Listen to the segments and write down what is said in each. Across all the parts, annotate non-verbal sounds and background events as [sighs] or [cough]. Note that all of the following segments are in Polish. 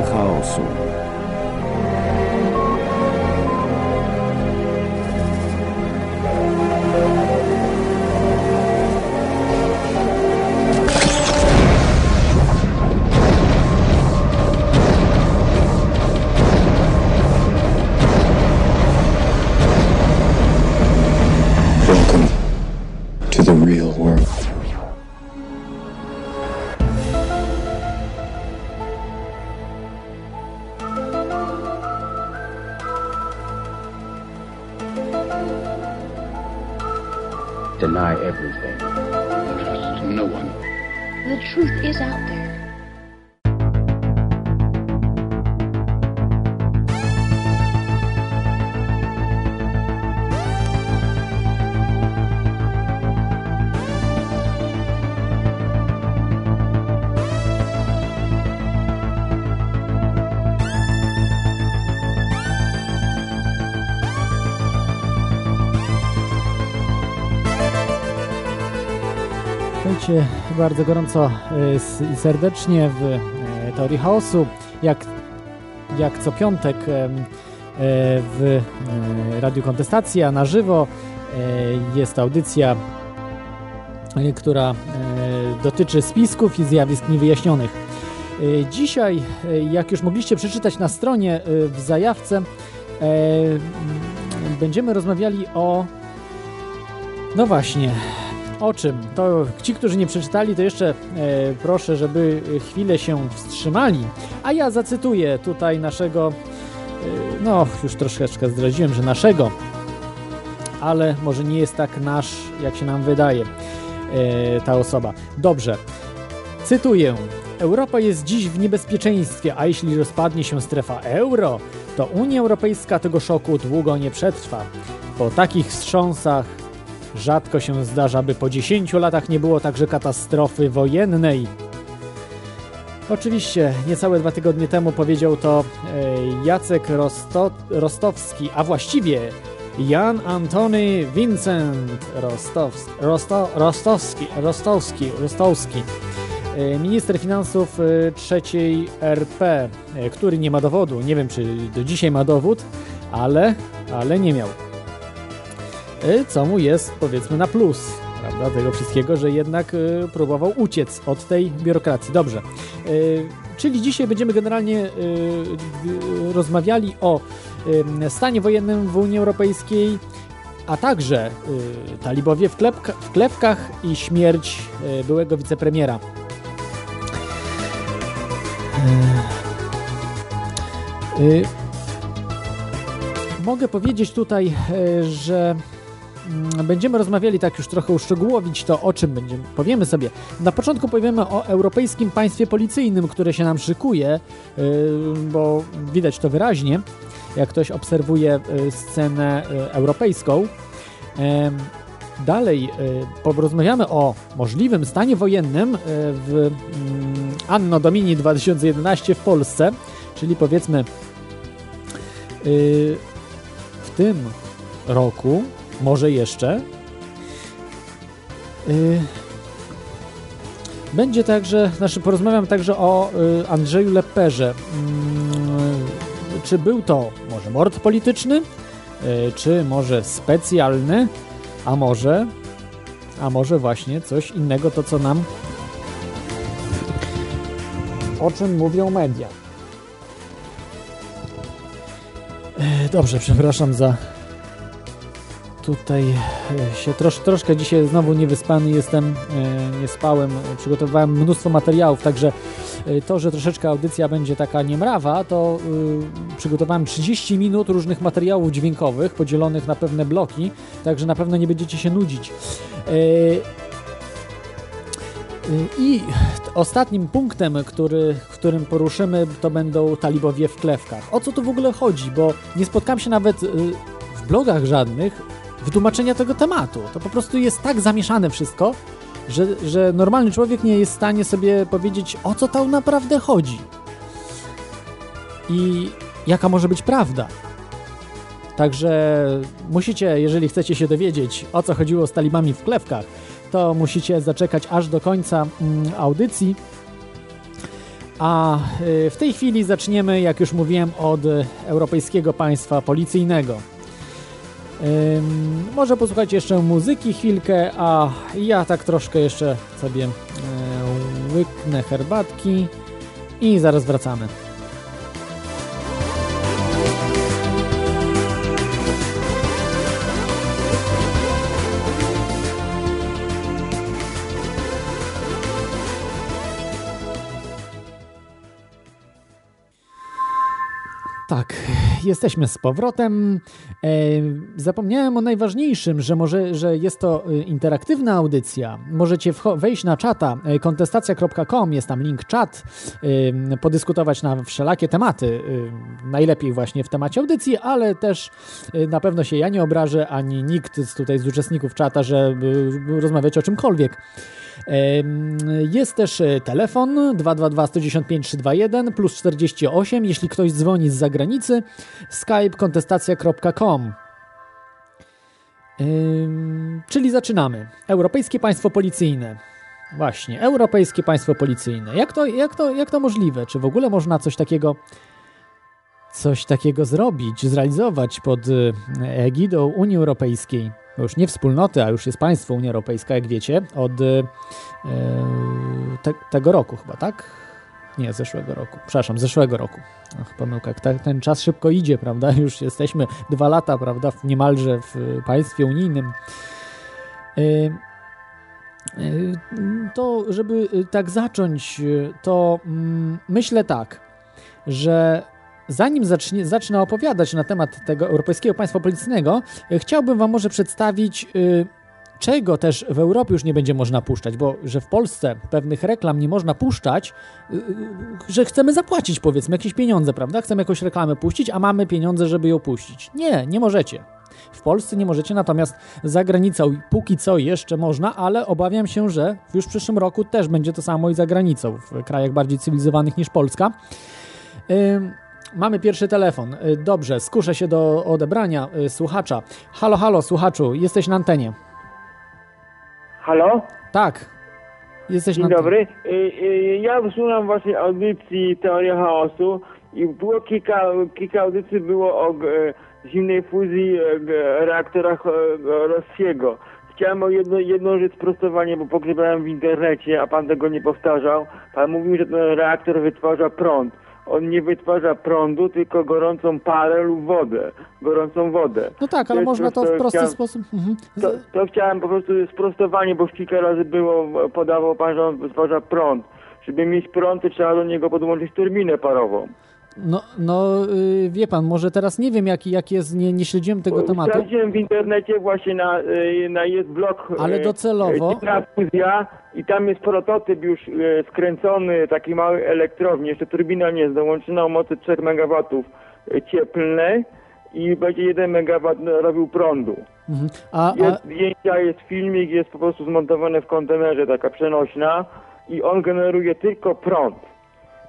Teoria chaosu. Welcome Witajcie bardzo gorąco s- i serdecznie w e, Teorii Chaosu. Jak, jak co piątek e, w e, Radiu Kontestacja na żywo e, jest audycja, która dotyczy spisków i zjawisk niewyjaśnionych. Dzisiaj, jak już mogliście przeczytać na stronie w zajawce, będziemy rozmawiali o no właśnie, o czym? To ci, którzy nie przeczytali, to jeszcze e, proszę, żeby chwilę się wstrzymali. A ja zacytuję tutaj naszego, e, no już troszeczkę zdradziłem, że naszego, ale może nie jest tak nasz, jak się nam wydaje e, ta osoba. Dobrze, cytuję. Europa jest dziś w niebezpieczeństwie, a jeśli rozpadnie się strefa euro, to Unia Europejska tego szoku długo nie przetrwa. Po takich wstrząsach Rzadko się zdarza, by po 10 latach nie było także katastrofy wojennej. Oczywiście, niecałe dwa tygodnie temu powiedział to e, Jacek Rosto Rostowski, a właściwie Jan Antony Vincent Rostows Rosto Rostowski, Rostowski, Rostowski, e, minister finansów e, trzeciej RP, który nie ma dowodu. Nie wiem, czy do dzisiaj ma dowód, ale, ale nie miał. Co mu jest powiedzmy na plus prawda, tego wszystkiego, że jednak y, próbował uciec od tej biurokracji. Dobrze. Y, czyli dzisiaj będziemy generalnie y, y, rozmawiali o stanie wojennym w Unii Europejskiej, a także y, talibowie w, klepka, w klepkach i śmierć y, byłego wicepremiera. Mogę powiedzieć tutaj, że będziemy rozmawiali tak już trochę uszczegółowić to, o czym będziemy, powiemy sobie. Na początku powiemy o europejskim państwie policyjnym, które się nam szykuje, yy, bo widać to wyraźnie, jak ktoś obserwuje yy, scenę yy, europejską. Dalej yy, porozmawiamy o możliwym stanie wojennym w mm, Anno Domini 2011 w Polsce, czyli powiedzmy w tym roku, może jeszcze, yy, będzie także, znaczy porozmawiam także o y, Andrzeju Leperze. Mm, czy był to może mord polityczny, y, czy może specjalny, a może, a może właśnie coś innego, to co nam, o czym mówią media. Dobrze, przepraszam za tutaj e, się trosz, troszkę dzisiaj znowu niewyspany jestem, e, nie spałem, e, przygotowałem mnóstwo materiałów, także to, że troszeczkę audycja będzie taka niemrawa, to przygotowałem 30 minut różnych materiałów dźwiękowych podzielonych na pewne bloki, także na pewno nie będziecie się nudzić. I ostatnim punktem, który, którym poruszymy, to będą talibowie w klewkach. O co tu w ogóle chodzi? Bo nie spotkałem się nawet w blogach żadnych wytłumaczenia tego tematu. To po prostu jest tak zamieszane wszystko, że, że normalny człowiek nie jest w stanie sobie powiedzieć, o co tam naprawdę chodzi. I jaka może być prawda. Także musicie, jeżeli chcecie się dowiedzieć, o co chodziło z talibami w klewkach, to musicie zaczekać aż do końca mm, audycji. A y, w tej chwili zaczniemy, jak już mówiłem, od europejskiego państwa policyjnego. Może posłuchajcie jeszcze muzyki chwilkę, a ja tak troszkę jeszcze sobie e, łyknę herbatki i zaraz wracamy. Tak, jesteśmy z powrotem. E, zapomniałem o najważniejszym, że może, że jest to e, interaktywna audycja. Możecie wejść na czata e, kontestacja.com, jest tam link czat, podyskutować na wszelakie tematy. Najlepiej właśnie w temacie audycji, ale też na pewno się ja nie obrażę, ani nikt tutaj z uczestników czata, że rozmawiać o czymkolwiek. Jest też e, telefon 222 115 321 plus 48, jeśli ktoś dzwoni z zagranicy, skype kontestacja.com. Czyli zaczynamy. Europejskie państwo policyjne. Właśnie, europejskie państwo policyjne. Jak to, jak, to, jak to możliwe? Czy w ogóle można coś takiego coś takiego zrobić, zrealizować pod e, egidą Unii Europejskiej? Już nie wspólnoty, a już jest państwo Unia Europejska, jak wiecie, od e, te, tego roku chyba, tak? Nie, zeszłego roku. Przepraszam, zeszłego roku. Ach, pomyłka. Ten, czas szybko idzie, prawda? [laughs] Już jesteśmy dwa lata, prawda, niemalże w państwie unijnym. E, e, to, żeby tak zacząć, to mm, myślę tak, że Zanim zacznie, zacznę opowiadać na temat tego Europejskiego Państwa Policyjnego, e, chciałbym Wam może przedstawić, yy, czego też w Europie już nie będzie można puszczać, bo że w Polsce pewnych reklam nie można puszczać, yy, że chcemy zapłacić powiedzmy jakieś pieniądze, prawda? Chcemy jakąś reklamę puścić, a mamy pieniądze, żeby ją puścić. Nie, nie możecie. W Polsce nie możecie, natomiast za granicą póki co jeszcze można, ale obawiam się, że już w przyszłym roku też będzie to samo i za granicą, w krajach bardziej cywilizowanych niż Polska. Yy, Mamy pierwszy telefon. Y, dobrze, skuszę się do odebrania y, słuchacza. Halo, halo, słuchaczu, jesteś na antenie. Halo? Tak. Jesteś Dzień na dobry. Y, ja wysłucham waszej audycji Teoria Chaosu i było kilka, kilka audycji było o zimnej fuzji reaktorach Rossiego. Chciałem o jedno, jedną rzecz sprostowanie, bo pogrzebałem w internecie, a pan tego nie powtarzał. Pan mówił, że ten reaktor wytwarza prąd on nie wytwarza prądu, tylko gorącą parę lub wodę, gorącą wodę. No tak, ale to można to w prosty chciałem, sposób... Mhm. To, to, chciałem po prostu sprostowanie, bo kilka razy było, podawał pan, że on wytwarza prąd. Żeby mieć prąd, to trzeba do niego podłączyć turbinę parową. No, no yy, wie pan, może teraz nie wiem, jaki jak jest, nie, nie śledziłem tego tematu. Sprawdziłem w internecie właśnie na, yy, na jest blog. Ale y, docelowo. Fuzja i tam jest prototyp już skręcony, taki mały elektrowni, jeszcze turbina nie jest dołączona o mocy 3 MW cieplnej i będzie 1 MW robił prądu. Mhm. A, a... Jest zdjęcia, jest filmik, jest po prostu zmontowane w kontenerze, taka przenośna i on generuje tylko prąd.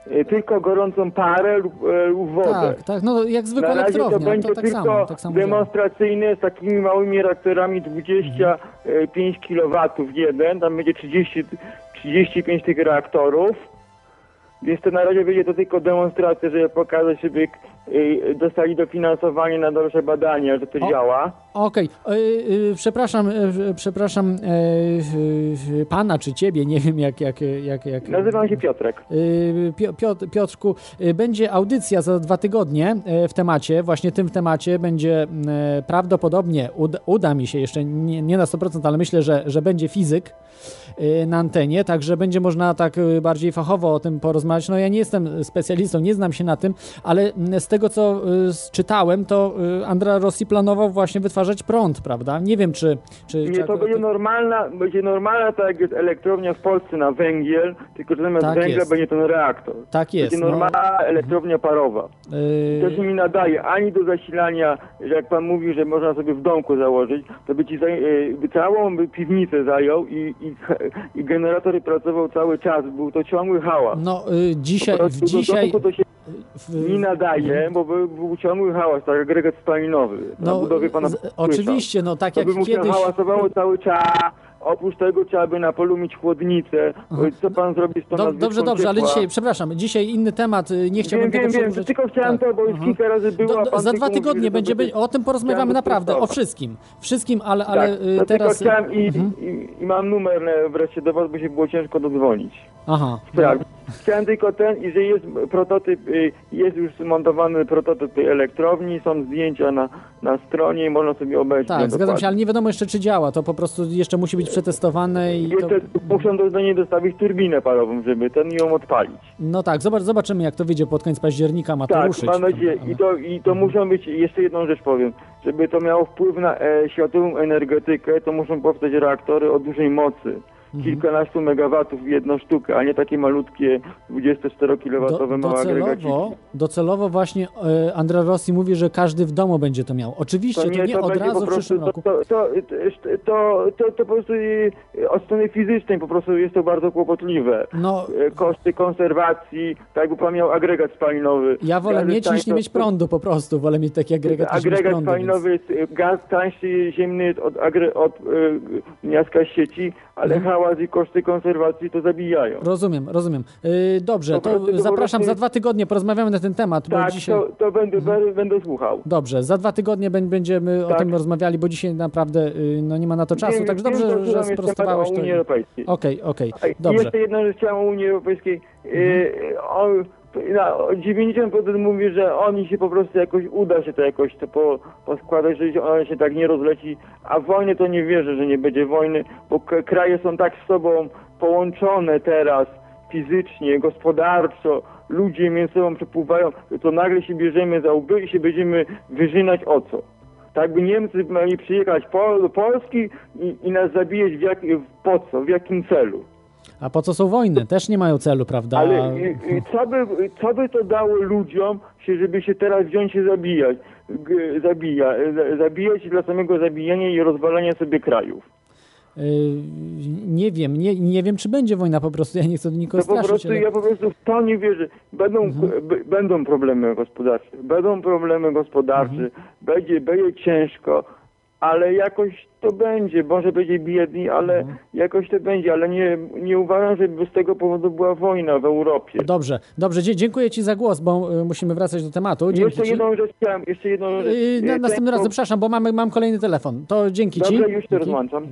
Y, tylko gorącą parę lub, e, lub wodę. Tak, tak, no jak zwykle Na razie to będzie to tak tylko samo, tak samo demonstracyjne z takimi małymi reaktorami 25 mhm. kW jeden, tam będzie 30, 35 tych reaktorów. Więc to na razie będzie to tylko demonstracja, żeby pokazać, żeby dostali dofinansowanie na dalsze badania, że to o, działa. Okej, okay. yy, przepraszam, yy, przepraszam yy, pana czy ciebie, nie wiem jak... jak, jak, jak Nazywam się Piotrek. Piotr, Piotrku, będzie audycja za dwa tygodnie w temacie, właśnie tym temacie będzie prawdopodobnie, uda, uda mi się jeszcze, nie, nie na 100%, ale myślę, że, że będzie fizyk na antenie, także będzie można tak bardziej fachowo o tym porozmawiać. No ja nie jestem specjalistą, nie znam się na tym, ale z tego co y, czytałem, to y, Andra Rossi planował właśnie wytwarzać prąd, prawda? Nie wiem, czy... czy nie, to będzie normalna, będzie normalna, tak jak jest elektrownia w Polsce na węgiel, tylko że zamiast tak węgla jest. będzie ten reaktor. Tak jest. Będzie no. normalna no. elektrownia parowa. Yy... To się nie nadaje ani do zasilania, że jak pan mówi, że można sobie w domku założyć, to by ci zaj- y, by całą by piwnicę zajął i, i, [laughs] i generator pracował cały czas. Był to ciągły hałas. No, yy, dzisiaj... dzisiaj... to się nie nadaje, bo by był ciągły hałas, tak agregat spalinowy. No, budowie pana z, oczywiście, no tak to jak by mu kiedyś... hałasowało cały czas, oprócz tego trzeba by na polu mieć chłodnicę. Co pan zrobi z tą Do, dobrze, dobrze, ale ciepła? dzisiaj, przepraszam, dzisiaj inny temat, y, nie chciałbym Wiem, tego wiem, wiem, tylko chciałem to, bo już Mhm. kilka razy było, Do, za dwa tygodnie mówi, że będzie, to by- o tym porozmawiamy naprawdę, o wszystkim. Wszystkim, ale, ale tak, y, to teraz... tylko chciałem i, Mhm. i, i mam numer e, wreszcie do was, bo się było ciężko dodzwonić. Aha. Tak. Chciałem tylko ten, i że jest prototyp, y, jest już zmontowany prototyp tej elektrowni, są zdjęcia na, na stronie i można sobie obejrzeć. Tak, zgadzam się, dokładnie. ale nie wiadomo jeszcze, czy działa. To po prostu jeszcze musi być przetestowane i to... Jeszcze muszą do, do niej dostawić turbinę parową, żeby ten ją odpalić. No tak, zobacz, zobaczymy, jak to wyjdzie pod koniec października, ma to Tak, ruszyć. mam nadzieję. I to, I to muszą być, jeszcze jedną rzecz powiem, żeby to miało wpływ na e, światową energetykę, to muszą powstać reaktory o dużej mocy. Mhm. Kilkanastu megawatów jedną sztukę, a nie takie malutkie 24-kilowatowe Do, małe docelowo, docelowo właśnie e, Andrea Rossi mówi, że każdy w domu będzie to miał. Oczywiście, to nie, od będzie razu po w przyszłym prostu, roku. to, to, to, to, to, to po prostu y, od strony fizycznej po prostu jest to bardzo kłopotliwe. No, E, Koszty konserwacji, tak jakby pan miał agregat spalinowy. ja wolę Gazy mieć niż nie mieć prądu po prostu. Wolę mieć taki agregat Agregat prądu. spalinowy jest y, gaz tańszy ziemny od, agre, od y, miasta sieci, ale Mhm. Hałas i koszty konserwacji to zabijają. Rozumiem, rozumiem. Yy, dobrze, to to zapraszam za dwa tygodnie, porozmawiamy na ten temat, bo Tak, dzisiaj... to, to będę, Mhm. będę, słuchał. Dobrze, za dwa tygodnie bę- będziemy o Tak. tym rozmawiali, bo dzisiaj naprawdę y, no, nie ma na to czasu, Wiem, także dobrze, że sprostowałeś o to. Unii Europejskiej. Okej, okej, A i dobrze. Mhm. Jeszcze jedna rzecz chciałem o Unii Europejskiej. Y, o, na, o 90% mówi, że oni się po prostu jakoś uda się to jakoś to po, poskładać, że ona się tak nie rozleci, a wojny to nie wierzę, że nie będzie wojny, bo kraje są tak z sobą połączone teraz fizycznie, gospodarczo, ludzie między sobą przepływają, to nagle się bierzemy za łby i się będziemy wyżynać o co. Tak by Niemcy mieli przyjechać do Polski i, i nas zabijać w jak, po co, w jakim celu. A po co są wojny? Też nie mają celu, prawda? Ale i, i co, by, co by to dało ludziom, się, żeby się teraz wziąć się zabijać? G, zabija, za- zabijać dla samego zabijania i rozwalania sobie krajów. Y, nie wiem, nie, nie wiem, czy będzie wojna po prostu, ja nie chcę do nikogo po straszyć, prostu, ale... ja po prostu w to nie wierzę. Będą, Mhm. b, będą problemy gospodarcze, będą problemy gospodarcze, Mhm. będzie, będzie ciężko, ale jakoś to będzie. Może będzie biedni, ale Mhm. jakoś to będzie, ale nie, nie uważam, żeby z tego powodu była wojna w Europie. Dobrze, dobrze, dzie- dziękuję Ci za głos, bo y, musimy wracać do tematu. Dzięki jeszcze ci. jedną rzecz chciałem, jeszcze jedną rzecz. Y, na, Y, następnym razem, ten- przepraszam, bo mamy, mam kolejny telefon. To dzięki Ci. Dobra, już się Dzięki. rozłączam. Y,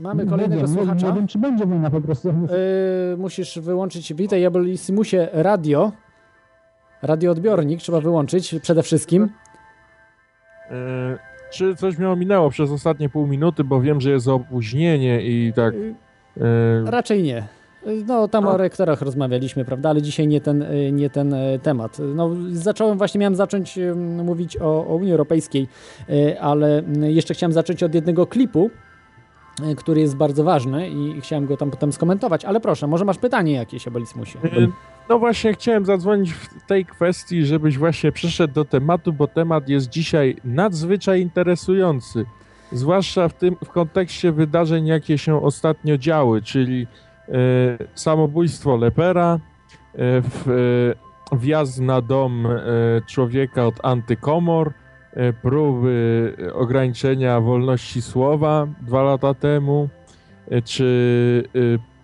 Mamy kolejnego słuchacza. Nie wiem, czy będzie wojna po prostu. Y, musisz wyłączyć, witaj Jabolissimusie, radio. Radioodbiornik trzeba wyłączyć przede wszystkim. E, czy coś mnie ominęło przez ostatnie pół minuty, bo wiem, że jest opóźnienie i tak. E, Raczej nie. No, tam A. o rektorach rozmawialiśmy, prawda, ale dzisiaj nie ten, y, nie ten y, temat. No, zacząłem, właśnie miałem zacząć mówić o, o Unii Europejskiej, ale jeszcze chciałem zacząć od jednego klipu, który jest bardzo ważny i chciałem go tam potem skomentować, ale proszę, może masz pytanie jakieś, Abolismusie? e, no właśnie, chciałem zadzwonić w tej kwestii, żebyś właśnie przyszedł do tematu, bo temat jest dzisiaj nadzwyczaj interesujący. Zwłaszcza w tym w kontekście wydarzeń, jakie się ostatnio działy, czyli e, samobójstwo Lepera, e, w, e, wjazd na dom e, człowieka od antykomor, e, próby ograniczenia wolności słowa dwa lata temu, e, czy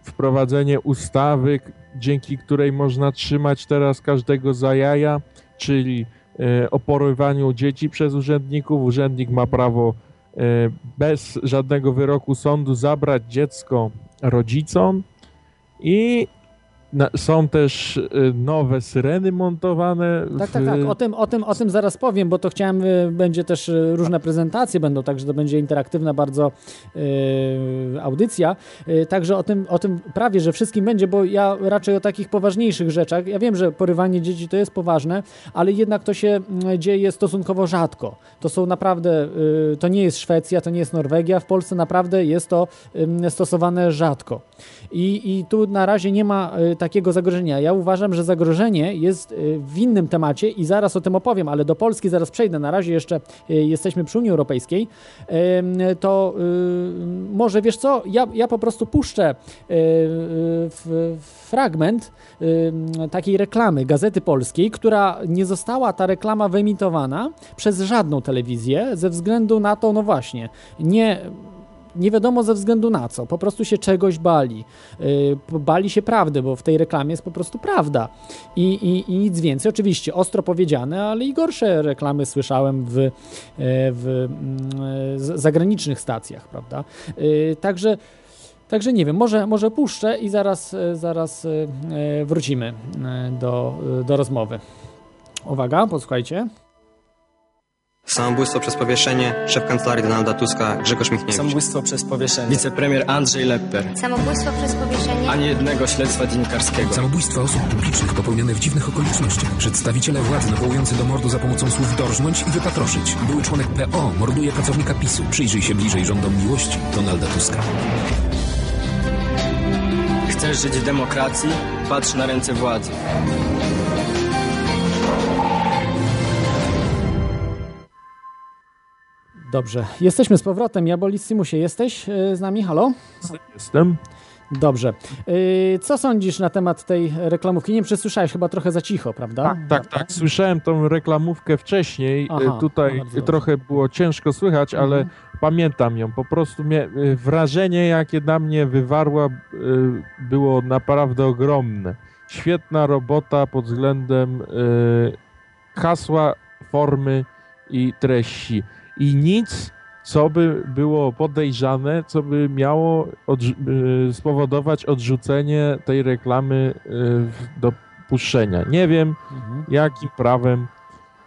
wprowadzenie ustawy, dzięki której można trzymać teraz każdego za jaja, czyli e, o dzieci przez urzędników. Urzędnik ma prawo e, bez żadnego wyroku sądu zabrać dziecko rodzicom i na, są też e, nowe syreny montowane. Tak, w, tak, tak. O tym, o, tym, o tym zaraz powiem, bo to chciałem, y, będzie też y, różne prezentacje będą, także to będzie interaktywna bardzo y, audycja. Y, także o tym, o tym prawie, że wszystkim będzie, bo ja raczej o takich poważniejszych rzeczach. Ja wiem, że porywanie dzieci to jest poważne, ale jednak to się dzieje stosunkowo rzadko. To są naprawdę, y, to nie jest Szwecja, to nie jest Norwegia. W Polsce naprawdę jest to stosowane rzadko. I, I tu na razie nie ma y, takiego zagrożenia. Ja uważam, że zagrożenie jest y, w innym temacie i zaraz o tym opowiem, ale do Polski zaraz przejdę. Na razie jeszcze y, jesteśmy przy Unii Europejskiej. To y, może wiesz co? Ja, ja po prostu puszczę fragment takiej reklamy Gazety Polskiej, która nie została ta reklama wyemitowana przez żadną telewizję ze względu na to, no właśnie, nie nie wiadomo ze względu na co, po prostu się czegoś bali. Yy, bali się prawdy, bo w tej reklamie jest po prostu prawda. I, i, i nic więcej. Oczywiście ostro powiedziane, ale i gorsze reklamy słyszałem w, e, w mm, zagranicznych stacjach, prawda? Yy, także. Także nie wiem, może, może puszczę i zaraz, zaraz wrócimy do, do rozmowy. Uwaga, posłuchajcie. Samobójstwo przez powieszenie, szef kancelarii Donalda Tuska Grzegorz Michniewicz. Samobójstwo przez powieszenie. Wicepremier Andrzej Lepper. Samobójstwo przez powieszenie. Ani jednego śledztwa dziennikarskiego. Samobójstwa osób publicznych popełnione w dziwnych okolicznościach. Przedstawiciele władzy nawołujący do mordu za pomocą słów dorżnąć i wypatroszyć. Były członek PO morduje pracownika PiSu. Przyjrzyj się bliżej rządom miłości Donalda Tuska. Chcesz żyć w demokracji? Patrz na ręce władzy. Dobrze, jesteśmy z powrotem. Ja Bolissimusie, jesteś e, z nami? Halo? Jestem. Dobrze. E, Co sądzisz na temat tej reklamówki? Nie wiem, czy słyszałeś, chyba trochę za cicho, prawda? Tak, tak. Słyszałem tą reklamówkę wcześniej. Aha, E, Tutaj bardzo dobrze. trochę było ciężko słychać, ale Mhm. pamiętam ją. Po prostu mnie, wrażenie, jakie na mnie wywarła, było naprawdę ogromne. Świetna robota pod względem hasła, formy i treści. I nic, co by było podejrzane, co by miało odrzu- e, spowodować odrzucenie tej reklamy w- do puszczenia. Nie wiem, Mhm. jakim prawem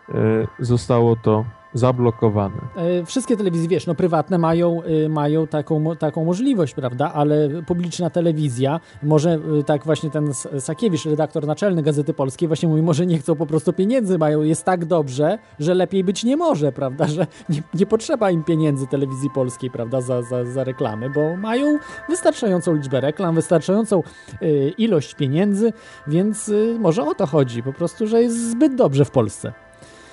e, zostało to zablokowane. E, Wszystkie telewizje, wiesz, no prywatne mają, y, mają taką, taką możliwość, prawda, ale publiczna telewizja, może y, tak właśnie ten Sakiewicz, redaktor naczelny Gazety Polskiej właśnie mówi, może nie chcą po prostu pieniędzy, mają, jest tak dobrze, że lepiej być nie może, prawda, że nie, nie potrzeba im pieniędzy telewizji polskiej, prawda, za, za, za reklamy, bo mają wystarczającą liczbę reklam, wystarczającą y, ilość pieniędzy, więc może o to chodzi, po prostu, że jest zbyt dobrze w Polsce.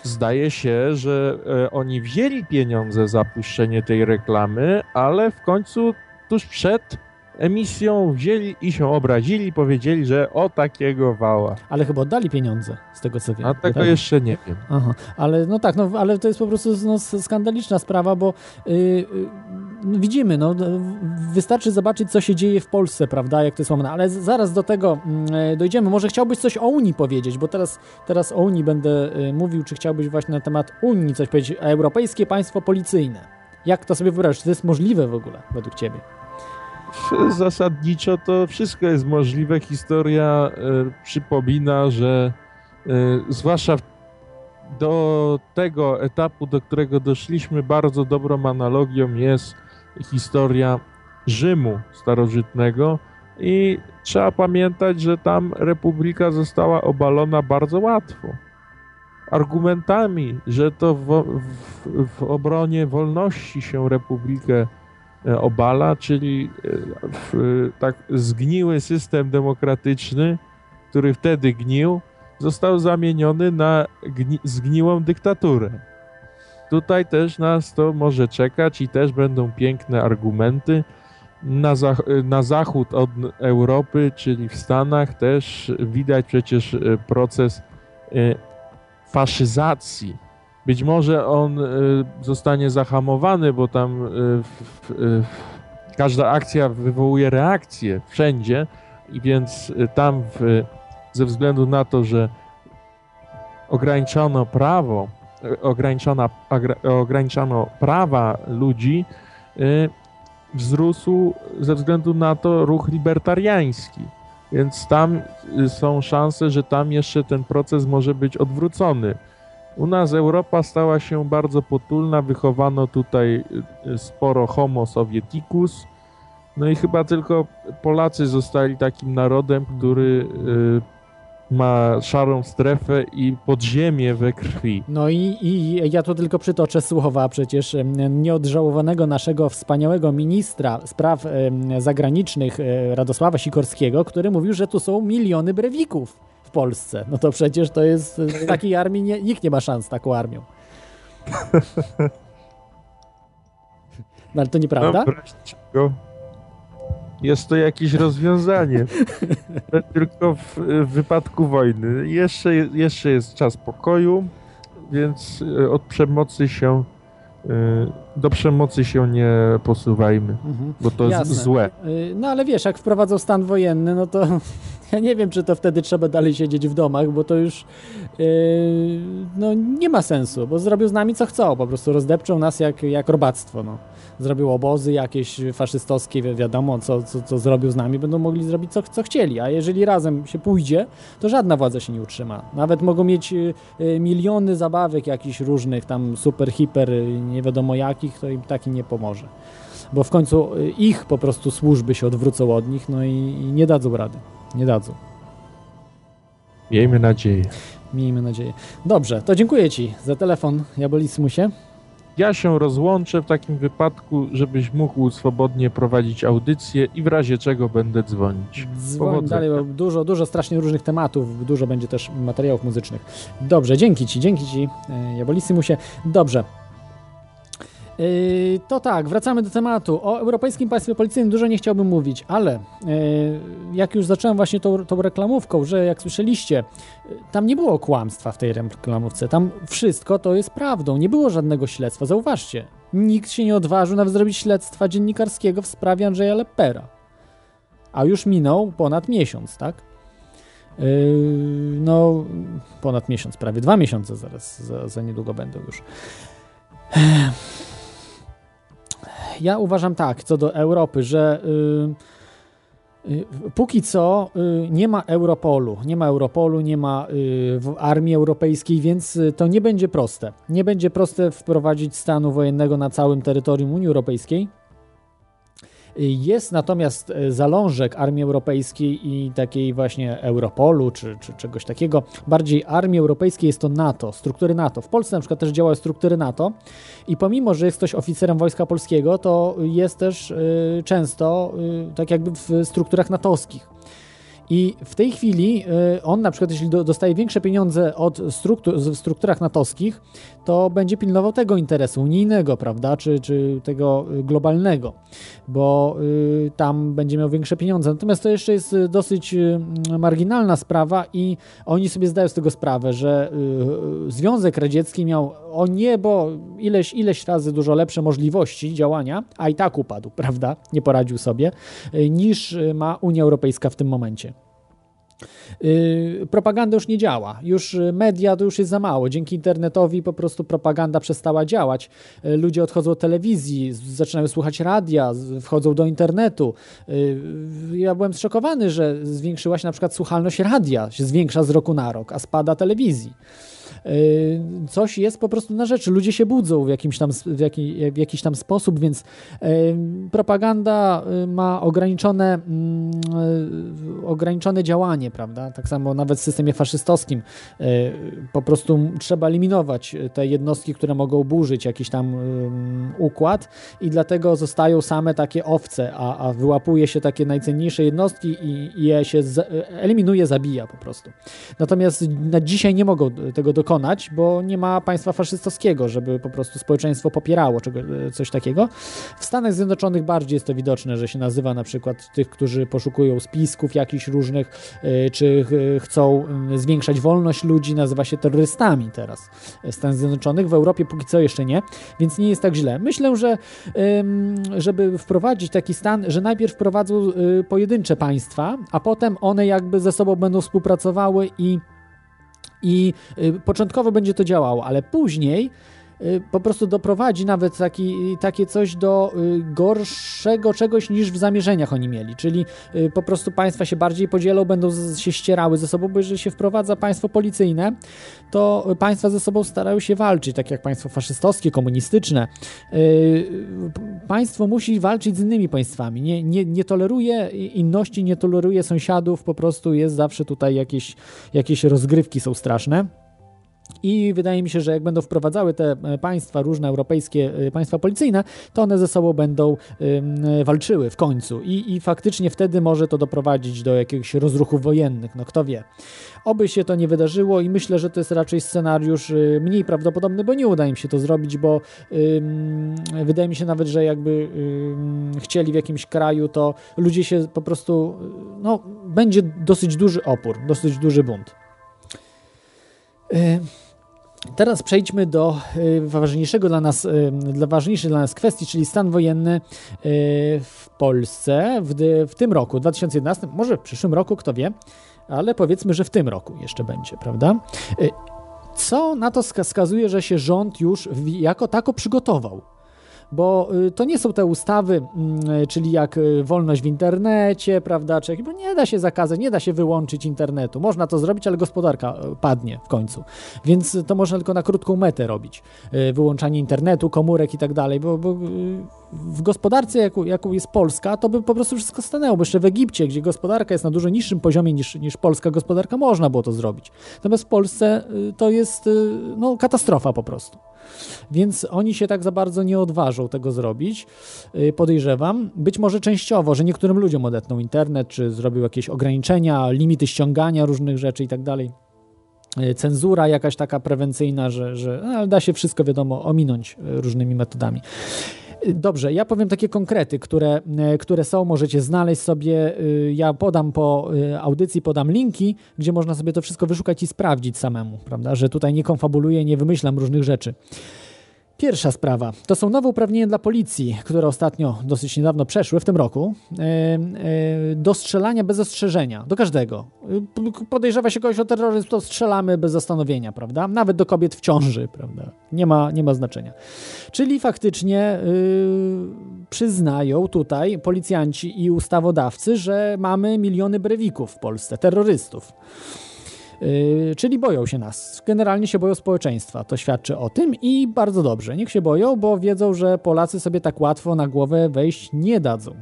Zdaje się, że e, oni wzięli pieniądze za puszczenie tej reklamy, ale w końcu tuż przed emisją wzięli i się obrazili, powiedzieli, że o takiego wała. Ale chyba oddali pieniądze, z tego co wiem. A tego Tak? jeszcze nie wiem. Aha, ale no tak, no ale to jest po prostu no, skandaliczna sprawa, bo yy, widzimy, no wystarczy zobaczyć, co się dzieje w Polsce, prawda, jak to jest łamane, ale z- zaraz do tego mm, dojdziemy. Może chciałbyś coś o Unii powiedzieć, bo teraz, teraz o Unii będę y, mówił, czy chciałbyś właśnie na temat Unii coś powiedzieć, europejskie państwo policyjne. Jak to sobie wyobrażasz? Czy to jest możliwe w ogóle, według ciebie? [laughs] Zasadniczo to wszystko jest możliwe. Historia e, przypomina, że e, zwłaszcza w- do tego etapu, do którego doszliśmy, bardzo dobrą analogią jest historia Rzymu starożytnego i trzeba pamiętać, że tam republika została obalona bardzo łatwo. Argumentami, że to w, w, w obronie wolności się republikę e, obala, czyli e, w, tak zgniły system demokratyczny, który wtedy gnił, został zamieniony na gni, zgniłą dyktaturę. Tutaj też nas to może czekać i też będą piękne argumenty. Na, zach- na zachód od Europy, czyli w Stanach, też widać przecież e, proces e, faszyzacji. Być może on e, zostanie zahamowany, bo tam w, w, każda akcja wywołuje reakcję wszędzie i więc tam w, ze względu na to, że ograniczono prawo, ograniczona, agra- ograniczano prawa ludzi, e, wzrósł ze względu na to ruch libertariański. Więc tam y, są szanse, że tam jeszcze ten proces może być odwrócony. U nas Europa stała się bardzo potulna, wychowano tutaj y, sporo homo sovieticus, no i chyba tylko Polacy zostali takim narodem, który y, ma szarą strefę i podziemie we krwi. No i, i ja tu tylko przytoczę słowa przecież nieodżałowanego naszego wspaniałego ministra spraw zagranicznych e, Radosława Sikorskiego, który mówił, że tu są miliony brewików w Polsce. No to przecież to jest, e, takiej armii nie, nikt nie ma szans z taką armią. [laughs] No ale to nieprawda? No. Jest to jakieś rozwiązanie. Tylko w, w wypadku wojny. Jeszcze, jeszcze jest czas pokoju, więc e, od przemocy się do przemocy się nie posuwajmy, Mhm. bo to jest Jasne. złe. Y, No ale wiesz, jak wprowadzą stan wojenny, no to ja nie wiem, czy to wtedy trzeba dalej siedzieć w domach, bo to już yy, no, nie ma sensu, bo zrobią z nami co chcą, po prostu rozdepczą nas jak, jak robactwo. No. Zrobią obozy jakieś faszystowskie, wi- wiadomo, co, co, co zrobią z nami, będą mogli zrobić co, co chcieli, a jeżeli razem się pójdzie, to żadna władza się nie utrzyma. Nawet mogą mieć y, y, miliony zabawek jakichś różnych, tam super, hiper, y, nie wiadomo jakich, to im taki nie pomoże bo w końcu y, ich po prostu służby się odwrócą od nich, no i, i nie dadzą rady. Nie dadzą. Miejmy nadzieję. Miejmy nadzieję. Dobrze, to dziękuję Ci za telefon, Jabolismusie. Ja się rozłączę w takim wypadku, żebyś mógł swobodnie prowadzić audycję i w razie czego będę dzwonić. Dzwoń dalej, bo dużo, dużo strasznie różnych tematów, dużo będzie też materiałów muzycznych. Dobrze, dzięki Ci, dzięki Ci, e, Jabolissimusie. Dobrze. Yy, To tak, wracamy do tematu. O Europejskim Państwie Policyjnym dużo nie chciałbym mówić, ale yy, jak już zacząłem właśnie tą, tą reklamówką, że jak słyszeliście, yy, tam nie było kłamstwa w tej reklamówce, tam wszystko to jest prawdą, nie było żadnego śledztwa. Zauważcie, nikt się nie odważył nawet zrobić śledztwa dziennikarskiego w sprawie Andrzeja Lepera. A już minął ponad miesiąc, tak? Yy, no, ponad miesiąc, prawie dwa miesiące zaraz, za, za niedługo będą już. Ja uważam tak, co do Europy, że y, y, póki co y, nie ma Europolu, nie ma Europolu, nie ma armii europejskiej, więc to nie będzie proste. Nie będzie proste wprowadzić stanu wojennego na całym terytorium Unii Europejskiej. Jest natomiast y, zalążek Armii Europejskiej i takiej właśnie Europolu, czy, czy czegoś takiego. Bardziej Armii Europejskiej jest to NATO, struktury NATO. W Polsce na przykład też działają struktury NATO i pomimo, że jest ktoś oficerem Wojska Polskiego, to jest też y, często y, tak jakby w strukturach natowskich. I w tej chwili y, on na przykład, jeśli do, dostaje większe pieniądze od struktur, w strukturach natowskich, to będzie pilnował tego interesu unijnego, prawda, czy, czy tego y, globalnego, bo y, tam będzie miał większe pieniądze. Natomiast to jeszcze jest dosyć y, marginalna sprawa i oni sobie zdają z tego sprawę, że Związek Radziecki miał o niebo ileś, ileś razy dużo lepsze możliwości działania, a i tak upadł, [laughs] prawda, nie poradził sobie, niż ma Unia Europejska w tym momencie. Yy, propaganda już nie działa. Już y, media to już jest za mało. Dzięki internetowi po prostu propaganda przestała działać. Yy, Ludzie odchodzą od telewizji, zaczynają słuchać radia, wchodzą do internetu. Yy, Ja byłem zszokowany, że zwiększyła się na przykład słuchalność radia, się zwiększa z roku na rok, a spada telewizji. Yy, Coś jest po prostu na rzeczy. Ludzie się budzą w jakimś tam, w jaki, w jakiś tam sposób, więc yy, propaganda yy, ma ograniczone, mm, ograniczone działanie, prawda? Tak samo nawet w systemie faszystowskim po prostu trzeba eliminować te jednostki, które mogą burzyć jakiś tam układ i dlatego zostają same takie owce, a, a wyłapuje się takie najcenniejsze jednostki i, i je się eliminuje, zabija po prostu. Natomiast na dzisiaj nie mogą tego dokonać, bo nie ma państwa faszystowskiego, żeby po prostu społeczeństwo popierało czego, coś takiego. W Stanach Zjednoczonych bardziej jest to widoczne, że się nazywa na przykład tych, którzy poszukują spisków jakichś różnych, y, czy ch- chcą y, zwiększać wolność ludzi, nazywa się terrorystami teraz w Stanach Zjednoczonych. W Europie póki co jeszcze nie, więc nie jest tak źle. Myślę, że żeby wprowadzić taki stan, że najpierw wprowadzą y, pojedyncze państwa, a potem one jakby ze sobą będą współpracowały i i y, początkowo będzie to działało, ale później po prostu doprowadzi nawet taki, takie coś do y, gorszego czegoś niż w zamierzeniach oni mieli, czyli y, po prostu państwa się bardziej podzielą, będą się ścierały ze sobą, bo jeżeli się wprowadza państwo policyjne, to y, państwa ze sobą starają się walczyć, tak jak państwo faszystowskie, komunistyczne. Y, Państwo musi walczyć z innymi państwami, nie, nie, nie toleruje inności, nie toleruje sąsiadów, po prostu jest zawsze tutaj jakieś, jakieś rozgrywki są straszne. I wydaje mi się, że jak będą wprowadzały te e, państwa, różne europejskie e, państwa policyjne, to one ze sobą będą e, walczyły w końcu. I, I faktycznie wtedy może to doprowadzić do jakichś rozruchów wojennych, no kto wie. Oby się to nie wydarzyło i myślę, że to jest raczej scenariusz y, mniej prawdopodobny, bo nie uda im się to zrobić, bo ym, wydaje mi się nawet, że jakby ym, chcieli w jakimś kraju, to ludzie się po prostu, y, no, będzie dosyć duży opór, dosyć duży bunt. Y, Teraz przejdźmy do y, ważniejszego dla nas, y, dla ważniejszej dla nas kwestii, czyli stan wojenny y, w Polsce w, w tym roku, 2011, może w przyszłym roku, kto wie, ale powiedzmy, że w tym roku jeszcze będzie, prawda? Co na to wskazuje, że się rząd już jako tako przygotował? Bo y, to nie są te ustawy, mm, y, czyli jak y, wolność w internecie, prawda, czy bo nie da się zakazać, nie da się wyłączyć internetu. Można to zrobić, ale gospodarka padnie w końcu. Więc to można tylko na krótką metę robić. Wyłączanie internetu, komórek i tak dalej, bo, bo w gospodarce, jaką, jaką jest Polska, to by po prostu wszystko stanęło, bo jeszcze w Egipcie, gdzie gospodarka jest na dużo niższym poziomie niż, niż polska gospodarka, można było to zrobić. Natomiast w Polsce to jest no, katastrofa po prostu. Więc oni się tak za bardzo nie odważą tego zrobić, y, podejrzewam. Być może częściowo, że niektórym ludziom odetną internet, czy zrobił jakieś ograniczenia, limity ściągania różnych rzeczy i tak dalej y, cenzura jakaś taka prewencyjna, że, że no, da się wszystko, wiadomo, ominąć y, różnymi metodami. Dobrze, ja powiem takie konkrety, które, e, które są, możecie znaleźć sobie. E, ja podam po e, audycji, podam linki, gdzie można sobie to wszystko wyszukać i sprawdzić samemu, prawda? Że tutaj nie konfabuluję, nie wymyślam różnych rzeczy. Pierwsza sprawa to są nowe uprawnienia dla policji, które ostatnio, dosyć niedawno przeszły w tym roku, e, e, do strzelania bez ostrzeżenia, do każdego. Podejrzewa się kogoś o terroryzm, to strzelamy bez zastanowienia, prawda? Nawet do kobiet w ciąży, prawda? Nie ma, nie ma znaczenia. Czyli faktycznie yy, przyznają tutaj policjanci i ustawodawcy, że mamy miliony brewików w Polsce, terrorystów. Yy, czyli boją się nas. Generalnie się boją społeczeństwa. To świadczy o tym i bardzo dobrze. Niech się boją, bo wiedzą, że Polacy sobie tak łatwo na głowę wejść nie dadzą.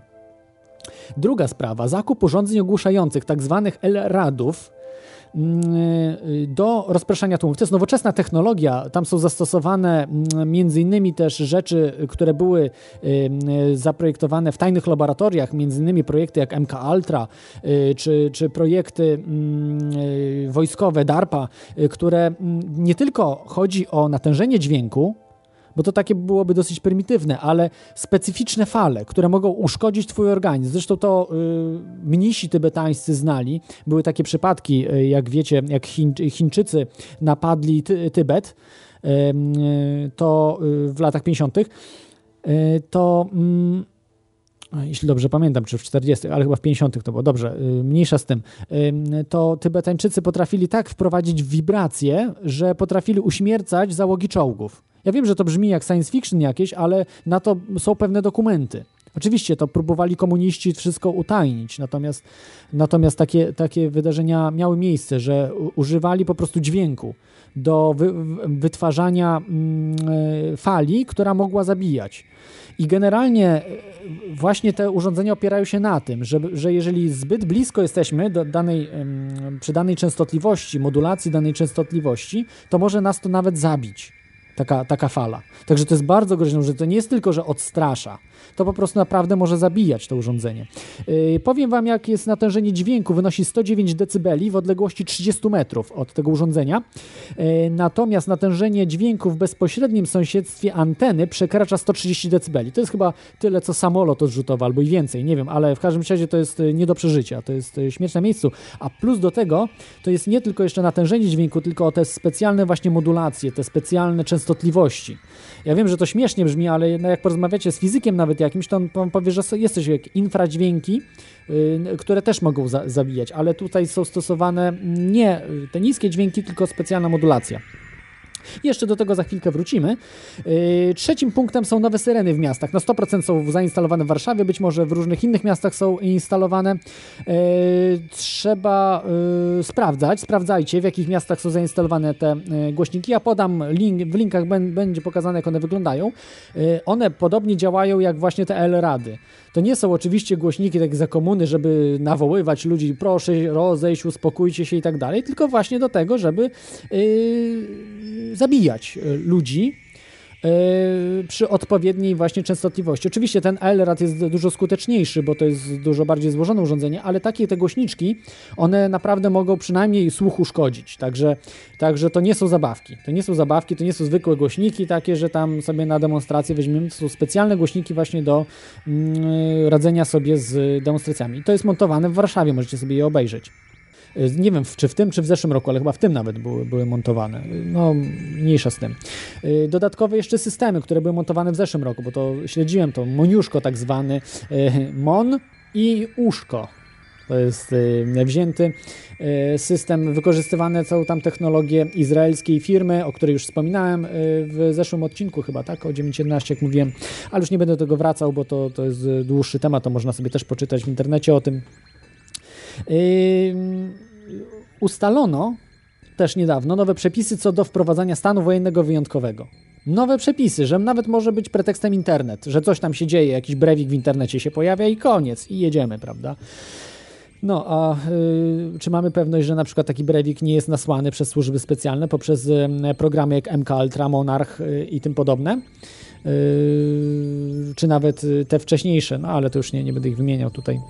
Druga sprawa, zakup urządzeń ogłuszających, tak zwanych L-radów, do rozpraszania tłumów. To jest nowoczesna technologia, tam są zastosowane mm, między innymi też rzeczy, które były y, zaprojektowane w tajnych laboratoriach, między innymi projekty jak MK Ultra, y, czy, czy projekty mm, wojskowe DARPA, które nie tylko chodzi o natężenie dźwięku, bo to takie byłoby dosyć prymitywne, ale specyficzne fale, które mogą uszkodzić twój organizm. Zresztą to y, mnisi tybetańscy znali. Były takie przypadki, y, jak wiecie, jak Chiń, Chińczycy napadli ty, Tybet, y, to y, w latach 50., y, to mm, jeśli dobrze pamiętam, czy w 40., ale chyba w 50. to było dobrze, y, mniejsza z tym, to Tybetańczycy potrafili tak wprowadzić wibracje, że potrafili uśmiercać załogi czołgów. Ja wiem, że to brzmi jak science fiction jakieś, ale na to są pewne dokumenty. Oczywiście to próbowali komuniści wszystko utajnić, natomiast, natomiast takie, takie wydarzenia miały miejsce, że używali po prostu dźwięku do wy, wytwarzania mm, e, fali, która mogła zabijać. I generalnie e, właśnie te urządzenia opierają się na tym, że, że jeżeli zbyt blisko jesteśmy do danej, przy danej częstotliwości, modulacji danej częstotliwości, to może nas to nawet zabić taka, taka fala. Także to jest bardzo groźne, że to nie jest tylko, że odstrasza, to po prostu naprawdę może zabijać to urządzenie. Yy, powiem Wam, jak jest natężenie dźwięku, wynosi 109 dB w odległości 30 metrów od tego urządzenia. Yy, natomiast natężenie dźwięku w bezpośrednim sąsiedztwie anteny przekracza 130 dB. To jest chyba tyle, co samolot odrzutował, albo i więcej, nie wiem, ale w każdym razie to jest y, nie do przeżycia, to jest y, śmierć na miejscu. A plus do tego, to jest nie tylko jeszcze natężenie dźwięku, tylko te specjalne właśnie modulacje, te specjalne częstotliwości. Ja wiem, że to śmiesznie brzmi, ale jak porozmawiacie z fizykiem nawet jakimś, to on, powie, że jest coś jak infradźwięki, yy, które też mogą za, zabijać, ale tutaj są stosowane nie te niskie dźwięki, tylko specjalna modulacja. Jeszcze do tego za chwilkę wrócimy. Yy, trzecim punktem są nowe syreny w miastach. Na 100% są zainstalowane w Warszawie, być może w różnych innych miastach są instalowane. Yy, trzeba yy, sprawdzać, sprawdzajcie w jakich miastach są zainstalowane te głośniki. Ja podam link, w linkach będzie pokazane jak one wyglądają. One podobnie działają jak właśnie te L-rady. To nie są oczywiście głośniki tak za komuny, żeby nawoływać ludzi, proszę rozejść, uspokójcie się i tak dalej, tylko właśnie do tego, żeby yy, zabijać e, ludzi przy odpowiedniej właśnie częstotliwości. Oczywiście ten LRAD jest dużo skuteczniejszy, bo to jest dużo bardziej złożone urządzenie, ale takie te głośniczki, one naprawdę mogą przynajmniej słuch uszkodzić. Także, także to nie są zabawki. To nie są zabawki, to nie są zwykłe głośniki takie, że tam sobie na demonstrację weźmiemy. To są specjalne głośniki właśnie do yy, radzenia sobie z demonstracjami. To jest montowane w Warszawie, możecie sobie je obejrzeć. Y, Nie wiem, czy w tym, czy w zeszłym roku, ale chyba w tym nawet były, były montowane. No, mniejsza z tym. Y, Dodatkowe jeszcze systemy, które były montowane w zeszłym roku, bo to śledziłem to, Moniuszko tak zwany, y, Mon i Uszko. To jest wzięty system, wykorzystywany całą tam technologię izraelskiej firmy, o której już wspominałem w zeszłym odcinku chyba, tak? O 9.11, jak mówiłem, ale już nie będę do tego wracał, bo to, to jest dłuższy temat, to można sobie też poczytać w internecie o tym. Ustalono też niedawno nowe przepisy co do wprowadzania stanu wojennego wyjątkowego. Nowe przepisy, że nawet może być pretekstem internet, że coś tam się dzieje, jakiś brewik w internecie się pojawia i koniec, i jedziemy, prawda? No, a y, czy mamy pewność, że na przykład taki brewik nie jest nasłany przez służby specjalne poprzez y, programy jak MK Ultra, Monarch y, i tym podobne? Y, czy nawet y, te wcześniejsze, no ale to już nie, nie będę ich wymieniał tutaj.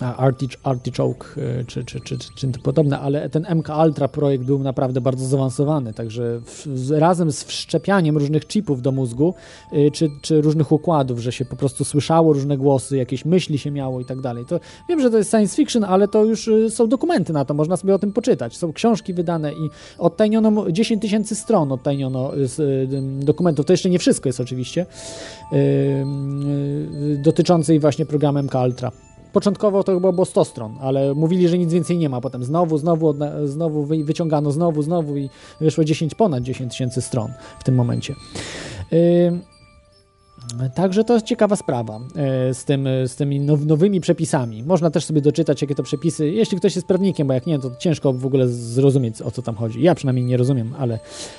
Artich, Artichoke y, czy, czy, czy, czy, czy podobne, ale ten MK Ultra projekt był naprawdę bardzo zaawansowany, także w, razem z wszczepianiem różnych chipów do mózgu, y, czy, czy różnych układów, że się po prostu słyszało różne głosy, jakieś myśli się miało i tak dalej. To wiem, że to jest science fiction, ale to już y, są dokumenty na to, można sobie o tym poczytać. Są książki wydane i odtajniono 10 tysięcy stron odtajniono y, y, dokumentów. To jeszcze nie wszystko jest oczywiście y, y, dotyczącej właśnie programu MK Ultra. Początkowo to chyba było 100 stron, ale mówili, że nic więcej nie ma. Potem znowu, znowu, znowu wy- wyciągano, znowu, znowu i wyszło 10, ponad 10 tysięcy stron w tym momencie. Ym, Także to jest ciekawa sprawa e, z, tym, z tymi now, nowymi przepisami. Można też sobie doczytać, jakie to przepisy, jeśli ktoś jest prawnikiem, bo jak nie, to ciężko w ogóle zrozumieć, o co tam chodzi. Ja przynajmniej nie rozumiem, ale,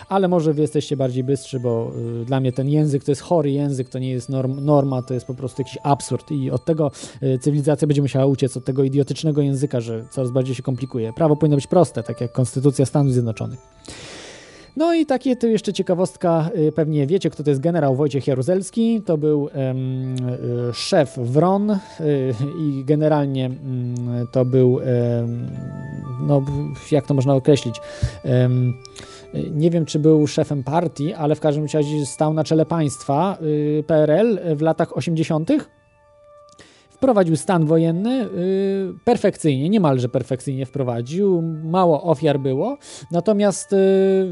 ale może wy jesteście bardziej bystrzy, bo y, dla mnie ten język to jest chory język, to nie jest norm, norma, to jest po prostu jakiś absurd i od tego y, cywilizacja będzie musiała uciec, od tego idiotycznego języka, że coraz bardziej się komplikuje. Prawo powinno być proste, tak jak Konstytucja Stanów Zjednoczonych. No i takie to jeszcze ciekawostka, y, pewnie wiecie, kto to jest generał Wojciech Jaruzelski. To był y, szef WRON y, i generalnie mm, to był, no jak to można określić, nie wiem, czy był szefem partii, ale w każdym razie stał na czele państwa PRL w latach 80. Wprowadził stan wojenny y, perfekcyjnie, niemalże perfekcyjnie wprowadził, mało ofiar było, natomiast y, y,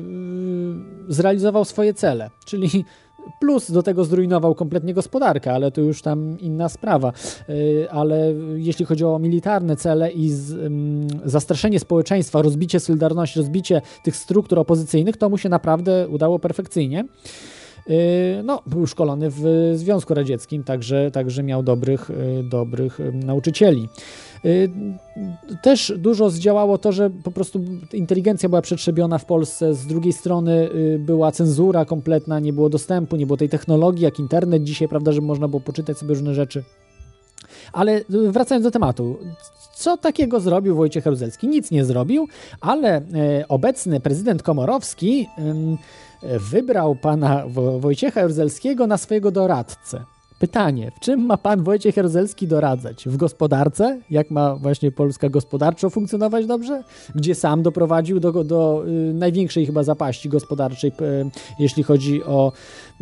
zrealizował swoje cele, czyli plus do tego zrujnował kompletnie gospodarkę, ale to już tam inna sprawa. Y, Ale jeśli chodzi o militarne cele i z, zastraszenie społeczeństwa, rozbicie Solidarności, rozbicie tych struktur opozycyjnych, to mu się naprawdę udało perfekcyjnie. Y, No, był szkolony w Związku Radzieckim, także, także miał dobrych, y, dobrych y, nauczycieli. Też dużo zdziałało to, że po prostu inteligencja była przetrzebiona w Polsce. Z drugiej strony była cenzura kompletna, nie było dostępu, nie było tej technologii jak internet dzisiaj, prawda, że można było poczytać sobie różne rzeczy. Ale wracając do tematu, co takiego zrobił Wojciech Jaruzelski? Nic nie zrobił, ale obecny prezydent Komorowski wybrał pana Wo- Wojciecha Jaruzelskiego na swojego doradcę. Pytanie, w czym ma pan Wojciech Jaruzelski doradzać? W gospodarce? Jak ma właśnie Polska gospodarczo funkcjonować dobrze? Gdzie sam doprowadził do, do y, największej chyba zapaści gospodarczej, p- jeśli chodzi o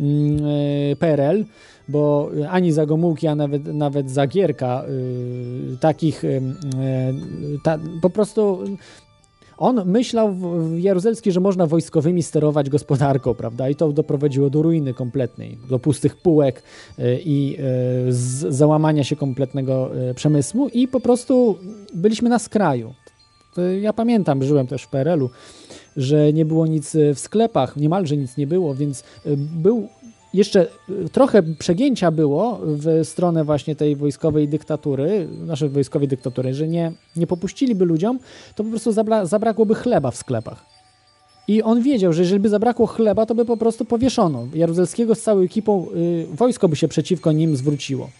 mm, y, PRL, bo ani za Gomułki, a nawet, nawet za Gierka y, takich y, y, ta, po prostu on myślał w- Jaruzelski, że można wojskowymi sterować gospodarką, prawda? I to doprowadziło do ruiny kompletnej, do pustych półek y, i z załamania się kompletnego y, przemysłu i po prostu byliśmy na skraju. To Ja pamiętam, żyłem też w PRL-u, że nie było nic w sklepach, niemalże nic nie było, więc był jeszcze y, trochę przegięcia było w stronę właśnie tej wojskowej dyktatury, naszej wojskowej dyktatury, że nie, nie popuściliby ludziom, to po prostu zabra- zabrakłoby chleba w sklepach. I on wiedział, że jeżeli by zabrakło chleba, to by po prostu powieszono. Jaruzelskiego z całą ekipą, y, wojsko by się przeciwko nim zwróciło.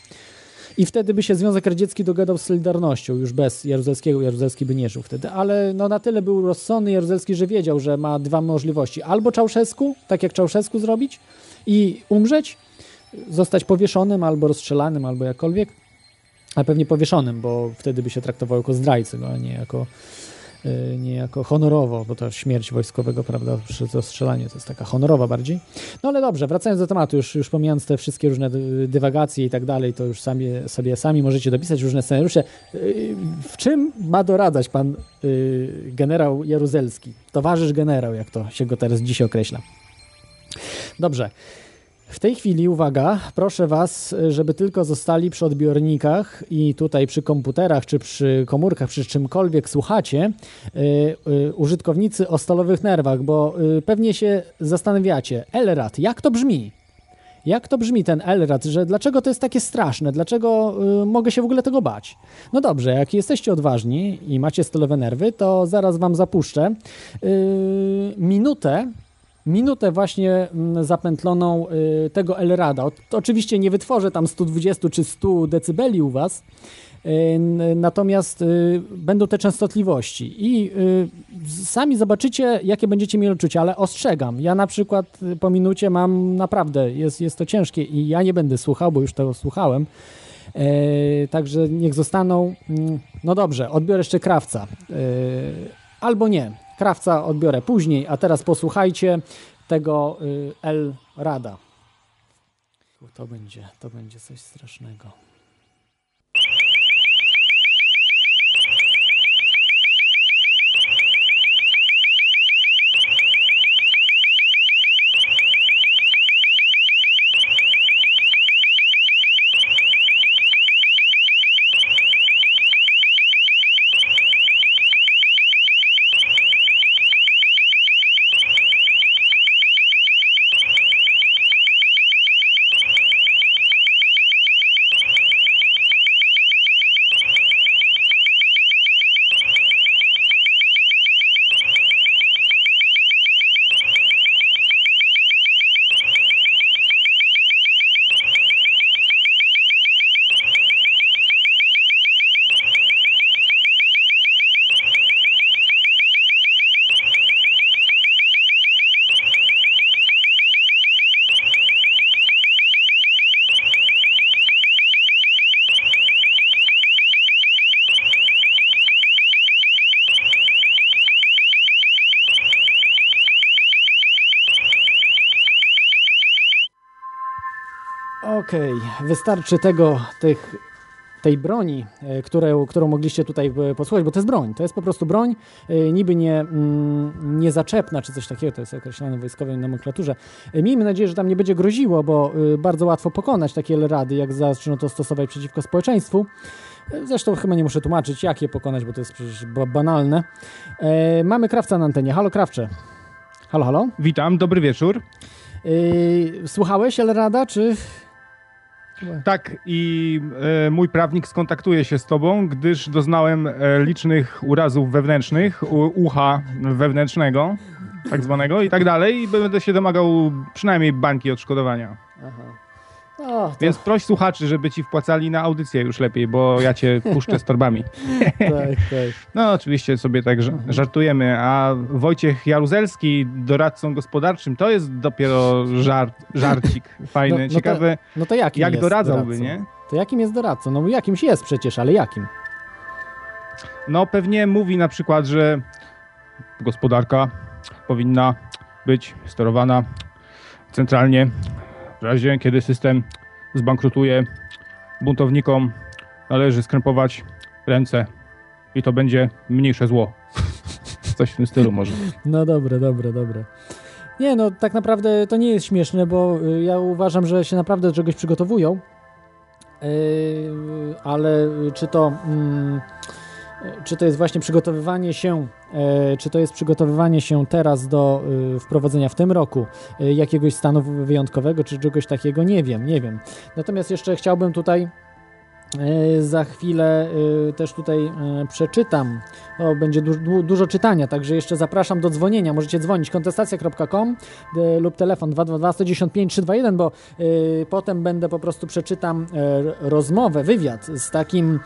I wtedy by się Związek Radziecki dogadał z Solidarnością, już bez Jaruzelskiego. Jaruzelski by nie żył wtedy, ale no na tyle był rozsądny Jaruzelski, że wiedział, że ma dwa możliwości. Albo Czałszewsku, tak jak Czałszewsku zrobić i umrzeć, zostać powieszonym, albo rozstrzelanym, albo jakkolwiek, ale pewnie powieszonym, bo wtedy by się traktował jako zdrajcy, no, a nie jako y, niejako honorowo, bo to śmierć wojskowego, prawda, przez ostrzelanie to jest taka honorowa bardziej. No ale dobrze, wracając do tematu, już, już pomijając te wszystkie różne dy- dywagacje i tak dalej, to już sami, sobie sami możecie dopisać różne scenariusze. Y, W czym ma doradzać pan y, generał Jaruzelski? Towarzysz generał, jak to się go teraz dzisiaj określa. Dobrze. W tej chwili, uwaga, proszę Was, żeby tylko zostali przy odbiornikach i tutaj przy komputerach, czy przy komórkach, przy czymkolwiek słuchacie, y, y, użytkownicy o stalowych nerwach, bo y, pewnie się zastanawiacie, Elrad, jak to brzmi? Jak to brzmi ten Elrad, że dlaczego to jest takie straszne, dlaczego y, mogę się w ogóle tego bać? No dobrze, jak jesteście odważni i macie stalowe nerwy, to zaraz Wam zapuszczę y, minutę minutę właśnie mm, zapętloną y, tego Elrada. Oczywiście nie wytworzę tam 120 czy 100 decybeli u Was, y, natomiast y, będą te częstotliwości i sami zobaczycie, jakie będziecie mieli odczucia, ale ostrzegam, ja na przykład po minucie mam naprawdę, jest, jest to ciężkie i ja nie będę słuchał, bo już tego słuchałem, E, także niech zostaną. mm, No dobrze, odbiorę jeszcze krawca. E, albo nie. Krawca odbiorę później, a teraz posłuchajcie tego y, El Rada. To będzie, to będzie coś strasznego. Okej, wystarczy tego, tych, tej broni, e, które, którą mogliście tutaj e, posłuchać, bo to jest broń, to jest po prostu broń, e, niby nie, mm, nie zaczepna czy coś takiego, to jest określane w wojskowej nomenklaturze. Miejmy nadzieję, że tam nie będzie groziło, bo bardzo łatwo pokonać takie rady, jak zaczną to stosować przeciwko społeczeństwu. Zresztą chyba nie muszę tłumaczyć, jak je pokonać, bo to jest przecież ba- banalne. Mamy krawca na antenie. Halo, krawcze. Halo, halo. Witam, dobry wieczór. E, słuchałeś Elrada, czy... Tak, i e, mój prawnik skontaktuje się z tobą, gdyż doznałem e, licznych urazów wewnętrznych, u, ucha wewnętrznego, tak zwanego i tak dalej, i będę się domagał przynajmniej bańki odszkodowania. Aha. No, to... Więc proś słuchaczy, żeby ci wpłacali na audycję już lepiej, bo ja cię [laughs] puszczę z torbami. tak, tak. No, oczywiście sobie tak żartujemy, a Wojciech Jaruzelski, doradcą gospodarczym, to jest dopiero żart, żarcik [laughs] fajny, No- no to- ciekawy, No to jakim jak jest doradzałby, doradcą? nie? To jakim jest doradcą? No jakimś jest przecież, ale jakim? No pewnie mówi na przykład, że gospodarka powinna być sterowana centralnie. W razie, kiedy system zbankrutuje, buntownikom należy skrępować ręce i to będzie mniejsze zło. [laughs] Coś w tym stylu może. No dobre, dobre, dobre. Nie, no tak naprawdę to nie jest śmieszne, bo y, ja uważam, że się naprawdę do czegoś przygotowują. Yy, ale czy to, mm, czy to jest właśnie przygotowywanie się, e, czy to jest przygotowywanie się teraz do y, wprowadzenia w tym roku y, jakiegoś stanu wyjątkowego, czy czegoś takiego, nie wiem, nie wiem. Natomiast jeszcze chciałbym tutaj e, za chwilę e, też tutaj e, przeczytam. O, będzie du du dużo czytania, także jeszcze zapraszam do dzwonienia. Możecie dzwonić kontestacja.com e, lub telefon 222 195 321, bo e, potem będę po prostu przeczytam e, rozmowę, wywiad z takim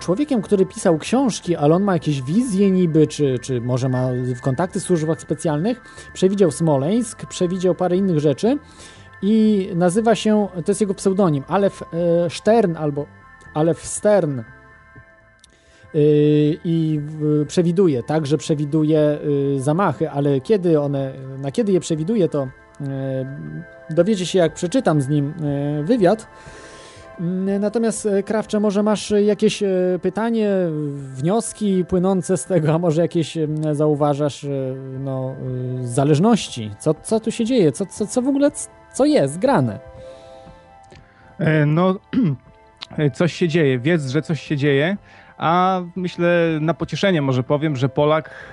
człowiekiem, który pisał książki, ale on ma jakieś wizje niby, czy, czy może ma kontakty w służbach specjalnych. Przewidział Smoleńsk, przewidział parę innych rzeczy i nazywa się, to jest jego pseudonim, Alef e, Stern albo Alef Stern. i przewiduje, także przewiduje zamachy, ale kiedy one, na kiedy je przewiduje, to dowiecie się, jak przeczytam z nim wywiad. Natomiast e, Krawcze, może masz jakieś e, pytanie, wnioski płynące z tego, a może jakieś zauważasz e, no, zależności? Co, co tu się dzieje? Co, co, co w ogóle, co jest grane? No, [clears throat] coś się dzieje. Wiedz, że coś się dzieje. A myślę, na pocieszenie może powiem, że Polak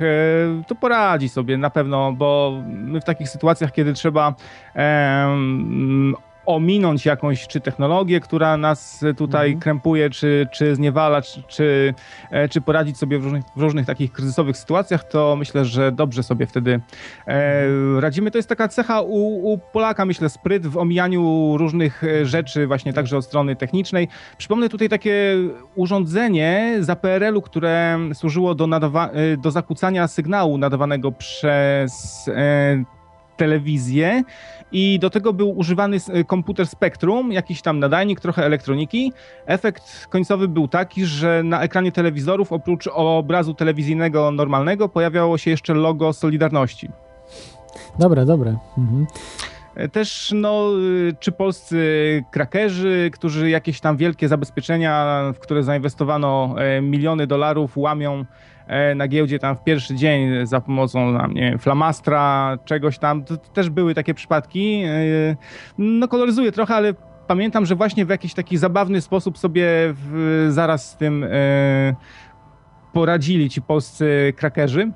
to poradzi sobie na pewno, bo my w takich sytuacjach, kiedy trzeba ominąć jakąś czy technologię, która nas tutaj mhm. krępuje, czy, czy zniewala, czy, czy, e, czy poradzić sobie w różnych, w różnych takich kryzysowych sytuacjach, to myślę, że dobrze sobie wtedy e, radzimy. To jest taka cecha u, u Polaka, myślę, spryt w omijaniu różnych e, rzeczy, właśnie także od strony technicznej. Przypomnę tutaj takie urządzenie za PRL-u, które służyło do, nadawa- e, do zakłócania sygnału nadawanego przez e, telewizję i do tego był używany e, komputer Spectrum, jakiś tam nadajnik, trochę elektroniki. Efekt końcowy był taki, że na ekranie telewizorów oprócz obrazu telewizyjnego normalnego pojawiało się jeszcze logo Solidarności. Dobre, dobre. Mhm. E, też, no, e, czy polscy krakerzy, którzy jakieś tam wielkie zabezpieczenia, w które zainwestowano miliony dolarów, łamią E, na giełdzie tam w pierwszy dzień za pomocą nie wiem, flamastra, czegoś tam. To, to też były takie przypadki. E, no koloryzuje trochę, ale pamiętam, że właśnie w jakiś taki zabawny sposób sobie w, zaraz z tym e, poradzili ci polscy krakerzy.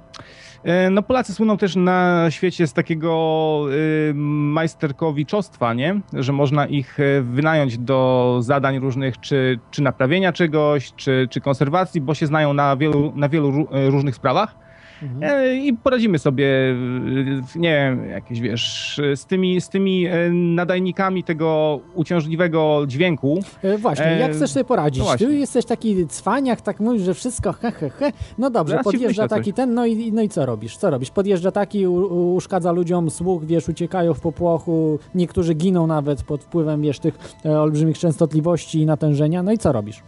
E, no Polacy słyną też na świecie z takiego y, majsterkowiczostwa, nie? Że można ich e, wynająć do zadań różnych, czy, czy naprawienia czegoś, czy, czy konserwacji, bo się znają na wielu, na wielu różnych sprawach. Mhm. E, I poradzimy sobie, nie wiem, jakieś wiesz, z tymi, z tymi e, nadajnikami tego uciążliwego dźwięku. E, właśnie, jak chcesz sobie poradzić? No Ty jesteś taki cwaniak, tak mówisz, że wszystko he, he, he. No dobrze, Zaraz podjeżdża taki ten, no i, no i co robisz? Co robisz? Podjeżdża taki, u, uszkadza ludziom słuch, wiesz, uciekają w popłochu, niektórzy giną nawet pod wpływem, wiesz, tych olbrzymich częstotliwości i natężenia, no i co robisz?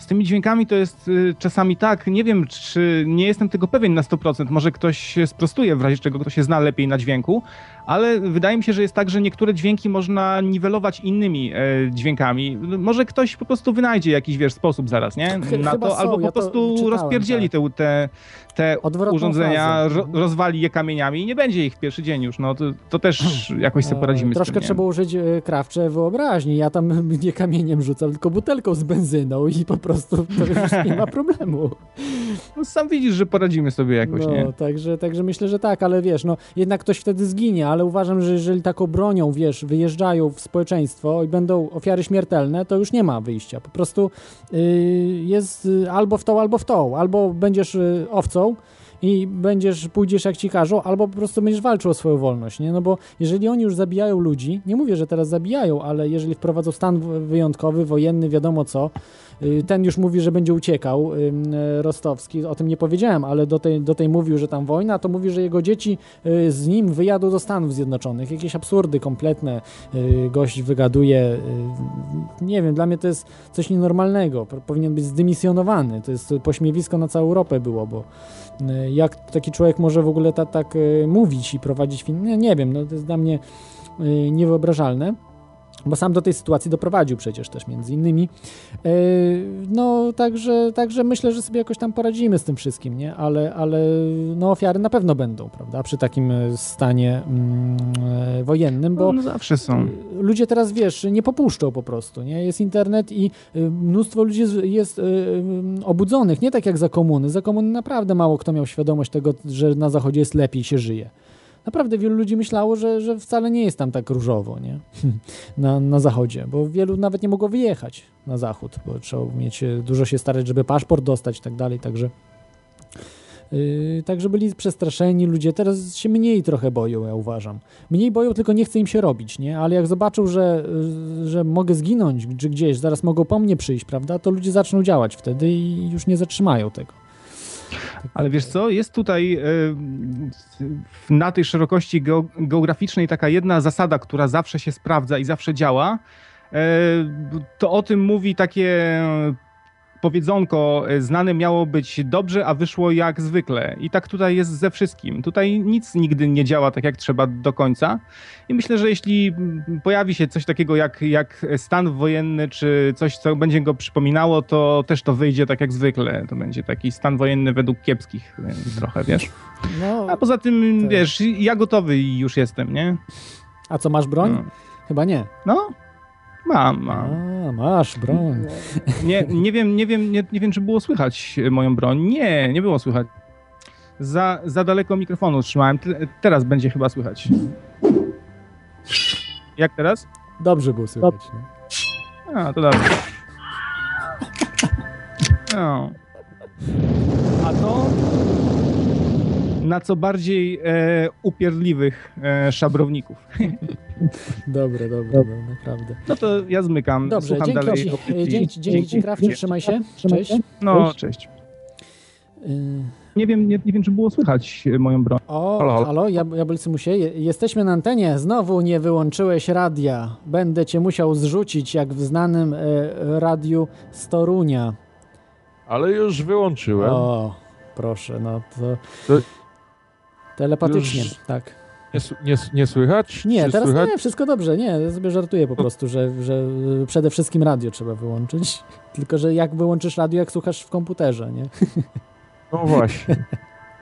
Z tymi dźwiękami to jest y, czasami tak, nie wiem, czy nie jestem tego pewien na 100%, może ktoś sprostuje w razie czego ktoś się zna lepiej na dźwięku, ale wydaje mi się, że jest tak, że niektóre dźwięki można niwelować innymi e, dźwiękami. Może ktoś po prostu wynajdzie jakiś, wiesz, sposób zaraz, nie? Na to, są, albo po ja prostu czytałem, rozpierdzieli tak. te, te, te urządzenia, ro, rozwali je kamieniami i nie będzie ich w pierwszy dzień już, no to, to też [sniffs] jakoś sobie poradzimy Troszkę z tym, trzeba użyć e, krawcze wyobraźni. Ja tam [laughs] nie kamieniem rzucam, tylko butelką z benzyną i po prostu to już [laughs] nie ma problemu. No, sam widzisz, że poradzimy sobie jakoś, no, nie? Także, także myślę, że tak, ale wiesz, no jednak ktoś wtedy zginie, ale uważam, że jeżeli taką bronią, wiesz, wyjeżdżają w społeczeństwo i będą ofiary śmiertelne, to już nie ma wyjścia. Po prostu yy, jest y, albo w tą, albo w tą. Albo będziesz yy, owcą, i będziesz, pójdziesz jak ci każą, albo po prostu będziesz walczył o swoją wolność, nie? No bo jeżeli oni już zabijają ludzi, nie mówię, że teraz zabijają, ale jeżeli wprowadzą stan wyjątkowy, wojenny, wiadomo co, y, ten już mówi, że będzie uciekał, Rostowski, o tym nie powiedziałem, ale do tej, do tej mówił, że tam wojna, to mówi, że jego dzieci y, z nim wyjadą do Stanów Zjednoczonych. Jakieś absurdy kompletne y, gość wygaduje. Nie wiem, dla mnie to jest coś nienormalnego. Powinien być zdymisjonowany. To jest pośmiewisko na całą Europę było, bo jak taki człowiek może w ogóle ta, tak y, mówić i prowadzić film? Nie, nie wiem, no to jest dla mnie y, niewyobrażalne. Bo sam do tej sytuacji doprowadził przecież też między innymi. No, także, także myślę, że sobie jakoś tam poradzimy z tym wszystkim, nie? Ale, ale no, ofiary na pewno będą, prawda? Przy takim stanie mm, wojennym, bo no, zawsze są. Ludzie teraz, wiesz, nie popuszczą po prostu, nie? Jest internet i mnóstwo ludzi jest, jest obudzonych, nie tak jak za komuny. Za komuny naprawdę mało kto miał świadomość tego, że na zachodzie jest lepiej się żyje naprawdę wielu ludzi myślało, że, że wcale nie jest tam tak różowo nie? [laughs] Na, na zachodzie, bo wielu nawet nie mogło wyjechać na zachód, bo trzeba mieć, dużo się starać, żeby paszport dostać i tak dalej, także Yy, także byli przestraszeni ludzie, teraz się mniej trochę boją, ja uważam. Mniej boją, tylko nie chce im się robić, nie? Ale jak zobaczą, że, że mogę zginąć czy gdzieś, zaraz mogą po mnie przyjść, prawda, to ludzie zaczną działać wtedy i już nie zatrzymają tego. Ale wiesz co, jest tutaj e, na tej szerokości geograficznej taka jedna zasada, która zawsze się sprawdza i zawsze działa. E, to o tym mówi takie powiedzonko e, znane miało być dobrze, a wyszło jak zwykle. I tak tutaj jest ze wszystkim. Tutaj nic nigdy nie działa tak, jak trzeba do końca. I myślę, że jeśli mm, pojawi się coś takiego jak, jak stan wojenny, czy coś, co będzie go przypominało, to też to wyjdzie tak jak zwykle. To będzie taki stan wojenny według kiepskich trochę, wiesz? No, A poza tym, tak. wiesz, ja gotowy już jestem, nie? a co, masz broń? No. Chyba nie. No, mam, mam. A, masz broń. [laughs] Nie, nie wiem, nie wiem, nie, nie wiem, czy było słychać e, moją broń. Nie, nie było słychać. Za, za daleko mikrofonu trzymałem. Te- Teraz będzie chyba słychać. Jak teraz? Dobrze było słychać. Nie? A, to dobrze. [laughs] No. A to na co bardziej e, upierdliwych e, szabrowników. [laughs] Dobre, dobre, dobre, naprawdę. No to ja zmykam. Dobrze, Słucham dzięki dalej. e, dzięki, dzięki ci Krawczyk, trzymaj się. Cześć. No, cześć. Y, Nie wiem, nie, nie wiem, czy było słychać e, moją broń. O, Halo, halo, halo. ja, Jabłcymusie, je- jesteśmy na antenie. Znowu nie wyłączyłeś radia. Będę cię musiał zrzucić, jak w znanym e, radiu z Torunia. Ale już wyłączyłem. O, proszę, no to... To- Telepatycznie, Już- tak. Nie, nie, nie słychać? Nie, Czy teraz słychać? nie, wszystko dobrze. Nie, ja sobie żartuję po prostu, że, że y, przede wszystkim radio trzeba wyłączyć. [laughs] Tylko, że jak wyłączysz radio, jak słuchasz w komputerze, nie? No właśnie.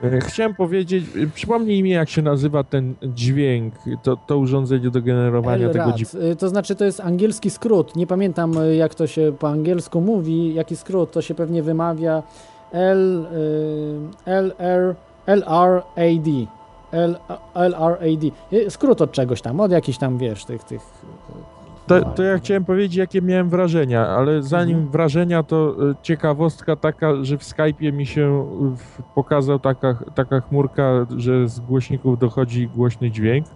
E, Chciałem powiedzieć, e, przypomnij mi, jak się nazywa ten dźwięk, to, to urządzenie do generowania tego LRAD. dźwięku. Y, To znaczy, to jest angielski skrót. Nie pamiętam, y, jak to się po angielsku mówi, jaki skrót. To się pewnie wymawia L, y, LR, LRAD. L, LRAD. Skrót od czegoś tam, od jakichś tam, wiesz, tych, tych... To, to ja chciałem powiedzieć, jakie miałem wrażenia, ale zanim Mhm. wrażenia, to e, ciekawostka taka, że w Skype'ie mi się pokazał taka, taka chmurka, że z głośników dochodzi głośny dźwięk.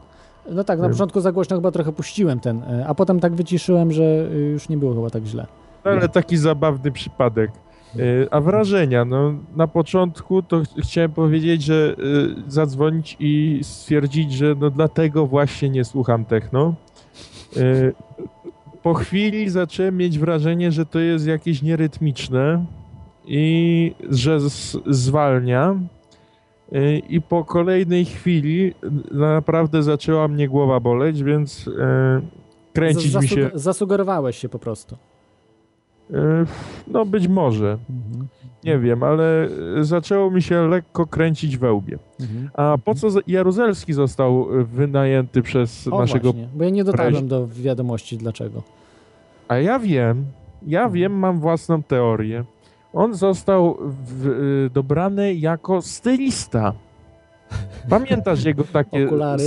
No tak, na Y. początku za głośno chyba trochę puściłem ten, y, a potem tak wyciszyłem, że już nie było chyba tak źle. Ale taki zabawny przypadek. E, A wrażenia, no na początku to ch- chciałem powiedzieć, że e, zadzwonić i stwierdzić, że no dlatego właśnie nie słucham techno. E, Po chwili zacząłem mieć wrażenie, że to jest jakieś nierytmiczne i że zwalnia. I po kolejnej chwili naprawdę zaczęła mnie głowa boleć, więc kręcić mi się. zasug- Zasugerowałeś się po prostu. E, No być może. Nie wiem, ale zaczęło mi się lekko kręcić we łbie. Mhm. A po co Jaruzelski został e, wynajęty przez O naszego... właśnie, bo ja nie dotarłem do wiadomości dlaczego. A ja wiem, ja Mhm. wiem, mam własną teorię. On został w, e, dobrany jako stylista. Pamiętasz jego takie [laughs] Okulary?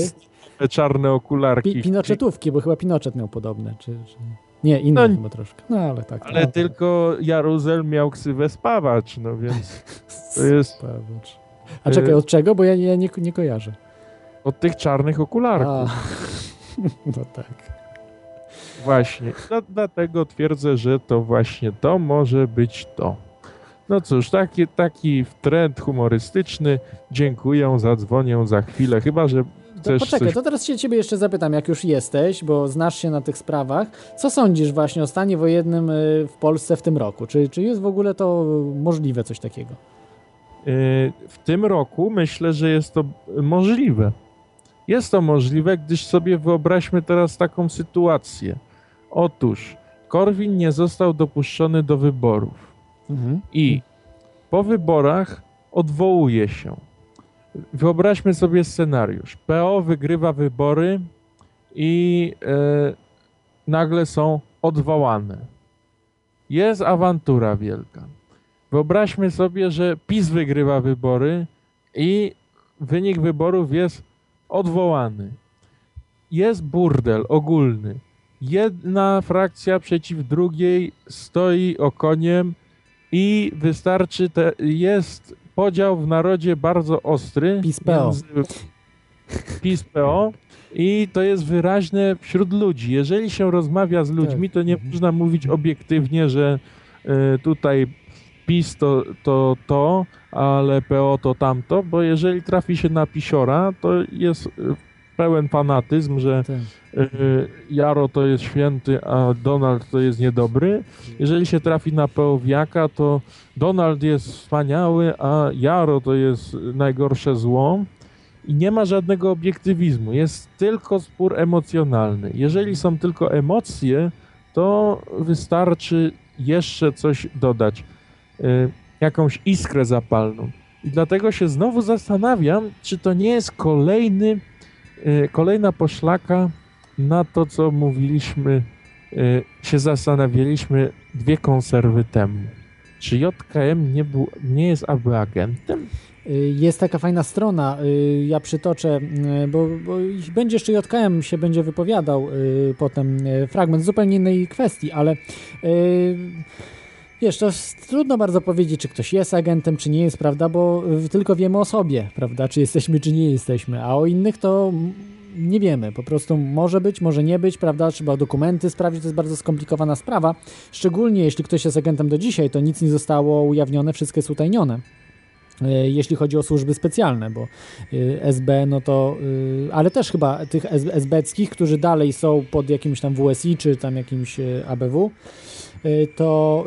czarne okularki? Pi Pinochetówki, bo chyba Pinochet miał podobne, czy... czy... Nie, inne No, chyba troszkę. No ale tak. Ale no, tylko Jaruzel miał ksywę spawacz, no więc to [laughs] jest Spawacz. A czekaj, od czego? Bo ja, ja nie, nie kojarzę. od tych czarnych okularków. A, [laughs] no tak. Właśnie. Dla- dlatego twierdzę, że to właśnie to może być to. No cóż, taki, taki trend humorystyczny. Dziękuję, zadzwonię za chwilę. Chyba, że To poczekaj, coś... to teraz się ciebie jeszcze zapytam, jak już jesteś, bo znasz się na tych sprawach. Co sądzisz właśnie o stanie wojennym y, w Polsce w tym roku? Czy, czy jest w ogóle to możliwe coś takiego? Yy, W tym roku myślę, że jest to możliwe. Jest to możliwe, gdyż sobie wyobraźmy teraz taką sytuację. Otóż Korwin nie został dopuszczony do wyborów. Mhm. i po wyborach odwołuje się. Wyobraźmy sobie scenariusz. PO wygrywa wybory i e, nagle są odwołane. Jest awantura wielka. Wyobraźmy sobie, że PiS wygrywa wybory i wynik wyborów jest odwołany. Jest burdel ogólny. Jedna frakcja przeciw drugiej stoi okoniem i wystarczy, te, jest podział w narodzie bardzo ostry. PiS-PO. PiS-PO i to jest wyraźne wśród ludzi. Jeżeli się rozmawia z ludźmi, to nie można mówić obiektywnie, że y, tutaj PiS to, to to, ale PO to tamto, bo jeżeli trafi się na pisiora, to jest y, pełen fanatyzm, że Tak. y, Jaro to jest święty, a Donald to jest niedobry. Jeżeli się trafi na pełwiaka, to Donald jest wspaniały, a Jaro to jest najgorsze zło. I nie ma żadnego obiektywizmu, jest tylko spór emocjonalny. Jeżeli są tylko emocje, to wystarczy jeszcze coś dodać, y, jakąś iskrę zapalną. I dlatego się znowu zastanawiam, czy to nie jest kolejny, kolejna poszlaka na to, co mówiliśmy, y, się zastanawialiśmy dwie konserwy temu. Czy JKM nie, był, nie jest aby agentem? Y, Jest taka fajna strona, y, ja przytoczę, y, bo, bo będzie jeszcze JKM się będzie wypowiadał y, potem y, fragment zupełnie innej kwestii, ale y, wiesz, to trudno bardzo powiedzieć, czy ktoś jest agentem, czy nie jest, prawda, bo y, tylko wiemy o sobie, prawda, czy jesteśmy, czy nie jesteśmy, a o innych to nie wiemy, po prostu może być, może nie być, prawda, trzeba dokumenty sprawdzić, to jest bardzo skomplikowana sprawa, szczególnie jeśli ktoś jest agentem do dzisiaj, to nic nie zostało ujawnione, wszystko jest utajnione. E, jeśli chodzi o służby specjalne, bo y, SB, no to, y, ale też chyba tych S- SB-ckich, którzy dalej są pod jakimś tam WSI czy tam jakimś ABW, to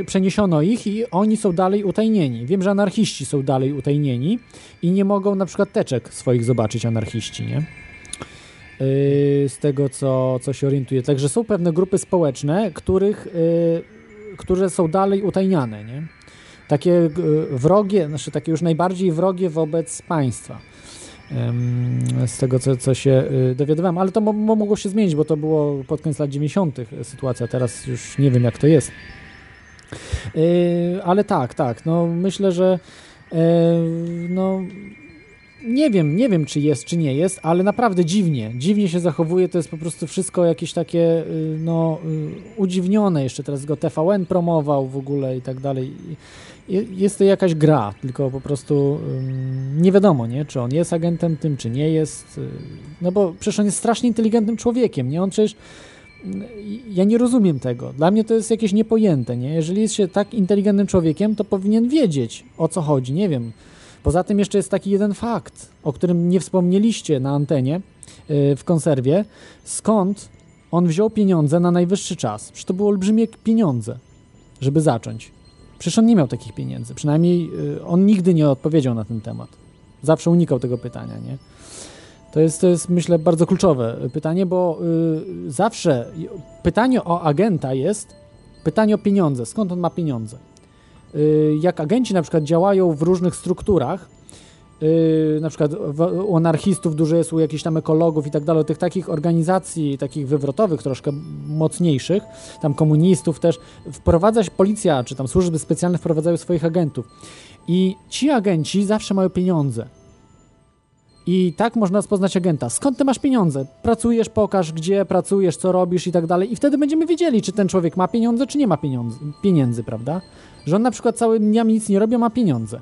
y, przeniesiono ich i oni są dalej utajnieni. Wiem, że anarchiści są dalej utajnieni i nie mogą na przykład teczek swoich zobaczyć anarchiści, nie? Y, Z tego, co, co się orientuje. Także są pewne grupy społeczne, których, y, które są dalej utajniane, nie? takie y, wrogie, znaczy takie już najbardziej wrogie wobec państwa. Z tego, co, co się y, dowiadywałem, ale to mo- mo- mogło się zmienić, bo to było pod koniec lat 90. sytuacja, teraz już nie wiem, jak to jest. Y, Ale tak, tak, no myślę, że y, no nie wiem, nie wiem, czy jest, czy nie jest, ale naprawdę dziwnie, dziwnie się zachowuje, to jest po prostu wszystko jakieś takie, y, no, y, udziwnione, jeszcze teraz go TVN promował w ogóle i tak dalej. Je- Jest to jakaś gra, tylko po prostu nie wiadomo, nie, czy on jest agentem tym, czy nie jest, y, no bo przecież on jest strasznie inteligentnym człowiekiem, nie, on przecież mm, ja nie rozumiem tego. Dla mnie to jest jakieś niepojęte, nie? Jeżeli jest się tak inteligentnym człowiekiem, to powinien wiedzieć, o co chodzi, nie wiem. Poza tym jeszcze jest taki jeden fakt, o którym nie wspomnieliście na antenie yy, w konserwie. Skąd on wziął pieniądze na najwyższy czas? Przecież to były olbrzymie pieniądze, żeby zacząć. Przecież on nie miał takich pieniędzy. Przynajmniej yy, on nigdy nie odpowiedział na ten temat. Zawsze unikał tego pytania, nie? To jest, to jest, myślę, bardzo kluczowe pytanie, bo y, zawsze y, pytanie o agenta jest pytanie o pieniądze. Skąd on ma pieniądze? Y, jak agenci na przykład działają w różnych strukturach, y, na przykład w, u anarchistów dużo jest, u jakichś tam ekologów i tak dalej, tych takich organizacji, takich wywrotowych, troszkę mocniejszych, tam komunistów też, wprowadza się policja, czy tam służby specjalne wprowadzają swoich agentów. I ci agenci zawsze mają pieniądze. I tak można rozpoznać agenta. Skąd ty masz pieniądze? Pracujesz, pokaż gdzie pracujesz, co robisz i tak dalej. I wtedy będziemy wiedzieli, czy ten człowiek ma pieniądze, czy nie ma pieniądze, pieniędzy, prawda? Że on na przykład całymi dniami nic nie robi, ma pieniądze.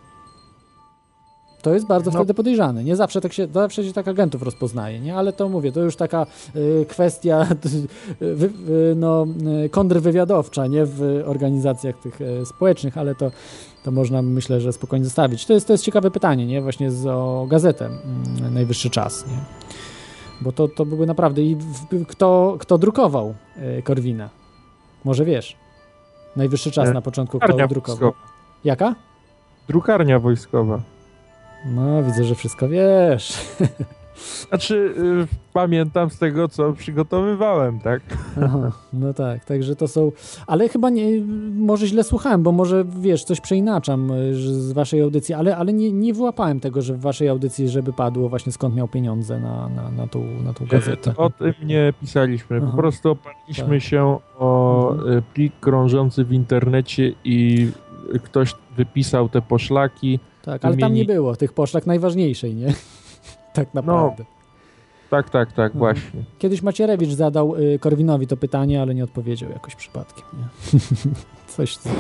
To jest bardzo No. wtedy podejrzane. Nie zawsze tak się, zawsze się tak agentów rozpoznaje, nie? Ale to mówię, to już taka y, kwestia [laughs] y, y, no, y, kontrwywiadowcza, nie? W organizacjach tych y, społecznych, ale to, to można myślę, że spokojnie zostawić. To jest, to jest ciekawe pytanie, nie? Właśnie z, o gazetę mm, Najwyższy Czas, nie? Bo to, to były naprawdę... I w, kto, kto drukował y, Korwina? Może wiesz? Najwyższy Czas E, na początku kto drukował. wojskowa. Jaka? Drukarnia wojskowa. No, widzę, że wszystko wiesz. [laughs] Znaczy, y, pamiętam z tego, co przygotowywałem, tak? Aha, no tak, także to są. Ale chyba nie, może źle słuchałem, bo może wiesz, coś przeinaczam y, z waszej audycji, ale, ale nie, nie wyłapałem tego, że w waszej audycji, żeby padło właśnie skąd miał pieniądze na, na, na, tą, na tą gazetę. O tym nie pisaliśmy. Aha. Po prostu oparliśmy Tak. się o Mhm. y, plik krążący w internecie i ktoś wypisał te poszlaki. Tak, ale tam nie było tych poszlak najważniejszej, nie? [laughs] tak naprawdę. Tak, tak, tak, Mhm. właśnie. Kiedyś Macierewicz zadał y, Korwinowi to pytanie, ale nie odpowiedział jakoś przypadkiem. Nie? [laughs] Coś tam.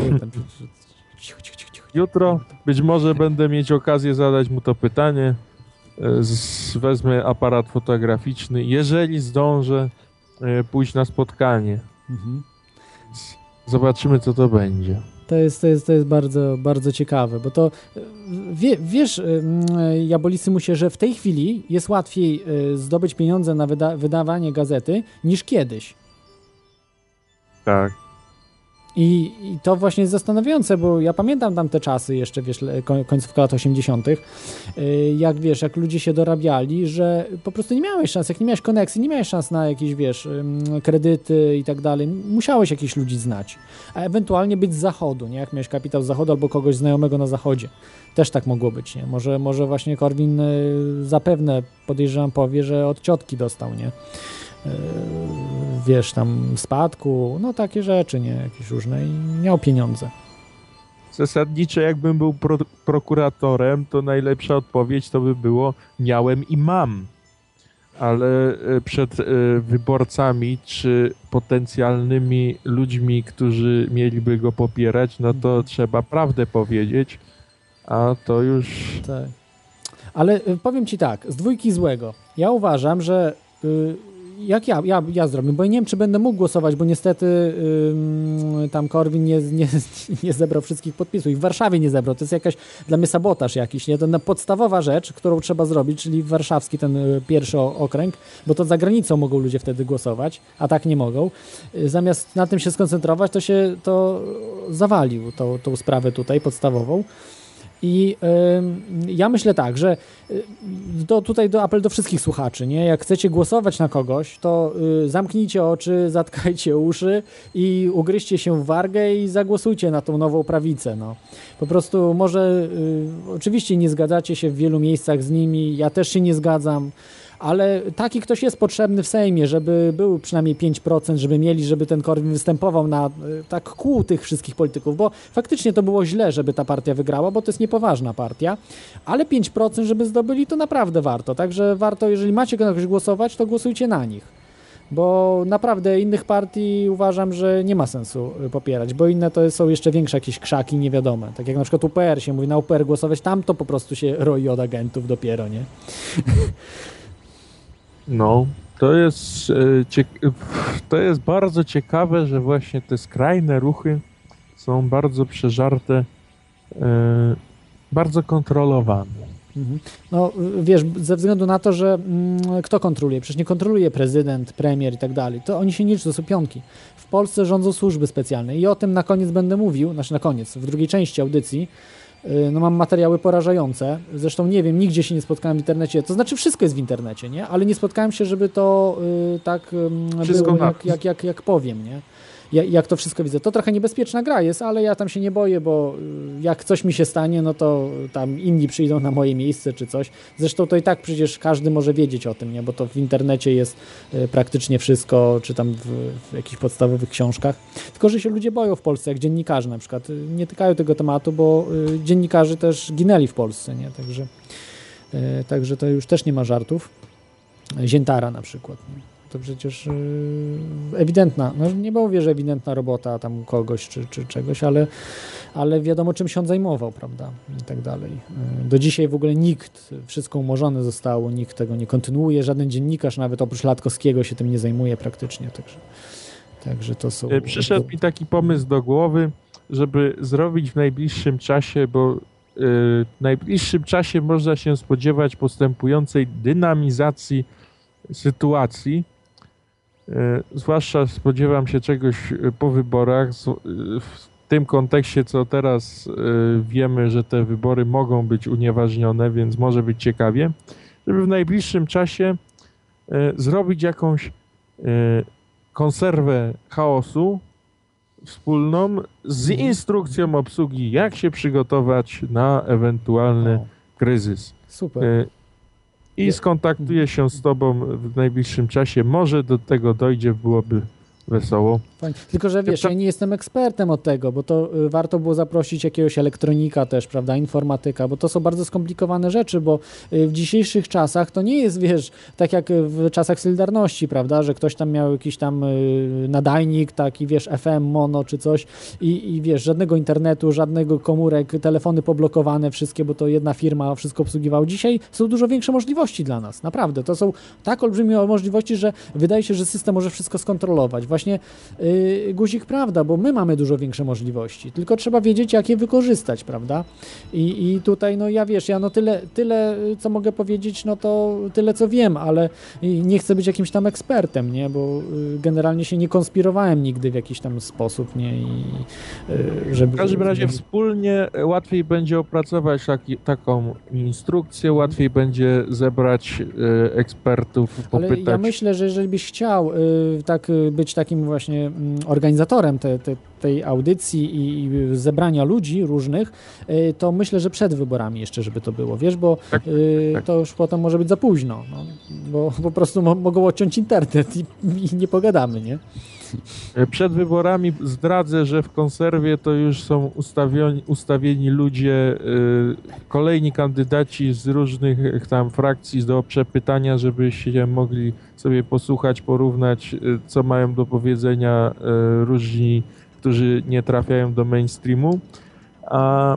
Cicho, cicho, cicho. Jutro być może będę mieć okazję zadać mu to pytanie. Y, Z, wezmę aparat fotograficzny, jeżeli zdążę y, pójść na spotkanie. Mhm. Zobaczymy, co to będzie. To jest, to jest, to jest bardzo, bardzo ciekawe, bo to wie, wiesz, Jabolicy mu się, że w tej chwili jest łatwiej zdobyć pieniądze na wyda wydawanie gazety niż kiedyś. Tak. I, I, to właśnie jest zastanawiające, bo ja pamiętam tam te czasy jeszcze, wiesz, końcówka lat 80., y, jak wiesz, jak ludzie się dorabiali, że po prostu nie miałeś szans, jak nie miałeś koneksji, nie miałeś szans na jakieś, wiesz, kredyty i tak dalej, musiałeś jakichś ludzi znać, a ewentualnie być z zachodu, nie, jak miałeś kapitał z zachodu albo kogoś znajomego na zachodzie. Też tak mogło być, nie? Może, może właśnie Korwin y, zapewne, podejrzewam, powie, że od ciotki dostał, nie? E, wiesz, tam spadku, no takie rzeczy, nie, jakieś różne i miał pieniądze. Zasadniczo jakbym był pro prokuratorem, to najlepsza odpowiedź to by było miałem i mam. Ale e, przed e, wyborcami czy potencjalnymi ludźmi, którzy mieliby go popierać, no to mhm. trzeba prawdę powiedzieć, a to już... Tak. Ale powiem ci tak, z dwójki złego. Ja uważam, że y, jak ja, ja, ja zrobię, bo nie wiem, czy będę mógł głosować, bo niestety tam Korwin nie, nie, [laughs] nie zebrał wszystkich podpisów i w Warszawie nie zebrał. To jest jakaś dla mnie sabotaż jakiś, nie? To podstawowa rzecz, którą trzeba zrobić, czyli warszawski ten y, pierwszy okręg, bo to za granicą mogą ludzie wtedy głosować, a tak nie mogą. Y, zamiast na tym się skoncentrować, to się to zawalił, tą, tą sprawę tutaj podstawową. I y, ja myślę tak, że y, do, tutaj do apel do wszystkich słuchaczy, nie? Jak chcecie głosować na kogoś, to y, zamknijcie oczy, [laughs] zatkajcie uszy i ugryźcie się w wargę i zagłosujcie na tą nową prawicę. No. Po prostu może y, oczywiście nie zgadzacie się w wielu miejscach z nimi, ja też się nie zgadzam ale taki ktoś jest potrzebny w Sejmie, żeby był przynajmniej 5%, żeby mieli, żeby ten Korwin występował na e, tak kół tych wszystkich polityków, bo faktycznie to było źle, żeby ta partia wygrała, bo to jest niepoważna partia, ale 5% żeby zdobyli, to naprawdę warto, także warto, jeżeli macie kogoś głosować, to głosujcie na nich bo naprawdę innych partii uważam, że nie ma sensu e, popierać, bo inne to są jeszcze większe jakieś krzaki niewiadome. Tak jak na przykład UPR się mówi, na UPR głosować, tam to po prostu się roi od agentów dopiero, nie? [laughs] No, to jest, e, to jest bardzo ciekawe, że właśnie te skrajne ruchy są bardzo przeżarte, e, bardzo kontrolowane. Mhm. No wiesz, ze względu na to, że mm, kto kontroluje? Przecież nie kontroluje prezydent, premier i tak dalej. To oni się nie liczą, to są pionki. W Polsce rządzą służby specjalne i o tym na koniec będę mówił, znaczy na koniec, w drugiej części audycji, no mam materiały porażające. Zresztą nie wiem, nigdzie się nie spotkałem w internecie. To znaczy wszystko jest w internecie, nie? Ale nie spotkałem się, żeby to y, tak y, było, jak, jak, jak, jak powiem, nie? Jak to wszystko widzę. To trochę niebezpieczna gra jest, ale ja tam się nie boję, bo y, jak coś mi się stanie, no to tam inni przyjdą na moje miejsce czy coś. Zresztą to i tak przecież każdy może wiedzieć o tym, nie? bo to w internecie jest y, praktycznie wszystko, czy tam w, w jakichś podstawowych książkach. Tylko, że się ludzie boją w Polsce, jak dziennikarze na przykład. Y, nie tykają tego tematu, bo dziennikarze też ginęli w Polsce, nie? Także, także to już też nie ma żartów. Ziętara na przykład. Nie? To przecież yy, ewidentna, no nie mówię, że ewidentna robota tam kogoś czy, czy czegoś, ale, ale wiadomo czym się on zajmował, prawda, i tak dalej. Yy, do dzisiaj w ogóle nikt, wszystko umorzone zostało, nikt tego nie kontynuuje, żaden dziennikarz nawet oprócz Latkowskiego się tym nie zajmuje praktycznie, także, także to są... E, przyszedł mi taki pomysł do głowy, żeby zrobić w najbliższym czasie, bo yy, w najbliższym czasie można się spodziewać postępującej dynamizacji sytuacji, E, zwłaszcza spodziewam się czegoś e, po wyborach. E, w tym kontekście, co teraz wiemy, że te wybory mogą być unieważnione, więc może być ciekawie, żeby w najbliższym czasie zrobić jakąś konserwę chaosu wspólną z mhm. instrukcją obsługi, jak się przygotować na ewentualny kryzys. Super i skontaktuję się z Tobą w najbliższym czasie. Może do tego dojdzie, byłoby wesoło. Fajnie. Tylko, że wiesz, ja nie jestem ekspertem od tego, bo to y, warto było zaprosić jakiegoś elektronika też, prawda, informatyka, bo to są bardzo skomplikowane rzeczy, bo y, w dzisiejszych czasach to nie jest, wiesz, tak jak w czasach Solidarności, prawda, że ktoś tam miał jakiś tam y, nadajnik, taki, wiesz, FM, mono czy coś i, i wiesz, żadnego internetu, żadnego komórek, telefony poblokowane wszystkie, bo to jedna firma wszystko obsługiwała. Dzisiaj są dużo większe możliwości dla nas, naprawdę. To są tak olbrzymie możliwości, że wydaje się, że system może wszystko skontrolować. Właśnie właśnie yy, guzik prawda, bo my mamy dużo większe możliwości, tylko trzeba wiedzieć, jak je wykorzystać, prawda? I, i tutaj, no ja wiesz, ja no tyle, tyle, co mogę powiedzieć, no to tyle, co wiem, ale nie chcę być jakimś tam ekspertem, nie, bo y, generalnie się nie konspirowałem nigdy w jakiś tam sposób, nie, i y, żeby... W każdym razie wspólnie łatwiej będzie opracować taki, taką instrukcję, łatwiej będzie zebrać y, ekspertów, popytać. Ale ja myślę, że jeżeli byś chciał y, tak y, być takim właśnie mm, organizatorem te, te, tej audycji i, i zebrania ludzi różnych, y, to myślę, że przed wyborami jeszcze, żeby to było, wiesz, bo Tak, y, tak. to już potem może być za późno, no, bo po prostu mo mogą odciąć internet i, i nie pogadamy, nie? E, Przed wyborami zdradzę, że w konserwie to już są ustawioni, ustawieni ludzie, y, kolejni kandydaci z różnych y, tam frakcji do przepytania, żeby się mogli sobie posłuchać, porównać, co mają do powiedzenia różni, którzy nie trafiają do mainstreamu. A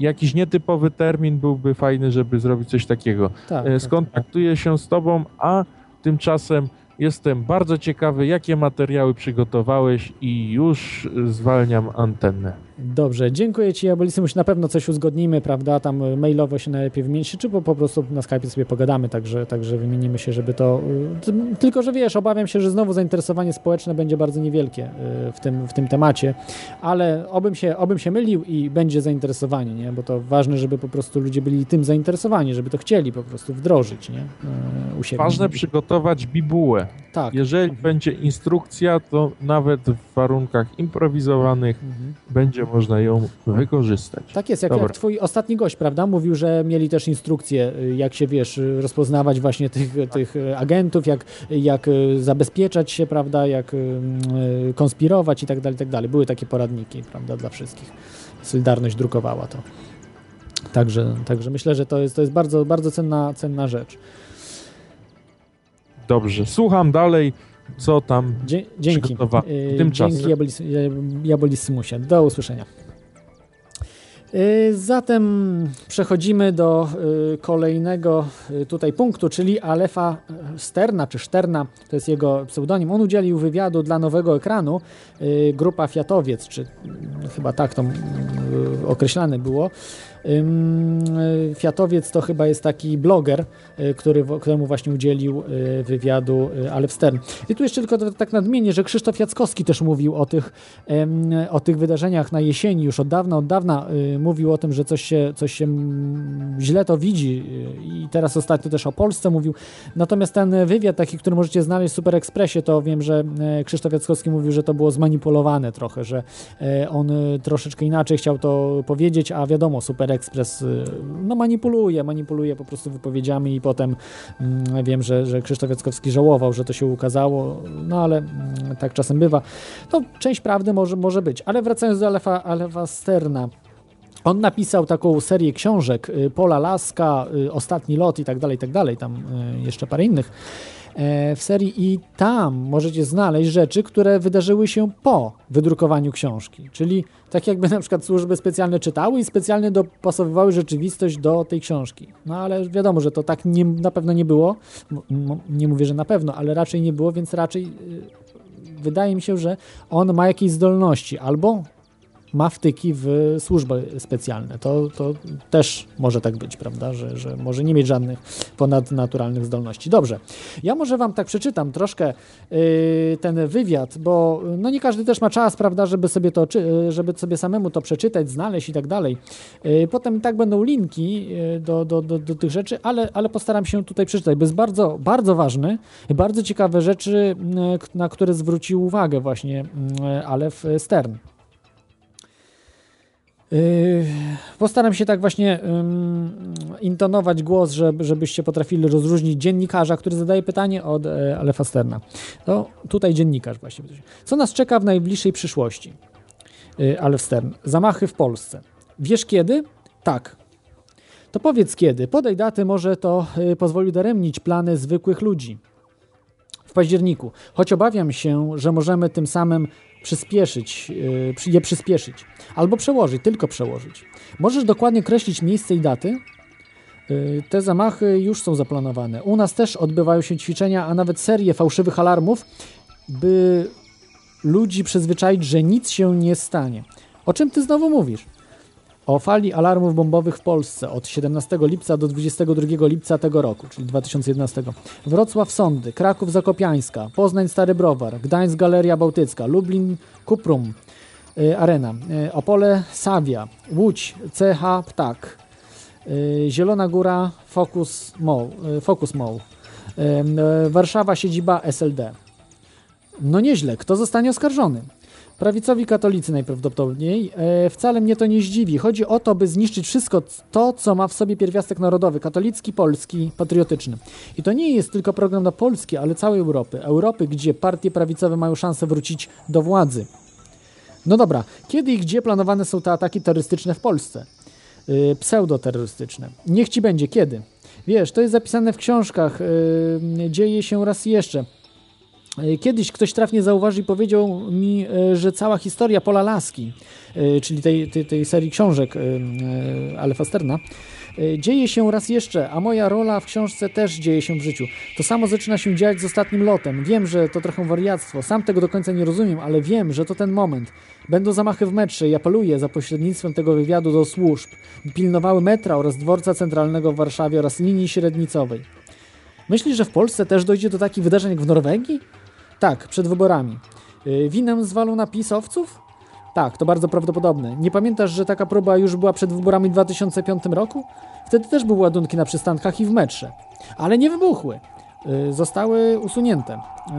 jakiś nietypowy termin byłby fajny, żeby zrobić coś takiego. Tak, E, tak. Skontaktuję się z Tobą, a tymczasem jestem bardzo ciekawy, jakie materiały przygotowałeś i już zwalniam antenę. Dobrze, dziękuję Ci, Abolicymuś. Na pewno coś uzgodnimy, prawda? Tam y, mailowo się najlepiej wymienić, czy po, po prostu na Skype sobie pogadamy, także, także wymienimy się, żeby to. t- Tylko, że wiesz, obawiam się, że znowu zainteresowanie społeczne będzie bardzo niewielkie y, w tym, w tym temacie, ale obym się, obym się mylił i będzie zainteresowanie, nie? Bo to ważne, żeby po prostu ludzie byli tym zainteresowani, żeby to chcieli po prostu wdrożyć, nie? U siebie. Ważne przygotować bibułę. Tak. Jeżeli będzie instrukcja, to nawet w warunkach improwizowanych będzie można ją wykorzystać. Tak jest, jak, jak twój ostatni gość, prawda, mówił, że mieli też instrukcje, y, jak się, wiesz, y, rozpoznawać właśnie tych, tych y, agentów, jak, jak y, zabezpieczać się, prawda, jak y, y, konspirować i tak dalej, i tak dalej. Były takie poradniki, prawda, dla wszystkich. Solidarność drukowała to. Także, także myślę, że to jest, to jest bardzo, bardzo cenna, cenna rzecz. Dobrze, słucham dalej, co tam Dzie- dzięki. Y, Tymczasem Dzięki Jabolis, Jabolisymusie. Do usłyszenia. Y, Zatem przechodzimy do y, kolejnego y, tutaj punktu, czyli Alefa Sterna, czy Szterna, to jest jego pseudonim. On udzielił wywiadu dla nowego ekranu, y, grupa Fiatowiec, czy y, chyba tak to y, określane było. Fiatowiec to chyba jest taki bloger, y, który, któremu właśnie udzielił y, wywiadu Alef Stern. I tu jeszcze tylko tak nadmienię, że Krzysztof Jackowski też mówił o tych, o tych wydarzeniach na jesieni, już od dawna, od dawna mówił o tym, że coś się, coś się mm, źle to widzi i teraz ostatnio też o Polsce mówił. Natomiast ten wywiad taki, który możecie znaleźć w Super Expressie, to wiem, że e, Krzysztof Jackowski mówił, że to było zmanipulowane trochę, że e, on troszeczkę inaczej chciał to powiedzieć, a wiadomo, Super Express y, no manipuluje, manipuluje po prostu wypowiedziami i potem mm, wiem, że, że Krzysztof Jackowski żałował, że to się ukazało, no ale mm, tak czasem bywa. No, część prawdy może, może być, ale wracając do Alefa, Alefa Sterna, on napisał taką serię książek, y, Pola Laska, y, Ostatni Lot i tak dalej, i tak dalej, tam jeszcze parę innych e, w serii. I tam możecie znaleźć rzeczy, które wydarzyły się po wydrukowaniu książki, czyli tak jakby na przykład służby specjalne czytały i specjalnie dopasowywały rzeczywistość do tej książki. No ale wiadomo, że to tak nie, na pewno nie było, nie mówię, że na pewno, ale raczej nie było, więc raczej y, wydaje mi się, że on ma jakieś zdolności albo ma wtyki w służby specjalne. To, to też może tak być, prawda, że, że może nie mieć żadnych ponadnaturalnych zdolności. Dobrze, ja może wam tak przeczytam troszkę yy, ten wywiad, bo no nie każdy też ma czas, prawda, żeby sobie to, yy, żeby sobie samemu to przeczytać, znaleźć i tak dalej. Yy, potem i tak będą linki yy, do, do, do, do tych rzeczy, ale, ale postaram się tutaj przeczytać, bo jest bardzo, bardzo ważny, bardzo ciekawe rzeczy, na które zwrócił uwagę właśnie Alef Stern. Yy, Postaram się tak właśnie intonować głos, żeby, żebyście potrafili rozróżnić dziennikarza, który zadaje pytanie od e, Alefa Sterna. To tutaj dziennikarz właśnie. Co nas czeka w najbliższej przyszłości? Yy, Alef Stern. Zamachy w Polsce. Wiesz kiedy? Tak. To powiedz kiedy. Podaj daty, może to y, pozwoli daremnić plany zwykłych ludzi. W październiku. Choć obawiam się, że możemy tym samym przyspieszyć, przy- je przyspieszyć. Albo przełożyć, tylko przełożyć. Możesz dokładnie określić miejsce i daty? Yy, Te zamachy już są zaplanowane. U nas też odbywają się ćwiczenia, a nawet serie fałszywych alarmów by ludzi przyzwyczaić, że nic się nie stanie. O czym ty znowu mówisz? O fali alarmów bombowych w Polsce od 17 lipca do 22 lipca tego roku, czyli 2011. Wrocław Sądy, Kraków Zakopiańska, Poznań Stary Browar, Gdańsk Galeria Bałtycka, Lublin Kuprum y, Arena, y, Opole Savia, Łódź CH Ptak, y, Zielona Góra Focus Mall, y, Focus Mall y, y, Warszawa siedziba SLD. No nieźle, kto zostanie oskarżony? Prawicowi katolicy najprawdopodobniej. E, wcale mnie to nie zdziwi. Chodzi o to, by zniszczyć wszystko to, co ma w sobie pierwiastek narodowy, katolicki, polski, patriotyczny. I to nie jest tylko program dla Polski, ale całej Europy. Europy, gdzie partie prawicowe mają szansę wrócić do władzy. No dobra, kiedy i gdzie planowane są te ataki terrorystyczne w Polsce? Yy, pseudoterrorystyczne. Niech ci będzie, kiedy? Wiesz, to jest zapisane w książkach, yy, dzieje się raz jeszcze. Yy, Kiedyś ktoś trafnie zauważył i powiedział mi, yy, że cała historia Pola Laski, yy, czyli tej, tej, tej serii książek Alefa Sterna, yy, dzieje się raz jeszcze, a moja rola w książce też dzieje się w życiu. To samo zaczyna się dziać z ostatnim lotem. Wiem, że to trochę wariactwo, sam tego do końca nie rozumiem, ale wiem, że to ten moment. Będą zamachy w metrze i apeluję za pośrednictwem tego wywiadu do służb, pilnowały metra oraz dworca centralnego w Warszawie oraz linii średnicowej. Myślisz, że w Polsce też dojdzie do takich wydarzeń jak w Norwegii? Tak, przed wyborami. Yy, Winę zwalą na pisowców? Tak, to bardzo prawdopodobne. Nie pamiętasz, że taka próba już była przed wyborami w 2005 roku? Wtedy też były ładunki na przystankach i w metrze. Ale nie wybuchły. Yy, Zostały usunięte. Yy,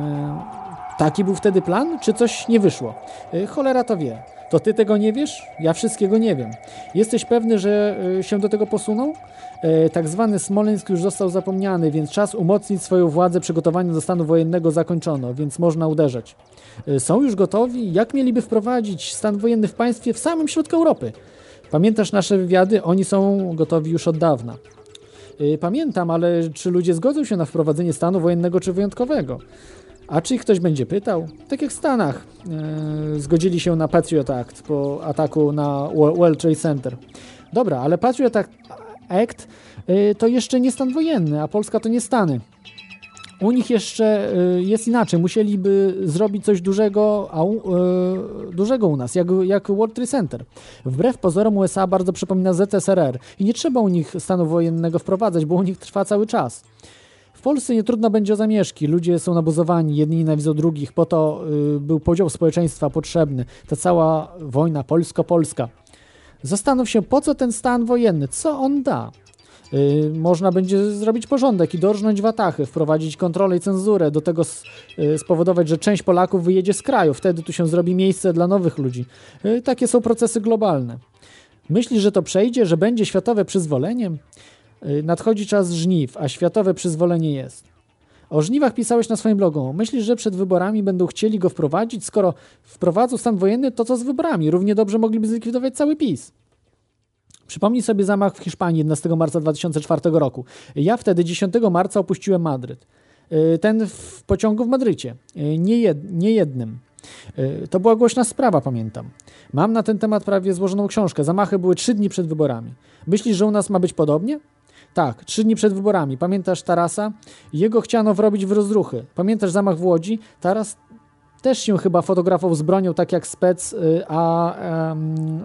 Taki był wtedy plan, czy coś nie wyszło? Cholera to wie. To ty tego nie wiesz? Ja wszystkiego nie wiem. Jesteś pewny, że yy, się do tego posuną? Yy, Tak zwany Smoleńsk już został zapomniany, więc czas umocnić swoją władzę. Przygotowania do stanu wojennego zakończono, więc można uderzać. Yy, Są już gotowi? Jak mieliby wprowadzić stan wojenny w państwie w samym środku Europy? Pamiętasz nasze wywiady? Oni są gotowi już od dawna. Yy, Pamiętam, ale czy ludzie zgodzą się na wprowadzenie stanu wojennego czy wyjątkowego? A czy ktoś będzie pytał? Tak jak w Stanach yy, zgodzili się na Patriot Act po ataku na Wo- World Trade Center. Dobra, ale Patriot Act, yy, to jeszcze nie stan wojenny, a Polska to nie Stany. U nich jeszcze y, jest inaczej. Musieliby zrobić coś dużego, a u, dużego u nas, jak, jak World Trade Center. Wbrew pozorom USA bardzo przypomina ZSRR i nie trzeba u nich stanu wojennego wprowadzać, bo u nich trwa cały czas. Polsce nie trudno będzie o zamieszki. Ludzie są nabuzowani, jedni nienawidzą drugich. Po to y, był podział społeczeństwa potrzebny. Ta cała wojna polsko-polska. Zastanów się, po co ten stan wojenny? Co on da? Y, można będzie zrobić porządek i dorżnąć watachy, wprowadzić kontrolę i cenzurę, do tego y, spowodować, że część Polaków wyjedzie z kraju. Wtedy tu się zrobi miejsce dla nowych ludzi. Y, takie są procesy globalne. Myślisz, że to przejdzie, że będzie światowe przyzwolenie? Y, Nadchodzi czas żniw, a światowe przyzwolenie jest. O żniwach pisałeś na swoim blogu. Myślisz, że przed wyborami będą chcieli go wprowadzić? Skoro wprowadzą stan wojenny, to co z wyborami? Równie dobrze mogliby zlikwidować cały PiS. Przypomnij sobie zamach w Hiszpanii 11 marca 2004 roku. Ja wtedy 10 marca opuściłem Madryt. Y, Ten w pociągu w Madrycie. Y, Nie, jed, nie jednym. To była głośna sprawa, pamiętam. Mam na ten temat prawie złożoną książkę. Zamachy były trzy dni przed wyborami. Myślisz, że u nas ma być podobnie? Tak, trzy dni przed wyborami. Pamiętasz Tarasa? Jego chciano wrobić w rozruchy. Pamiętasz zamach w Łodzi? Taras też się chyba fotografował z bronią, tak jak spec y, A,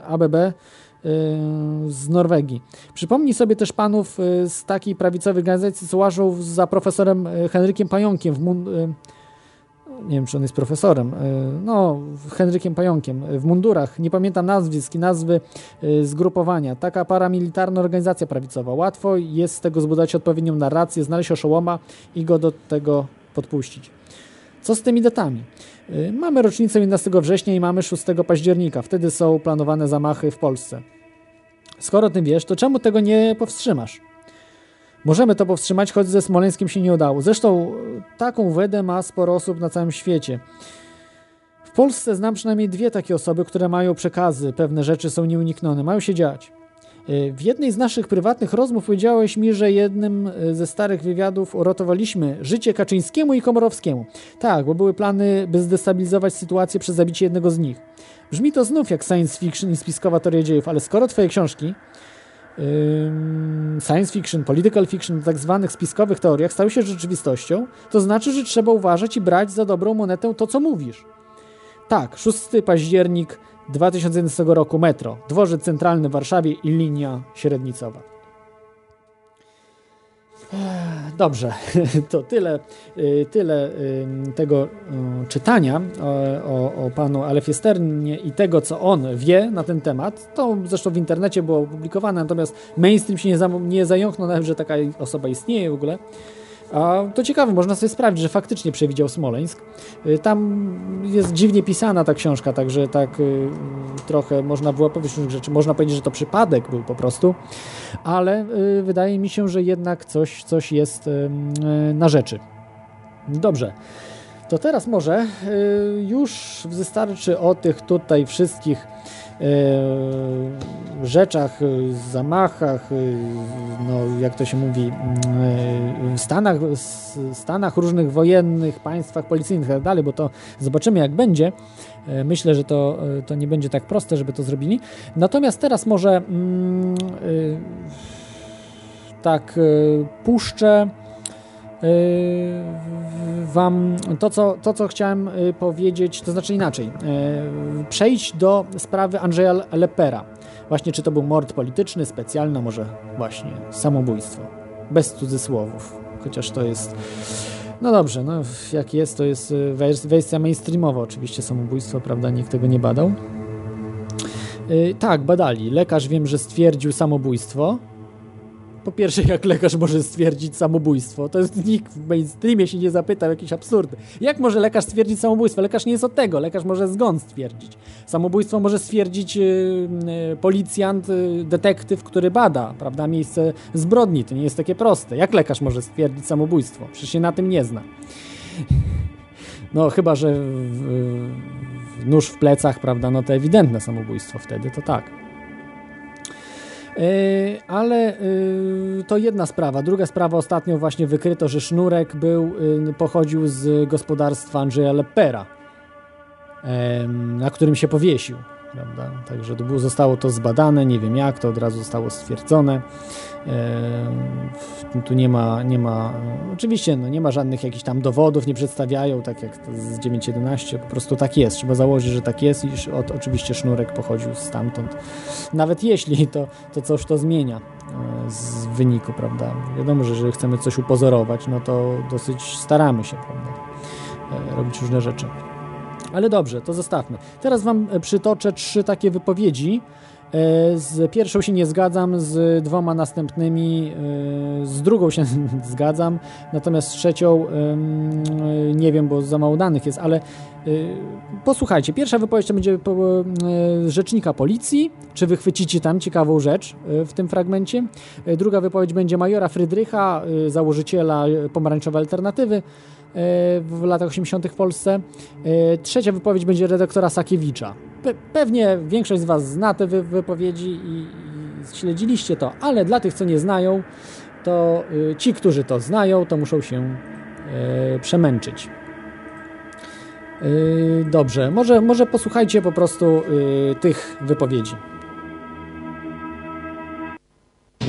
ABB y, z Norwegii. Przypomnij sobie też panów y, z takiej prawicowej organizacji, co łażą za profesorem Henrykiem Pająkiem w nie wiem, czy on jest profesorem, y, no, Henrykiem Pająkiem, y, w mundurach, nie pamiętam nazwisk i nazwy y, zgrupowania. Taka paramilitarna organizacja prawicowa. Łatwo jest z tego zbudować odpowiednią narrację, znaleźć oszołoma i go do tego podpuścić. Co z tymi datami? Mamy rocznicę 11 września i mamy 6 października. Wtedy są planowane zamachy w Polsce. Skoro o tym wiesz, to czemu tego nie powstrzymasz? Możemy to powstrzymać, choć ze Smoleńskiem się nie udało. Zresztą y, taką wedę ma sporo osób na całym świecie. W Polsce znam przynajmniej dwie takie osoby, które mają przekazy, pewne rzeczy są nieuniknione, mają się dziać. Y, W jednej z naszych prywatnych rozmów powiedziałeś mi, że jednym y, ze starych wywiadów uratowaliśmy życie Kaczyńskiemu i Komorowskiemu. Tak, bo były plany, by zdestabilizować sytuację przez zabicie jednego z nich. Brzmi to znów jak science fiction i spiskowa teoria dziejów, ale skoro twoje książki science fiction, political fiction, tak zwanych spiskowych teoriach stały się rzeczywistością, to znaczy, że trzeba uważać i brać za dobrą monetę to, co mówisz. Tak, 6 październik 2011 roku metro, dworzec centralny w Warszawie i linia średnicowa. Dobrze, [laughs] to tyle, y, tyle tego y, czytania o, o panu Alefisternie i tego, co on wie na ten temat. To zresztą w internecie było opublikowane, natomiast mainstream się nie, za, nie zająknął nawet, że taka osoba istnieje w ogóle. A to ciekawe, można sobie sprawdzić, że faktycznie przewidział Smoleńsk. Y, tam jest dziwnie pisana ta książka, także tak y, trochę można było powiedzieć rzeczy. Można powiedzieć, że to przypadek był po prostu, ale y, wydaje mi się, że jednak coś, coś jest na rzeczy. Dobrze. To teraz może już wystarczy o tych tutaj wszystkich rzeczach, e, zamachach, e, no, jak to się mówi, stanach, stanach różnych wojennych, państwach policyjnych i tak dalej, bo to zobaczymy jak będzie. Myślę, że to, to nie będzie tak proste, żeby to zrobili. Natomiast teraz może mm, tak puszczę wam to co, to, co chciałem yy, powiedzieć, to znaczy inaczej. Yy, przejść do sprawy Andrzeja Lepera. Właśnie, czy to był mord polityczny, specjalny, może właśnie samobójstwo. Bez cudzysłowów. Chociaż to jest. No dobrze, no jak jest, to jest wersja mainstreamowa, oczywiście samobójstwo, prawda? Nikt tego nie badał. tak, badali. Lekarz wiem, że stwierdził samobójstwo po pierwsze, jak lekarz może stwierdzić samobójstwo? To jest nikt w mainstreamie się nie zapytał, jakieś absurdy. Jak może lekarz stwierdzić samobójstwo? Lekarz nie jest od tego. Lekarz może zgon stwierdzić. Samobójstwo może stwierdzić yy, yy, policjant, yy, detektyw, który bada, prawda, miejsce zbrodni. To nie jest takie proste. Jak lekarz może stwierdzić samobójstwo? Przecież się na tym nie zna. No, chyba, że w, w, nóż w plecach, prawda, no to ewidentne samobójstwo wtedy, to tak. E, ale e, to jedna sprawa. Druga sprawa, ostatnio właśnie wykryto, że sznurek był, e, pochodził z gospodarstwa Andrzeja Lepera, na którym się powiesił. Prawda? Także to było, zostało to zbadane, nie wiem jak, to od razu zostało stwierdzone. Tu nie ma, nie ma oczywiście no, nie ma żadnych jakichś tam dowodów, nie przedstawiają, tak jak z 9.11, po prostu tak jest. Trzeba założyć, że tak jest i od, oczywiście sznurek pochodził stamtąd. Nawet jeśli, to, to coś to zmienia e, z wyniku, prawda? Wiadomo, że jeżeli chcemy coś upozorować, no to dosyć staramy się, prawda? E, robić różne rzeczy. Ale dobrze, to zostawmy. Teraz Wam przytoczę trzy takie wypowiedzi, E, z pierwszą się nie zgadzam, z dwoma następnymi, e, z drugą się [laughs] zgadzam, natomiast z trzecią nie wiem, bo za mało danych jest, ale e, posłuchajcie, pierwsza wypowiedź to będzie rzecznika policji, czy wychwycicie tam ciekawą rzecz w tym fragmencie. Druga wypowiedź będzie majora Frydrycha, założyciela pomarańczowej alternatywy w latach 80. w Polsce. Trzecia wypowiedź będzie redaktora Sakiewicza. Pe pewnie większość z Was zna te wy wypowiedzi i, i, śledziliście to, ale dla tych, co nie znają, to y, ci, którzy to znają, to muszą się y, przemęczyć. Dobrze, może, może posłuchajcie po prostu y, tych wypowiedzi.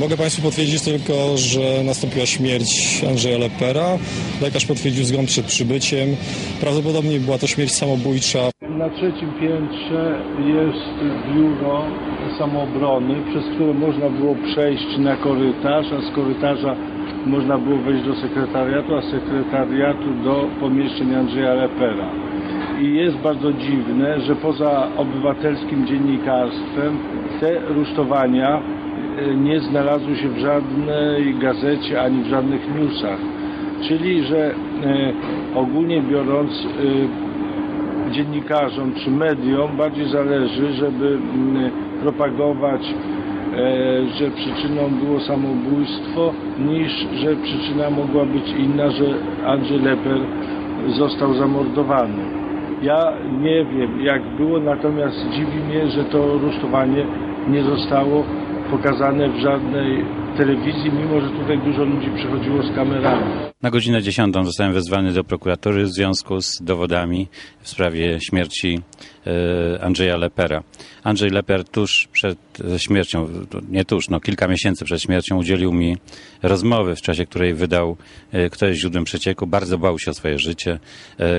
Mogę Państwu potwierdzić tylko, że nastąpiła śmierć Andrzeja Lepera. Lekarz potwierdził zgon przed przybyciem. Prawdopodobnie była to śmierć samobójcza. Na trzecim piętrze jest biuro samoobrony, przez które można było przejść na korytarz, a z korytarza można było wejść do sekretariatu, a z sekretariatu do pomieszczeń Andrzeja Lepera. I jest bardzo dziwne, że poza obywatelskim dziennikarstwem te rusztowania nie znalazły się w żadnej gazecie ani w żadnych newsach. Czyli, że e, ogólnie biorąc e, dziennikarzom czy mediom bardziej zależy, żeby mm, propagować, e, że przyczyną było samobójstwo, niż że przyczyna mogła być inna, że Andrzej Leper został zamordowany. Ja nie wiem jak było, natomiast dziwi mnie, że to rusztowanie nie zostało pokazane w żadnej telewizji, mimo że tutaj dużo ludzi przychodziło z kamerami. Na godzinę 10 zostałem wezwany do prokuratury w związku z dowodami w sprawie śmierci e, Andrzeja Lepera. Andrzej Leper tuż przed e, śmiercią, nie tuż, no kilka miesięcy przed śmiercią udzielił mi rozmowy, w czasie której wydał, e, kto jest źródłem przecieku. Bardzo bał się o swoje życie.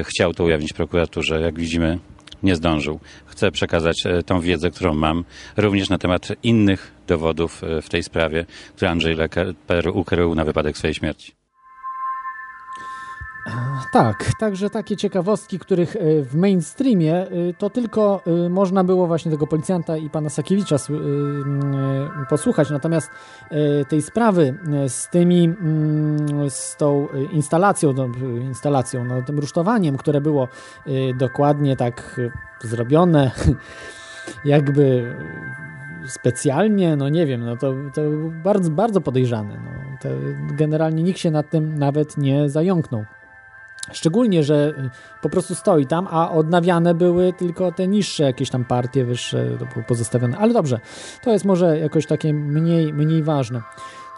Chciał to ujawnić prokuraturze. Jak widzimy, nie zdążył. Chcę przekazać tą wiedzę, którą mam, również na temat innych dowodów e, w tej sprawie, które Andrzej Leper ukrył na wypadek swojej śmierci. Tak, także takie ciekawostki, których e, w mainstreamie e, to tylko można było właśnie tego policjanta i pana Sakiewicza posłuchać, natomiast tej sprawy z tymi, mm, z tą instalacją, no, instalacją, no, tym rusztowaniem, które było dokładnie tak zrobione, [laughs] jakby specjalnie, no nie wiem, no to, to bardzo, bardzo podejrzane. No. Generalnie nikt się nad tym nawet nie zająknął. Szczególnie, że y, po prostu stoi tam, a odnawiane były tylko te niższe jakieś tam partie, wyższe to było pozostawione. Ale dobrze, to jest może jakoś takie mniej, mniej ważne.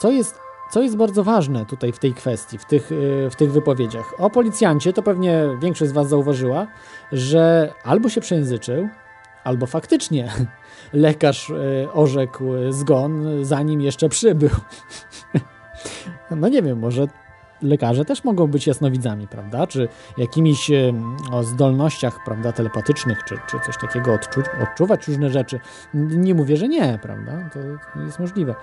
Co jest, co jest bardzo ważne tutaj w tej kwestii, w tych, y, w tych wypowiedziach? O policjancie to pewnie większość z Was zauważyła, że albo się przejęzyczył, albo faktycznie [laughs] lekarz y, orzekł zgon, zanim jeszcze przybył. [laughs] No nie wiem, może lekarze też mogą być jasnowidzami, prawda? Czy jakimiś em, o zdolnościach, prawda, telepatycznych, czy, czy coś takiego odczu odczuwać różne rzeczy. Nie mówię, że nie, prawda? To jest możliwe.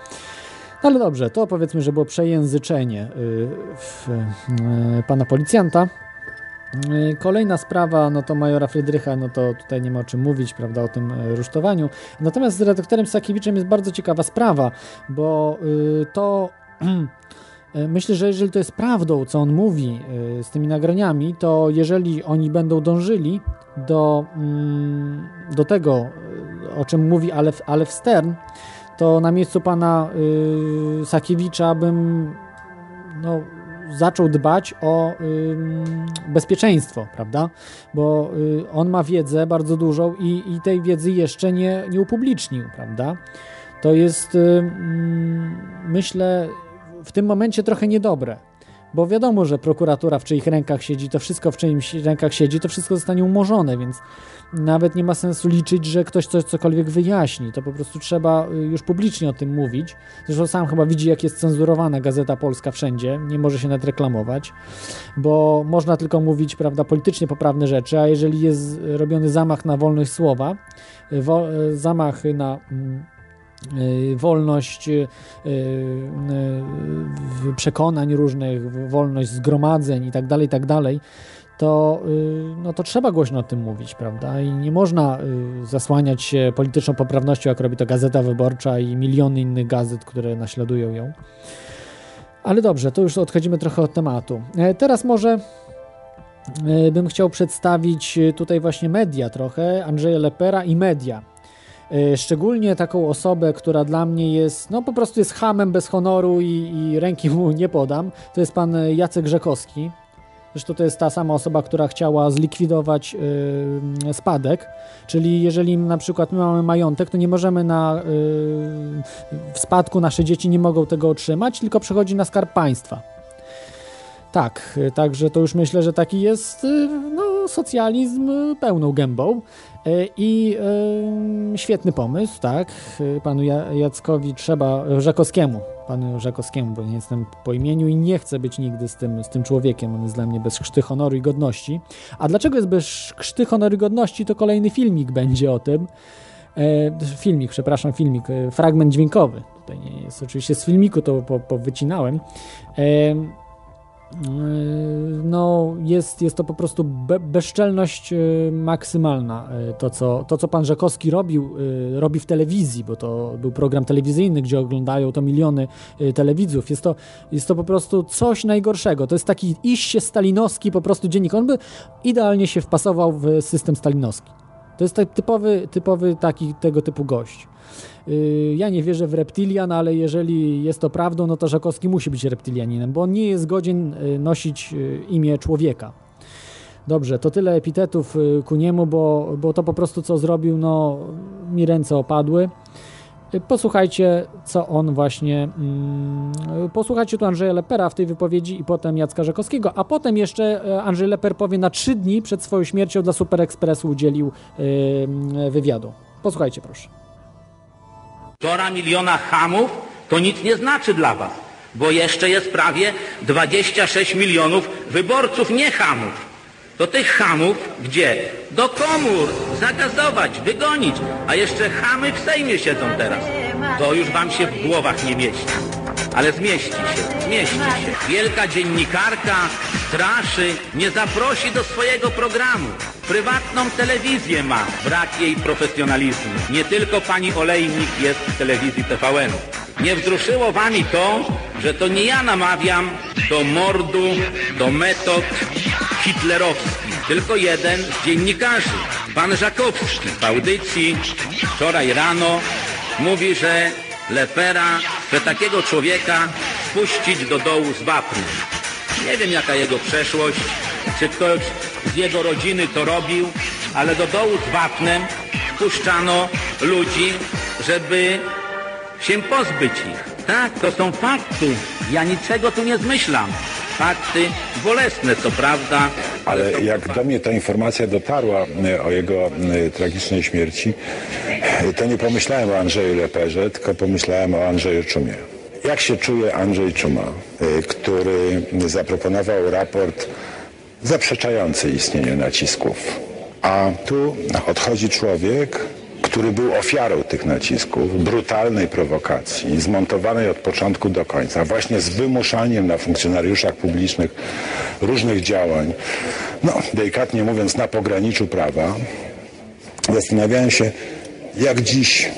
No ale dobrze, to powiedzmy, że było przejęzyczenie y, w, y, pana policjanta. Y, Kolejna sprawa, no to majora Frydrycha, no to tutaj nie ma o czym mówić, prawda, o tym y, rusztowaniu. Natomiast z redaktorem Sakiewiczem jest bardzo ciekawa sprawa, bo y, to [clears throat] E, Myślę, że jeżeli to jest prawdą, co on mówi e, z tymi nagraniami, to jeżeli oni będą dążyli do, mm, do tego, e, o czym mówi Alef, Alef Stern, to na miejscu pana y, Sakiewicza bym no, zaczął dbać o ym, bezpieczeństwo, prawda? Bo y, on ma wiedzę bardzo dużą i, i tej wiedzy jeszcze nie, nie upublicznił, prawda? To jest, y, myślę, w tym momencie trochę niedobre. Bo wiadomo, że prokuratura w czyich rękach siedzi, to wszystko w czyimś rękach siedzi, to wszystko zostanie umorzone, więc nawet nie ma sensu liczyć, że ktoś coś cokolwiek wyjaśni. To po prostu trzeba y, już publicznie o tym mówić. Zresztą sam chyba widzi, jak jest cenzurowana Gazeta Polska wszędzie, nie może się nawet reklamować, bo można tylko mówić, prawda, politycznie poprawne rzeczy, a jeżeli jest robiony zamach na wolność słowa, y, y, zamach na mm, wolność y, y, przekonań różnych, wolność zgromadzeń i tak dalej, tak dalej, to, y, no to trzeba głośno o tym mówić, prawda? I nie można y, zasłaniać się polityczną poprawnością, jak robi to Gazeta Wyborcza i miliony innych gazet, które naśladują ją. Ale dobrze, to już odchodzimy trochę od tematu. E, Teraz może e, bym chciał przedstawić e, tutaj właśnie media trochę, Andrzeja Lepera i media. E, Szczególnie taką osobę, która dla mnie jest, no po prostu jest hamem bez honoru i, i ręki mu nie podam. To jest pan e, Jacek Rzekowski. Zresztą to jest ta sama osoba, która chciała zlikwidować y, spadek, czyli jeżeli na przykład my mamy majątek, to nie możemy na, y, w spadku nasze dzieci nie mogą tego otrzymać, tylko przechodzi na skarb państwa. Tak, także to już myślę, że taki jest no, socjalizm pełną gębą i y, świetny pomysł, tak, y, panu Ja- Jackowi trzeba, Rzekowskiemu, panu Rzekowskiemu, bo nie jestem po imieniu i nie chcę być nigdy z tym, z tym człowiekiem, on jest dla mnie bez krzty honoru i godności. A dlaczego jest bez krzty honoru i godności, to kolejny filmik będzie o tym. E, filmik, przepraszam, filmik, e, fragment dźwiękowy. Tutaj nie jest oczywiście z filmiku, to po, po. E, no, jest, jest to po prostu be, bezczelność e, maksymalna. e, To co, to, co pan Rzekowski robił, robi w telewizji, bo to był program telewizyjny, gdzie oglądają to miliony telewidzów. Jest to, jest to po prostu coś najgorszego. To jest taki iście stalinowski po prostu dziennik. On by idealnie się wpasował w system stalinowski. To jest typowy, typowy taki tego typu gość. Yy, Ja nie wierzę w reptilian, ale jeżeli jest to prawdą, no to Żakowski musi być reptilianinem, bo on nie jest godzien yy, nosić yy, imię człowieka. Dobrze, to tyle epitetów ku niemu, bo, bo to po prostu co zrobił, no mi ręce opadły. Posłuchajcie, co on właśnie. Mm, posłuchajcie tu Andrzeja Lepera w tej wypowiedzi i potem Jacka Rzekowskiego, a potem jeszcze e, Andrzej Leper powie na trzy dni przed swoją śmiercią dla Super Expressu udzielił yy, wywiadu. Posłuchajcie, proszę. Półtora miliona hamów to nic nie znaczy dla was, bo jeszcze jest prawie 26 milionów wyborców nie hamów. To tych hamów gdzie? Do komór, zagazować, wygonić, a jeszcze chamy w Sejmie siedzą teraz. To już wam się w głowach nie mieści. Ale zmieści się, zmieści się. Wielka dziennikarka straszy, nie zaprosi do swojego programu. Prywatną telewizję ma, brak jej profesjonalizmu. Nie tylko pani Olejnik jest w telewizji TVN. Nie wzruszyło wami to, że to nie ja namawiam do mordu, do metod hitlerowskich, tylko jeden z dziennikarzy, pan Żakowski, w audycji wczoraj rano mówi, że Lepera chce takiego człowieka spuścić do dołu z wapnem. Nie wiem jaka jego przeszłość, czy ktoś z jego rodziny to robił, ale do dołu z wapnem wpuszczano ludzi, żeby się pozbyć ich. Tak, to są fakty. Ja niczego tu nie zmyślam. Fakty bolesne, to prawda. Ale jak do mnie ta informacja dotarła e, o jego e, tragicznej śmierci, e, to nie pomyślałem o Andrzeju Leperze, tylko pomyślałem o Andrzeju Czumie. Jak się czuje Andrzej Czuma, który zaproponował raport zaprzeczający istnieniu nacisków? A tu odchodzi człowiek, który był ofiarą tych nacisków, brutalnej prowokacji, zmontowanej od początku do końca, właśnie z wymuszaniem na funkcjonariuszach publicznych różnych działań, no delikatnie mówiąc na pograniczu prawa, zastanawiałem się, jak dziś,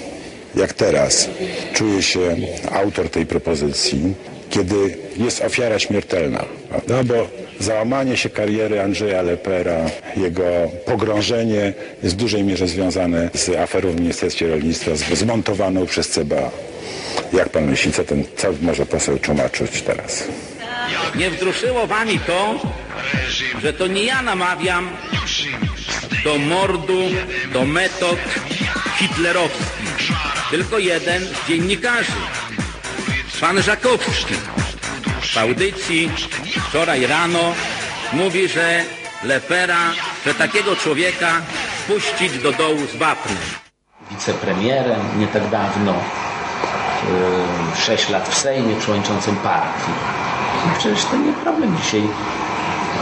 jak teraz czuje się autor tej propozycji, kiedy jest ofiara śmiertelna. No bo załamanie się kariery Andrzeja Lepera, jego pogrążenie jest w dużej mierze związane z aferą w Ministerstwie Rolnictwa, zmontowaną przez CBA. Jak pan myśli, co ten, co może poseł tłumaczyć teraz? Nie wzruszyło wami to, że to nie ja namawiam do mordu, do metod hitlerowskich, tylko jeden z dziennikarzy, pan Żakowski w audycji wczoraj rano mówi, że Lepera chce takiego człowieka puścić do dołu z wapnem. Wicepremierem nie tak dawno, yy, 6 lat w Sejmie, przewodniczącym partii. No przecież to nie problem dzisiaj,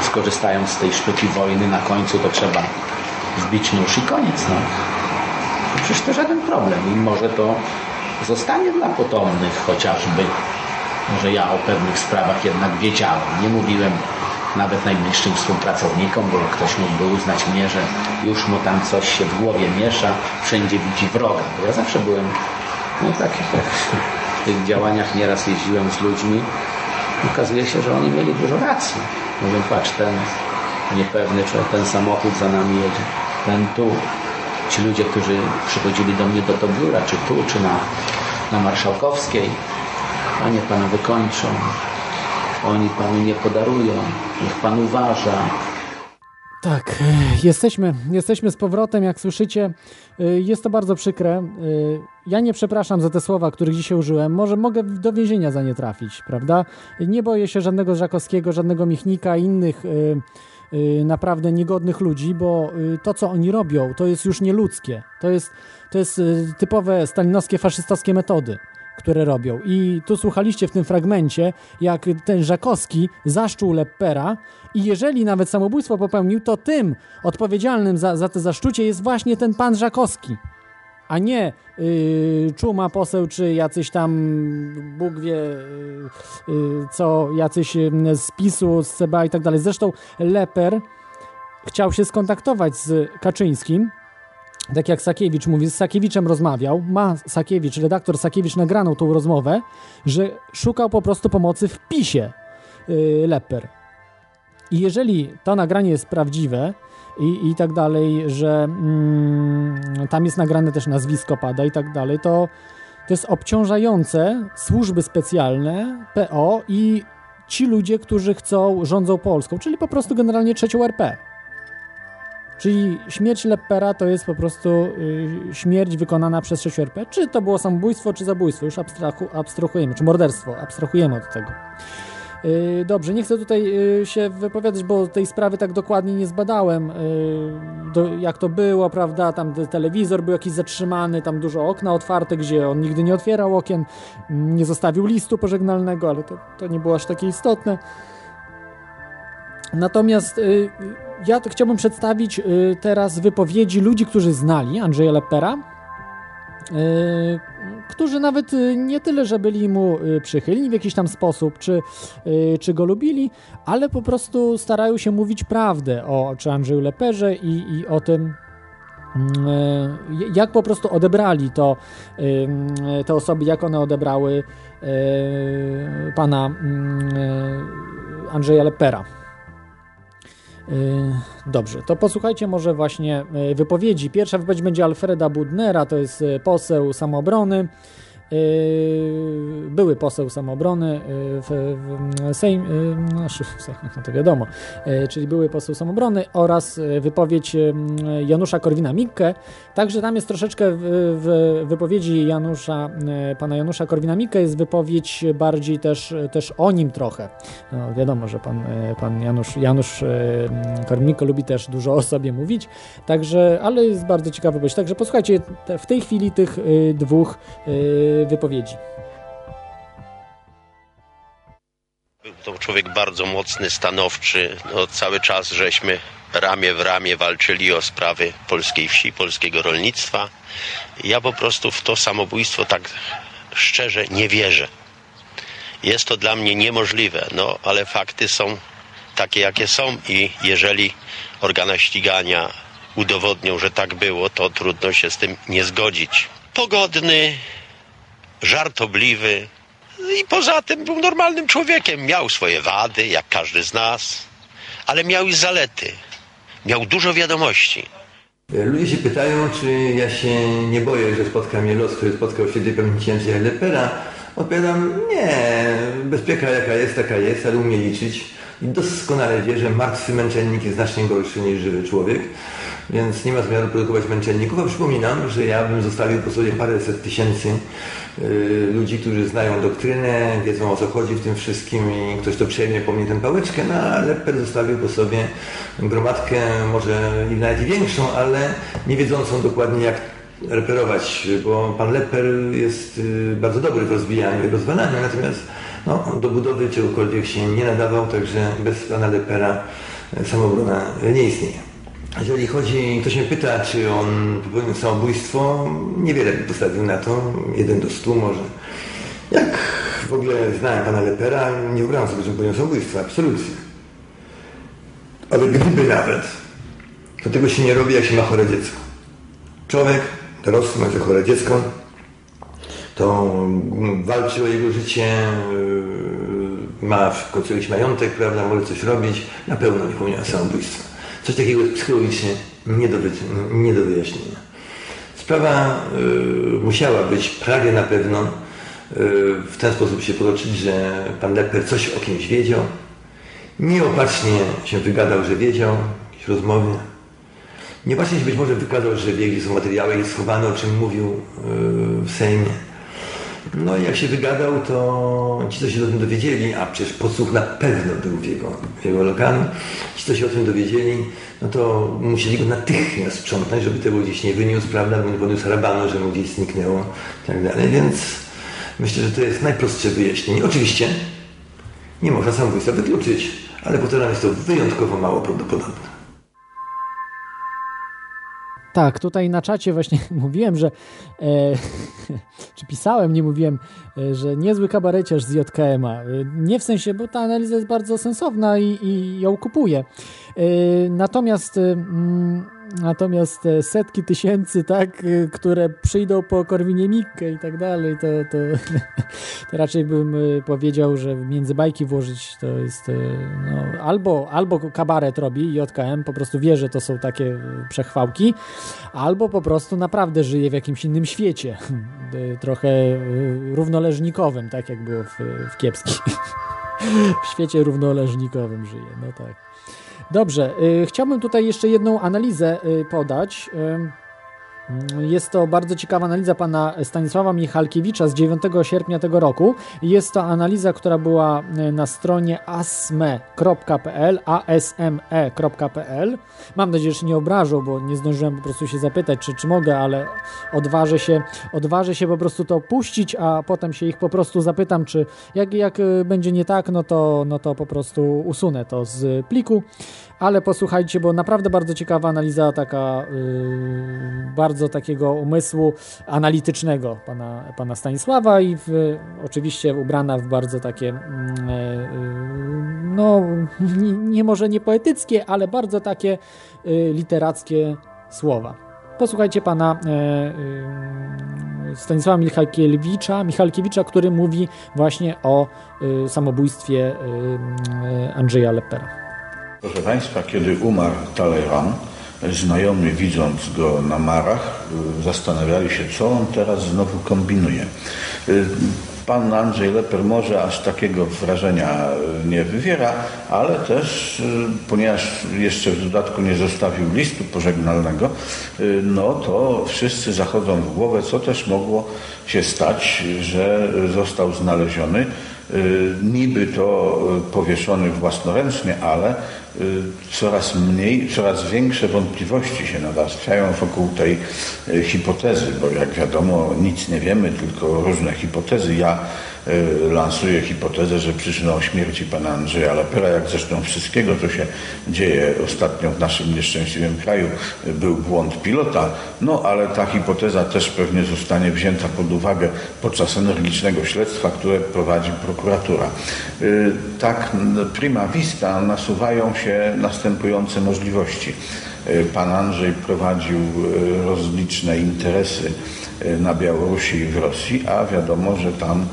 skorzystając z tej sztuki wojny, na końcu to trzeba wbić nóż i koniec. No. Przecież to żaden problem i może to zostanie dla potomnych chociażby że ja o pewnych sprawach jednak wiedziałem. Nie mówiłem nawet najbliższym współpracownikom, bo ktoś mógłby uznać mnie, że już mu tam coś się w głowie miesza, wszędzie widzi wroga. Bo ja zawsze byłem, no tak, tak w tych działaniach nieraz jeździłem z ludźmi. Okazuje się, że oni mieli dużo racji. Mówię, patrz, ten niepewny, czy ten samochód za nami jedzie, ten tu. Ci ludzie, którzy przychodzili do mnie do to biura, czy tu, czy na, na Marszałkowskiej, Panie Pana wykończą. Oni Panu nie podarują. Niech Pan uważa. Tak, e, jesteśmy, jesteśmy z powrotem, jak słyszycie. E, jest to bardzo przykre. E, ja nie przepraszam za te słowa, których dzisiaj użyłem. Może mogę do więzienia za nie trafić, prawda? Nie boję się żadnego Żakowskiego, żadnego Michnika, innych naprawdę niegodnych ludzi, bo to, co oni robią, to jest już nieludzkie. To jest, to jest typowe stalinowskie, faszystowskie metody które robią. I tu słuchaliście w tym fragmencie, jak ten Żakowski zaszczuł Leppera i jeżeli nawet samobójstwo popełnił, to tym odpowiedzialnym za, za te zaszczucie jest właśnie ten pan Żakowski, a nie yy, Czuma poseł, czy jacyś tam, Bóg wie, yy, co, jacyś yy, z PiSu, z CBA i tak dalej. Zresztą Leper chciał się skontaktować z Kaczyńskim, tak jak Sakiewicz mówi, z Sakiewiczem rozmawiał, ma Sakiewicz, redaktor Sakiewicz nagraną tą rozmowę, że szukał po prostu pomocy w PiSie yy, Lepper. I jeżeli to nagranie jest prawdziwe i, i tak dalej, że mm, tam jest nagrane też nazwisko pada i tak dalej, to to jest obciążające służby specjalne, PO i ci ludzie, którzy chcą, rządzą Polską, czyli po prostu generalnie trzecią RP Czyli śmierć Lepera to jest po prostu y, śmierć wykonana przez 6RP. Czy to było samobójstwo, czy zabójstwo, już abstrahu, abstrahujemy, czy morderstwo, abstrahujemy od tego. Y, dobrze, nie chcę tutaj y, się wypowiadać, bo tej sprawy tak dokładnie nie zbadałem, y, jak to było, prawda, tam telewizor był jakiś zatrzymany, tam dużo okna otwarte, gdzie on nigdy nie otwierał okien, nie zostawił listu pożegnalnego, ale to, to nie było aż takie istotne. Natomiast ja chciałbym przedstawić teraz wypowiedzi ludzi, którzy znali Andrzeja Lepera, którzy nawet nie tyle, że byli mu przychylni w jakiś tam sposób, czy, czy go lubili, ale po prostu starają się mówić prawdę o czy Andrzeju Leperze i, i o tym, jak po prostu odebrali to te osoby, jak one odebrały pana Andrzeja Lepera. Dobrze, to posłuchajcie może właśnie wypowiedzi. Pierwsza wypowiedź będzie Alfreda Budnera, to jest poseł samoobrony. Były poseł samoobrony w, w Sejm, no, no to wiadomo, czyli były poseł samoobrony oraz wypowiedź Janusza Korwina-Mikke. Także tam jest troszeczkę w, w wypowiedzi Janusza, pana Janusza Korwina-Mikke jest wypowiedź bardziej też, też o nim trochę. No, wiadomo, że pan, pan Janusz, Janusz Korwin-Mikke lubi też dużo o sobie mówić, także, ale jest bardzo ciekawa wypowiedź. Także posłuchajcie w tej chwili tych dwóch wypowiedzi. Był to człowiek bardzo mocny, stanowczy. No, cały czas żeśmy ramię w ramię walczyli o sprawy polskiej wsi, polskiego rolnictwa. Ja po prostu w to samobójstwo tak szczerze nie wierzę. Jest to dla mnie niemożliwe, no ale fakty są takie, jakie są i jeżeli organa ścigania udowodnią, że tak było, to trudno się z tym nie zgodzić. Pogodny, żartobliwy i poza tym był normalnym człowiekiem. Miał swoje wady, jak każdy z nas, ale miał i zalety. Miał dużo wiadomości. Ludzie się pytają, czy ja się nie boję, że spotka mnie los, który spotkał świętej pamięci Andrzeja Lepera. Odpowiadam, nie, bezpieka jaka jest, taka jest, ale umie liczyć. I doskonale wie, że martwy męczennik jest znacznie gorszy niż żywy człowiek, więc nie ma zamiaru produkować męczenników. A przypominam, że ja bym zostawił po sobie paręset tysięcy ludzi, którzy znają doktrynę, wiedzą o co chodzi w tym wszystkim i ktoś to przejmie po mnie tę pałeczkę, no ale Lepper zostawił po sobie gromadkę, może nawet i większą, ale nie wiedzącą dokładnie jak reperować, bo pan Lepper jest y, bardzo dobry w rozwijaniu i rozwalaniu, natomiast no, do budowy czegokolwiek się nie nadawał, także bez pana Lepera samobrona nie istnieje. Jeżeli chodzi, ktoś mnie pyta, czy on popełnił samobójstwo, niewiele by postawił na to, jeden do stu może. Jak w ogóle znałem pana Lepera, nie ubrałem sobie, że popełnił samobójstwo, absolutnie. Ale gdyby nawet, to tego się nie robi, jak się ma chore dziecko. Człowiek dorosły, ma chore dziecko, to walczy o jego życie, yy, ma w końcu jakiś majątek, prawda, może coś robić, na pewno nie popełniła samobójstwa. Coś takiego psychologicznie nie do, nie do wyjaśnienia. Sprawa y, musiała być prawie na pewno y, w ten sposób się potoczyć, że pan Lepper coś o kimś wiedział. Nieopatrznie się wygadał, że wiedział w jakiejś rozmowie. Nieopatrznie się być może wykazał, że wie, gdzie są materiały, jest schowane, o czym mówił y, w Sejmie. No i jak się wygadał, to ci, co się o tym dowiedzieli, a przecież podsłuch na pewno był w jego, w jego lokalu, ci, co się o tym dowiedzieli, no to musieli go natychmiast sprzątać, żeby tego gdzieś nie wyniósł, prawda, bo nie podniósł rabanu, że mu gdzieś zniknęło i tak dalej, więc myślę, że to jest najprostsze wyjaśnienie. Oczywiście nie można samobójstwa wykluczyć, ale potem jest to wyjątkowo mało prawdopodobne. Tak, tutaj na czacie właśnie [laughs] mówiłem, że e, [laughs] czy pisałem, nie mówiłem, e, że niezły kabareciarz z JKM-a. E, nie w sensie, bo ta analiza jest bardzo sensowna i, i ją kupuję. E, natomiast mm, Natomiast setki tysięcy, tak, które przyjdą po Korwinie Mikke i tak dalej, to, to, [laughs] to, raczej bym powiedział, że między bajki włożyć to jest no, albo, albo kabaret robi JKM, po prostu wie, że to są takie przechwałki, albo po prostu naprawdę żyje w jakimś innym świecie, [laughs] trochę równoleżnikowym, tak jak było w, w [laughs] w świecie równoleżnikowym żyje, no tak. Dobrze, y, chciałbym tutaj jeszcze jedną analizę y, podać. Jest to bardzo ciekawa analiza pana Stanisława Michalkiewicza z 9 sierpnia tego roku. Jest to analiza, która była na stronie asme.pl, asme.pl. Mam nadzieję, że nie obrażą, bo nie zdążyłem po prostu się zapytać, czy, czy mogę, ale odważę się, odważę się po prostu to puścić, a potem się ich po prostu zapytam, czy jak, jak będzie nie tak, no to, no to po prostu usunę to z pliku ale posłuchajcie, bo naprawdę bardzo ciekawa analiza, taka yy, bardzo takiego umysłu analitycznego pana, pana Stanisława i w, oczywiście ubrana w bardzo takie, yy, no nie, nie, może nie poetyckie, ale bardzo takie yy, literackie słowa. Posłuchajcie pana y, y, Stanisława Michalkiewicza, Michalkiewicza, który mówi właśnie o y, samobójstwie Andrzeja Lepera. Proszę Państwa, kiedy umarł Talleyrand, znajomi widząc go na marach, zastanawiali się, co on teraz znowu kombinuje. Pan Andrzej Leper może aż takiego wrażenia nie wywiera, ale też, ponieważ jeszcze w dodatku nie zostawił listu pożegnalnego, no to wszyscy zachodzą w głowę, co też mogło się stać, że został znaleziony niby to powieszony własnoręcznie, ale Y, coraz mniej, coraz większe wątpliwości się nawarstwiają wokół tej y, hipotezy, bo jak wiadomo nic nie wiemy, tylko różne hipotezy. Ja y, lansuję hipotezę, że przyczyną śmierci pana Andrzeja Lepera, jak zresztą wszystkiego, co się dzieje ostatnio w naszym nieszczęśliwym kraju, był błąd pilota, no ale ta hipoteza też pewnie zostanie wzięta pod uwagę podczas energicznego śledztwa, które prowadzi prokuratura. Tak prima vista nasuwają się następujące możliwości. Pan Andrzej prowadził rozliczne interesy na Białorusi i w Rosji, a wiadomo, że tam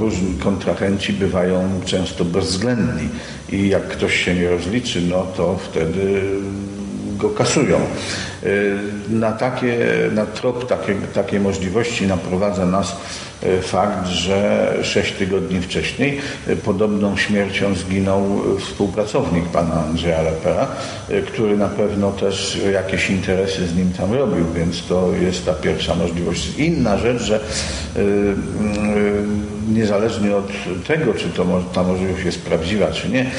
różni kontrahenci bywają często bezwzględni i jak ktoś się nie rozliczy, no to wtedy go kasują. Na, takie, na trop takie, takiej możliwości naprowadza nas E, fakt, że sześć tygodni wcześniej e, podobną śmiercią zginął współpracownik pana Andrzeja Lepera, który na pewno też jakieś interesy z nim tam robił, więc to jest ta pierwsza możliwość. Inna rzecz, że niezależnie od tego, czy to, ta możliwość jest prawdziwa, czy nie,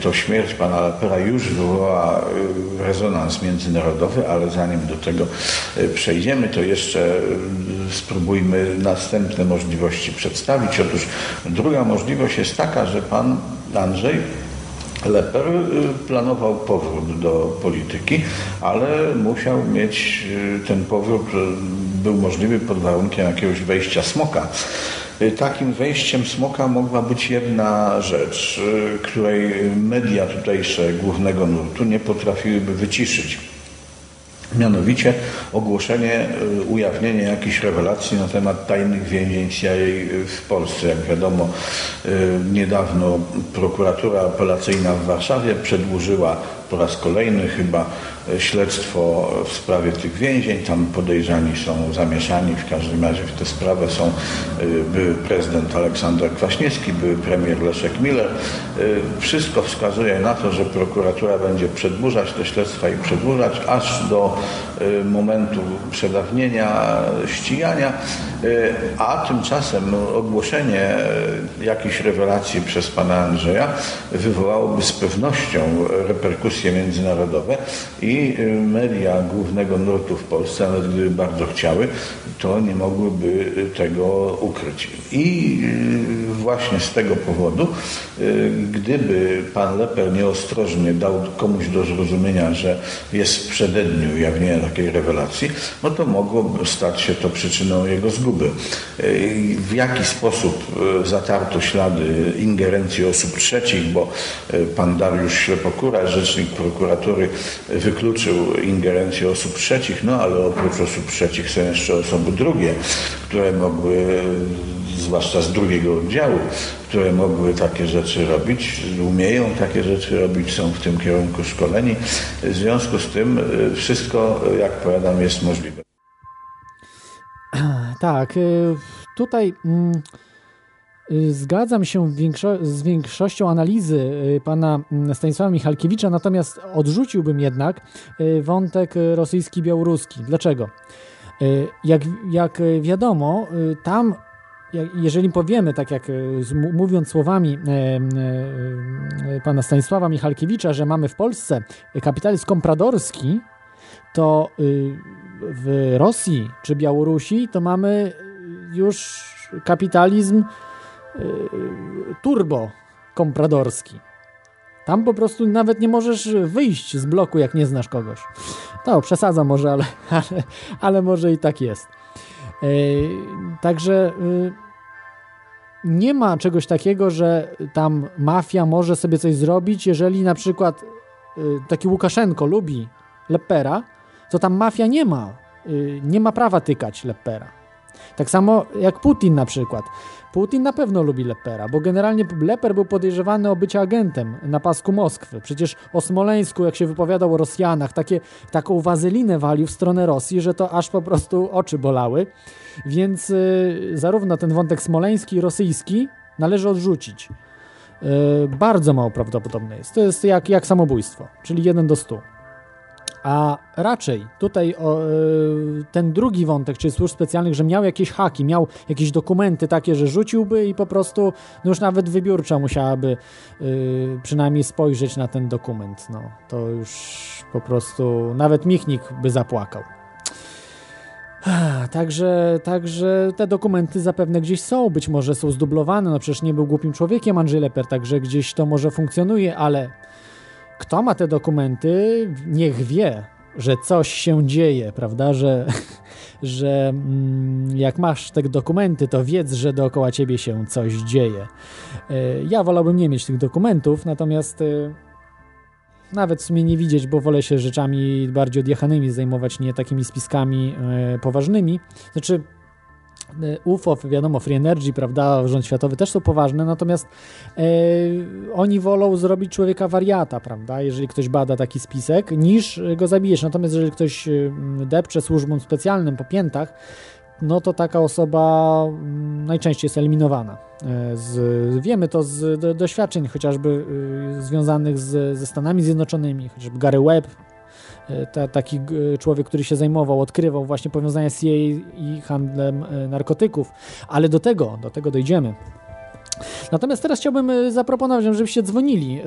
to śmierć pana Lepera już wywołała rezonans międzynarodowy, ale zanim do tego przejdziemy, to jeszcze spróbujmy następne możliwości przedstawić. Otóż druga możliwość jest taka, że pan Andrzej Leper y, planował powrót do polityki, ale musiał mieć y, ten powrót, y, był możliwy pod warunkiem jakiegoś wejścia smoka. Takim wejściem smoka mogła być jedna rzecz, której media tutejsze głównego nurtu nie potrafiłyby wyciszyć Mianowicie ogłoszenie, y, ujawnienie jakichś rewelacji na temat tajnych więzień CIA w Polsce. Jak wiadomo, y, niedawno prokuratura apelacyjna w Warszawie przedłużyła po raz kolejny chyba e, śledztwo w sprawie tych więzień. Tam podejrzani są zamieszani, w każdym razie w tę sprawę są e, były prezydent Aleksander Kwaśniewski, były premier Leszek Miller. E, wszystko wskazuje na to, że prokuratura będzie przedłużać te śledztwa i przedłużać aż do momentu przedawnienia ścigania, a tymczasem ogłoszenie jakichś rewelacji przez pana Andrzeja wywołałoby z pewnością reperkusje międzynarodowe i y, media głównego nurtu w Polsce, nawet gdyby bardzo chciały, to nie mogłyby tego ukryć. I y, właśnie z tego powodu, y, gdyby pan Leper nieostrożnie dał komuś do zrozumienia, że jest w przededniu ujawnienia takiej rewelacji, no to mogłoby stać się to przyczyną jego zguby. W jaki sposób zatarto ślady ingerencji osób trzecich, bo pan Dariusz Ślepokura, rzecznik prokuratury wykluczył ingerencję osób trzecich, no ale oprócz osób trzecich są jeszcze osoby drugie, które mogły, zwłaszcza z drugiego oddziału, które mogły takie rzeczy robić, umieją takie rzeczy robić, są w tym kierunku szkoleni. W związku z tym y, wszystko, jak powiadam, jest możliwe. Tak, y, tutaj mm, zgadzam się większo- z większością analizy y, pana mm, Stanisława Michalkiewicza, natomiast odrzuciłbym jednak y, wątek y, rosyjski-białoruski. Dlaczego? Y, Jak, jak y, wiadomo, y, tam jeżeli powiemy, tak jak y, mówiąc słowami pana Stanisława Michalkiewicza, że mamy w Polsce kapitalizm kompradorski, to y, w Rosji czy Białorusi to mamy już kapitalizm y, turbo kompradorski. Tam po prostu nawet nie możesz wyjść z bloku, jak nie znasz kogoś. No, przesadzam może, ale, [laughs] ale, ale może i tak jest. Yy, Także yy, nie ma czegoś takiego, że tam mafia może sobie coś zrobić, jeżeli na przykład taki Łukaszenko lubi Lepera, to tam mafia nie ma, nie ma prawa tykać Lepera. Tak samo jak Putin na przykład. Putin na pewno lubi Lepera, bo generalnie Leper był podejrzewany o bycie agentem na pasku Moskwy. Przecież o Smoleńsku, jak się wypowiadał o Rosjanach, takie, taką wazelinę walił w stronę Rosji, że to aż po prostu oczy bolały. Więc y, zarówno ten wątek smoleński i rosyjski należy odrzucić. Y, bardzo mało prawdopodobne jest. To jest jak, jak samobójstwo, czyli 1 do 100. A raczej tutaj o, y, ten drugi wątek, czyli służb specjalnych, że miał jakieś haki, miał jakieś dokumenty takie, że rzuciłby i po prostu no już nawet wybiórcza musiałaby y, przynajmniej spojrzeć na ten dokument. No, to już po prostu nawet Michnik by zapłakał. [sighs] Także, także te dokumenty zapewne gdzieś są, być może są zdublowane, no przecież nie był głupim człowiekiem Andrzej Leper, także gdzieś to może funkcjonuje, ale kto ma te dokumenty, niech wie, że coś się dzieje, prawda, że, [laughs] że mm, jak masz te dokumenty, to wiedz, że dookoła ciebie się coś dzieje. E, Ja wolałbym nie mieć tych dokumentów, natomiast e, nawet w sumie nie widzieć, bo wolę się rzeczami bardziej odjechanymi zajmować, nie takimi spiskami e, poważnymi. Znaczy, UFO, wiadomo, Free Energy, prawda, rząd światowy też są poważne, natomiast e, oni wolą zrobić człowieka wariata, prawda, jeżeli ktoś bada taki spisek, niż go zabijesz. Natomiast jeżeli ktoś e, depcze służbom specjalnym po piętach, no to taka osoba najczęściej jest eliminowana. E, Z, wiemy to z do, doświadczeń chociażby y, związanych z, ze Stanami Zjednoczonymi, chociażby Gary Webb, e, ta, taki człowiek, który się zajmował, odkrywał właśnie powiązania CIA i handlem e, narkotyków, ale do tego, do tego dojdziemy. Natomiast teraz chciałbym e, zaproponować, żebyście dzwonili. E,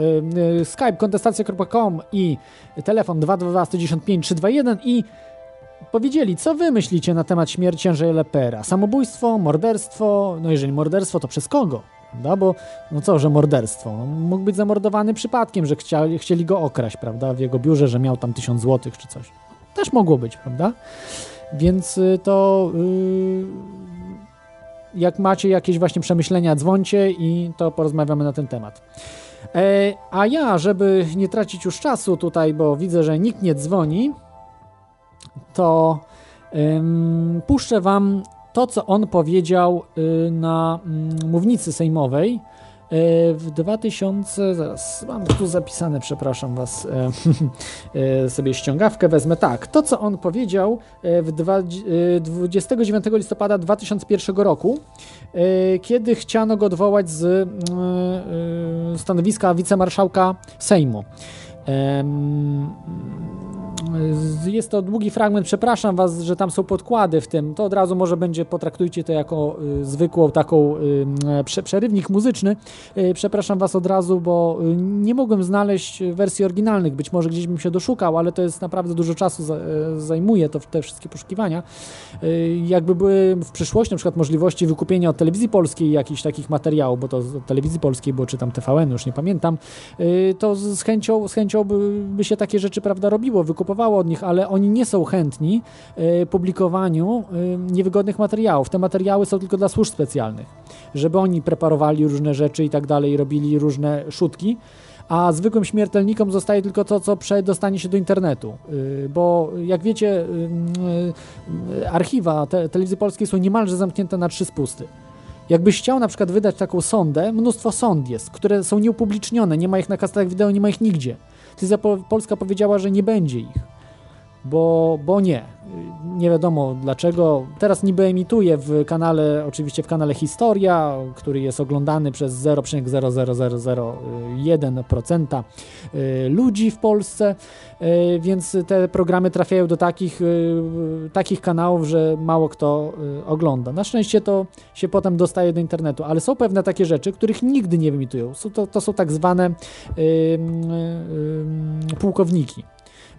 e, Skype kontestacja.com i telefon 222 195 321 i powiedzieli, co wy myślicie na temat śmierci Andrzeja Lepera? Samobójstwo, morderstwo? No jeżeli morderstwo, to przez kogo? Prawda? Bo no co, że morderstwo? No, mógł być zamordowany przypadkiem, że chcieli, chcieli go okraść, prawda? W jego biurze, że miał tam tysiąc złotych czy coś. Też mogło być, prawda? Więc y, to y, jak macie jakieś właśnie przemyślenia, dzwońcie i to porozmawiamy na ten temat. E, a ja, żeby nie tracić już czasu tutaj, bo widzę, że nikt nie dzwoni, to ym, puszczę wam to, co on powiedział y, na mm, mównicy sejmowej y, w 2000, zaraz mam tu zapisane, przepraszam was, y, y, [laughs] sobie ściągawkę wezmę. Tak, to co on powiedział y, w dwa, y, 29 listopada 2001 roku, kiedy chciano go odwołać z y, stanowiska wicemarszałka Sejmu. Jest to długi fragment, przepraszam Was, że tam są podkłady w tym. To od razu może będzie, potraktujcie to jako y, zwykłą taką prze, przerywnik muzyczny. Y, przepraszam Was od razu, bo y, nie mogłem znaleźć wersji oryginalnych. Być może gdzieś bym się doszukał, ale to jest naprawdę dużo czasu za, y, zajmuje to te wszystkie poszukiwania. Jakby były w przyszłości na przykład możliwości wykupienia od telewizji polskiej jakichś takich materiałów, bo to z telewizji polskiej było, czy tam TVN, już nie pamiętam, to z chęcią, z chęcią by, by się takie rzeczy, prawda, robiło, wykupowało od nich, ale oni nie są chętni y, publikowaniu y, niewygodnych materiałów. Te materiały są tylko dla służb specjalnych, żeby oni preparowali różne rzeczy i tak dalej, robili różne szutki, a zwykłym śmiertelnikom zostaje tylko to, co przedostanie się do internetu. Y, Bo jak wiecie, archiwa te, telewizji polskiej są niemalże zamknięte na trzy spusty. Jakbyś chciał na przykład wydać taką sondę, mnóstwo sond jest, które są nieupublicznione, nie ma ich na kasetach wideo, nie ma ich nigdzie. Telewizja po, polska powiedziała, że nie będzie ich, bo, bo nie. nie wiadomo dlaczego. Teraz niby emituje w kanale, oczywiście w kanale Historia, który jest oglądany przez 0,00001% y, ludzi w Polsce, y, więc te programy trafiają do takich, y, takich kanałów, że mało kto ogląda. Na szczęście to się potem dostaje do internetu, ale są pewne takie rzeczy, których nigdy nie emitują. To, to są tak zwane pułkowniki.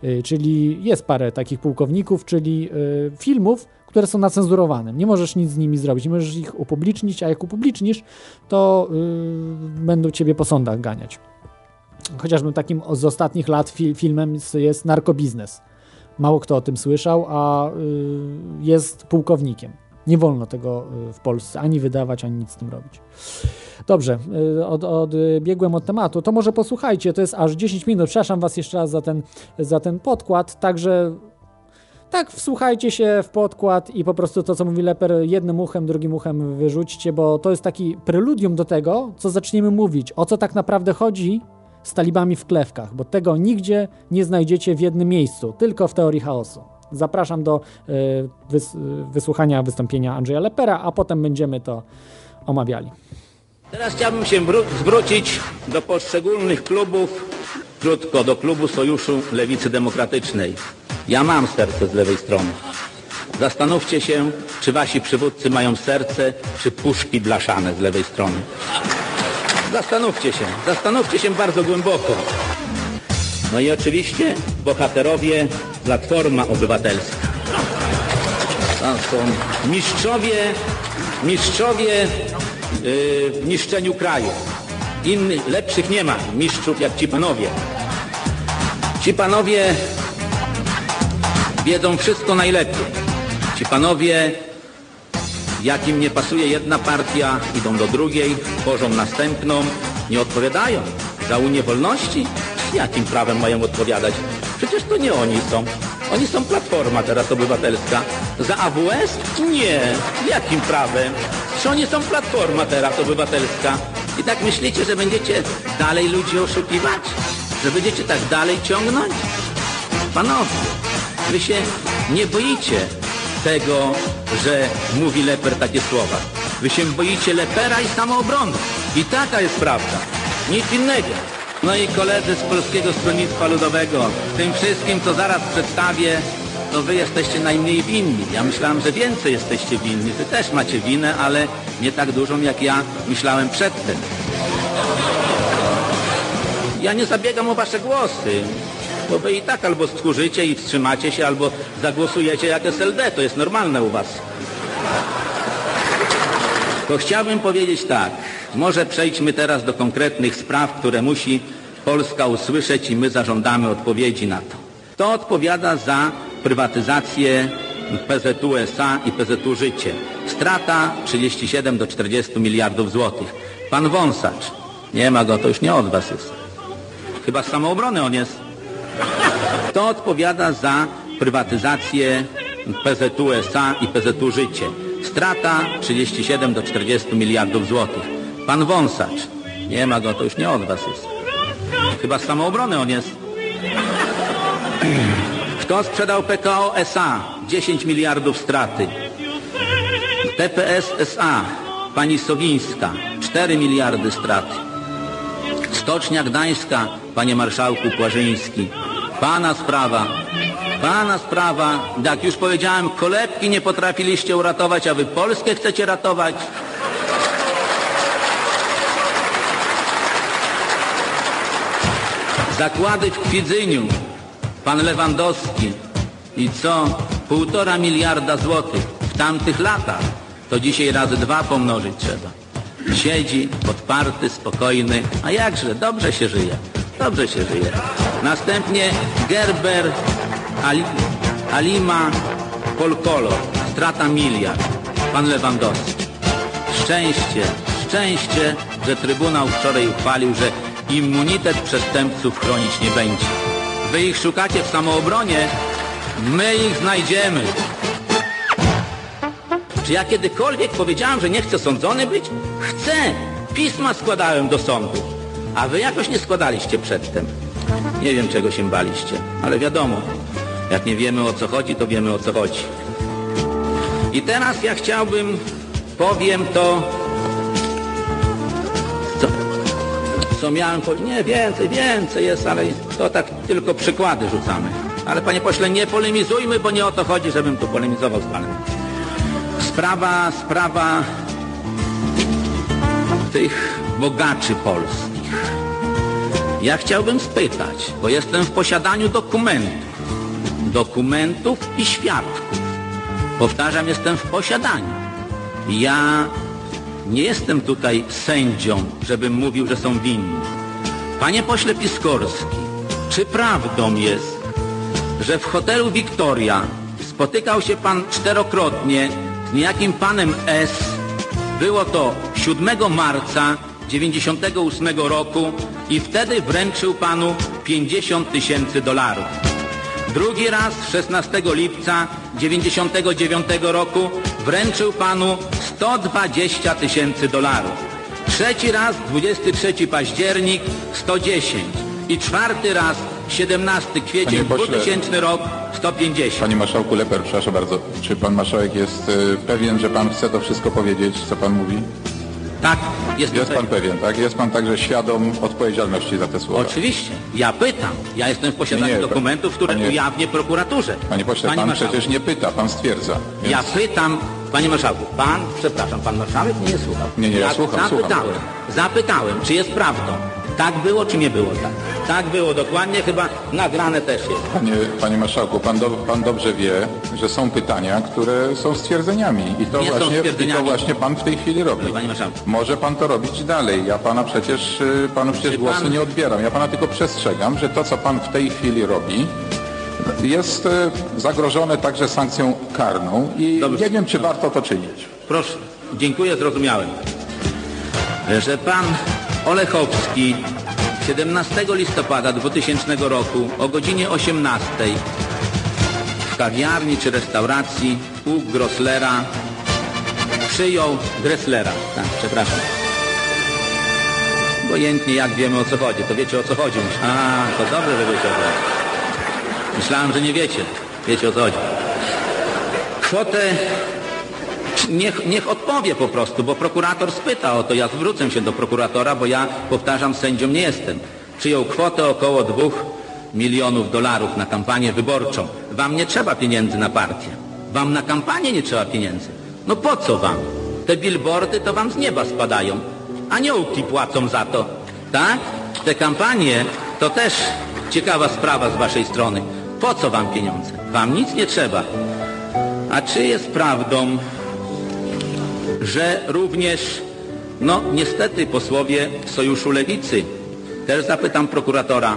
Y, czyli jest parę takich pułkowników, czyli y, filmów, które są nacenzurowane. Nie możesz nic z nimi zrobić, nie możesz ich upublicznić, a jak upublicznisz, to y, będą ciebie po sądach ganiać. Chociażby takim z ostatnich lat filmem jest Narkobiznes. Mało kto o tym słyszał, a jest pułkownikiem. Nie wolno tego w Polsce ani wydawać, ani nic z tym robić. Dobrze, y, od, odbiegłem od tematu. To może posłuchajcie, to jest aż 10 minut. Przepraszam Was jeszcze raz za ten, za ten podkład. Także tak, wsłuchajcie się w podkład i po prostu to, co mówi Leper, jednym uchem, drugim uchem wyrzućcie, bo to jest taki preludium do tego, co zaczniemy mówić. O co tak naprawdę chodzi z talibami w klewkach, bo tego nigdzie nie znajdziecie w jednym miejscu, tylko w teorii chaosu. Zapraszam do y, wys wysłuchania wystąpienia Andrzeja Lepera, a potem będziemy to omawiali. Teraz chciałbym się zwrócić do poszczególnych klubów, krótko do klubu Sojuszu Lewicy Demokratycznej. Ja mam serce z lewej strony. Zastanówcie się, czy wasi przywódcy mają serce, czy puszki blaszane z lewej strony. Zastanówcie się, zastanówcie się bardzo głęboko. No i oczywiście bohaterowie Platforma Obywatelska. To są mistrzowie, mistrzowie w niszczeniu kraju. Innych, lepszych nie ma mistrzów jak ci panowie. Ci panowie wiedzą wszystko najlepiej. Ci panowie, jak im nie pasuje jedna partia, idą do drugiej, tworzą następną, nie odpowiadają za Unię Wolności. Jakim prawem mają odpowiadać? Przecież to nie oni są. Oni są Platforma teraz Obywatelska. Za AWS? Nie. Jakim prawem? Czy oni są Platforma teraz Obywatelska? I tak myślicie, że będziecie dalej ludzi oszukiwać? Że będziecie tak dalej ciągnąć? Panowie, wy się nie boicie tego, że mówi Leper takie słowa. Wy się boicie Lepera i samoobrony. I taka jest prawda. Nic innego. No i koledzy z Polskiego Stronnictwa Ludowego, tym wszystkim, co zaraz przedstawię, to wy jesteście najmniej winni. Ja myślałem, że więcej jesteście winni. Wy też macie winę, ale nie tak dużą, jak ja myślałem przedtem. Ja nie zabiegam o wasze głosy, bo wy i tak albo stchórzycie i wstrzymacie się, albo zagłosujecie jak SLD. To jest normalne u was. To chciałbym powiedzieć tak. Może przejdźmy teraz do konkretnych spraw, które musi Polska usłyszeć i my zażądamy odpowiedzi na to. Kto odpowiada za prywatyzację PZU SA i PZU Życie? Strata 37 do 40 miliardów złotych. Pan Wąsacz. Nie ma go, to już nie od was jest. Chyba z samoobrony on jest. Kto odpowiada za prywatyzację PZU SA i PZU Życie? Strata 37 do 40 miliardów złotych. Pan Wąsacz. Nie ma go, to już nie od was jest. Chyba z samoobrony on jest. Kto sprzedał PKO SA? 10 miliardów straty. TPS SA, pani Sowińska, 4 miliardy straty. Stocznia Gdańska, panie marszałku Płażyński. Pana sprawa, pana sprawa. Jak już powiedziałem, kolebki nie potrafiliście uratować, a wy Polskę chcecie ratować. Zakłady w Kwidzyniu, pan Lewandowski i co? Półtora miliarda złotych w tamtych latach. To dzisiaj razy dwa pomnożyć trzeba. Siedzi, podparty, spokojny, a jakże, dobrze się żyje. Dobrze się żyje. Następnie Gerber, Ali, Alima, Polkolo, strata miliard. Pan Lewandowski. Szczęście, szczęście, że Trybunał wczoraj uchwalił, że immunitet przestępców chronić nie będzie. Wy ich szukacie w samoobronie, my ich znajdziemy. Czy ja kiedykolwiek powiedziałem, że nie chcę sądzony być? Chcę. Pisma składałem do sądu. A wy jakoś nie składaliście przedtem. Nie wiem, czego się baliście, ale wiadomo. Jak nie wiemy o co chodzi, to wiemy o co chodzi. I teraz ja chciałbym, powiem to, co powiedzieć. Nie, więcej, więcej jest, ale to tak tylko przykłady rzucamy. Ale panie pośle, nie polemizujmy, bo nie o to chodzi, żebym tu polemizował z panem. Sprawa, sprawa tych bogaczy polskich. Ja chciałbym spytać, bo jestem w posiadaniu dokumentów, dokumentów i świadków. Powtarzam, jestem w posiadaniu. Ja nie jestem tutaj sędzią, żebym mówił, że są winni. Panie pośle Piskorski, czy prawdą jest, że w hotelu Victoria spotykał się pan czterokrotnie z niejakim panem S. Było to 7 marca 98 roku i wtedy wręczył panu 50 tysięcy dolarów. Drugi raz 16 lipca 99 roku wręczył panu 120 tysięcy dolarów. Trzeci raz 23 październik 110 i czwarty raz 17 kwiecień pośle- 2000 rok 150. Panie Marszałku Leper, przepraszam bardzo. Czy Pan Marszałek jest y, pewien, że Pan chce to wszystko powiedzieć, co Pan mówi? Tak, jest, Jest Pan pewien, tak? Jest Pan także świadom odpowiedzialności za te słowa? Oczywiście. Ja pytam. Ja jestem w posiadaniu nie, dokumentów, które panie- ujawnię prokuraturze. Panie pośle, Panie Pan marszałku. przecież nie pyta, Pan stwierdza. Więc... Ja pytam, panie marszałku, pan, przepraszam, pan marszałek nie słuchał. Nie, nie, ja słucham, zapytałem, zapytałem, czy jest prawdą. Tak było, czy nie było tak? Tak było dokładnie, chyba nagrane też jest. Panie, panie Marszałku, pan, do, pan dobrze wie, że są pytania, które są stwierdzeniami. I to, Nie właśnie, i to właśnie Pan w tej chwili robi. Panie marszałku. Może Pan to robić dalej. Ja Pana przecież, y, Panu przecież Czy głosu pan- nie odbieram. Ja Pana tylko przestrzegam, że to, co Pan w tej chwili robi, jest y, zagrożone także sankcją karną i nie wiem, czy warto to czynić. Proszę, dziękuję, zrozumiałem. Że pan Olechowski 17 listopada 2000 roku o godzinie 18 w kawiarni czy restauracji u Grosslera przyjął Gresslera. Tak, przepraszam. Obojętnie jak wiemy o co chodzi, to wiecie o co chodzi. A, to dobrze, że wiecie o co chodzi. Myślałem, że nie wiecie. Wiecie o co chodzi. Kwotę Niech, niech odpowie po prostu, bo prokurator spyta o to. Ja zwrócę się do prokuratora, bo ja, powtarzam, sędzią nie jestem. Przyjął kwotę około dwóch milionów dolarów na kampanię wyborczą. Wam nie trzeba pieniędzy na partię. Wam na kampanię nie trzeba pieniędzy. No po co wam? Te billboardy to wam z nieba spadają. Aniołki płacą za to. Tak? Te kampanie to też ciekawa sprawa z waszej strony. Po co wam pieniądze? Wam nic nie trzeba. A czy jest prawdą, że również, no niestety posłowie Sojuszu Lewicy, też zapytam prokuratora,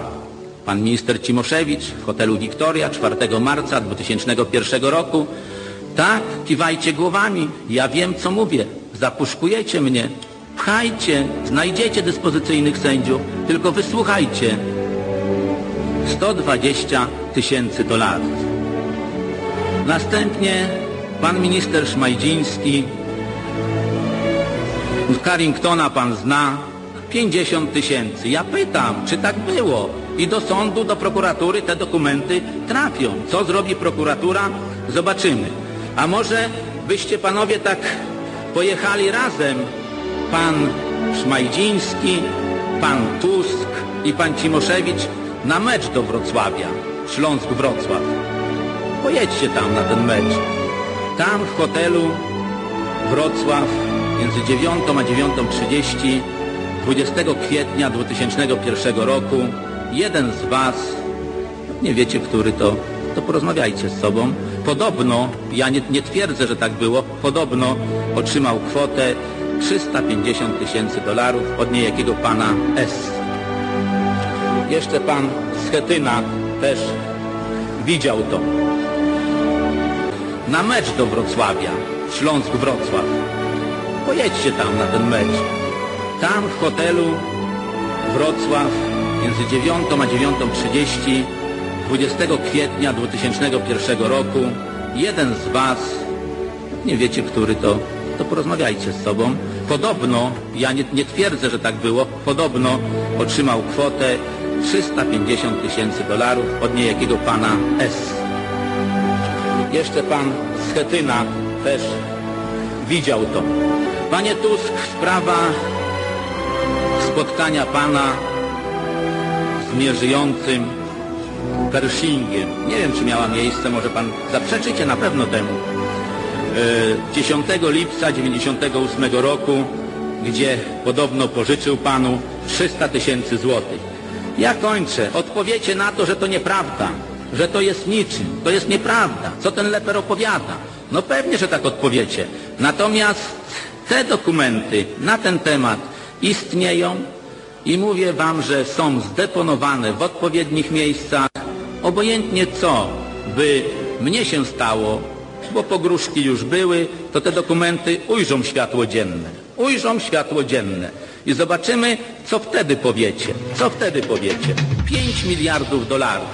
pan minister Cimoszewicz w hotelu Wiktoria 4 marca 2001 roku, tak, kiwajcie głowami, ja wiem co mówię, zapuszkujecie mnie, pchajcie, znajdziecie dyspozycyjnych sędziów, tylko wysłuchajcie. 120 tysięcy dolarów. Następnie pan minister Szmajdziński Carringtona pan zna, 50 tysięcy. Ja pytam, czy tak było? I do sądu, do prokuratury te dokumenty trafią. Co zrobi prokuratura? Zobaczymy. A może byście panowie tak pojechali razem, pan Szmajdziński, pan Tusk i pan Cimoszewicz na mecz do Wrocławia, Śląsk-Wrocław. Pojedźcie tam na ten mecz. Tam w hotelu Wrocław między 9 a 9.30 20 kwietnia 2001 roku jeden z Was, nie wiecie który to, to porozmawiajcie z sobą. Podobno, ja nie, nie twierdzę, że tak było, podobno otrzymał kwotę 350 tysięcy dolarów od niejakiego pana S. Jeszcze pan Schetyna też widział to. Na mecz do Wrocławia, Śląsk-Wrocław. Pojedźcie tam na ten mecz. Tam w hotelu Wrocław między 9 a 9.30 20 kwietnia 2001 roku jeden z Was, nie wiecie który to, to porozmawiajcie z sobą. Podobno, ja nie, nie twierdzę, że tak było, podobno otrzymał kwotę 350 tysięcy dolarów od niejakiego pana S. jeszcze pan Schetyna też widział to. Panie Tusk, sprawa spotkania pana z nieżyjącym Pershingiem. Nie wiem, czy miała miejsce, może pan zaprzeczycie na pewno temu. 10 lipca 98 roku, gdzie podobno pożyczył panu 300 tysięcy złotych. Ja kończę. Odpowiecie na to, że to nieprawda, że to jest niczym. To jest nieprawda. Co ten leper opowiada? No pewnie, że tak odpowiecie. Natomiast te dokumenty na ten temat istnieją i mówię wam, że są zdeponowane w odpowiednich miejscach. Obojętnie co by mnie się stało, bo pogróżki już były, to te dokumenty ujrzą światło dzienne. Ujrzą światło dzienne. I zobaczymy, co wtedy powiecie. Co wtedy powiecie? 5 miliardów dolarów.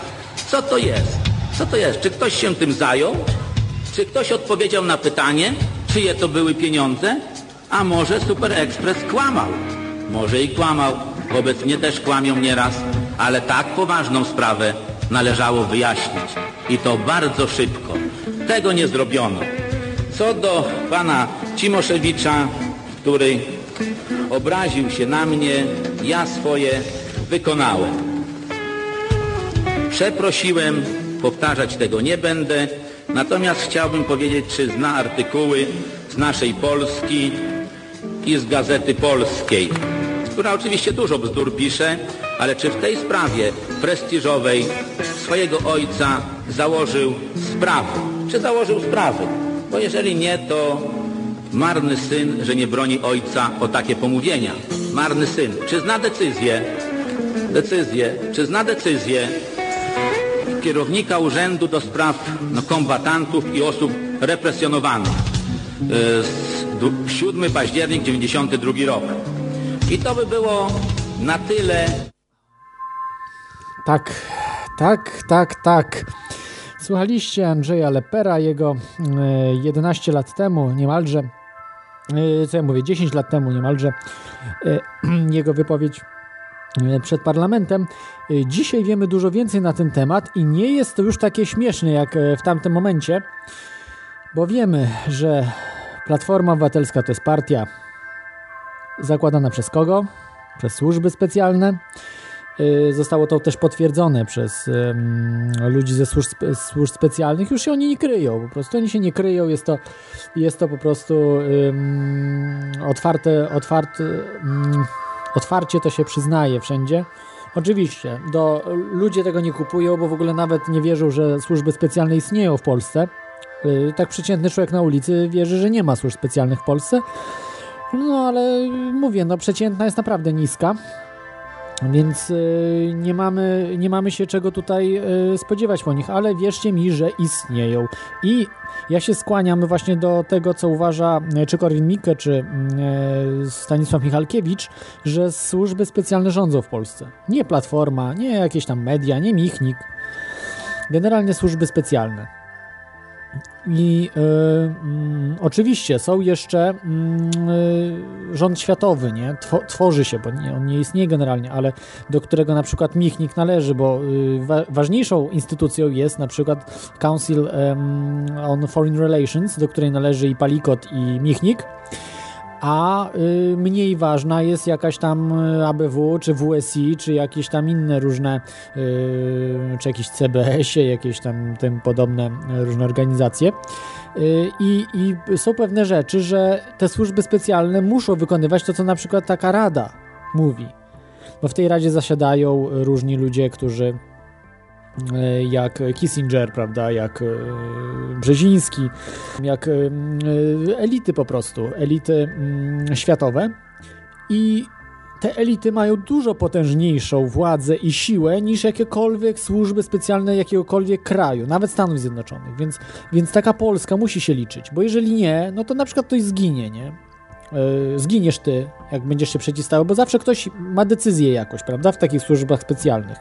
Co to jest? Co to jest? Czy ktoś się tym zajął? Czy ktoś odpowiedział na pytanie, czyje to były pieniądze? A może Super Express kłamał? Może i kłamał. Wobec mnie też kłamią nieraz, ale tak poważną sprawę należało wyjaśnić. I to bardzo szybko. Tego nie zrobiono. Co do pana Cimoszewicza, który obraził się na mnie, ja swoje wykonałem. Przeprosiłem, powtarzać tego nie będę, natomiast chciałbym powiedzieć, czy zna artykuły z naszej Polski i z Gazety Polskiej, która oczywiście dużo bzdur pisze, ale czy w tej sprawie prestiżowej swojego ojca założył sprawy? Czy założył sprawy? Bo jeżeli nie, to marny syn, że nie broni ojca o takie pomówienia. Marny syn. Czy zna decyzję? Decyzję. Czy zna decyzję kierownika Urzędu do Spraw no, Kombatantów i Osób Represjonowanych? Yy, 7 październik 92 rok. I to by było na tyle. Tak, tak, tak, tak. Słuchaliście Andrzeja Lepera, jego 11 lat temu niemalże, co ja mówię, 10 lat temu niemalże, [clears throat] jego wypowiedź przed parlamentem. Dzisiaj wiemy dużo więcej na ten temat i nie jest to już takie śmieszne jak w tamtym momencie, bo wiemy, że Platforma Obywatelska to jest partia zakładana przez kogo? Przez służby specjalne. Zostało to też potwierdzone przez ludzi ze służb, służb, specjalnych. Już się oni nie kryją, po prostu oni się nie kryją. Jest to, jest to po prostu otwarte, otwarte, um, otwarcie to się przyznaje wszędzie. Oczywiście, do, ludzie tego nie kupują, bo w ogóle nawet nie wierzą, że służby specjalne istnieją w Polsce. Tak przeciętny człowiek na ulicy wierzy, że nie ma służb specjalnych w Polsce. No ale mówię, no przeciętna jest naprawdę niska. Więc y, nie, mamy, nie mamy się czego tutaj y, spodziewać po nich, ale wierzcie mi, że istnieją. I ja się skłaniam właśnie do tego, co uważa y, czy Korwin-Mikke, czy Stanisław Michalkiewicz, że służby specjalne rządzą w Polsce. Nie Platforma, nie jakieś tam media, nie Michnik. Generalnie służby specjalne. I y, y, oczywiście są jeszcze y, rząd światowy, nie? Two, tworzy się, bo nie, on nie istnieje generalnie, ale do którego na przykład Michnik należy, bo wa ważniejszą instytucją jest na przykład Council on Foreign Relations, do której należy i Palikot i Michnik a y, mniej ważna jest jakaś tam ABW, czy WSI, czy jakieś tam inne różne, y, czy jakieś CBS-ie, jakieś tam tym podobne różne organizacje. Y, I są pewne rzeczy, że te służby specjalne muszą wykonywać to, co na przykład taka rada mówi. Bo w tej radzie zasiadają różni ludzie, którzy jak Kissinger, prawda, jak Brzeziński, jak elity po prostu, elity światowe. I te elity mają dużo potężniejszą władzę i siłę niż jakiekolwiek służby specjalne jakiegokolwiek kraju, nawet Stanów Zjednoczonych. Więc, więc taka Polska musi się liczyć, bo jeżeli nie, no to na przykład ktoś zginie, nie? zginiesz ty, jak będziesz się przeciwstawiał, bo zawsze ktoś ma decyzję jakoś, prawda, w takich służbach specjalnych.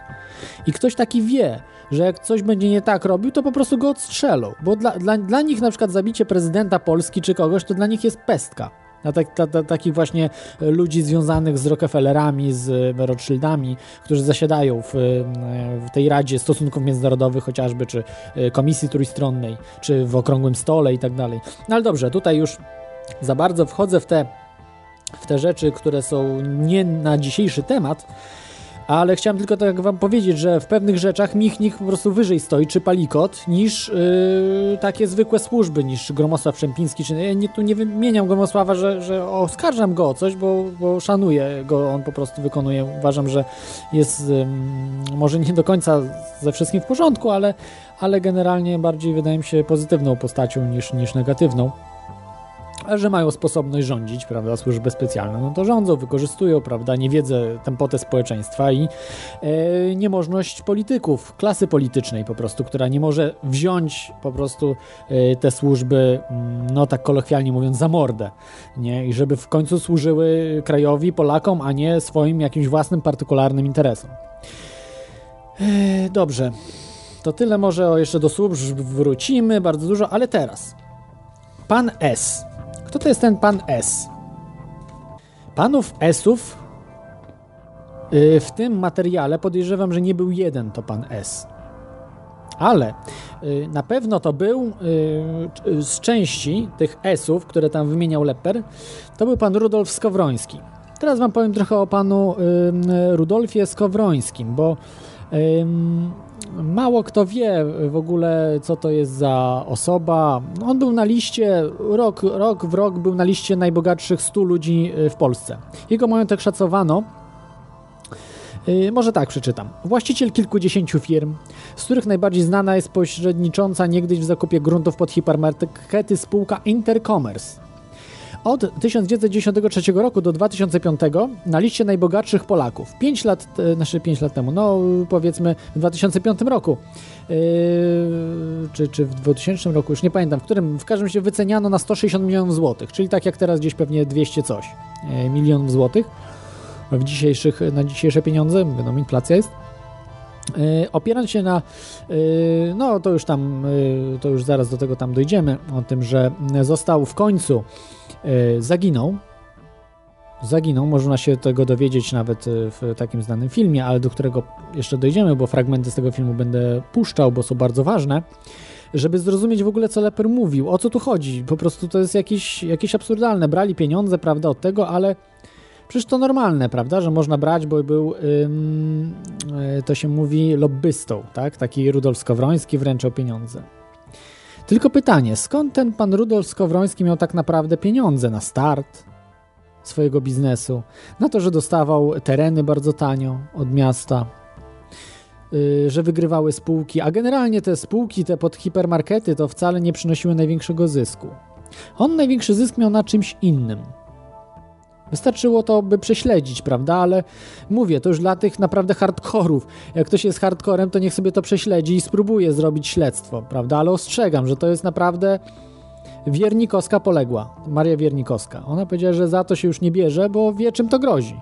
I ktoś taki wie, że jak coś będzie nie tak robił, to po prostu go odstrzelą, bo dla, dla, dla nich na przykład zabicie prezydenta Polski czy kogoś, to dla nich jest pestka. Na tak, ta, ta, takich właśnie ludzi związanych z Rockefellerami, z Rothschildami, którzy zasiadają w, w tej Radzie Stosunków Międzynarodowych chociażby, czy Komisji Trójstronnej, czy w Okrągłym Stole i tak dalej. No ale dobrze, tutaj już za bardzo wchodzę w te, w te rzeczy, które są nie na dzisiejszy temat, ale chciałem tylko tak wam powiedzieć, że w pewnych rzeczach Michnik po prostu wyżej stoi, czy Palikot, niż yy, takie zwykłe służby, niż Gromosław Przempiński, czy ja nie, tu nie wymieniam Gromosława, że, że oskarżam go o coś, bo, bo szanuję go, on po prostu wykonuje, uważam, że jest yy, może nie do końca ze wszystkim w porządku, ale, ale generalnie bardziej wydaje mi się pozytywną postacią niż, niż negatywną że mają sposobność rządzić, prawda, służby specjalne, no to rządzą, wykorzystują, prawda, niewiedzę, tempotę społeczeństwa i e, niemożność polityków, klasy politycznej po prostu, która nie może wziąć po prostu e, te służby, mm, no tak kolokwialnie mówiąc, za mordę, nie, i żeby w końcu służyły krajowi, Polakom, a nie swoim jakimś własnym, partykularnym interesom. E, dobrze, to tyle może jeszcze do służb wrócimy, bardzo dużo, ale teraz. Pan S kto to jest ten pan S? Panów Sów y, w tym materiale podejrzewam, że nie był jeden to pan S. Ale y, na pewno to był y, z części tych Sów, które tam wymieniał Leper, to był pan Rudolf Skowroński. Teraz wam powiem trochę o panu Rudolfie Skowrońskim, bo mało kto wie w ogóle, co to jest za osoba. On był na liście, rok, rok w rok był na liście najbogatszych 100 ludzi y, w Polsce. Jego majątek szacowano y, może tak przeczytam. Właściciel kilkudziesięciu firm, z których najbardziej znana jest pośrednicząca niegdyś w zakupie gruntów pod hipermarkety spółka Intercommerce. Od 1993 roku do 2005 na liście najbogatszych Polaków. 5 lat, e, znaczy 5 lat temu, no powiedzmy w 2005 roku, yy, czy, czy w 2000 roku, już nie pamiętam, w którym w każdym razie wyceniano na 160 milionów złotych, czyli tak jak teraz gdzieś pewnie 200 coś yy, milionów złotych w dzisiejszych, na dzisiejsze pieniądze, no inflacja jest. Yy, opierając się na, yy, no to już tam, yy, to już zaraz do tego tam dojdziemy, o tym, że został w końcu zaginął. Zaginął, można się tego dowiedzieć nawet e, w takim znanym filmie, ale do którego jeszcze dojdziemy, bo fragmenty z tego filmu będę puszczał, bo są bardzo ważne, żeby zrozumieć w ogóle, co Leper mówił, o co tu chodzi. Po prostu to jest jakieś, jakieś absurdalne. Brali pieniądze, prawda, od tego, ale przecież to normalne, prawda, że można brać, bo był, ym, e, to się mówi, lobbystą, tak? Taki Rudolf Skowroński wręczał pieniądze. Tylko pytanie, skąd ten pan Rudolf Skowroński miał tak naprawdę pieniądze na start swojego biznesu? Na to, że dostawał tereny bardzo tanio od miasta, yy, że wygrywały spółki, a generalnie te spółki, te pod hipermarkety, to wcale nie przynosiły największego zysku. On największy zysk miał na czymś innym – Wystarczyło to, by prześledzić, prawda? Ale mówię, to już dla tych naprawdę hardkorów. Jak ktoś jest hardcorem, to niech sobie to prześledzi i spróbuje zrobić śledztwo, prawda? Ale ostrzegam, że to jest naprawdę Wiernikowska poległa. Maria Wiernikowska. Ona powiedziała, że za to się już nie bierze, bo wie, czym to grozi.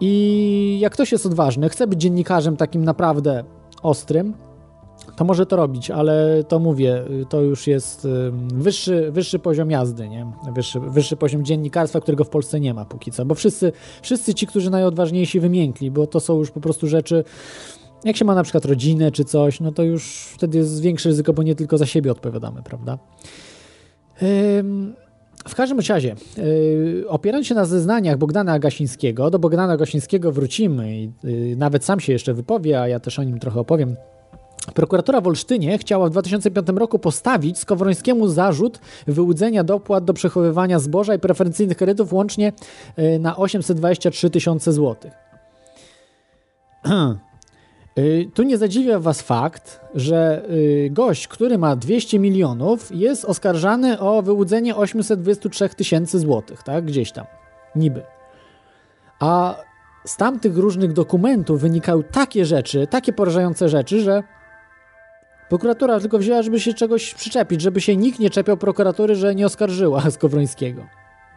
I jak ktoś jest odważny, chce być dziennikarzem takim naprawdę ostrym, to może to robić, ale to mówię, to już jest wyższy, wyższy poziom jazdy, nie? Wyższy, wyższy poziom dziennikarstwa, którego w Polsce nie ma póki co, bo wszyscy, wszyscy ci, którzy najodważniejsi wymiękli, bo to są już po prostu rzeczy, jak się ma na przykład rodzinę czy coś, no to już wtedy jest większe ryzyko, bo nie tylko za siebie odpowiadamy, prawda? W każdym razie, yy, opierając się na zeznaniach Bogdana Gasińskiego, do Bogdana Gasińskiego wrócimy i yy, nawet sam się jeszcze wypowie, a ja też o nim trochę opowiem Prokuratura w Olsztynie chciała w 2005 roku postawić Skowrońskiemu zarzut wyłudzenia dopłat do przechowywania zboża i preferencyjnych kredytów łącznie e, na 823 tysiące złotych. [clears throat] E, tu nie zadziwia Was fakt, że e, gość, który ma 200 milionów, jest oskarżany o wyłudzenie 823 tysięcy złotych, tak? Gdzieś tam. Niby. A z tamtych różnych dokumentów wynikały takie rzeczy, takie porażające rzeczy, że Prokuratura tylko wzięła, żeby się czegoś przyczepić, żeby się nikt nie czepiał prokuratury, że nie oskarżyła [laughs] Skowrońskiego.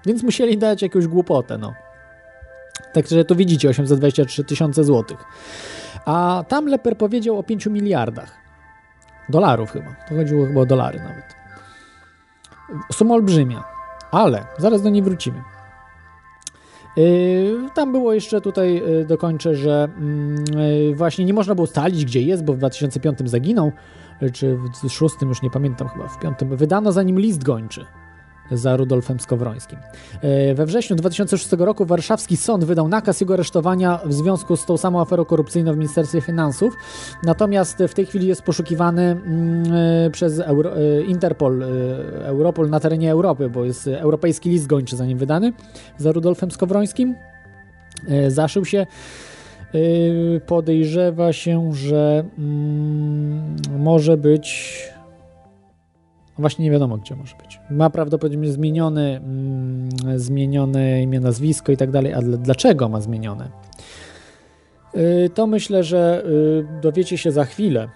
Więc musieli dać jakąś głupotę, no. Także to widzicie, 823 tysiące złotych. A tam Leper powiedział o 5 miliardach. Dolarów chyba. To chodziło chyba o dolary nawet. Suma olbrzymia. Ale zaraz do niej wrócimy. Yy, tam było jeszcze tutaj, yy, dokończę, że yy, właśnie nie można było ustalić, gdzie jest, bo w 2005 zaginął, czy w 2006, już nie pamiętam, chyba w 2005, wydano za nim list gończy za Rudolfem Skowrońskim. We wrześniu 2006 roku warszawski sąd wydał nakaz jego aresztowania w związku z tą samą aferą korupcyjną w Ministerstwie Finansów. Natomiast w tej chwili jest poszukiwany mm, przez Euro Interpol, Europol na terenie Europy, bo jest europejski list gończy za nim wydany za Rudolfem Skowrońskim. Zaszył się podejrzewa się, że mm, może być Właśnie nie wiadomo, gdzie może być. Ma prawdopodobnie zmieniony, mm, zmienione imię, nazwisko i tak dalej, a dlaczego ma zmienione? Yy, to myślę, że yy, dowiecie się za chwilę,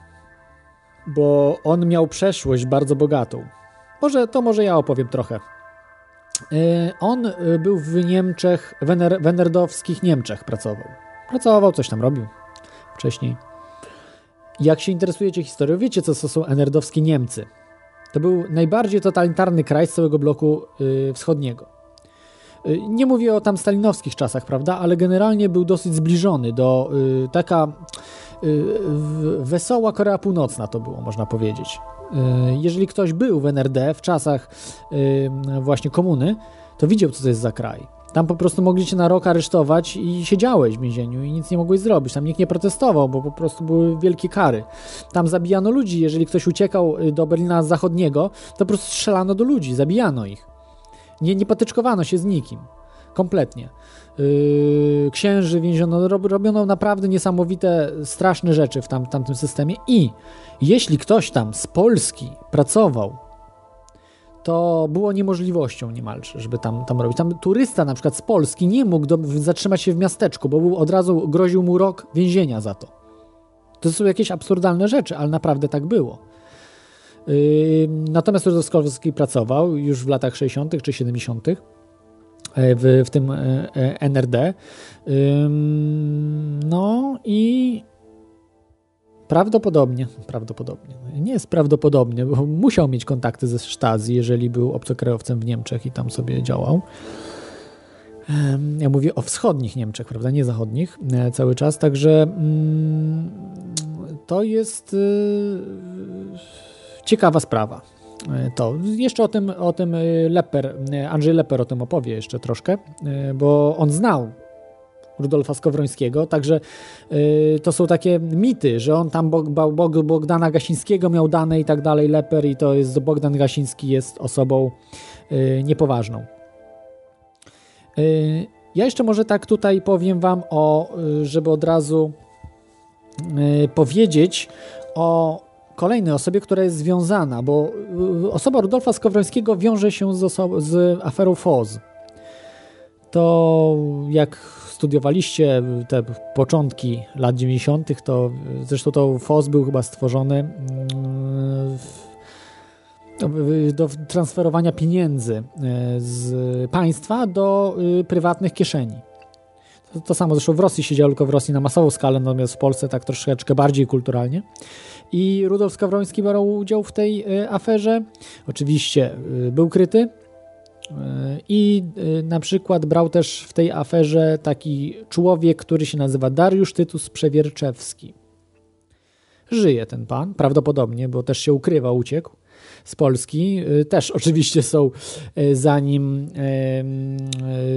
bo on miał przeszłość bardzo bogatą. Może to może ja opowiem trochę. Yy, on yy, był w Niemczech, w, ener, w enerdowskich Niemczech pracował. Pracował, coś tam robił wcześniej. Jak się interesujecie historią, wiecie, co to są enerdowskie Niemcy. To był najbardziej totalitarny kraj z całego bloku y, wschodniego. Y, nie mówię o tam stalinowskich czasach, prawda, ale generalnie był dosyć zbliżony do y, taka wesoła Korea Północna to było, można powiedzieć. Jeżeli ktoś był w NRD w czasach właśnie komuny, to widział, co to jest za kraj. Tam po prostu mogli cię na rok aresztować i siedziałeś w więzieniu i nic nie mogłeś zrobić. Tam nikt nie protestował, bo po prostu były wielkie kary. Tam zabijano ludzi. Jeżeli ktoś uciekał y, do Berlina Zachodniego, to po prostu strzelano do ludzi, zabijano ich. Nie, nie potyczkowano się z nikim. Kompletnie. Yy, księży więziono, robiono naprawdę niesamowite, straszne rzeczy w tam, tamtym systemie i jeśli ktoś tam z Polski pracował to było niemożliwością niemalże, żeby tam, tam robić. Tam turysta na przykład z Polski nie mógł do, zatrzymać się w miasteczku, bo był, od razu groził mu rok więzienia za to. To są jakieś absurdalne rzeczy, ale naprawdę tak było. Yy, natomiast Rudolskowski pracował już w latach 60. czy 70. E, w, w tym e, e, NRD. Yy, no i Prawdopodobnie, prawdopodobnie. Nie jest prawdopodobnie, bo musiał mieć kontakty ze Stasi, jeżeli był obcokrajowcem w Niemczech i tam sobie działał. Ja mówię o wschodnich Niemczech, prawda, nie zachodnich e, cały czas, także mm, to jest e, ciekawa sprawa. E, to jeszcze o tym, o tym Leper, Andrzej Leper o tym opowie jeszcze troszkę, bo on znał Rudolfa Skowrońskiego, także y, to są takie mity, że on tam Bog, Bog, Bogdana Gasińskiego miał dane i tak dalej, Leper i to jest, Bogdan Gasiński jest osobą y, niepoważną. Y, ja jeszcze może tak tutaj powiem wam o, żeby od razu powiedzieć o kolejnej osobie, która jest związana, bo osoba Rudolfa Skowrońskiego wiąże się z, z aferą FOZ. To jak studiowaliście te początki lat 90., to zresztą to FOS był chyba stworzony mm, do transferowania pieniędzy e, z państwa do y, prywatnych kieszeni. To, to, samo zresztą w Rosji się działo, tylko w Rosji na masową skalę, natomiast w Polsce tak troszeczkę bardziej kulturalnie. I Rudolf Skawroński brał udział w tej e, aferze. Oczywiście y, był kryty, i y, na przykład brał też w tej aferze taki człowiek, który się nazywa Dariusz Tytus Przewierczewski. Żyje ten pan, prawdopodobnie, bo też się ukrywa, uciekł z Polski. Y, też oczywiście są za nim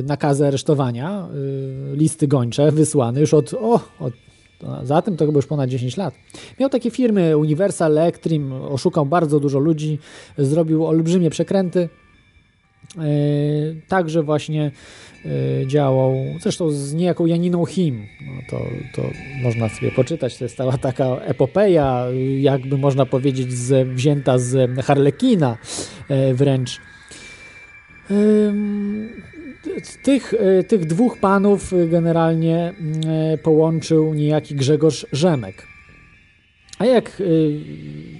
nakazy aresztowania, listy gończe wysłane już od, o, od za tym to chyba już ponad 10 lat. Miał takie firmy Universal, Electrim, oszukał bardzo dużo ludzi, zrobił olbrzymie przekręty. E, także właśnie e, działał, zresztą z niejaką Janiną Him. No to, to można sobie poczytać, to jest cała taka epopeja, jakby można powiedzieć, z, wzięta z Harlekina e, wręcz. Tych, tych dwóch panów generalnie połączył niejaki Grzegorz Rzemek. A jak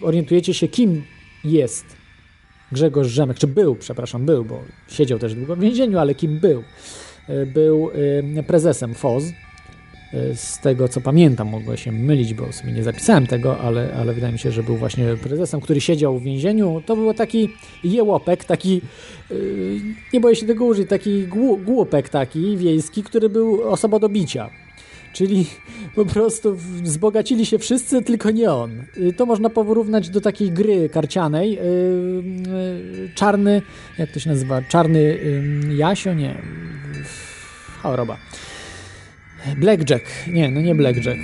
orientujecie się, kim jest Grzegorz Rzemek, czy był, przepraszam, był, bo siedział też długo w więzieniu, ale kim był? E, był e, prezesem FOZ, e, z tego co pamiętam, mogę się mylić, bo sobie nie zapisałem tego, ale, ale wydaje mi się, że był właśnie prezesem, który siedział w więzieniu. To był taki jełopek, taki, nie boję się tego użyć, taki głupek taki wiejski, który był osobą do bicia. Czyli po prostu wzbogacili się wszyscy, tylko nie on. Y, to można porównać do takiej gry karcianej. Y, y, czarny, jak to się nazywa? Czarny Jasio? Nie. Choroba. Blackjack. Nie, no nie Blackjack.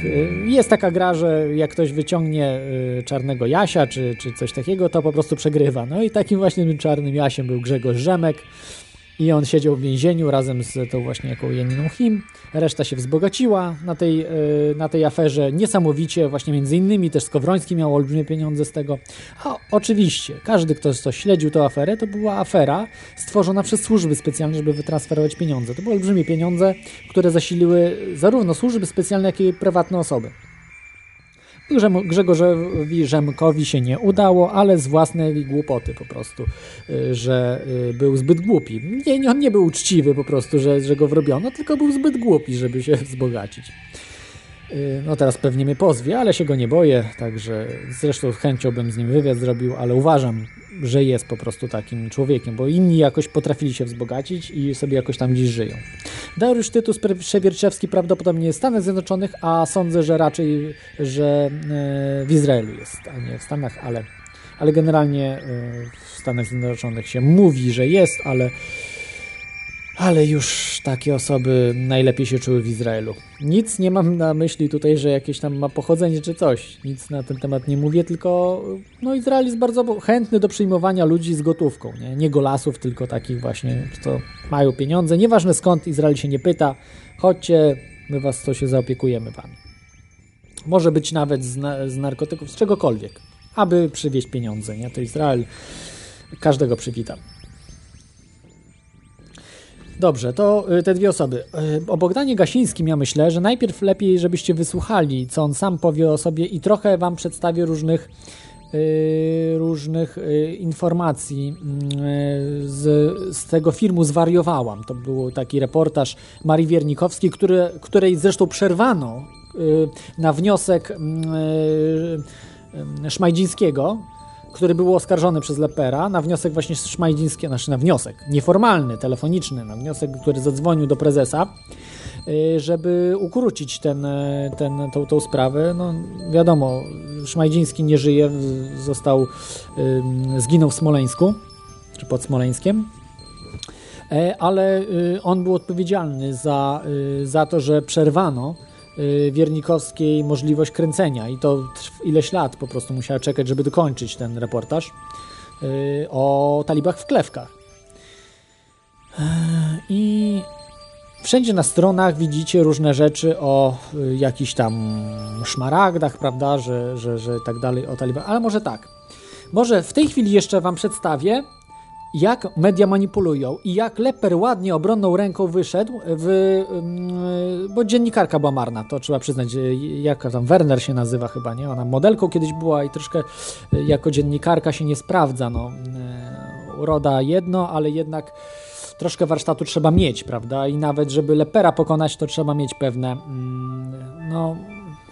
Jest taka gra, że jak ktoś wyciągnie czarnego Jasia czy, czy coś takiego, to po prostu przegrywa. No i takim właśnie czarnym Jasiem był Grzegorz Rzemek. I on siedział w więzieniu razem z tą właśnie jaką Janiną Him. Reszta się wzbogaciła na tej, e, na tej aferze niesamowicie, właśnie między innymi też Skowroński miał olbrzymie pieniądze z tego. A oczywiście, każdy, kto, kto śledził tę aferę, to była afera stworzona przez służby specjalne, żeby wytransferować pieniądze. To były olbrzymie pieniądze, które zasiliły zarówno służby specjalne, jak i prywatne osoby. Grzegorzowi Rzemkowi się nie udało, ale z własnej głupoty po prostu, y, że y, był zbyt głupi. Nie, on nie był uczciwy po prostu, że, że go wrobiono, tylko był zbyt głupi, żeby się [laughs] wzbogacić. Y, no teraz pewnie mnie pozwie, ale się go nie boję, także zresztą chęcią bym z nim wywiad zrobił, ale uważam, że jest po prostu takim człowiekiem, bo inni jakoś potrafili się wzbogacić i sobie jakoś tam dziś żyją. Dariusz Tytus Przewierczewski prawdopodobnie jest w Stanach Zjednoczonych, a sądzę, że raczej, że e, w Izraelu jest, a nie w Stanach, ale, ale generalnie e, w Stanach Zjednoczonych się mówi, że jest, ale ale już takie osoby najlepiej się czuły w Izraelu. Nic nie mam na myśli tutaj, że jakieś tam ma pochodzenie czy coś. Nic na ten temat nie mówię, tylko no Izrael jest bardzo chętny do przyjmowania ludzi z gotówką. Nie, nie golasów, tylko takich właśnie, co mają pieniądze. Nieważne skąd, Izrael się nie pyta. Chodźcie, my was to się zaopiekujemy wami. Może być nawet z, na, z narkotyków, z czegokolwiek, aby przywieźć pieniądze. Nie? To Izrael każdego przywita. Dobrze, to y, te dwie osoby. Y, o Bogdanie Gasińskim ja myślę, że najpierw lepiej, żebyście wysłuchali, co on sam powie o sobie i trochę wam przedstawię różnych y, różnych informacji z, z tego filmu Zwariowałam. To był taki reportaż Marii Wiernikowskiej, który, której zresztą przerwano na wniosek Szmajdzińskiego, który był oskarżony przez Lepera na wniosek właśnie Szmajdzińskiego, znaczy na wniosek nieformalny, telefoniczny, na wniosek, który zadzwonił do prezesa, y, żeby ukrócić ten, ten, tą, tą sprawę. No, wiadomo, Szmajdziński nie żyje, został, zginął w Smoleńsku, czy pod Smoleńskiem, e, ale y, on był odpowiedzialny za, y, za to, że przerwano Y, Wiernikowskiej możliwość kręcenia i to ileś lat po prostu musiała czekać, żeby dokończyć ten reportaż y, o talibach w klewkach. Y, I wszędzie na stronach widzicie różne rzeczy o jakichś tam szmaragdach, prawda, że, że, że tak dalej, o talibach, ale może tak. Może w tej chwili jeszcze Wam przedstawię jak media manipulują i jak Leper ładnie obronną ręką wyszedł, w, mm, bo dziennikarka była marna, to trzeba przyznać, jak tam Werner się nazywa chyba, nie? Ona modelką kiedyś była i troszkę e, jako dziennikarka się nie sprawdza, no. E, uroda jedno, ale jednak troszkę warsztatu trzeba mieć, prawda? I nawet, żeby Lepera pokonać, to trzeba mieć pewne, mm, no,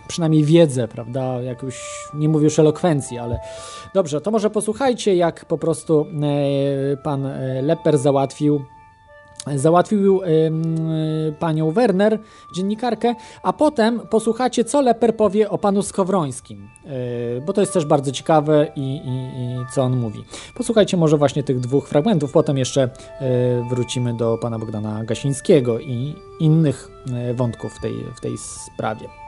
przynajmniej wiedzę, prawda? Jakąś, nie mówię już elokwencji, ale dobrze, to może posłuchajcie, jak po prostu e, pan e, Lepper załatwił załatwił panią Werner, dziennikarkę, a potem posłuchacie, co Leper powie o panu Skowrońskim, e, bo to jest też bardzo ciekawe i, i, i, co on mówi. Posłuchajcie może właśnie tych dwóch fragmentów, potem jeszcze wrócimy do pana Bogdana Gasińskiego i innych wątków w tej, w tej sprawie.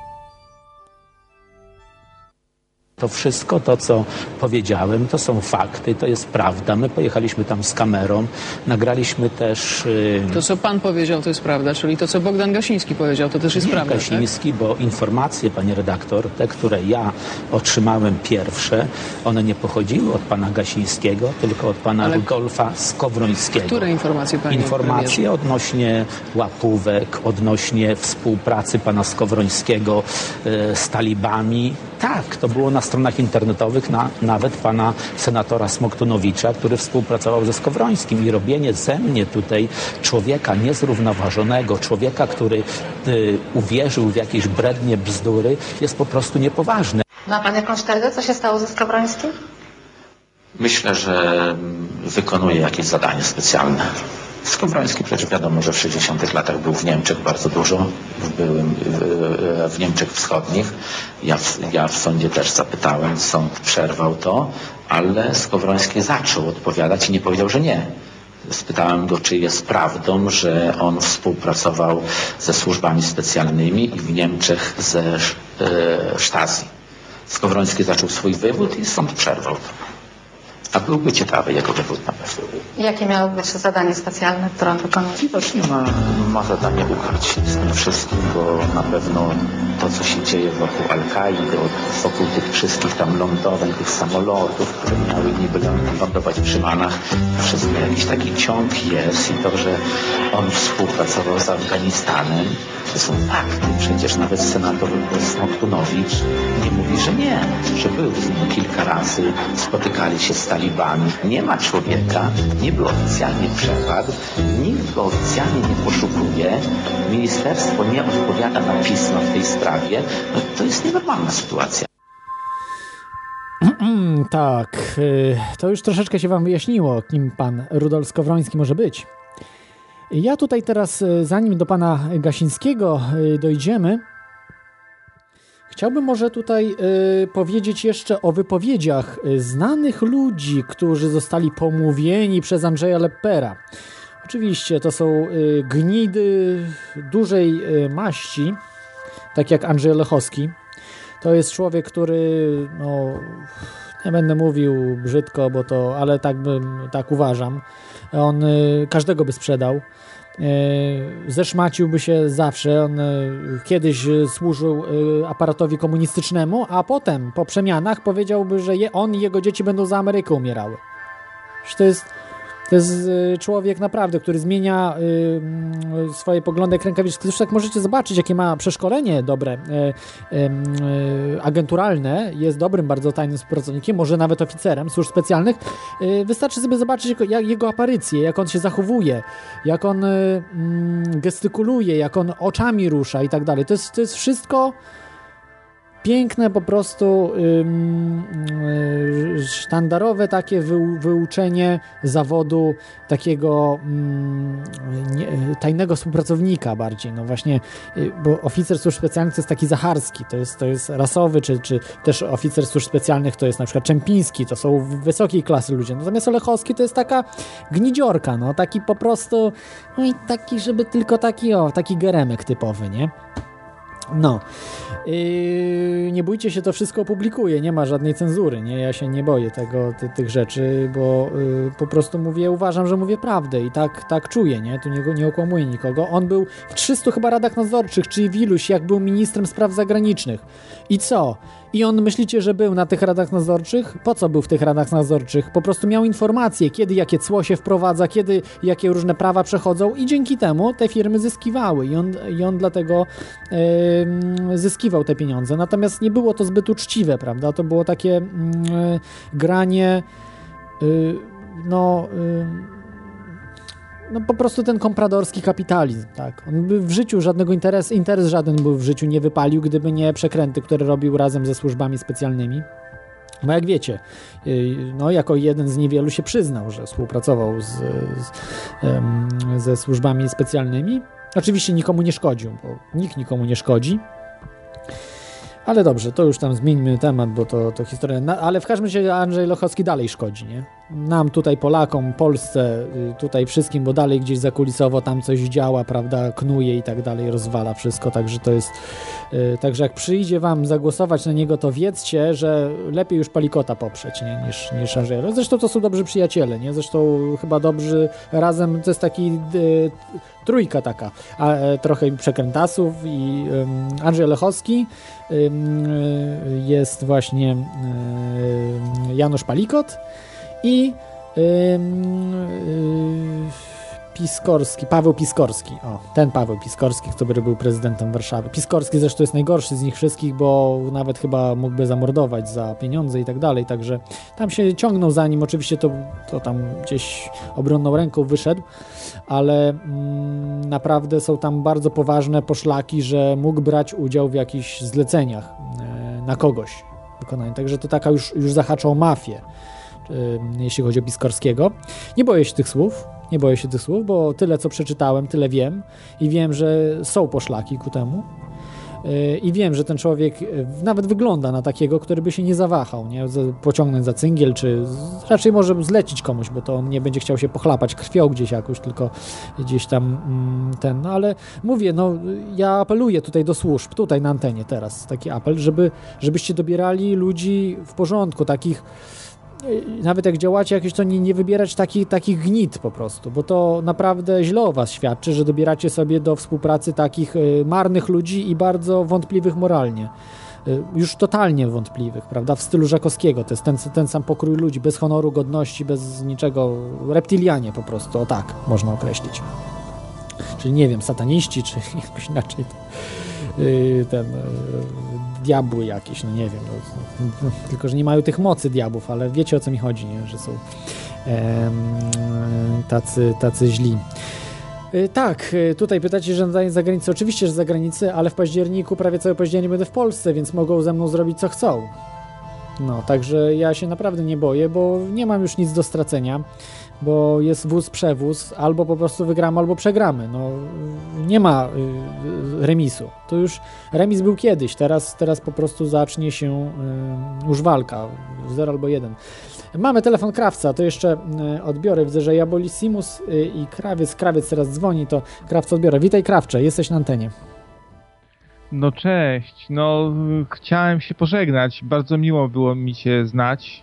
To wszystko to, co powiedziałem, to są fakty, to jest prawda. My pojechaliśmy tam z kamerą, nagraliśmy też... Yy... To, co pan powiedział, to jest prawda, czyli to, co Bogdan Gasiński powiedział, to też jest Nie prawda, Gasiński, tak? bo informacje, panie redaktor, te, które ja otrzymałem pierwsze, one nie pochodziły od pana Gasińskiego, tylko od pana Ale... Rudolfa Skowrońskiego. Które informacje, panie Informacje premierze? odnośnie łapówek, odnośnie współpracy pana Skowrońskiego yy, z talibami, Tak, to było na stronach internetowych na, nawet pana senatora Smoktunowicza, który współpracował ze Skowrońskim i robienie ze mnie tutaj człowieka niezrównoważonego, człowieka, który y, uwierzył w jakieś brednie bzdury, jest po prostu niepoważne. Ma pan jakąś tezę, co się stało ze Skowrońskim? Myślę, że wykonuje jakieś zadanie specjalne. Skowroński przecież wiadomo, że w 60 latach był w Niemczech bardzo dużo, w, byłym, w, w Niemczech Wschodnich. Ja w, ja w sądzie też zapytałem, sąd przerwał to, ale Skowroński zaczął odpowiadać i nie powiedział, że nie. Spytałem go, czy jest prawdą, że on współpracował ze służbami specjalnymi i w Niemczech ze e, Stasi. Skowroński zaczął swój wywód i sąd przerwał to. A byłby ciekawy jego wywód na pewno. Jakie miało być zadanie specjalne, które on wykonuje? Widocznie ma, ma zadanie się z tym wszystkim, bo na pewno to, co się dzieje wokół Al-Kaidy, wokół tych wszystkich tam lądowań, tych samolotów, które miały niby lądować w Szymanach, wszystko jakiś taki ciąg jest i to, że on współpracował z Afganistanem, to są fakty. Przecież nawet senator Smoktunowicz nie mówi, że nie, że był z nim kilka razy, spotykali się z talibami. Nie ma człowieka, niby oficjalnie przepadł, nikt go oficjalnie nie poszukuje, ministerstwo nie odpowiada na pisma w tej sprawie, no to jest nienormalna sytuacja. tak, y, to już troszeczkę się Wam wyjaśniło, kim pan Rudolf Skowroński może być. Ja tutaj teraz, y, zanim do pana Gasińskiego y, dojdziemy, chciałbym może tutaj powiedzieć jeszcze o wypowiedziach znanych ludzi, którzy zostali pomówieni przez Andrzeja Leppera. Oczywiście to są gnidy dużej maści, tak jak Andrzej Lechowski. To jest człowiek, który, no, nie będę mówił brzydko, bo to, ale tak bym, tak uważam. On y, każdego by sprzedał. Y, zeszmaciłby się zawsze. On y, kiedyś służył aparatowi komunistycznemu, a potem po przemianach powiedziałby, że on i jego dzieci będą za Amerykę umierały. Że to jest to jest y, człowiek naprawdę, który zmienia y, swoje poglądy jak rękawiczki. Zresztą jak możecie zobaczyć, jakie ma przeszkolenie dobre, y, y, agenturalne, jest dobrym, bardzo tajnym współpracownikiem, może nawet oficerem służb specjalnych. Wystarczy sobie zobaczyć jego, jak, jego aparycję, jak on się zachowuje, jak on y, mm, gestykuluje, jak on oczami rusza i tak dalej. To jest wszystko piękne po prostu yy, sztandarowe takie wy, wyuczenie zawodu takiego nie, tajnego współpracownika bardziej, no właśnie, yy, bo oficer służb specjalnych to jest taki zacharski, to jest, to jest rasowy, czy, czy też oficer służb specjalnych to jest na przykład Czempiński, to są wysokiej klasy ludzie, natomiast Olechowski to jest taka gnidziorka, no taki po prostu, no i taki, żeby tylko taki, o, taki geremek typowy, nie? No. Yy, nie bójcie się, to wszystko opublikuję, nie ma żadnej cenzury, nie? Ja się nie boję tego, ty, tych rzeczy, bo yy, po prostu mówię, uważam, że mówię prawdę i tak, tak czuję, nie? Tu nie, nie okłamuję nikogo. On był w 300 chyba radach nadzorczych, czyli w iluś, jak był ministrem spraw zagranicznych. I co? I on myślicie, że był na tych radach nadzorczych? Po co był w tych radach nadzorczych? Po prostu miał informacje, kiedy jakie cło się wprowadza, kiedy jakie różne prawa przechodzą i dzięki temu te firmy zyskiwały i on, i on dlatego yy, zyskiwał te pieniądze. Natomiast nie było to zbyt uczciwe, prawda? To było takie yy, granie yy, no no po prostu ten kompradorski kapitalizm, tak. On by w życiu żadnego interes, interes żaden był w życiu nie wypalił, gdyby nie przekręty, które robił razem ze służbami specjalnymi. No jak wiecie, y, no jako jeden z niewielu się przyznał, że współpracował z, z, ze służbami specjalnymi. Oczywiście nikomu nie szkodził, bo nikt nikomu nie szkodzi. Ale dobrze, to już tam zmieńmy temat, bo to, to historia. Na, ale w każdym razie Andrzej Lochowski dalej szkodzi, nie? Nam tutaj, Polakom, Polsce, y, tutaj wszystkim, bo dalej gdzieś zakulisowo tam coś działa, prawda, knuje i tak dalej, rozwala wszystko, także to jest. Yy, także jak przyjdzie wam zagłosować na niego, to wiedzcie, że lepiej już Palikota poprzeć, nie? Niż, niż Andrzeja. Zresztą to są dobrzy przyjaciele, nie? Zresztą chyba dobrzy razem, to jest taki. Yy, trójka taka, a, e, trochę przekrętasów i Andrzej Lechowski, jest właśnie Janusz Palikot i Piskorski, Paweł Piskorski. O, ten Paweł Piskorski, który był prezydentem Warszawy. Piskorski zresztą jest najgorszy z nich wszystkich, bo nawet chyba mógłby zamordować za pieniądze i tak dalej, także tam się ciągnął za nim. Oczywiście to, to tam gdzieś obronną ręką wyszedł, ale mm, naprawdę są tam bardzo poważne poszlaki, że mógł brać udział w jakichś zleceniach e, na kogoś wykonania. Także to taka już, już zahacza o mafię, jeśli chodzi o Piskorskiego. Nie boję się tych słów, nie boję się tych słów, bo tyle co przeczytałem, tyle wiem i wiem, że są poszlaki ku temu. Yy, I wiem, że ten człowiek yy, nawet wygląda na takiego, który by się nie zawahał, nie? Pociągnąć za cyngiel, czy raczej może zlecić komuś, bo to on nie będzie chciał się pochlapać krwią gdzieś jakoś, tylko gdzieś tam mm, ten. No ale mówię, no ja apeluję tutaj do służb, tutaj na antenie teraz taki apel, żeby, żebyście dobierali ludzi w porządku, takich nawet jak działacie jakieś, to nie, nie wybierać takich, gnit po prostu, bo to naprawdę źle o was świadczy, że dobieracie sobie do współpracy takich y, marnych ludzi i bardzo wątpliwych moralnie. Y, Już totalnie wątpliwych, prawda? W stylu Żakowskiego. To jest ten, ten sam pokrój ludzi, bez honoru, godności, bez niczego. Reptilianie po prostu, o tak można określić. Czyli nie wiem, sataniści, czy [laughs] jakoś inaczej. Y, Ten, y, diabły jakieś, no nie wiem. No, tylko, że nie mają tych mocy diabłów, ale wiecie o co mi chodzi, nie? że są em, tacy, tacy źli. Y, Tak, tutaj pytacie, że nadanie za granicę. Oczywiście, że za granicę, ale w październiku, prawie cały październik będę w Polsce, więc mogą ze mną zrobić co chcą. No, także ja się naprawdę nie boję, bo nie mam już nic do stracenia, bo jest wóz przewóz, albo po prostu wygramy, albo przegramy. No, nie ma y, remisu. To już remis był kiedyś, teraz, teraz po prostu zacznie się y, już walka, 0 albo 1. Mamy telefon krawca, to jeszcze y, odbiorę. Widzę, że Jabolissimus y, i krawiec, krawiec teraz dzwoni, to krawca odbiorę. Witaj krawcze, jesteś na antenie. No cześć, no chciałem się pożegnać, bardzo miło było mi cię znać.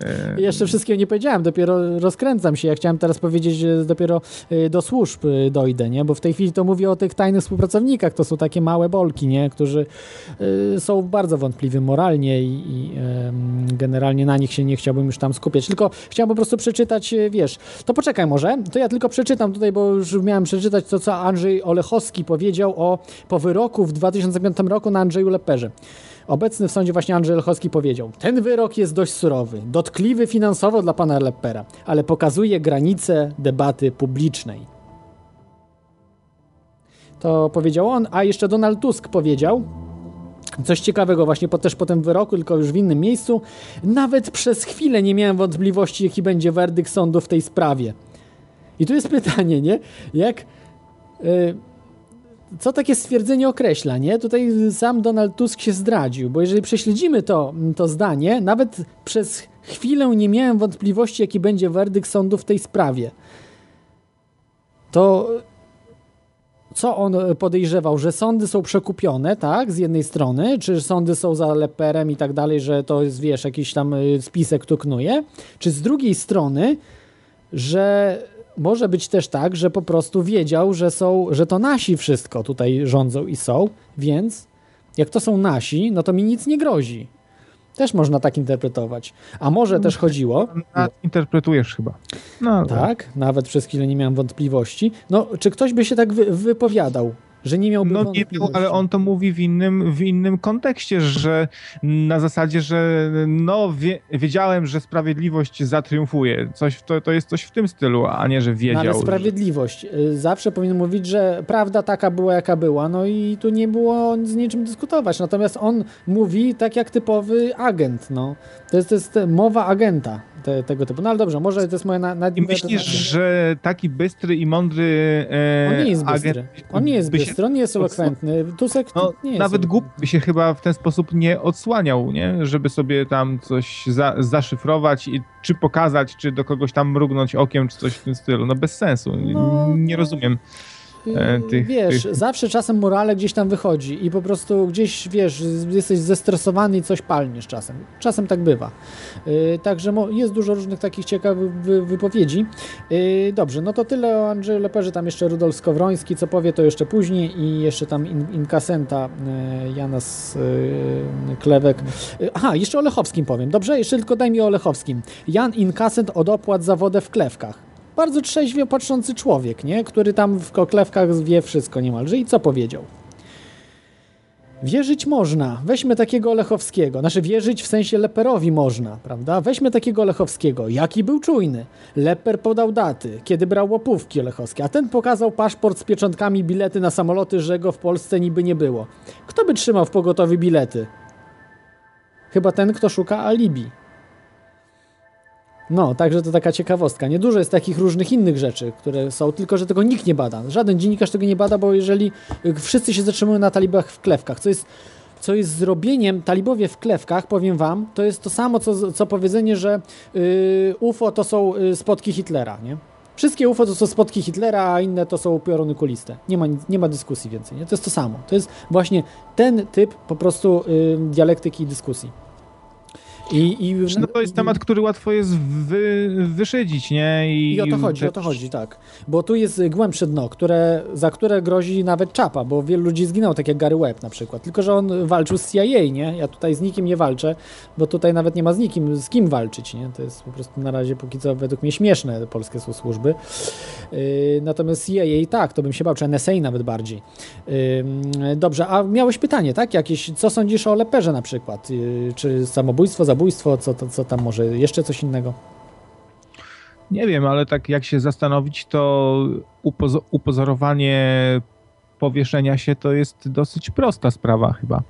E, Jeszcze wszystkiego nie powiedziałem, dopiero rozkręcam się. Ja chciałem teraz powiedzieć, że dopiero y, do służb y, dojdę, nie? Bo w tej chwili to mówię o tych tajnych współpracownikach, to są takie małe bolki, nie? Którzy są bardzo wątpliwi moralnie i, i generalnie na nich się nie chciałbym już tam skupiać. Tylko chciałem po prostu przeczytać, wiesz, to poczekaj może, to ja tylko przeczytam tutaj, bo już miałem przeczytać to, co Andrzej Olechowski powiedział o, po wyroku w 2005 roku na Andrzeju Leperze. Obecny w sądzie właśnie Andrzej Lechowski powiedział: Ten wyrok jest dość surowy, dotkliwy finansowo dla pana Lepera, ale pokazuje granice debaty publicznej. To powiedział on, a jeszcze Donald Tusk powiedział, Coś ciekawego właśnie po, też po tym wyroku, tylko już w innym miejscu. Nawet przez chwilę nie miałem wątpliwości, jaki będzie werdykt sądu w tej sprawie. I tu jest pytanie, nie? Jak... y, co takie stwierdzenie określa, nie? Tutaj sam Donald Tusk się zdradził, bo jeżeli prześledzimy to, to zdanie, nawet przez chwilę nie miałem wątpliwości, jaki będzie werdykt sądu w tej sprawie. To co on podejrzewał, że sądy są przekupione, tak, z jednej strony, czy sądy są za leperem i tak dalej, że to jest, wiesz, jakiś tam y, spisek tu knuje, czy z drugiej strony, że może być też tak, że po prostu wiedział, że są, że to nasi wszystko tutaj rządzą i są, więc jak to są nasi, no to mi nic nie grozi. Też można tak interpretować. A może też chodziło. Interpretujesz chyba. No, tak, nawet przez chwilę nie miałem wątpliwości. No, czy ktoś by się tak wy wypowiadał, że nie miałby No nie miał, ale on to mówi w innym, w innym kontekście, że na zasadzie, że no wie, wiedziałem, że sprawiedliwość zatriumfuje. Coś, to, to jest coś w tym stylu, a nie, że No, wiedział. ale sprawiedliwość. Y, Zawsze powinien mówić, że prawda taka była, jaka była, no i tu nie było z niczym dyskutować. Natomiast on mówi tak jak typowy agent, no. To jest, to jest mowa agenta te, tego typu. No ale dobrze, może to jest moja na, I myślisz, że taki bystry i mądry e, On nie jest bystry. agent On nie jest bystry, on nie jest elokwentny. Tusek No, nie jest nawet głup by się chyba w ten sposób nie odsłaniał, nie? Żeby sobie tam coś za, zaszyfrować i czy pokazać, czy do kogoś tam mrugnąć okiem, czy coś w tym stylu. No bez sensu. Nie rozumiem tych, wiesz, tych... zawsze czasem morale gdzieś tam wychodzi i po prostu gdzieś, wiesz, jesteś zestresowany i coś palniesz czasem. Czasem tak bywa. Yy, także jest dużo różnych takich ciekawych wy- wypowiedzi. Yy, dobrze, no to tyle o Andrzeju Leperze, tam jeszcze Rudolf Skowroński, co powie to jeszcze później i jeszcze tam in, inkasenta Janas Klewek. Aha, jeszcze o Lechowskim powiem. Dobrze, jeszcze tylko daj mi o Lechowskim. Jan Inkasent od opłat za wodę w Klewkach. Bardzo trzeźwie patrzący człowiek, nie? Który tam w koklewkach wie wszystko niemalże. I co powiedział? Wierzyć można. Weźmy takiego Olechowskiego. Znaczy wierzyć w sensie Leperowi można, prawda? Weźmy takiego Olechowskiego. Jaki był czujny? Leper podał daty, kiedy brał łapówki Olechowskie, a ten pokazał paszport z pieczątkami, bilety na samoloty, że go w Polsce niby nie było. Kto by trzymał w pogotowi bilety? Chyba ten, kto szuka alibi. No, także to taka ciekawostka. Niedużo jest takich różnych innych rzeczy, które są, tylko że tego nikt nie bada. Żaden dziennikarz tego nie bada, bo jeżeli y, wszyscy się zatrzymują na talibach w klewkach, co jest, co jest zrobieniem talibowie w klewkach, powiem wam, to jest to samo, co, co powiedzenie, że y, UFO to są y, spotki Hitlera, nie? Wszystkie UFO to są spotki Hitlera, a inne to są pioruny kuliste. Nie ma, nie ma dyskusji więcej, nie? To jest to samo. To jest właśnie ten typ po prostu y, dialektyki i dyskusji. I, i, no to jest temat, który łatwo jest wy, wyszydzić, nie? I, I o to chodzi, o to chodzi, tak. Bo tu jest głębsze dno, które, za które grozi nawet czapa, bo wielu ludzi zginęło, tak jak Gary Webb na przykład. Tylko, że on walczył z CIA, nie? Ja tutaj z nikim nie walczę, bo tutaj nawet nie ma z nikim, z kim walczyć, nie? To jest po prostu na razie póki co według mnie śmieszne polskie służby. Yy, natomiast CIA tak, to bym się bał, czy NSA nawet bardziej. Yy, dobrze, a miałeś pytanie, tak? Jakieś, co sądzisz o Leperze na przykład? Yy, czy samobójstwo, zabójstwo, co, to, co tam może, jeszcze coś innego? Nie wiem, ale tak jak się zastanowić, to upoz upozorowanie powieszenia się to jest dosyć prosta sprawa chyba.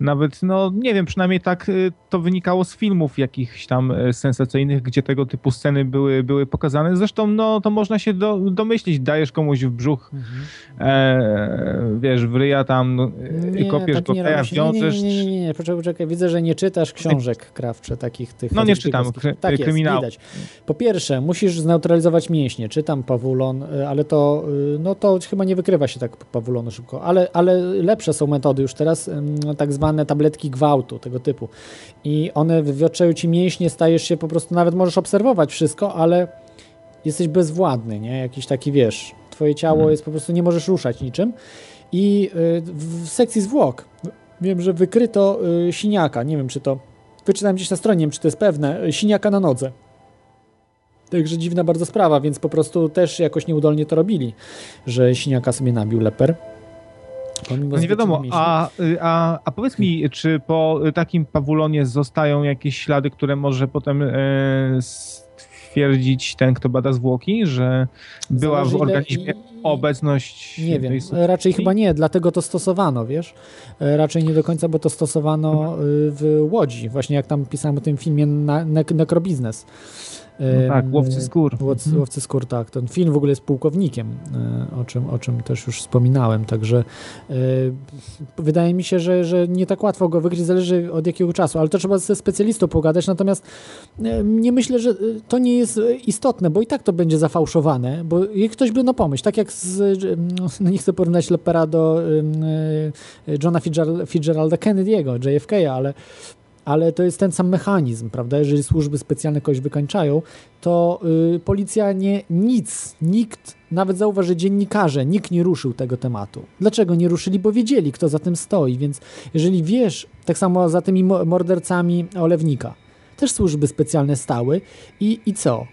Nawet, no nie wiem, przynajmniej tak y, to wynikało z filmów jakichś tam y, sensacyjnych, gdzie tego typu sceny były, były pokazane. Zresztą, no to można się do, domyślić, dajesz komuś w brzuch, mhm. e, wiesz, w ryja tam no, nie, i kopiesz tak go, ja wiążesz. Nie, nie, nie, nie, poczekaj, poczekaj, widzę, że nie czytasz książek krawcze takich tych. No nie czytam, kry, tak kryminał. Jest, po pierwsze, musisz zneutralizować mięśnie, czytam Pawulon, y, ale to, no to chyba nie wykrywa się tak Pawulonu szybko, ale, ale lepsze są metody już teraz, tak zwane zwane tabletki gwałtu, tego typu. I one wywiotczają ci mięśnie, stajesz się po prostu, nawet możesz obserwować wszystko, ale jesteś bezwładny, nie? Jakiś taki, wiesz, twoje ciało hmm. jest po prostu, nie możesz ruszać niczym. I y, w sekcji zwłok wiem, że wykryto y, siniaka, nie wiem, czy to, wyczytałem gdzieś na stronie, nie wiem, czy to jest pewne, y, siniaka na nodze. Także dziwna bardzo sprawa, więc po prostu też jakoś nieudolnie to robili, że siniaka sobie nabił leper. No nie wiadomo, a, a, a powiedz mi, czy po takim pawulonie zostają jakieś ślady, które może potem e, stwierdzić ten, kto bada zwłoki, że była Zależy w organizmie i... obecność Nie wiem, raczej chyba nie, dlatego to stosowano, wiesz? E, raczej nie do końca, bo to stosowano e, w Łodzi, właśnie jak tam pisałem o tym filmie na, Nekrobiznes. No tak, łowcy skór. Łowcy, mhm. łowcy skór, tak. Ten film w ogóle jest pułkownikiem, e, o czym, o czym też już wspominałem, także e, wydaje mi się, że, że nie tak łatwo go wykryć, zależy od jakiego czasu, ale to trzeba ze specjalistą pogadać, natomiast e, nie myślę, że to nie jest istotne, bo i tak to będzie zafałszowane, bo ktoś by no pomyśl, tak jak z, no nie chcę porównać Lepera do Johna Fitzgeralda Kennedy'ego, JFK, ale ale to jest ten sam mechanizm, prawda? Jeżeli służby specjalne kogoś wykańczają, to yy, policja nie, nic, nikt, nawet zauważy dziennikarze, nikt nie ruszył tego tematu. Dlaczego nie ruszyli? Bo wiedzieli, kto za tym stoi, więc jeżeli wiesz, tak samo za tymi mordercami Olewnika, też służby specjalne stały i, i co?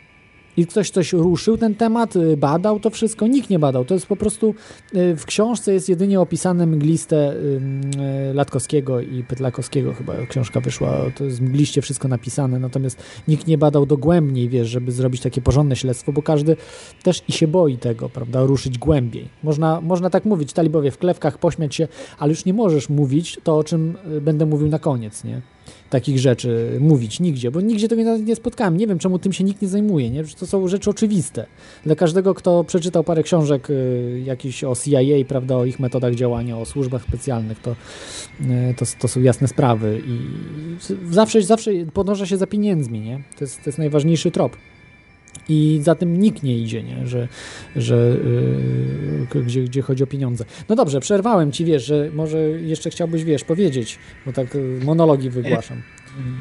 I ktoś coś ruszył ten temat, y, badał to wszystko, nikt nie badał. To jest po prostu y, w książce jest jedynie opisane mgliste y, Latkowskiego i Pytlakowskiego chyba książka wyszła, to jest mgliście wszystko napisane, natomiast nikt nie badał dogłębniej, wiesz, żeby zrobić takie porządne śledztwo, bo każdy też i się boi tego, prawda, ruszyć głębiej. Można, można tak mówić, talibowie w klewkach, pośmiać się, ale już nie możesz mówić to, o czym będę mówił na koniec, nie? Takich rzeczy mówić nigdzie, bo nigdzie tego nie, nie spotkałem. Nie wiem, czemu tym się nikt nie zajmuje, nie? To są rzeczy oczywiste. Dla każdego, kto przeczytał parę książek y, jakichś o CIA, prawda, o ich metodach działania, o służbach specjalnych, to, y, to, to są jasne sprawy i zawsze, zawsze podąża się za pieniędzmi, nie? To jest, to jest najważniejszy trop. I za tym nikt nie idzie, nie? że, że yy, gdzie, gdzie chodzi o pieniądze. No dobrze, przerwałem ci, wiesz, że może jeszcze chciałbyś, wiesz, powiedzieć, bo tak y, monologi wygłaszam.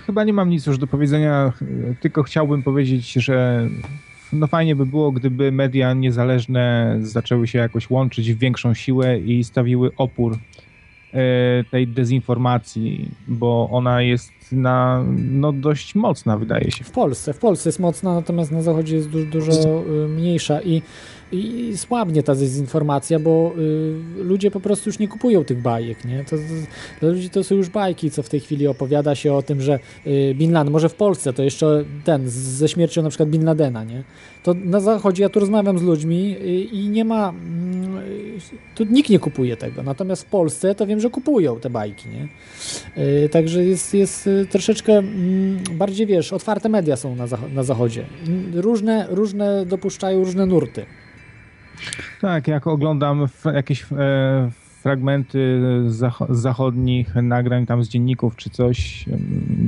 Chyba nie mam nic już do powiedzenia, tylko chciałbym powiedzieć, że no fajnie by było, gdyby media niezależne zaczęły się jakoś łączyć w większą siłę i stawiły opór tej dezinformacji, bo ona jest na, no, dość mocna, wydaje się. W Polsce, w Polsce jest mocna, natomiast na zachodzie jest du dużo y, mniejsza i, i słabnie ta dezinformacja, bo y, ludzie po prostu już nie kupują tych bajek, nie? To, to, dla ludzi to są już bajki, co w tej chwili opowiada się o tym, że y, Bin Laden, może w Polsce to jeszcze ten, z, ze śmiercią na przykład Bin Ladena, nie? To na zachodzie ja tu rozmawiam z ludźmi y, i nie ma, mm, tu nikt nie kupuje tego, natomiast w Polsce to wiem, że kupują te bajki, nie? Y, także jest, jest y, troszeczkę mm, bardziej, wiesz, otwarte media są na, zach na zachodzie. Różne, różne dopuszczają różne nurty. Tak, jak oglądam jakieś e, fragmenty zach zachodnich nagrań tam z dzienników czy coś,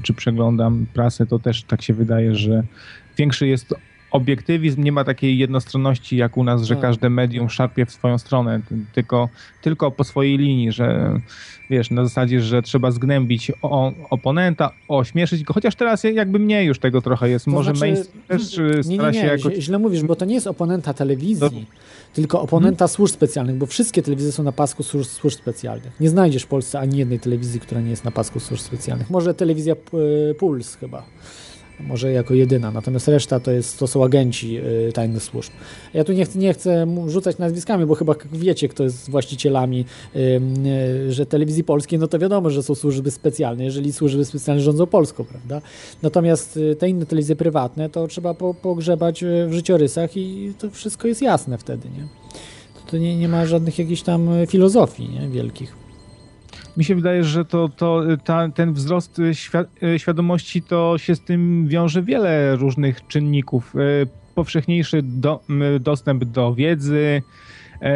czy przeglądam prasę, to też tak się wydaje, że większy jest obiektywizm, nie ma takiej jednostronności jak u nas, że Tak. każde medium szarpie w swoją stronę, tylko, tylko po swojej linii, że wiesz, na zasadzie, że trzeba zgnębić o, oponenta, ośmieszyć go, chociaż teraz jakby mniej już tego trochę jest. To Może znaczy- mainstream też y, Nie, stara nie, się nie, jakoś... źle- mówisz, bo to nie jest oponenta telewizji, tylko oponenta służb specjalnych, bo wszystkie telewizje są na pasku służb, służb specjalnych. Nie znajdziesz w Polsce ani jednej telewizji, która nie jest na pasku służb specjalnych. Może telewizja P- Puls chyba. Może jako jedyna, natomiast reszta to, jest, to są agenci y, tajnych służb. Ja tu nie chcę, nie chcę rzucać nazwiskami, bo chyba wiecie, kto jest właścicielami y, y, że telewizji polskiej, no to wiadomo, że są służby specjalne, jeżeli służby specjalne rządzą Polską, prawda? Natomiast y, te inne telewizje prywatne, to trzeba po, pogrzebać y, w życiorysach i to wszystko jest jasne wtedy, nie? To, to nie, nie ma żadnych jakichś tam y, filozofii nie? wielkich. Mi się wydaje, że to, to ta, ten wzrost świ- świadomości to się z tym wiąże wiele różnych czynników. E, Powszechniejszy do, dostęp do wiedzy, e,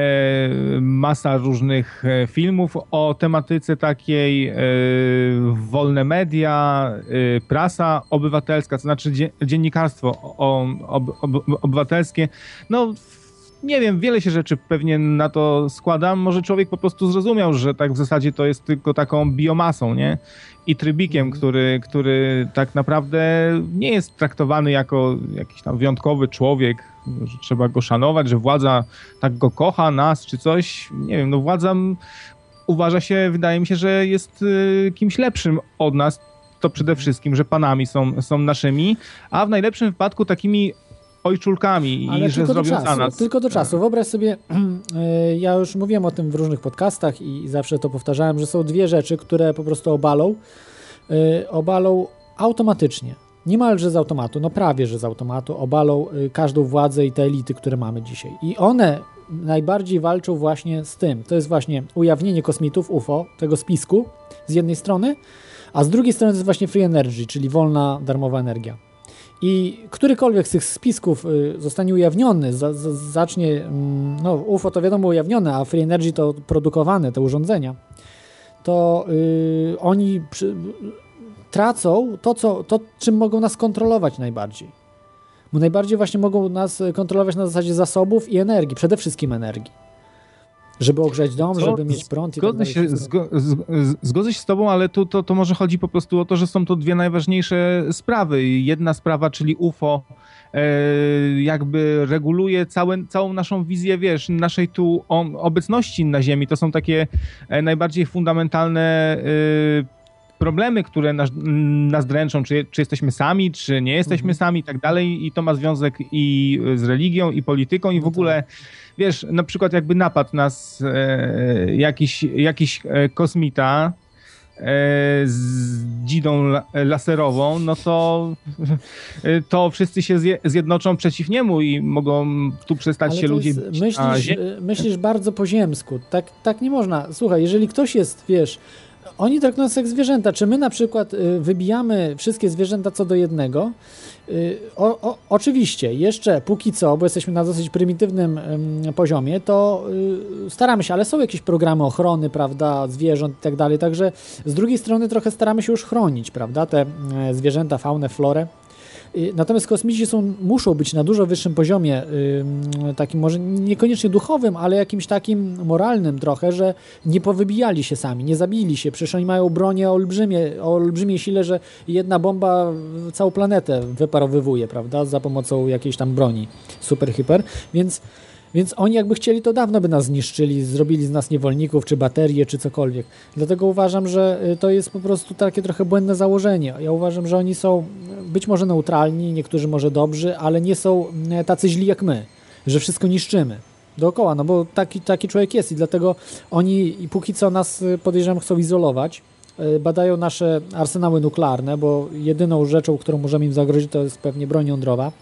masa różnych e, filmów o tematyce takiej, e, wolne media, e, prasa obywatelska, to znaczy dzie- dziennikarstwo obywatelskie. No, nie wiem, wiele się rzeczy pewnie na to składa. Może człowiek po prostu zrozumiał, że tak w zasadzie to jest tylko taką biomasą, nie? I trybikiem, który, który tak naprawdę nie jest traktowany jako jakiś tam wyjątkowy człowiek, że trzeba go szanować, że władza tak go kocha, nas czy coś. Nie wiem, no władza uważa się, wydaje mi się, że jest y, kimś lepszym od nas. To przede wszystkim, że panami są, są naszymi, a w najlepszym wypadku takimi ojczulkami Ale i że zrobią za czasu, nas. tylko do czasu. Wyobraź sobie, y, [clears throat] ja już mówiłem o tym w różnych podcastach i zawsze to powtarzałem, że są dwie rzeczy, które po prostu obalą, y, obalą automatycznie. Niemalże z automatu, no prawie, że z automatu obalą y, każdą władzę i te elity, które mamy dzisiaj. I one najbardziej walczą właśnie z tym. To jest właśnie ujawnienie kosmitów UFO, tego spisku z jednej strony, a z drugiej strony to jest właśnie free energy, czyli wolna, darmowa energia. I którykolwiek z tych spisków y, zostanie ujawniony, za, za, zacznie, mm, no UFO to wiadomo ujawnione, a Free Energy to produkowane, te urządzenia, to y, oni przy, tracą to, co, to, czym mogą nas kontrolować najbardziej. Bo najbardziej właśnie mogą nas kontrolować na zasadzie zasobów i energii, przede wszystkim energii. Żeby ogrzać dom, Co? żeby mieć prąd i tak Zgodzę dalej. się, zgo, zgodzę się z tobą, ale tu to, to może chodzi po prostu o to, że są to dwie najważniejsze sprawy. Jedna sprawa, czyli UFO, e, jakby reguluje całe, całą naszą wizję, wiesz, naszej tu obecności na Ziemi. To są takie e, najbardziej fundamentalne e, problemy, które nas, nas dręczą, czy, czy jesteśmy sami, czy nie jesteśmy sami i tak dalej i to ma związek i z religią, i polityką i w ogóle, wiesz, na przykład jakby napadł nas e, jakiś, jakiś e, kosmita e, z dzidą la- laserową, no to, e, to wszyscy się zje, zjednoczą przeciw niemu i mogą tu przestać Ale się ludzie jest, bić myślisz, y, myślisz bardzo po ziemsku. Tak, tak nie można. Słuchaj, jeżeli ktoś jest, wiesz, oni traktują jak zwierzęta. Czy my na przykład y, wybijamy wszystkie zwierzęta co do jednego? Y, O, o, oczywiście, jeszcze póki co, bo jesteśmy na dosyć prymitywnym ym, poziomie, to y, staramy się, ale są jakieś programy ochrony, prawda, zwierząt i tak dalej, także z drugiej strony trochę staramy się już chronić, prawda, te e, zwierzęta, faunę, florę. Y, Natomiast kosmici są, muszą być na dużo wyższym poziomie, takim może niekoniecznie duchowym, ale jakimś takim moralnym trochę, że nie powybijali się sami, nie zabili się. Przecież oni mają bronię o, olbrzymie, o olbrzymiej sile, że jedna bomba całą planetę wyparowywuje, prawda, za pomocą jakiejś tam broni super, hyper. Więc Więc oni jakby chcieli, to dawno by nas zniszczyli, zrobili z nas niewolników, czy baterie, czy cokolwiek. Dlatego uważam, że y, to jest po prostu takie trochę błędne założenie. Ja uważam, że oni są być może neutralni, niektórzy może dobrzy, ale nie są y, tacy źli jak my, że wszystko niszczymy dookoła, no bo taki, taki człowiek jest i dlatego oni i póki co nas y, podejrzewam chcą izolować, badają nasze arsenały nuklearne, bo jedyną rzeczą, którą możemy im zagrozić, to jest pewnie broń jądrowa.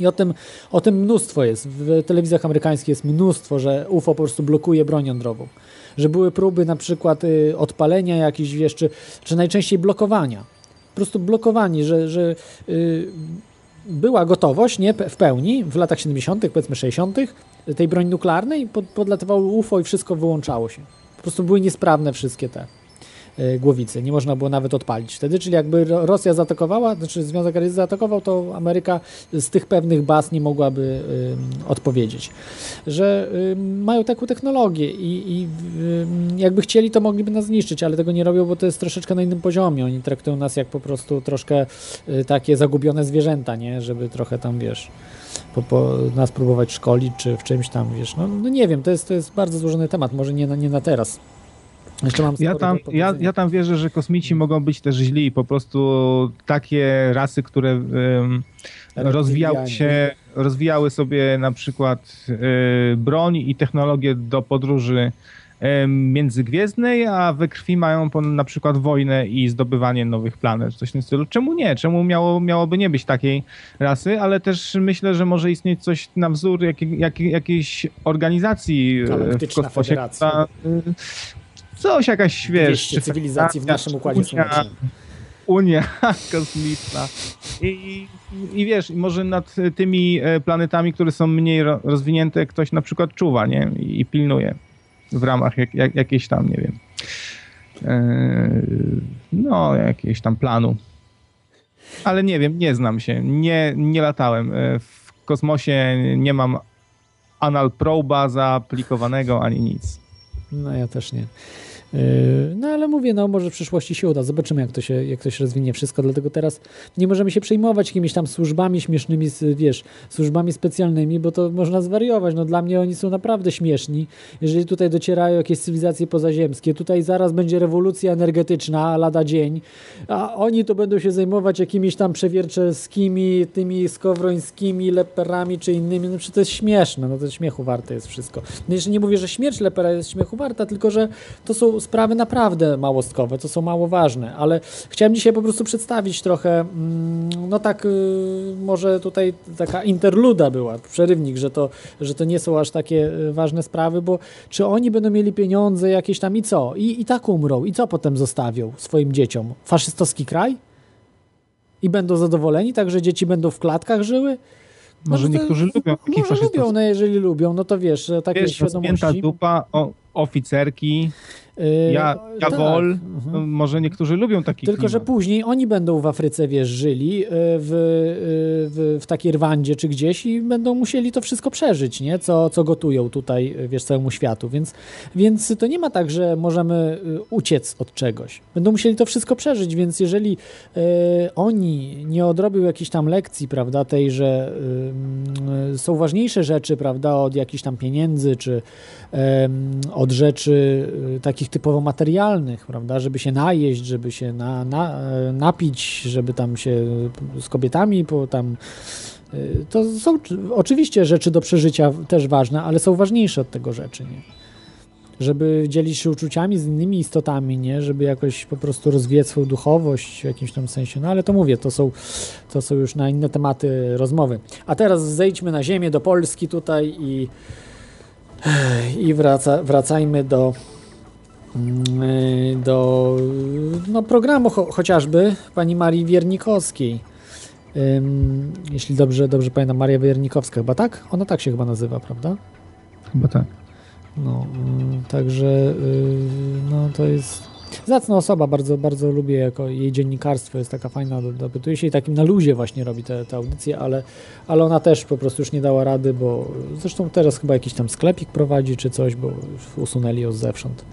I o tym, o tym mnóstwo jest. W telewizjach amerykańskich jest mnóstwo, że UFO po prostu blokuje broń jądrową. Że były próby na przykład y, odpalenia jakichś, wiesz, czy, czy najczęściej blokowania. Po prostu blokowani, że, że y, była gotowość nie, w pełni w latach 70., powiedzmy 60., tej broni nuklearnej, pod, podlatywało UFO i wszystko wyłączało się. Po prostu były niesprawne wszystkie te głowicy. Nie można było nawet odpalić wtedy, czyli jakby Rosja zaatakowała, znaczy Związek Radziecki zaatakował, to Ameryka z tych pewnych baz nie mogłaby odpowiedzieć. Że mają taką technologię i, i jakby chcieli, to mogliby nas zniszczyć, ale tego nie robią, bo to jest troszeczkę na innym poziomie. Oni traktują nas jak po prostu troszkę y, takie zagubione zwierzęta, nie? Żeby trochę tam, wiesz, po, po nas próbować szkolić, czy w czymś tam, wiesz, no, no nie wiem, to jest, to jest bardzo złożony temat, może nie na, nie na teraz. Ja, tam, ja, ja tam wierzę, że kosmici mogą być też źli. Po prostu takie rasy, które um, rozwijały się, rozwijały sobie na przykład y, broń i technologię do podróży y, międzygwiezdnej, a we krwi mają na przykład wojnę i zdobywanie nowych planet, coś w tym stylu. Czemu nie? Czemu miało, miałoby nie być takiej rasy? Ale też myślę, że może istnieć coś na wzór jak, jak, jakiejś organizacji w kosmosie, która, coś jakaś, wiesz... Cywilizacji w naszym układzie słonecznym. Unia [laughs] kosmiczna. I, I wiesz, może nad tymi e, planetami, które są mniej rozwinięte, ktoś na przykład czuwa, nie? I pilnuje w ramach jak, jak, jakiejś tam, nie wiem, e, no, jakiegoś tam planu. Ale nie wiem, nie znam się, nie, nie latałem. E, w kosmosie nie mam anal proba zaaplikowanego ani nic. No ja też nie. Yy, no ale mówię, no może w przyszłości się uda. Zobaczymy, jak to się, jak to się rozwinie wszystko. Dlatego teraz nie możemy się przejmować jakimiś tam służbami śmiesznymi, wiesz, służbami specjalnymi, bo to można zwariować. No dla mnie oni są naprawdę śmieszni. Jeżeli tutaj docierają jakieś cywilizacje pozaziemskie, tutaj zaraz będzie rewolucja energetyczna lada dzień, a oni to będą się zajmować jakimiś tam przewierczeskimi, tymi skowrońskimi leperami czy innymi. No przecież to jest śmieszne, no to śmiechu warte jest wszystko. No jeszcze nie mówię, że śmierć lepera jest śmiechu warta, tylko że to są sprawy naprawdę małostkowe, to są mało ważne, ale chciałem dzisiaj po prostu przedstawić trochę, mm, no tak, y, może tutaj taka interluda była, przerywnik, że to, że to nie są aż takie y, ważne sprawy, bo czy oni będą mieli pieniądze jakieś tam i co? I, i tak umrą. I co potem zostawią swoim dzieciom? Faszystowski kraj? I będą zadowoleni, tak, że dzieci będą w klatkach żyły? Może no, niektórzy lubią. Może lubią, no jeżeli lubią, no to wiesz, takie wiesz, świadomości. dupa, o, oficerki, ja, ja tak. wol, mhm. może niektórzy lubią taki Tylko, klimat. że później oni będą w Afryce, wiesz, żyli yy, w, w, w takiej Rwandzie czy gdzieś i będą musieli to wszystko przeżyć, nie? Co, co gotują tutaj, wiesz, całemu światu. Więc, więc to nie ma tak, że możemy uciec od czegoś. Będą musieli to wszystko przeżyć, więc jeżeli oni nie odrobią jakiejś tam lekcji, prawda, tej, że są ważniejsze rzeczy, prawda, od jakichś tam pieniędzy, czy od rzeczy takich takich typowo materialnych, prawda, żeby się najeść, żeby się na, na, napić, żeby tam się z kobietami po tam y, to są oczywiście rzeczy do przeżycia też ważne, ale są ważniejsze od tego rzeczy, nie? Żeby dzielić się uczuciami z innymi istotami, nie? Żeby jakoś po prostu rozwijać swoją duchowość w jakimś tam sensie. No ale to mówię, to są, to są już na inne tematy rozmowy. A teraz zejdźmy na ziemię, do Polski tutaj i, i wraca, wracajmy do, do no, programu cho chociażby pani Marii Wiernikowskiej. jeśli dobrze, dobrze pamiętam, Maria Wiernikowska chyba tak? Ona tak się chyba nazywa, prawda? Chyba tak. No, mm, także y, no, to jest zacna osoba, bardzo, bardzo lubię jako jej dziennikarstwo, jest taka fajna, dopytuje się i takim na luzie właśnie robi te, te audycje, ale, ale ona też po prostu już nie dała rady, bo zresztą teraz chyba jakiś tam sklepik prowadzi czy coś, bo usunęli ją zewsząd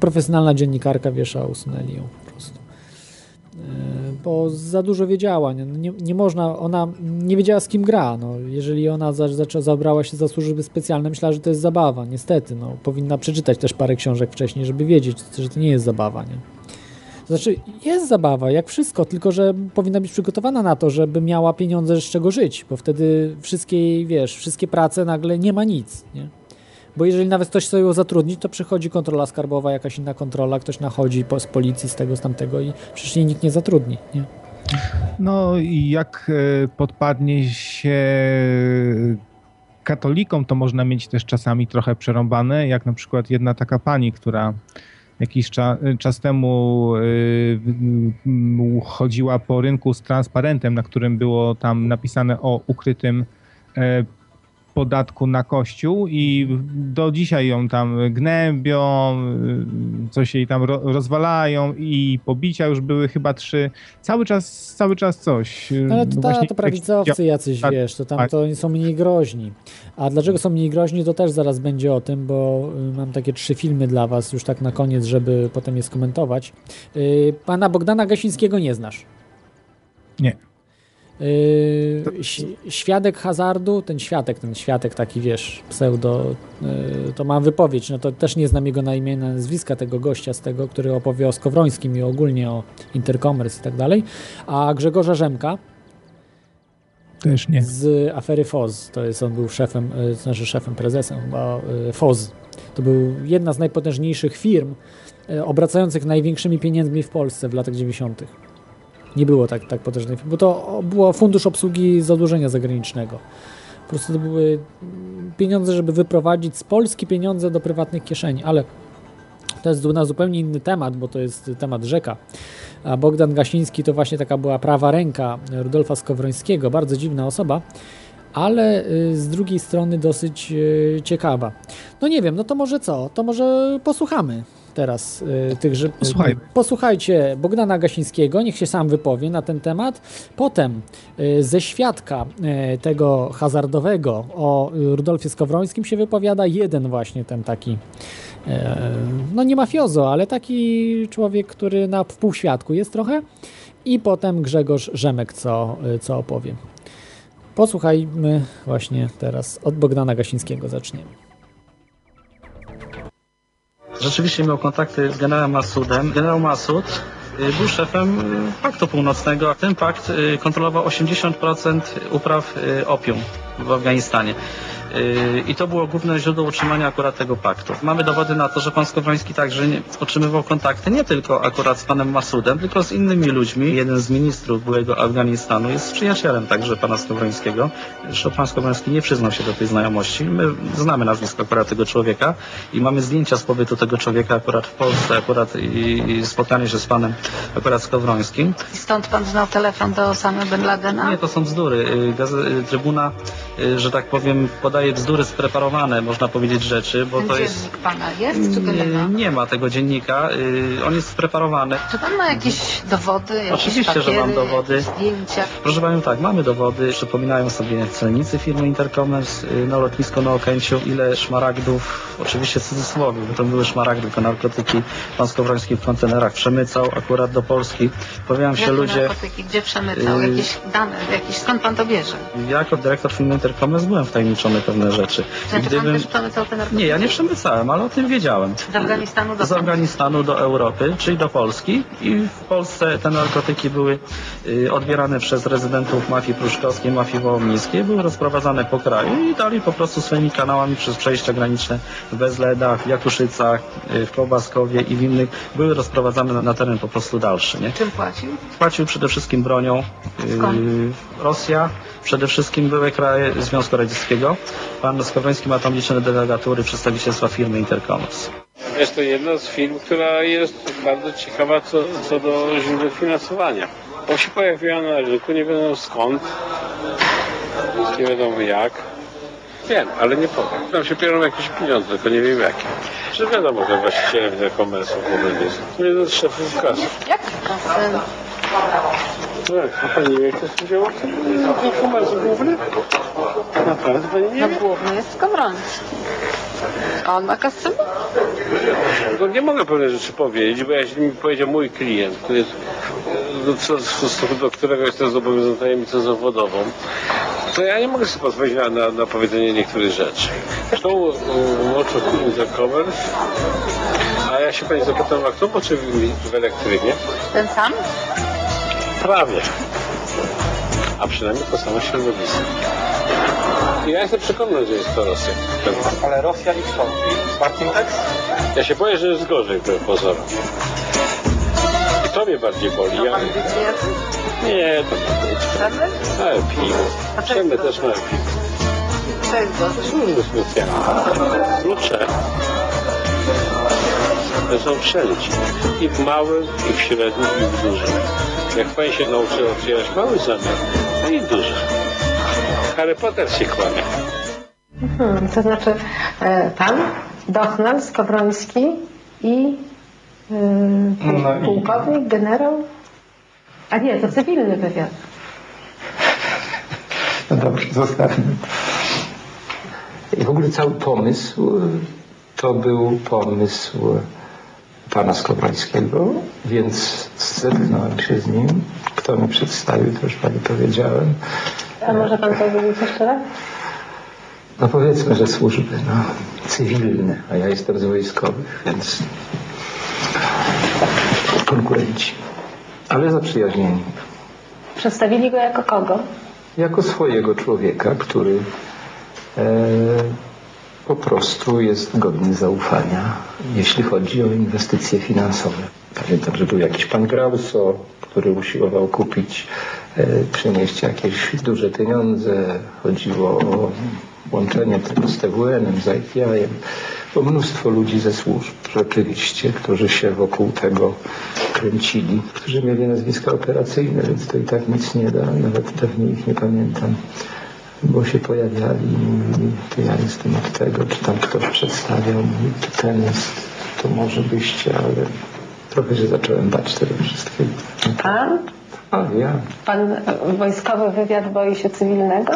profesjonalna dziennikarka wiesza, usunęli ją po prostu. E, bo za dużo wiedziała. Nie, nie, nie można, ona nie wiedziała z kim gra. No, jeżeli ona za, za, zabrała się za służby specjalne, myślała, że to jest zabawa. Niestety, no, powinna przeczytać też parę książek wcześniej, żeby wiedzieć, że to nie jest zabawa. Nie? Znaczy, jest zabawa, jak wszystko, tylko że powinna być przygotowana na to, żeby miała pieniądze, z czego żyć, bo wtedy wszystkie, wiesz, wszystkie prace nagle nie ma nic, nie? Bo jeżeli nawet ktoś chce ją zatrudnić, to przychodzi kontrola skarbowa, jakaś inna kontrola, ktoś nachodzi po, z policji, z tego, z tamtego i przecież jej nikt nie zatrudni, nie? No i jak e, podpadnie się katolikom, to można mieć też czasami trochę przerąbane, jak na przykład jedna taka pani, która jakiś cza, czas temu y, y, chodziła po rynku z transparentem, na którym było tam napisane o ukrytym podatku na kościół i do dzisiaj ją tam gnębią, coś jej tam ro rozwalają i pobicia już były chyba trzy. Cały czas, cały czas coś. No ale to, ta, to prawicowcy jacyś, wiesz, to tam to są mniej groźni. A dlaczego są mniej groźni, to też zaraz będzie o tym, bo mam takie trzy filmy dla was już tak na koniec, żeby potem je skomentować. Pana Bogdana Gasińskiego nie znasz? Nie. Yy, świadek hazardu, ten świadek, ten świadek taki, wiesz, pseudo, yy, to ma wypowiedź, no to też nie znam jego na imię, nazwiska tego gościa z tego, który opowie o Skowrońskim i ogólnie o Intercommerce i tak dalej, a Grzegorza Rzemka też nie. Z afery FOZ, to jest, on był szefem, yy, znaczy szefem, prezesem chyba FOZ. To był jedna z najpotężniejszych firm obracających największymi pieniędzmi w Polsce w latach 90 nie było tak, tak potężnej, bo to było fundusz obsługi zadłużenia zagranicznego. Po prostu to były pieniądze, żeby wyprowadzić z Polski pieniądze do prywatnych kieszeni, ale to jest na zupełnie inny temat, bo to jest temat rzeka. A Bogdan Gasiński to właśnie taka była prawa ręka Rudolfa Skowrońskiego, bardzo dziwna osoba, ale y, z drugiej strony dosyć y, ciekawa. No nie wiem, no to może co? To może posłuchamy teraz y, tych, że Posłuchaj. posłuchajcie Bogdana Gasińskiego, niech się sam wypowie na ten temat. Potem y, ze świadka y, tego hazardowego o Rudolfie Skowrońskim się wypowiada jeden właśnie ten taki no nie mafiozo, ale taki człowiek, który na półświadku jest trochę i potem Grzegorz Rzemek, co, co opowie. Posłuchajmy właśnie teraz od Bogdana Gasińskiego zaczniemy. Rzeczywiście miał kontakty z generałem Masudem. Generał Masud y, był szefem y, Paktu Północnego, ten pakt y, kontrolował 80% upraw opium w Afganistanie. I to było główne źródło utrzymania akurat tego paktu. Mamy dowody na to, że pan Skowroński także nie, utrzymywał kontakty nie tylko akurat z panem Masudem, tylko z innymi ludźmi. Jeden z ministrów byłego Afganistanu jest przyjacielem także pana Skowrońskiego. Zresztą pan Skowroński nie przyznał się do tej znajomości. My znamy nazwisko akurat tego człowieka i mamy zdjęcia z pobytu tego człowieka akurat w Polsce, akurat i, i spotkanie się z panem akurat Skowrońskim. I stąd pan znał telefon do Osama Bin Ladena? Nie, to są bzdury. Gaze- Trybuna, że tak powiem, podaje bzdury spreparowane, można powiedzieć, rzeczy, bo Ten to dziennik jest... pana jest, czy go nie ma? Nie ma tego dziennika, y, on jest spreparowany. Czy pan ma jakieś dowody, jakieś Oczywiście, że papiery, mam dowody. zdjęcia? Proszę Panią, tak, mamy dowody. Przypominają sobie celnicy firmy Intercommerce y, na lotnisko na Okęciu, ile szmaragdów, oczywiście w cudzysłowie, bo to były szmaragdy, tylko narkotyki, pan Skowroński w kontenerach przemycał akurat do Polski. Pojawiają się ludzie... narkotyki, gdzie przemycał? y, Jakieś dane, jakieś, skąd pan to bierze? Ja jako dyrektor firmy Intercommerce byłem wtajemniczony pewne rzeczy. Czy pan też przemycał te narkotyki? Nie, ja nie przemycałem, ale o tym wiedziałem. Z Afganistanu do Z Afganistanu do Europy, czyli do Polski i w Polsce te narkotyki były y, odbierane przez rezydentów mafii pruszkowskiej, mafii wołomińskiej, były rozprowadzane po kraju i dalej po prostu swoimi kanałami przez przejścia graniczne w Bezledach, w Jakuszycach, y, w Kołbaskowie i w innych były rozprowadzane na, na teren po prostu dalszy. Nie? Czym płacił? Płacił przede wszystkim bronią. Skąd? Y, Rosja, przede wszystkim były kraje Związku Radzieckiego. Pan Skowroński ma tam liczne delegatury przedstawicielstwa firmy Intercommerce. Jest to jedna z firm, która jest bardzo ciekawa co, co do źródeł finansowania. Bo się pojawiła na rynku, nie wiadomo skąd, nie wiadomo jak. Wiem, ale nie powiem. Tam się biorą jakieś pieniądze, tylko nie wiem jakie. Czy wiadomo, że właścicielem e-commerce głównym jest jeden z szefów kasy. Jak kasy? Jak, a pani wie, kto jest udziałowcem e-commerce główny? Naprawdę nie No wie? główny jest Skowroński. A on ma kasę? Nie mogę pewne rzeczy powiedzieć, bo jeśli mi powiedział mój klient, który jest do, co, stosunku do którego jestem zobowiązany tajemnicą zawodową, to ja nie mogę sobie pozwolić na, na, na powiedzenie niektórych rzeczy. Umoczył in the covers? A ja się pani zapytam, a kto moczy w, w elektrynie? Ten sam? Prawie. A przynajmniej to samo środowisko. Ja jestem przekonany, że jest to Rosja. Ale Rosja i kto? Martin Tex? Ja się boję, że jest gorzej wbrew pozorom. I to mnie bardziej boli. Ja... Nie, to nie być. Przemysł? Małe piwo. Przemy też małe piwo. To jest gorzej. Służby specjalne. Klucze. To są wszędzie. I w małym, i w średnim, i w dużym. Jak pani się nauczy otwierać mały zamek, to i duży. Harry Potter się kłamie. Hmm, to znaczy e, pan, Dochnan, Skowroński i e, No i- pułkownik, generał? A nie, to cywilny wywiad. No dobrze, zostawmy. I w ogóle cały pomysł to był pomysł pana Skowrońskiego, więc zetknąłem się z nim. Kto mi przedstawił, to już pani powiedziałem. A może pan powiedzieć jeszcze raz? No powiedzmy, że służby no, cywilne, a ja jestem z wojskowych, więc konkurenci. Ale zaprzyjaźnieni. Przedstawili go jako kogo? Jako swojego człowieka, który e, po prostu jest godny zaufania, jeśli chodzi o inwestycje finansowe. Pamiętam, że był jakiś pan Grauso, który usiłował kupić, przynieść jakieś duże pieniądze. Chodziło o łączenie tego z TWN-em, z ITI-em. Było mnóstwo ludzi ze służb, rzeczywiście, którzy się wokół tego kręcili, którzy mieli nazwiska operacyjne, więc to i tak nic nie da. Nawet dawniej ich nie pamiętam bo się pojawiali i mówili, to ja jestem od tego, czy tam ktoś przedstawiał mi, to ten jest, to może byście, ale trochę się zacząłem bać tego wszystkiego. Pan? A ja. Pan wojskowy wywiad boi się cywilnego?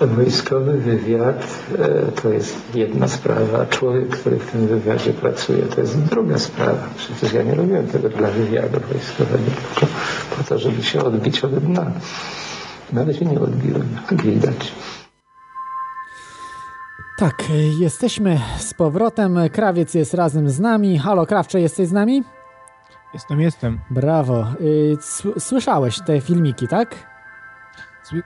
Wojskowy wywiad e, to jest jedna sprawa, a człowiek, który w tym wywiadzie pracuje, to jest druga sprawa. Przecież ja nie robiłem tego dla wywiadu wojskowego, tylko po to, żeby się odbić od dna. No ale się nie odbiłem, jak widać. Tak, jesteśmy z powrotem. Krawiec jest razem z nami. Halo, Krawcze, jesteś z nami? Jestem, jestem. Brawo. Y, Słyszałeś te filmiki, tak?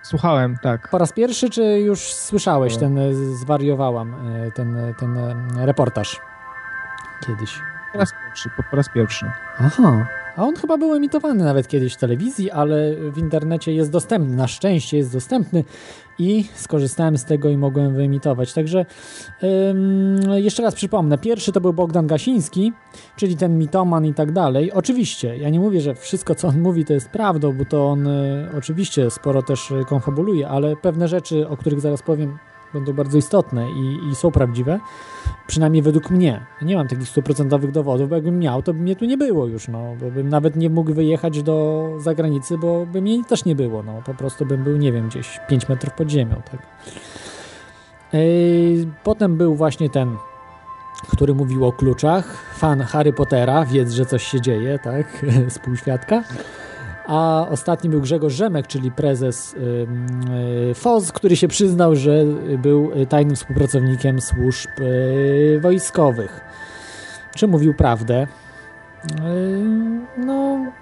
Słuchałem, tak. Po raz pierwszy, czy już słyszałeś ten, y, zwariowałam, y, ten, ten reportaż kiedyś? Po raz pierwszy, po, po raz pierwszy. Aha. A on chyba był emitowany nawet kiedyś w telewizji, ale w internecie jest dostępny. Na szczęście jest dostępny i skorzystałem z tego i mogłem wyemitować. Także jeszcze raz przypomnę. Pierwszy to był Bogdan Gasiński, czyli ten mitoman i tak dalej. Oczywiście, ja nie mówię, że wszystko co on mówi to jest prawdą, bo to on y, oczywiście sporo też y, konfabuluje, ale pewne rzeczy, o których zaraz powiem, będą bardzo istotne i, i są prawdziwe. Przynajmniej według mnie. Nie mam takich stuprocentowych dowodów, bo jakbym miał, to by mnie tu nie było już, no, bo bym nawet nie mógł wyjechać do zagranicy, bo by mnie też nie było, no, po prostu bym był, nie wiem, gdzieś 5 metrów pod ziemią, tak. Yy, Potem był właśnie ten, który mówił o kluczach, fan Harry Pottera, wiedz, że coś się dzieje, tak, [laughs] współświadka. A ostatni był Grzegorz Rzemek, czyli prezes ym, y, FOZ, który się przyznał, że był y, tajnym współpracownikiem służb y, wojskowych. Czy mówił prawdę? Y, No.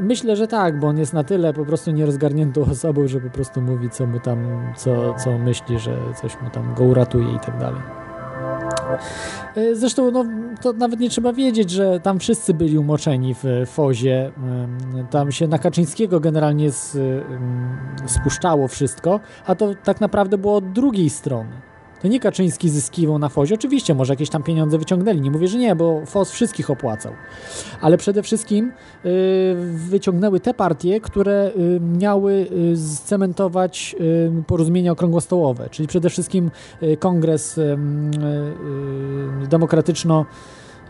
Myślę, że tak, bo on jest na tyle po prostu nierozgarniętą osobą, że po prostu mówi, co mu tam, co, co myśli, że coś mu tam go uratuje i tak dalej. E, Zresztą no, to nawet nie trzeba wiedzieć, że tam wszyscy byli umoczeni w e, fozie. Ym, Tam się na Kaczyńskiego generalnie z, ym, spuszczało wszystko, a to tak naprawdę było od drugiej strony. To nie Kaczyński zyskiwał na fozie. Oczywiście, może jakieś tam pieniądze wyciągnęli. Nie mówię, że nie, bo FOS wszystkich opłacał. Ale przede wszystkim y, wyciągnęły te partie, które y, miały y, scementować y, porozumienia okrągłostołowe, czyli przede wszystkim Kongres Demokratyczno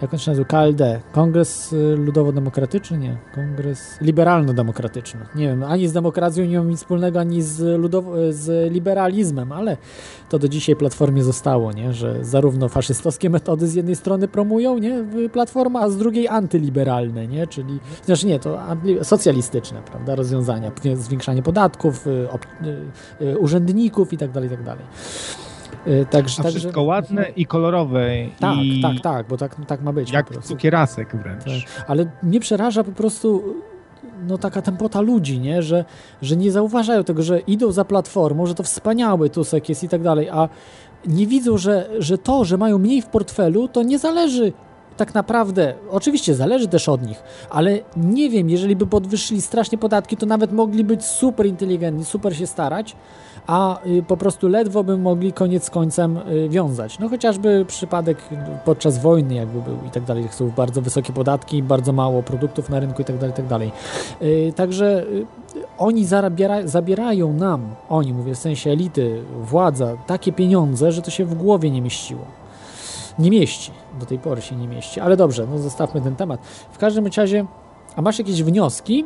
jak on się nazywa? KLD. Kongres y, Ludowo-Demokratyczny? Nie. Kongres Liberalno-Demokratyczny. Nie wiem, ani z demokracją nie mam nic wspólnego, ani z, ludow- z liberalizmem, ale to do dzisiaj Platformie zostało, nie? Że zarówno faszystowskie metody z jednej strony promują, nie? Platforma, a z drugiej antyliberalne, nie? Czyli, znaczy nie, to socjalistyczne, prawda? Rozwiązania. Zwiększanie podatków, y, y, urzędników i tak dalej, i tak dalej. Także, A wszystko także... ładne i kolorowe. Tak, i... tak, tak, bo tak, tak ma być. Jak cukierasek wręcz. Tak. Ale mnie przeraża po prostu no taka tempota ludzi, nie? Że, że nie zauważają tego, że idą za platformą, że to wspaniały Tusek jest i tak dalej, a nie widzą, że, że to, że mają mniej w portfelu, to nie zależy tak naprawdę, oczywiście zależy też od nich, ale nie wiem, jeżeli by podwyższyli strasznie podatki, to nawet mogli być super inteligentni, super się starać, a y, po prostu ledwo by mogli koniec końcem y, wiązać. No chociażby przypadek podczas wojny jakby był i tak dalej, są bardzo wysokie podatki, bardzo mało produktów na rynku i tak dalej, tak dalej. Y, także oni zabiera, zabierają nam, oni mówię w sensie elity, władza, takie pieniądze, że to się w głowie nie mieściło. Nie mieści, do tej pory się nie mieści, ale dobrze, no zostawmy ten temat. W każdym razie, a masz jakieś wnioski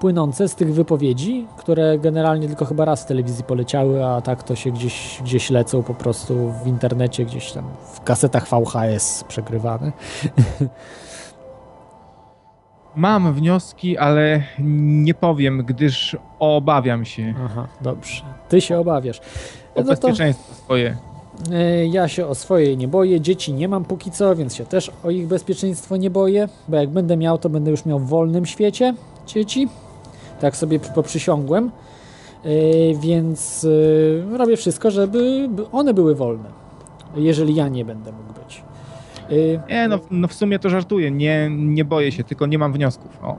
płynące z tych wypowiedzi, które generalnie tylko chyba raz w telewizji poleciały, a tak to się gdzieś, gdzieś lecą po prostu w internecie, gdzieś tam w kasetach VHS przegrywane. [laughs] Mam wnioski, ale nie powiem, gdyż obawiam się. Aha, dobrze. Ty się obawiasz. O no bezpieczeństwo to... swoje. E, ja się o swojej nie boję, dzieci nie mam póki co, więc się też o ich bezpieczeństwo nie boję, bo jak będę miał, to będę już miał w wolnym świecie dzieci. Tak sobie poprzysiągłem. Yy, więc yy, robię wszystko, żeby one były wolne, jeżeli ja nie będę mógł być. Yy, nie, no, no w sumie to żartuję, nie, nie boję się, tylko nie mam wniosków. O.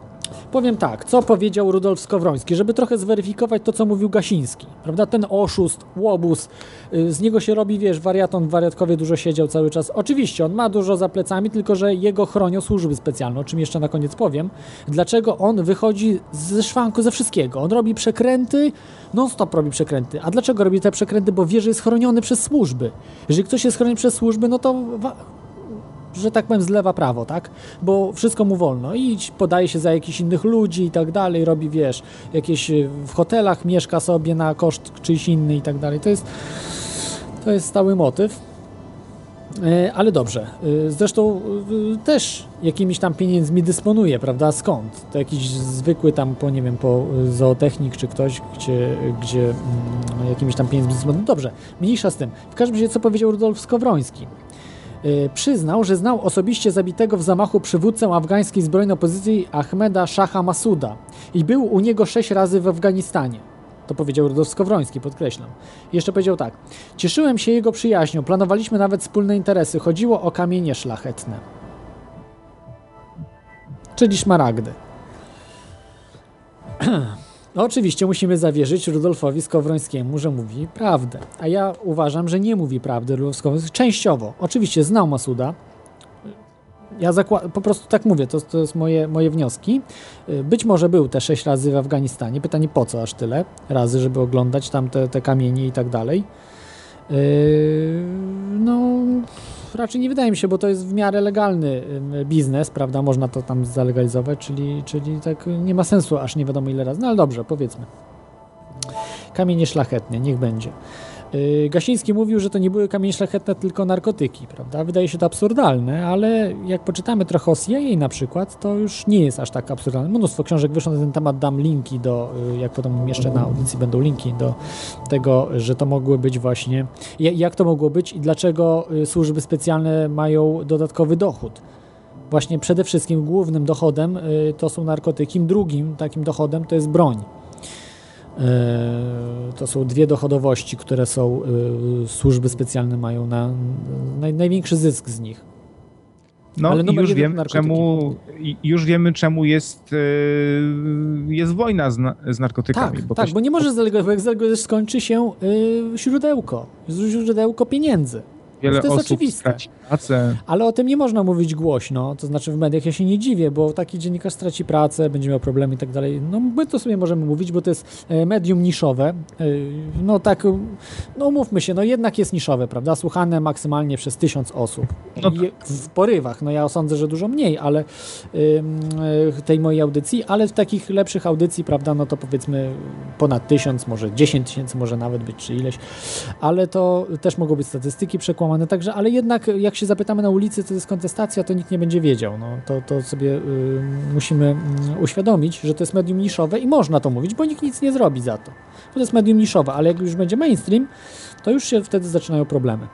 Powiem tak, co powiedział Rudolf Skowroński, żeby trochę zweryfikować to, co mówił Gasiński. Prawda? Ten oszust, łobuz, y, z niego się robi, wiesz, wariaton wariatkowie dużo siedział cały czas. Oczywiście, on ma dużo za plecami, tylko że jego chronią służby specjalne, o czym jeszcze na koniec powiem. Dlaczego on wychodzi ze szwanku ze wszystkiego? On robi przekręty, non-stop robi przekręty. A dlaczego robi te przekręty? Bo wie, że jest chroniony przez służby. Jeżeli ktoś jest chroniony przez służby, no to że tak powiem, zlewa prawo, tak? Bo wszystko mu wolno. I podaje się za jakichś innych ludzi i tak dalej, robi, wiesz, jakieś y, w hotelach mieszka sobie na koszt czyjś inny i tak dalej. To jest, to jest stały motyw. E, ale dobrze. E, zresztą e, też jakimiś tam pieniędzmi dysponuje, prawda? Skąd? To jakiś zwykły tam, po nie wiem, po zootechnik czy ktoś, gdzie, gdzie mm, jakimiś tam pieniędzmi dysponuje. Dobrze, mniejsza z tym. W każdym razie, co powiedział Rudolf Skowroński? Y, przyznał, że znał osobiście zabitego w zamachu przywódcę afgańskiej zbrojnej opozycji Ahmeda Shaha Masuda i był u niego sześć razy w Afganistanie. To powiedział Rudolf Skowroński, podkreślam. Jeszcze powiedział tak. Cieszyłem się jego przyjaźnią, planowaliśmy nawet wspólne interesy. Chodziło o kamienie szlachetne. Czyli szmaragdy. [clears throat] No oczywiście musimy zawierzyć Rudolfowi Skowrońskiemu, że mówi prawdę. A ja uważam, że nie mówi prawdy Rudolf Skowroński. Częściowo. Oczywiście znał Masuda. Ja po prostu tak mówię, to, to jest moje, moje wnioski. Być może był te sześć razy w Afganistanie. Pytanie po co aż tyle razy, żeby oglądać tam te, te kamienie i tak dalej. Yy, no raczej nie wydaje mi się, bo to jest w miarę legalny biznes, prawda? Można to tam zalegalizować, czyli, czyli tak nie ma sensu aż nie wiadomo ile razy. No ale dobrze, powiedzmy. Kamienie szlachetne, niech będzie. Y, Gasiński mówił, że to nie były kamienie szlachetne, tylko narkotyki, prawda? Wydaje się to absurdalne, ale jak poczytamy trochę o CIA na przykład, to już nie jest aż tak absurdalne. Mnóstwo książek wyszło na ten temat, dam linki do, y, jak potem jeszcze na audycji będą linki do tego, że to mogły być właśnie, jak to mogło być i dlaczego y, służby specjalne mają dodatkowy dochód właśnie przede wszystkim głównym dochodem to są narkotyki, drugim takim dochodem to jest broń. E, to są dwie dochodowości, które są, e, służby specjalne mają na, na największy zysk z nich. No Ale i już, wiem, czemu, już wiemy, czemu jest, e, jest wojna z, z narkotykami. Tak, bo, tak, bo nie może zalegać, bo skończy się źródełko, źródełko pieniędzy. Wiele to jest osób oczywiste. Straci, Pracę. Ale o tym nie można mówić głośno, to znaczy w mediach ja się nie dziwię, bo taki dziennikarz straci pracę, będzie miał problemy i tak dalej. No my to sobie możemy mówić, bo to jest e, medium niszowe. E, No tak, no mówmy się, no jednak jest niszowe, prawda? Słuchane maksymalnie przez tysiąc osób. I w porywach, no ja sądzę, że dużo mniej, ale e, tej mojej audycji, ale w takich lepszych audycji, prawda, no to powiedzmy ponad tysiąc, może 10 tysięcy może nawet być, czy ileś, ale to też mogą być statystyki przekłamane, także, ale jednak jak się zapytamy na ulicy, co to jest kontestacja, to nikt nie będzie wiedział, no to, to sobie y, musimy mm, uświadomić, że to jest medium niszowe i można to mówić, bo nikt nic nie zrobi za to. To jest medium niszowe, ale jak już będzie mainstream, to już się wtedy zaczynają problemy.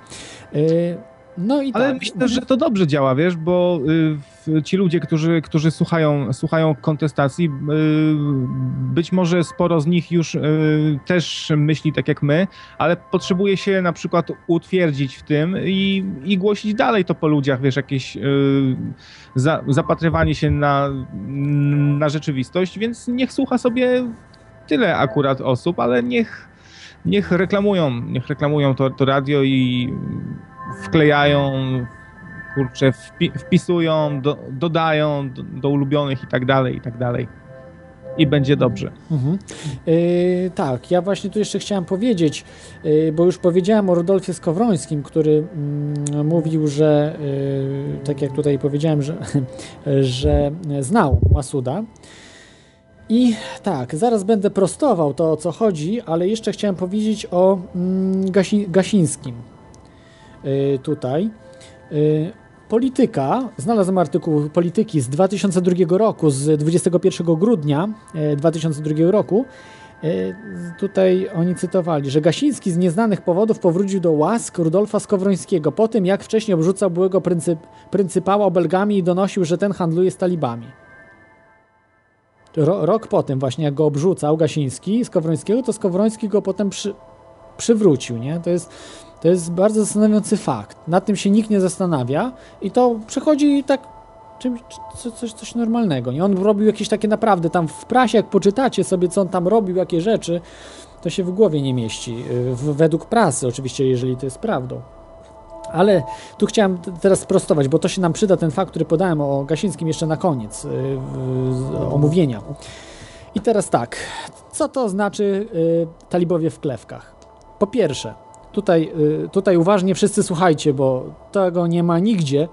Y, no i Ale tak. myślę, że to dobrze działa, wiesz, bo y, ci ludzie, którzy, którzy słuchają, słuchają kontestacji, y, być może sporo z nich już y, też myśli tak jak my, ale potrzebuje się na przykład utwierdzić w tym i, i głosić dalej to po ludziach, wiesz, jakieś y, za, zapatrywanie się na, na rzeczywistość, więc niech słucha sobie tyle akurat osób, ale niech, niech reklamują, niech reklamują to, to radio i wklejają, kurczę, wpi wpisują, do, dodają do, do ulubionych i tak dalej, i tak dalej. I będzie dobrze. Mhm. Yy, tak, ja właśnie tu jeszcze chciałem powiedzieć, yy, bo już powiedziałem o Rudolfie Skowrońskim, który mm, mówił, że yy, tak jak tutaj powiedziałem, że, [laughs] że znał Masuda. I tak, zaraz będę prostował to o co chodzi, ale jeszcze chciałem powiedzieć o mm, Gasi Gasińskim. Yy, tutaj. Yy, Polityka, znalazłem artykuł Polityki z 2002 roku, z 21 grudnia e, 2002 roku. E, Tutaj oni cytowali, że Gasiński z nieznanych powodów powrócił do łask Rudolfa Skowrońskiego po tym, jak wcześniej obrzucał byłego pryncyp, pryncypała obelgami i donosił, że ten handluje z talibami. Ro, rok po tym właśnie, jak go obrzucał Gasiński Skowrońskiego, to Skowroński go potem przy, przywrócił, nie? To jest, to jest bardzo zastanawiający fakt. Nad tym się nikt nie zastanawia i to przechodzi tak czymś, co- coś, coś normalnego. Nie? On robił jakieś takie naprawdę tam w prasie, jak poczytacie sobie, co on tam robił, jakie rzeczy, to się w głowie nie mieści. Y, w- Według prasy, oczywiście, jeżeli to jest prawdą. Ale tu chciałem teraz sprostować, bo to się nam przyda ten fakt, który podałem o Gasińskim jeszcze na koniec y, w- z- omówienia. I teraz tak, co to znaczy y, talibowie w klewkach? Po pierwsze, tutaj, y, tutaj uważnie wszyscy słuchajcie, bo tego nie ma nigdzie.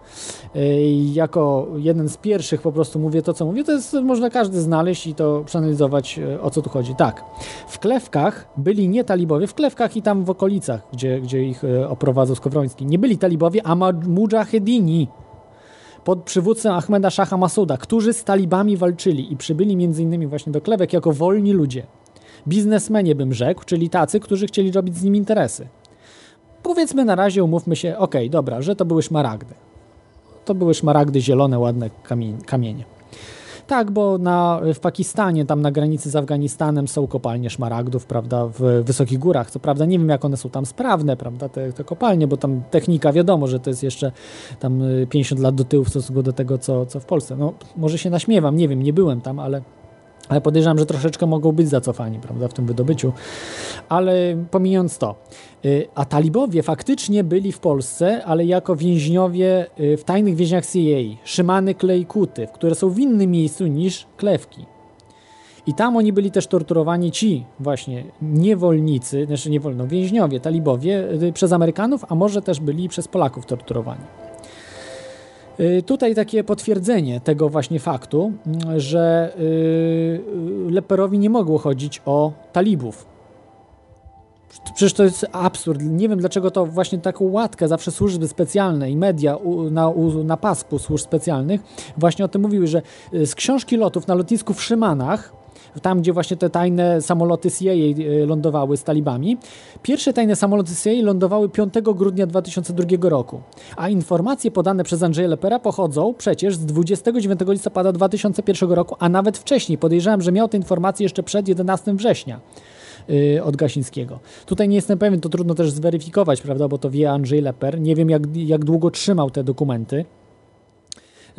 Y, Jako jeden z pierwszych po prostu mówię to, co mówię. To jest, można każdy znaleźć i to przeanalizować, y, o co tu chodzi. Tak, w klewkach byli nie talibowie, w klewkach i tam w okolicach, gdzie, gdzie ich oprowadzał Skowroński. Nie byli talibowie, a mudżahedini pod przywódcą Ahmeda Shaha Masuda, którzy z talibami walczyli i przybyli m.in. właśnie do klewek jako wolni ludzie. Biznesmenie bym rzekł, czyli tacy, którzy chcieli robić z nim interesy. Powiedzmy na razie, umówmy się, okej, dobra, że to były szmaragdy. To były szmaragdy zielone, ładne kamie- kamienie. Tak, bo na, w Pakistanie, tam na granicy z Afganistanem są kopalnie szmaragdów, prawda, w wysokich górach. Co prawda nie wiem, jak one są tam sprawne, prawda, te, te kopalnie, bo tam technika, wiadomo, że to jest jeszcze tam y, 50 lat do tyłu w stosunku do tego, co, co w Polsce. No, może się naśmiewam, nie wiem, nie byłem tam, ale, ale podejrzewam, że troszeczkę mogą być zacofani, prawda, w tym wydobyciu. Ale pomijając to, y, a talibowie faktycznie byli w Polsce, ale jako więźniowie y, w tajnych więzieniach CIA, Szymany Klejkuty, które są w innym miejscu niż Klewki. I tam oni byli też torturowani ci właśnie niewolnicy, znaczy niewolno, więźniowie, talibowie y, przez Amerykanów, a może też byli przez Polaków torturowani. Y, Tutaj takie potwierdzenie tego właśnie faktu, mm, że y, y, Leperowi nie mogło chodzić o talibów. Przecież to jest absurd. Nie wiem, dlaczego to właśnie taką łatkę zawsze służby specjalne i media u, na, u, na pasku służb specjalnych właśnie o tym mówiły, że z książki lotów na lotnisku w Szymanach, tam gdzie właśnie te tajne samoloty CIA y, lądowały z talibami, pierwsze tajne samoloty CIA lądowały 5 grudnia 2002 roku, a informacje podane przez Andrzeja Lepera pochodzą przecież z 29 listopada 2001 roku, a nawet wcześniej. Podejrzewam, że miał te informacje jeszcze przed 11 września y, od Gasińskiego. Tutaj nie jestem pewien, to trudno też zweryfikować, prawda, bo to wie Andrzej Leper. Nie wiem, jak, jak długo trzymał te dokumenty.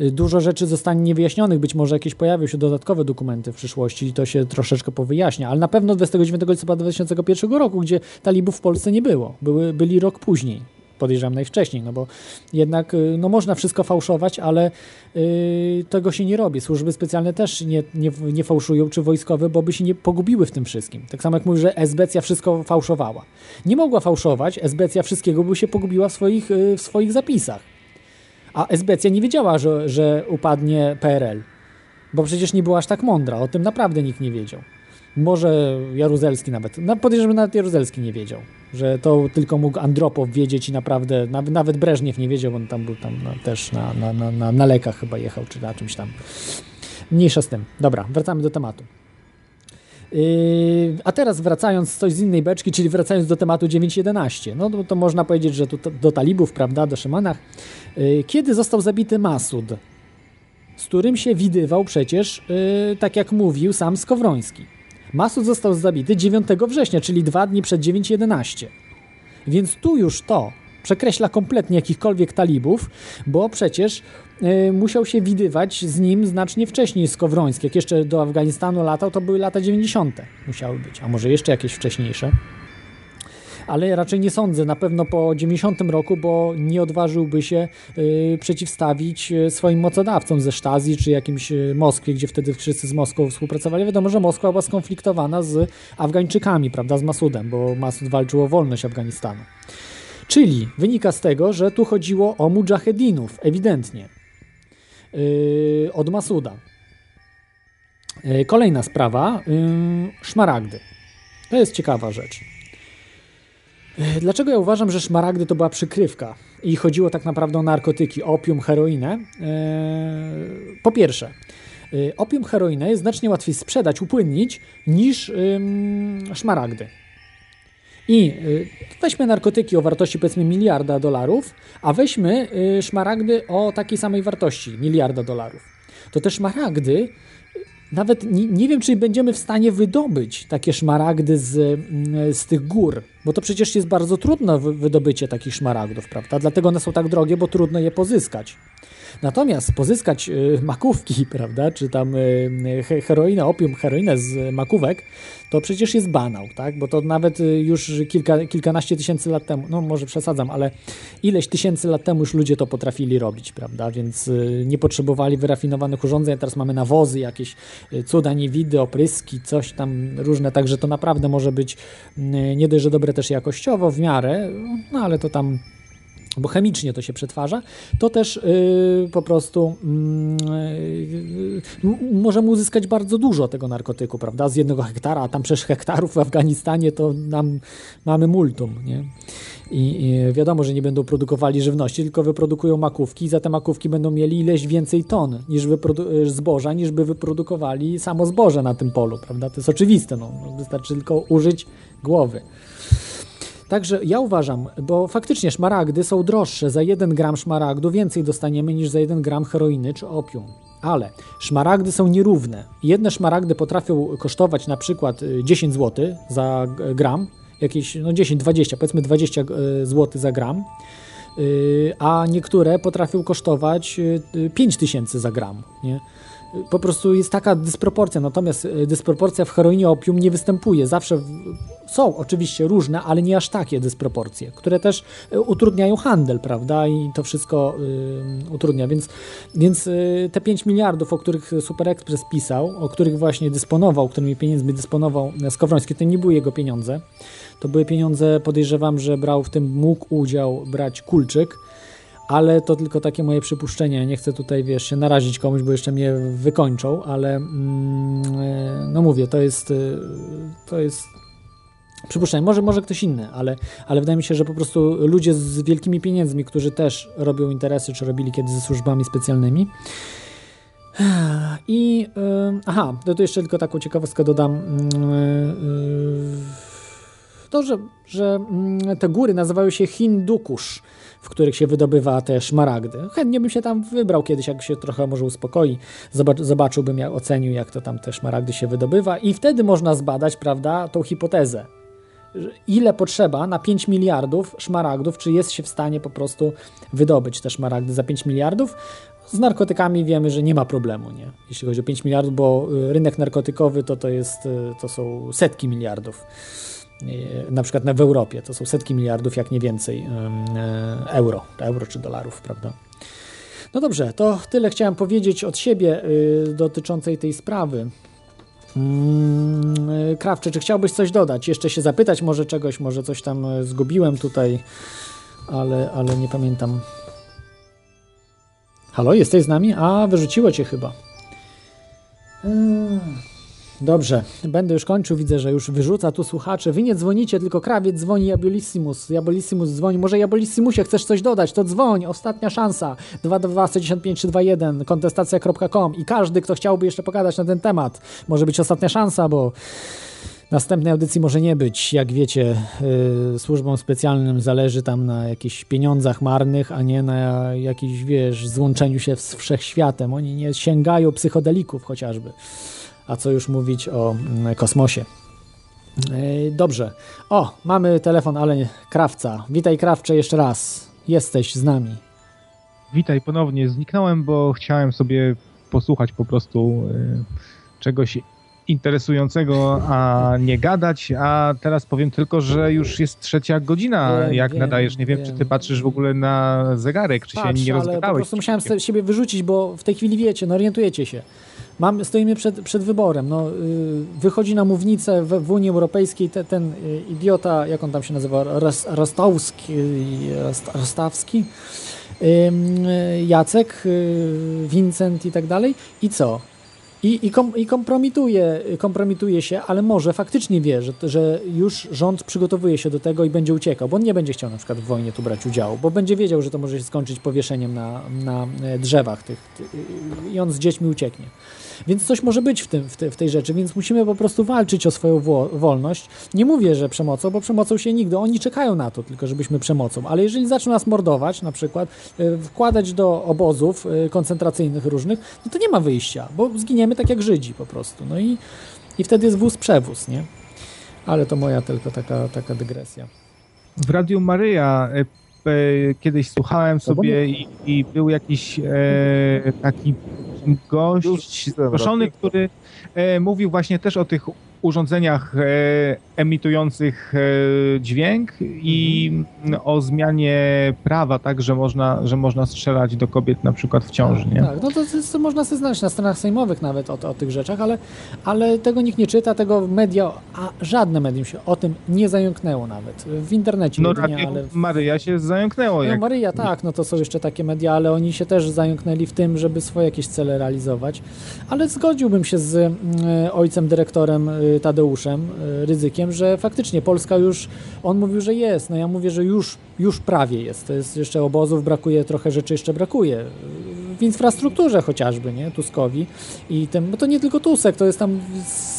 Y, Dużo rzeczy zostanie niewyjaśnionych, być może jakieś pojawią się dodatkowe dokumenty w przyszłości i to się troszeczkę powyjaśnia, ale na pewno 29 listopada 2001 roku, gdzie talibów w Polsce nie było, Były, byli rok później. podejrzewam najwcześniej, no bo jednak y, no można wszystko fałszować, ale y, tego się nie robi. Służby specjalne też nie, nie, nie fałszują, czy wojskowe, bo by się nie pogubiły w tym wszystkim. Tak samo jak mówi, że Esbecja wszystko fałszowała. Nie mogła fałszować, Esbecja wszystkiego by się pogubiła w swoich, y, w swoich zapisach. A Esbecja nie wiedziała, że, że upadnie PRL, bo przecież nie była aż tak mądra. O tym naprawdę nikt nie wiedział. Może Jaruzelski nawet. No, podejrzewam, nawet Jaruzelski nie wiedział, że to tylko mógł Andropow wiedzieć i naprawdę, nawet, Breżniew nie wiedział, on tam był tam no, też na, na, na, na, na lekach chyba jechał, czy na czymś tam. Mniejsza z tym. Dobra, wracamy do tematu. Yy, a teraz wracając coś z innej beczki, czyli wracając do tematu 9.11, no to, to można powiedzieć, że tu, do talibów, prawda, do szymanach. Yy, kiedy został zabity Masud, z którym się widywał przecież, yy, tak jak mówił sam Skowroński. Masud został zabity 9 września, czyli dwa dni przed 9.11. Więc tu już to przekreśla kompletnie jakichkolwiek talibów, bo przecież y, musiał się widywać z nim znacznie wcześniej Skowroński. Jak jeszcze do Afganistanu latał, to były lata 90. musiały być, a może jeszcze jakieś wcześniejsze ale raczej nie sądzę. Na pewno po 90 roku, bo nie odważyłby się y, przeciwstawić y, swoim mocodawcom ze Sztazji czy jakimś y, Moskwie, gdzie wtedy wszyscy z Moskwą współpracowali. Wiadomo, że Moskwa była skonfliktowana z Afgańczykami, prawda, z Masudem, bo Masud walczył o wolność Afganistanu. Czyli wynika z tego, że tu chodziło o mujahedinów, ewidentnie, yy, od Masuda. Yy, kolejna sprawa, yy, szmaragdy. To jest ciekawa rzecz. E, dlaczego ja uważam, że szmaragdy to była przykrywka i chodziło tak naprawdę o narkotyki, opium, heroinę? E, po pierwsze, e, opium, heroinę jest znacznie łatwiej sprzedać, upłynnić niż szmaragdy. I weźmy narkotyki o wartości powiedzmy miliarda dolarów, a weźmy szmaragdy o takiej samej wartości miliarda dolarów. To te szmaragdy nawet nie, nie, wiem, czy będziemy w stanie wydobyć takie szmaragdy z, mm, z tych gór, bo to przecież jest bardzo trudne wydobycie takich szmaragdów, prawda? Dlatego one są tak drogie, bo trudno je pozyskać. Natomiast pozyskać y, makówki, [laughs] prawda, czy tam y, heroinę, opium, heroinę z makówek, to przecież jest banał, tak? Bo to nawet y, już kilka, kilkanaście tysięcy lat temu, no może przesadzam, ale ileś tysięcy lat temu już ludzie to potrafili robić, prawda? Więc nie potrzebowali wyrafinowanych urządzeń, teraz mamy nawozy, jakieś cuda, niewidy, opryski, coś tam różne, także to naprawdę może być nie dość, że dobre też jakościowo w miarę, no ale to tam bo chemicznie to się przetwarza, to też yy, po prostu yy, możemy uzyskać bardzo dużo tego narkotyku, prawda, z jednego hektara, a tam przecież hektarów w Afganistanie to nam mamy multum, nie? I, I, wiadomo, że nie będą produkowali żywności, tylko wyprodukują makówki i za te makówki będą mieli ileś więcej ton niż zboża, niż by wyprodukowali samo zboże na tym polu, prawda? To jest oczywiste, no. wystarczy tylko użyć głowy. Także ja uważam, bo faktycznie szmaragdy są droższe. Za 1 gram szmaragdu więcej dostaniemy niż za 1 gram heroiny czy opium. Ale szmaragdy są nierówne. Jedne szmaragdy potrafią kosztować na przykład 10 y, zł za gram, jakieś no 10, 20, powiedzmy 20 y, zł za gram, y, a niektóre potrafią kosztować 5 tysięcy za gram. Nie? Po prostu jest taka dysproporcja. Natomiast e, dysproporcja w heroinie opium nie występuje. Zawsze są oczywiście różne, ale nie aż takie dysproporcje, które też e, utrudniają handel, prawda? I to wszystko y, utrudnia. Więc, więc y, te 5 miliardów, o których Super Express pisał, o których właśnie dysponował, którymi pieniędzmi dysponował Skowroński, to nie były jego pieniądze. To były pieniądze, podejrzewam, że brał w tym, mógł udział brać Kulczyk ale to tylko takie moje przypuszczenie. Nie chcę tutaj, wiesz, się narazić komuś, bo jeszcze mnie wykończą, ale mm, e, no mówię, to jest e, to jest przypuszczenie. Może, może ktoś inny, ale, ale wydaje mi się, że po prostu ludzie z wielkimi pieniędzmi, którzy też robią interesy, czy robili kiedyś ze służbami specjalnymi. I yy, aha, to, to jeszcze tylko taką ciekawostkę dodam. Yy, to, że, że mm, te góry nazywają się Hindukusz w których się wydobywa te szmaragdy. Chętnie bym się tam wybrał kiedyś, jak się trochę może uspokoi, zobaczyłbym, jak ocenił, jak to tam te szmaragdy się wydobywa i wtedy można zbadać, prawda, tą hipotezę. Ile potrzeba na 5 miliardów szmaragdów, czy jest się w stanie po prostu wydobyć te szmaragdy za 5 miliardów? Z narkotykami wiemy, że nie ma problemu, nie? jeśli chodzi o 5 miliardów, bo y, rynek narkotykowy to, to, jest, y, to są setki miliardów. E, na przykład w Europie. To są setki miliardów, jak nie więcej e, euro, euro czy dolarów, prawda? No dobrze, to tyle chciałem powiedzieć od siebie y, dotyczącej tej sprawy. Mm, y, Krawcze, czy chciałbyś coś dodać? Jeszcze się zapytać może czegoś, może coś tam zgubiłem tutaj, ale, ale nie pamiętam. Halo, jesteś z nami? A, wyrzuciło cię chyba. Mm. Dobrze, będę już kończył, widzę, że już wyrzuca tu słuchacze. Wy nie dzwonicie, tylko krawiec dzwoni Jabolissimus. Jabolissimus dzwoni. Może Jabolissimusie chcesz coś dodać, to dzwoń. Ostatnia szansa. 22 195 321 kontestacja.com i każdy, kto chciałby jeszcze pogadać na ten temat, może być ostatnia szansa, bo Następnej audycji może nie być. Jak wiecie, yy, służbom specjalnym zależy tam na jakichś pieniądzach marnych, a nie na jakimś, wiesz, złączeniu się z wszechświatem. Oni nie sięgają psychodelików chociażby. A co już mówić o mm, kosmosie. Yy, dobrze. O, mamy telefon, ale Krawca. Witaj Krawcze jeszcze raz. Jesteś z nami. Witaj ponownie. Zniknąłem, bo chciałem sobie posłuchać po prostu yy, czegoś interesującego, a nie gadać, a teraz powiem tylko, że już jest trzecia godzina, Wiem, jak wiem, nadajesz. Nie wiem, czy ty patrzysz w ogóle na zegarek, czy Patrz, się nie ale po rozgadałeś. prostu musiałem siebie wyrzucić, bo w tej chwili wiecie, no orientujecie się. Mam, stoimy przed, przed wyborem. No, yy, wychodzi na mównicę w, w Unii Europejskiej te, ten yy, idiota, jak on tam się nazywa, Ros, Rostowski, Rost, Rostawski, Jacek, yy, Vincent i tak dalej. I co? I, i, kom, I kompromituje, kompromituje się, ale może faktycznie wie, że, że już rząd przygotowuje się do tego i będzie uciekał, bo on nie będzie chciał na przykład w wojnie tu brać udziału, bo będzie wiedział, że to może się skończyć powieszeniem na, na e, drzewach tych, ty, i on z dziećmi ucieknie. Więc coś może być w, tym, w, te, w tej rzeczy, więc musimy po prostu walczyć o swoją wo, wolność. Nie mówię, że przemocą, bo przemocą się nigdy, oni czekają na to tylko, żebyśmy przemocą, ale jeżeli zaczną nas mordować, na przykład y, wkładać do obozów y, koncentracyjnych różnych, no to nie ma wyjścia, bo zginiemy tak jak Żydzi po prostu. No i, i wtedy jest wóz przewóz, nie? Ale to moja tylko taka, taka dygresja. W Radiu Maryja e, e, kiedyś słuchałem sobie i, i był jakiś e, taki gość zaproszony, który e, mówił właśnie też o tych urządzeniach e, emitujących e, dźwięk i Mhm. o zmianie prawa, tak, że można, że można strzelać do kobiet na przykład w ciąży, nie? Tak, no to, to, można sobie znaleźć na stronach sejmowych nawet o, o tych rzeczach, ale, ale tego nikt nie czyta, tego media, a żadne medium się o tym nie zająknęło nawet. W internecie No jedynie, ale... Maryja się zająknęło. No Jak... Maryja, tak, no to są jeszcze takie media, ale oni się też zająknęli w tym, żeby swoje jakieś cele realizować. Ale zgodziłbym się z y, ojcem dyrektorem Tadeuszem y, Ryzykiem, że faktycznie Polska już, on mówił, że jest, no ja mówię, że już, już prawie jest. To jest jeszcze obozów, brakuje, trochę rzeczy jeszcze brakuje. W infrastrukturze chociażby, nie, Tuskowi i tym, bo to nie tylko Tusek, to jest tam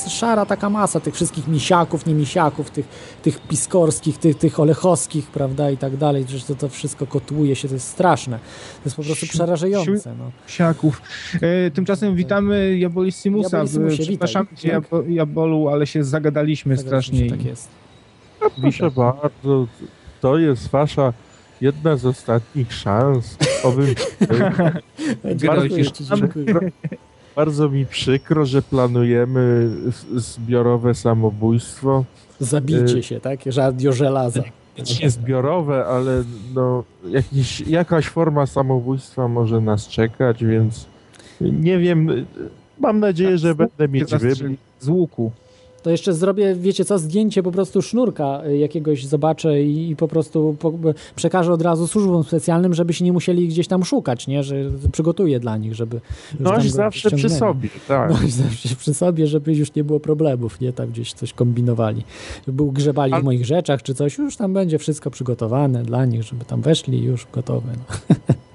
szara taka masa tych wszystkich misiaków, nie misiaków, tych, tych piskorskich, tych, tych olechowskich, prawda, i tak dalej, że to, to wszystko kotłuje się, to jest straszne. To jest po prostu przerażające. No. Siaków. E, tymczasem witamy Jabolissimusa. Jabolissimusie, Przepraszam cię, Jabo- Jabolu, ale się zagadaliśmy strasznie. Tak jest. No, proszę bardzo, to jest wasza jedna z ostatnich szans. Obym... [laughs] bardzo, bardzo mi przykro, że planujemy zbiorowe samobójstwo. Zabicie Y, się, tak? Radio żelaza. Nie zbiorowe, ale no, jakiś, jakaś forma samobójstwa może nas czekać, więc nie wiem. Mam nadzieję, że będę mieć wybór. Z łuku. To jeszcze zrobię, wiecie co, zdjęcie po prostu sznurka y, jakiegoś zobaczę i, i po prostu po, przekażę od razu służbom specjalnym, żeby się nie musieli gdzieś tam szukać, nie? Że przygotuję dla nich, żeby... Noś zawsze przy sobie, tak. [laughs] Noś zawsze przy sobie, żeby już nie było problemów, nie? Tam gdzieś coś kombinowali. Był grzebali w moich rzeczach czy coś, już tam będzie wszystko przygotowane dla nich, żeby tam weszli i już gotowe. No. [laughs]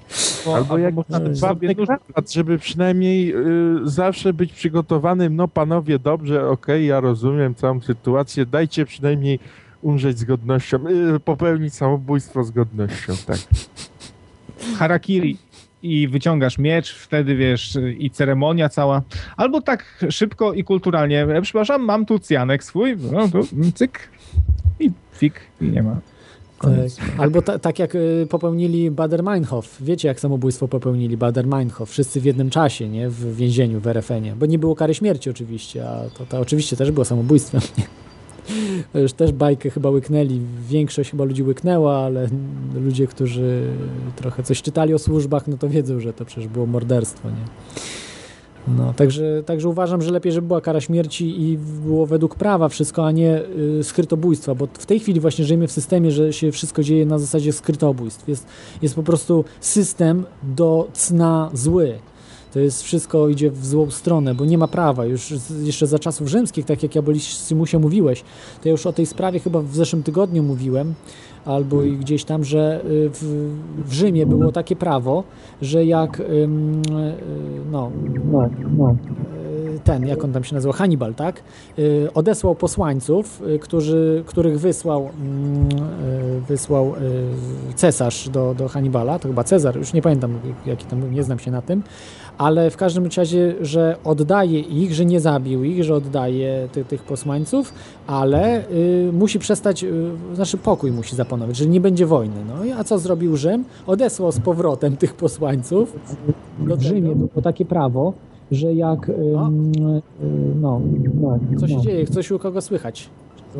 Albo jak żadny krawat, żeby przynajmniej y, zawsze być przygotowanym. No panowie, dobrze, okej, ja rozumiem całą sytuację. Dajcie przynajmniej umrzeć z godnością, y, popełnić samobójstwo z godnością, tak. Harakiri i wyciągasz miecz, wtedy wiesz, i ceremonia cała. Albo tak szybko i kulturalnie. E, Przepraszam, mam tu cjanek swój, no tu cyk i fik i nie ma. Koniec. Tak. Albo ta, tak jak y, popełnili Bader-Meinhof. Wiecie, jak samobójstwo popełnili Bader-Meinhof? Wszyscy w jednym czasie, nie? W więzieniu w RFN-ie. Bo nie było kary śmierci oczywiście, a to, to oczywiście też było samobójstwem. [laughs] Już też bajkę chyba łyknęli. Większość chyba ludzi łyknęła, ale ludzie, którzy trochę coś czytali o służbach, no to wiedzą, że to przecież było morderstwo, nie? No, także, także uważam, że lepiej, żeby była kara śmierci i było według prawa wszystko, a nie y, skrytobójstwa, bo w tej chwili właśnie żyjemy w systemie, że się wszystko dzieje na zasadzie skrytobójstw. Jest, jest po prostu system do cna zły. To jest wszystko idzie w złą stronę, bo nie ma prawa. Już jeszcze za czasów rzymskich, tak jak ja Abolissimusie mówiłeś, to ja już o tej sprawie chyba w zeszłym tygodniu mówiłem, albo i gdzieś tam, że y, w, w Rzymie było takie prawo, że jak y, no, y, ten, jak on tam się nazywa, Hannibal, tak? Odesłał posłańców, którzy, których wysłał, mm, wysłał cesarz do, do Hannibala, to chyba Cezar, już nie pamiętam jaki tam, nie znam się na tym, ale w każdym razie, że oddaje ich, że nie zabił ich, że oddaje ty, tych posłańców, ale y, musi przestać, y, znaczy pokój musi zapanować, że nie będzie wojny. No i a co zrobił Rzym? Odesłał z powrotem tych posłańców. Do w Rzymie było takie prawo, że jak y, no, no, co się dzieje, coś u kogo słychać?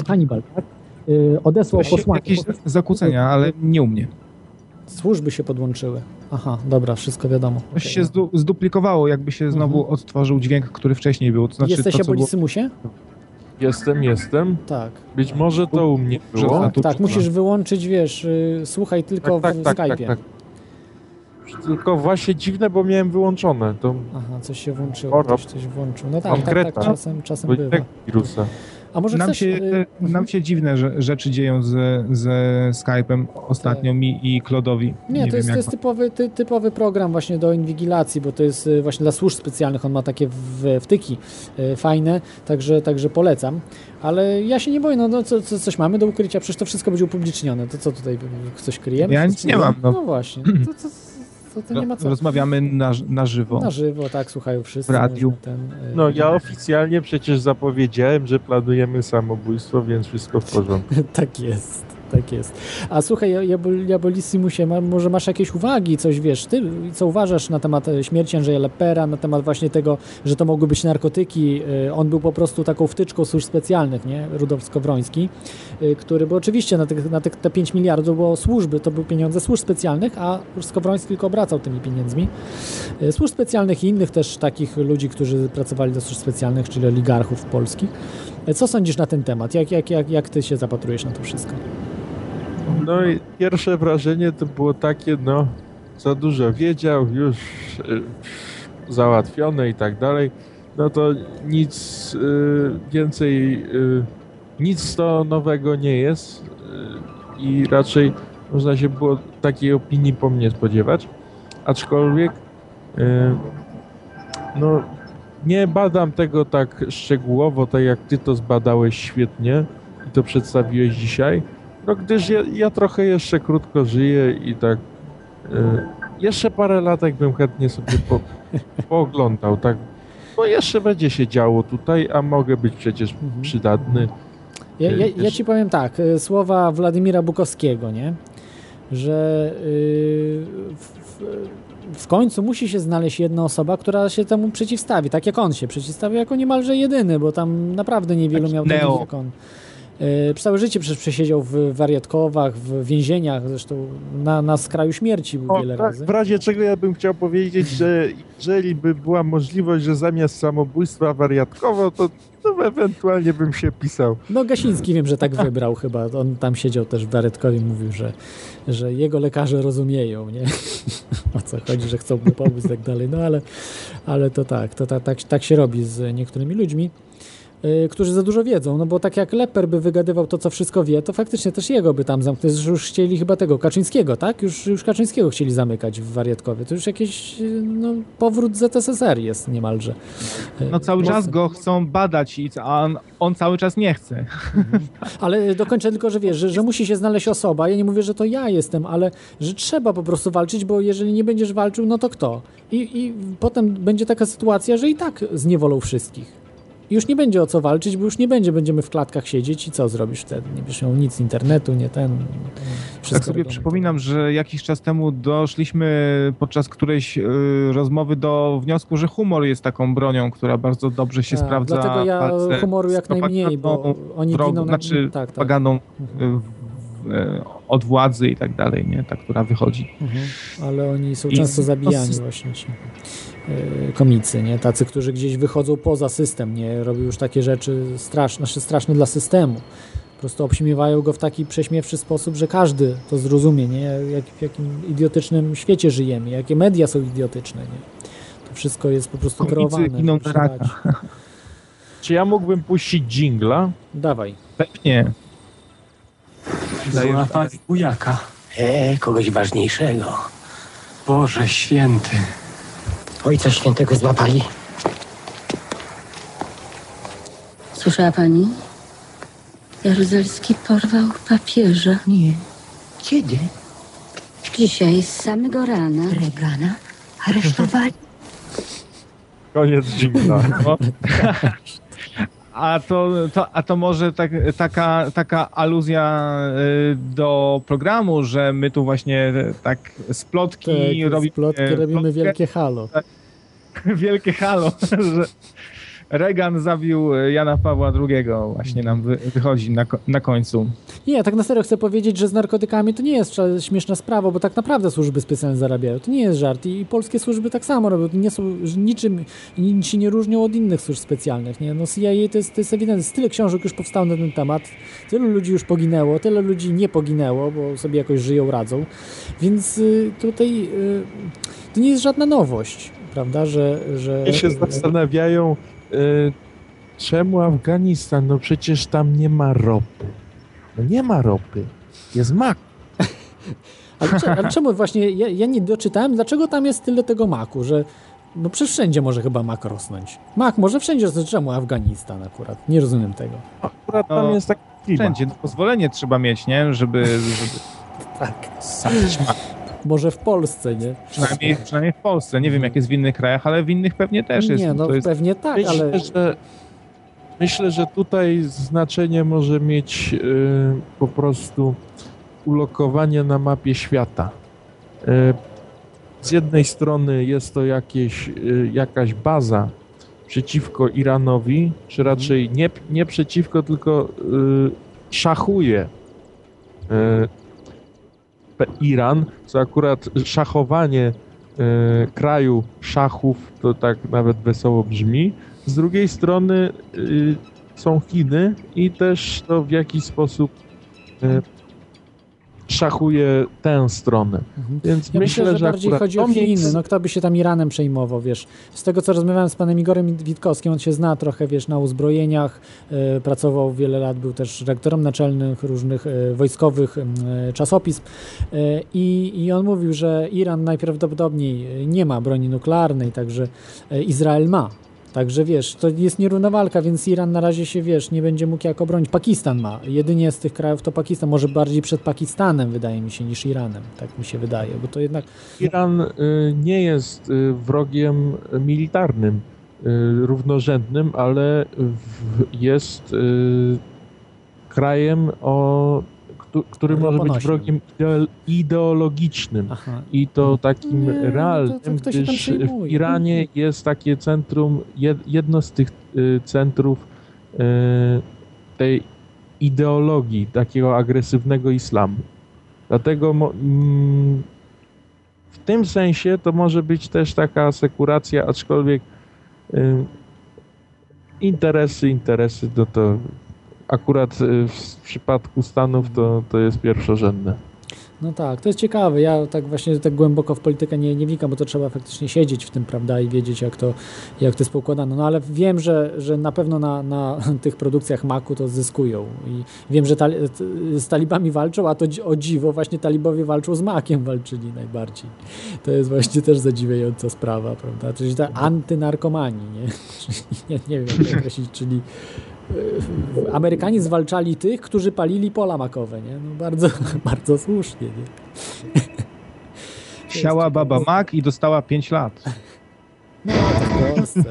Hannibal, tak? Y, odesłał posłańców. Jakieś zakłócenia, ale nie u mnie. Służby się podłączyły. Aha, dobra, wszystko wiadomo. Coś się zdu- zduplikowało, jakby się znowu odtworzył dźwięk, który wcześniej był. To znaczy Jesteś co było... Jestem, jestem. Tak. Być może to u mnie było. Tak, tak, musisz wyłączyć, wiesz, y, słuchaj tylko tak, w tak, tak, Skype'ie. tak. Tylko właśnie dziwne, bo miałem wyłączone. To Aha, coś się włączyło, ktoś coś włączył. No tak, tak, tak, czasem, czasem bywa. tak wirusa. A może nam, chcesz, się, y, nam się dziwne że, rzeczy dzieją ze, ze Skype'em ostatnio mi i Klodowi. Nie, to, jest, to jest typowy, ty, typowy program właśnie do inwigilacji, bo to jest y, właśnie dla służb specjalnych, on ma takie w- wtyki y, fajne, także, także polecam. Ale ja się nie boję, no, no co, co, coś mamy do ukrycia, przecież to wszystko będzie upublicznione, to co tutaj, y, coś kryjemy? Ja nic nie mam, no. No właśnie, [clears throat] to, to, to, to nie ma co. Rozmawiamy na, na żywo. Na żywo, tak, słuchają wszyscy. W radiu. Ten, y, No ja oficjalnie przecież zapowiedziałem, że planujemy samobójstwo, więc wszystko w porządku. [laughs] tak jest, tak jest. A słuchaj, Jabol- Jabolissimusie, może masz jakieś uwagi, coś wiesz, ty co uważasz na temat e, śmierci Andrzeja Lepera, na temat właśnie tego, że to mogły być narkotyki. E, On był po prostu taką wtyczką służb specjalnych, nie? Rudolf Skowroński, e, który, bo oczywiście na, tych, na tych, te 5 miliardów było służby, to były pieniądze służb specjalnych, a Skowroński tylko obracał tymi pieniędzmi. Służb specjalnych i innych też takich ludzi, którzy pracowali do służb specjalnych, czyli oligarchów polskich. Co sądzisz na ten temat? Jak, jak, jak, jak ty się zapatrujesz na to wszystko? No i pierwsze wrażenie to było takie, no za dużo wiedział, już y, załatwione i tak dalej. No to nic y, więcej, y, nic to nowego nie jest i raczej można się było takiej opinii po mnie spodziewać. Aczkolwiek no nie badam tego tak szczegółowo, tak jak ty to zbadałeś świetnie i to przedstawiłeś dzisiaj. No gdyż ja, ja trochę jeszcze krótko żyję i tak y, jeszcze parę latek bym chętnie sobie po, [laughs] pooglądał, tak? Bo jeszcze będzie się działo tutaj, a mogę być przecież przydatny. Ja, ja, ja ci powiem tak, y, słowa Władimira Bukowskiego, nie? Że y, w, w, w końcu musi się znaleźć jedna osoba, która się temu przeciwstawi, tak jak on się przeciwstawił jako niemalże jedyny, bo tam naprawdę niewielu miał Neo. takich jak on. Przez całe życie przecież przesiedział w wariatkowach, w więzieniach, zresztą na, na skraju śmierci był O, wiele tak, razy. w razie czego ja bym chciał powiedzieć, że jeżeli by była możliwość, że zamiast samobójstwa wariatkowo, to, to ewentualnie bym się pisał. No Gasiński wiem, że tak wybrał chyba. On tam siedział też w Waretkowie i mówił, że, że jego lekarze rozumieją, nie? [laughs] O co chodzi, że chcą mu pomóc i tak dalej. No ale, ale to tak, to tak, tak, tak się robi z niektórymi ludźmi. Y, Którzy za dużo wiedzą, no bo tak jak Leper by wygadywał to, co wszystko wie, to faktycznie też jego by tam zamknąć. Już chcieli chyba tego Kaczyńskiego, tak? Już, już Kaczyńskiego chcieli zamykać w Wariatkowie. To już jakiś y, no, powrót ZSSR jest niemalże. Y, No cały czas go chcą badać, i, a on, on cały czas nie chce. Ale dokończę tylko, że wiesz, że, że musi się znaleźć osoba. Ja nie mówię, że to ja jestem, ale że trzeba po prostu walczyć, bo jeżeli nie będziesz walczył, no to kto? I, i potem będzie taka sytuacja, że i tak zniewolą wszystkich. I już nie będzie o co walczyć, bo już nie będzie, będziemy w klatkach siedzieć i co zrobisz wtedy? Nie miał nic internetu, nie ten. Tak sobie przypominam, że jakiś czas temu doszliśmy podczas którejś y, rozmowy do wniosku, że humor jest taką bronią, która bardzo dobrze się Tak, sprawdza. dlatego ja humoru jak najmniej, bo oni giną na- Znaczy tak, tak. propagandą y, y, od władzy i tak dalej, nie? Ta, która wychodzi. Mhm. Ale oni są I- często zabijani no, właśnie komicy, nie? Tacy, którzy gdzieś wychodzą poza system, nie? Robią już takie rzeczy straszne, znaczy straszne dla systemu. Po prostu obśmiewają go w taki prześmiewczy sposób, że każdy to zrozumie, nie? Jak, w jakim idiotycznym świecie żyjemy, jakie media są idiotyczne, nie? To wszystko jest po prostu Komicy kreowane. giną. [laughs] Czy ja mógłbym puścić dżingla? Dawaj. Pewnie. Złapali bujaka. E, kogoś ważniejszego. Boże święty. Ojca świętego złapali. Słyszała pani? Jaruzelski porwał papieża. Nie. Kiedy? Dzisiaj, z samego rana. Regana? Aresztowali? Koniec dżingla. [laughs] A to, to, a to może tak, taka, taka aluzja y, do programu, że my tu właśnie tak z plotki Tak, z robimy, plotki robimy plotkę, wielkie halo. [laughs] wielkie halo, [laughs] że Reagan zabił Jana Pawła II właśnie nam wy, wychodzi na, na końcu. Nie, tak na serio chcę powiedzieć, że z narkotykami to nie jest śmieszna sprawa, bo tak naprawdę służby specjalne zarabiają. To nie jest żart i polskie służby tak samo robią. Nie są niczym, nic się nie różnią od innych służb specjalnych. Nie? No CIA to jest, to jest ewidentne. Tyle książek już powstało na ten temat. Tylu ludzi już poginęło, tyle ludzi nie poginęło, bo sobie jakoś żyją, radzą. Więc y, tutaj y, to nie jest żadna nowość, prawda, że... że Mnie się zastanawiają, y, czemu Afganistan? No przecież tam nie ma ropy. No nie ma ropy. Jest mak. [laughs] Ale, cze- ale czemu właśnie, ja, ja nie doczytałem, dlaczego tam jest tyle tego maku, że no przecież wszędzie może chyba mak rosnąć. Mak może wszędzie rosnąć, czemu Afganistan akurat? Nie rozumiem tego. Akurat tam jest taki klimat. Wszędzie pozwolenie trzeba mieć, nie? Żeby, żeby [laughs] tak. sadzić mak. Może w Polsce, nie? Przynajmniej, przynajmniej w Polsce. Nie wiem, jak jest w innych krajach, ale w innych pewnie też jest. Nie, no To jest... pewnie tak, myślę, ale... Że, myślę, że tutaj znaczenie może mieć y, po prostu ulokowanie na mapie świata. Y, z jednej strony jest to jakieś, y, jakaś baza przeciwko Iranowi, czy raczej nie, nie przeciwko, tylko y, szachuje y, Iran, co akurat szachowanie e, kraju szachów to tak nawet wesoło brzmi. Z drugiej strony y, są Chiny i też to w jakiś sposób e, szachuje tę stronę. Więc Ja myślę, myślę, że, bardziej chodzi o Chiny. No kto by się tam Iranem przejmował, wiesz. Z tego, co rozmawiałem z panem Igorem Witkowskim, on się zna trochę, wiesz, na uzbrojeniach, e, pracował wiele lat, był też rektorem naczelnych różnych e, wojskowych e, czasopism i, i on mówił, że Iran najprawdopodobniej nie ma broni nuklearnej, także Izrael ma. Także wiesz, to jest nierówna walka, więc Iran na razie się, wiesz, nie będzie mógł jak obronić. Pakistan ma. Jedynie z tych krajów to Pakistan. Może bardziej przed Pakistanem, wydaje mi się, niż Iranem. Tak mi się wydaje, bo to jednak... Iran y, nie jest y, wrogiem militarnym, y, równorzędnym, ale w, jest y, krajem, o, który może być wrogiem ideo- ideologicznym i to takim Nie, no to- realnym, to gdyż w? Iranie jest takie centrum, jed, jedno z tych y, centrów y, tej ideologii, takiego agresywnego islamu. Dlatego mm, w tym sensie to może być też taka asekuracja, aczkolwiek y, interesy, interesy, no to akurat y, w przypadku Stanów to, to jest pierwszorzędne. No tak, to jest ciekawe. Ja tak właśnie tak głęboko w politykę nie, nie wnikam, bo to trzeba faktycznie siedzieć w tym, prawda, i wiedzieć, jak to, jak to jest poukładane. No ale wiem, że, że na pewno na, na [laughs] tych produkcjach maku to zyskują. I wiem, że tali, z talibami walczą, a to o dziwo właśnie talibowie walczą z makiem, walczyli najbardziej. To jest właśnie też zadziwiająca sprawa, prawda? Czyli ta antynarkomanii, nie? [laughs] Nie, nie wiem, jak to określić, czyli Amerykanie zwalczali tych, którzy palili pola makowe, nie? No bardzo, [laughs] bardzo słusznie, nie? Siała baba mak i dostała 5 lat. [laughs] No, w Polsce.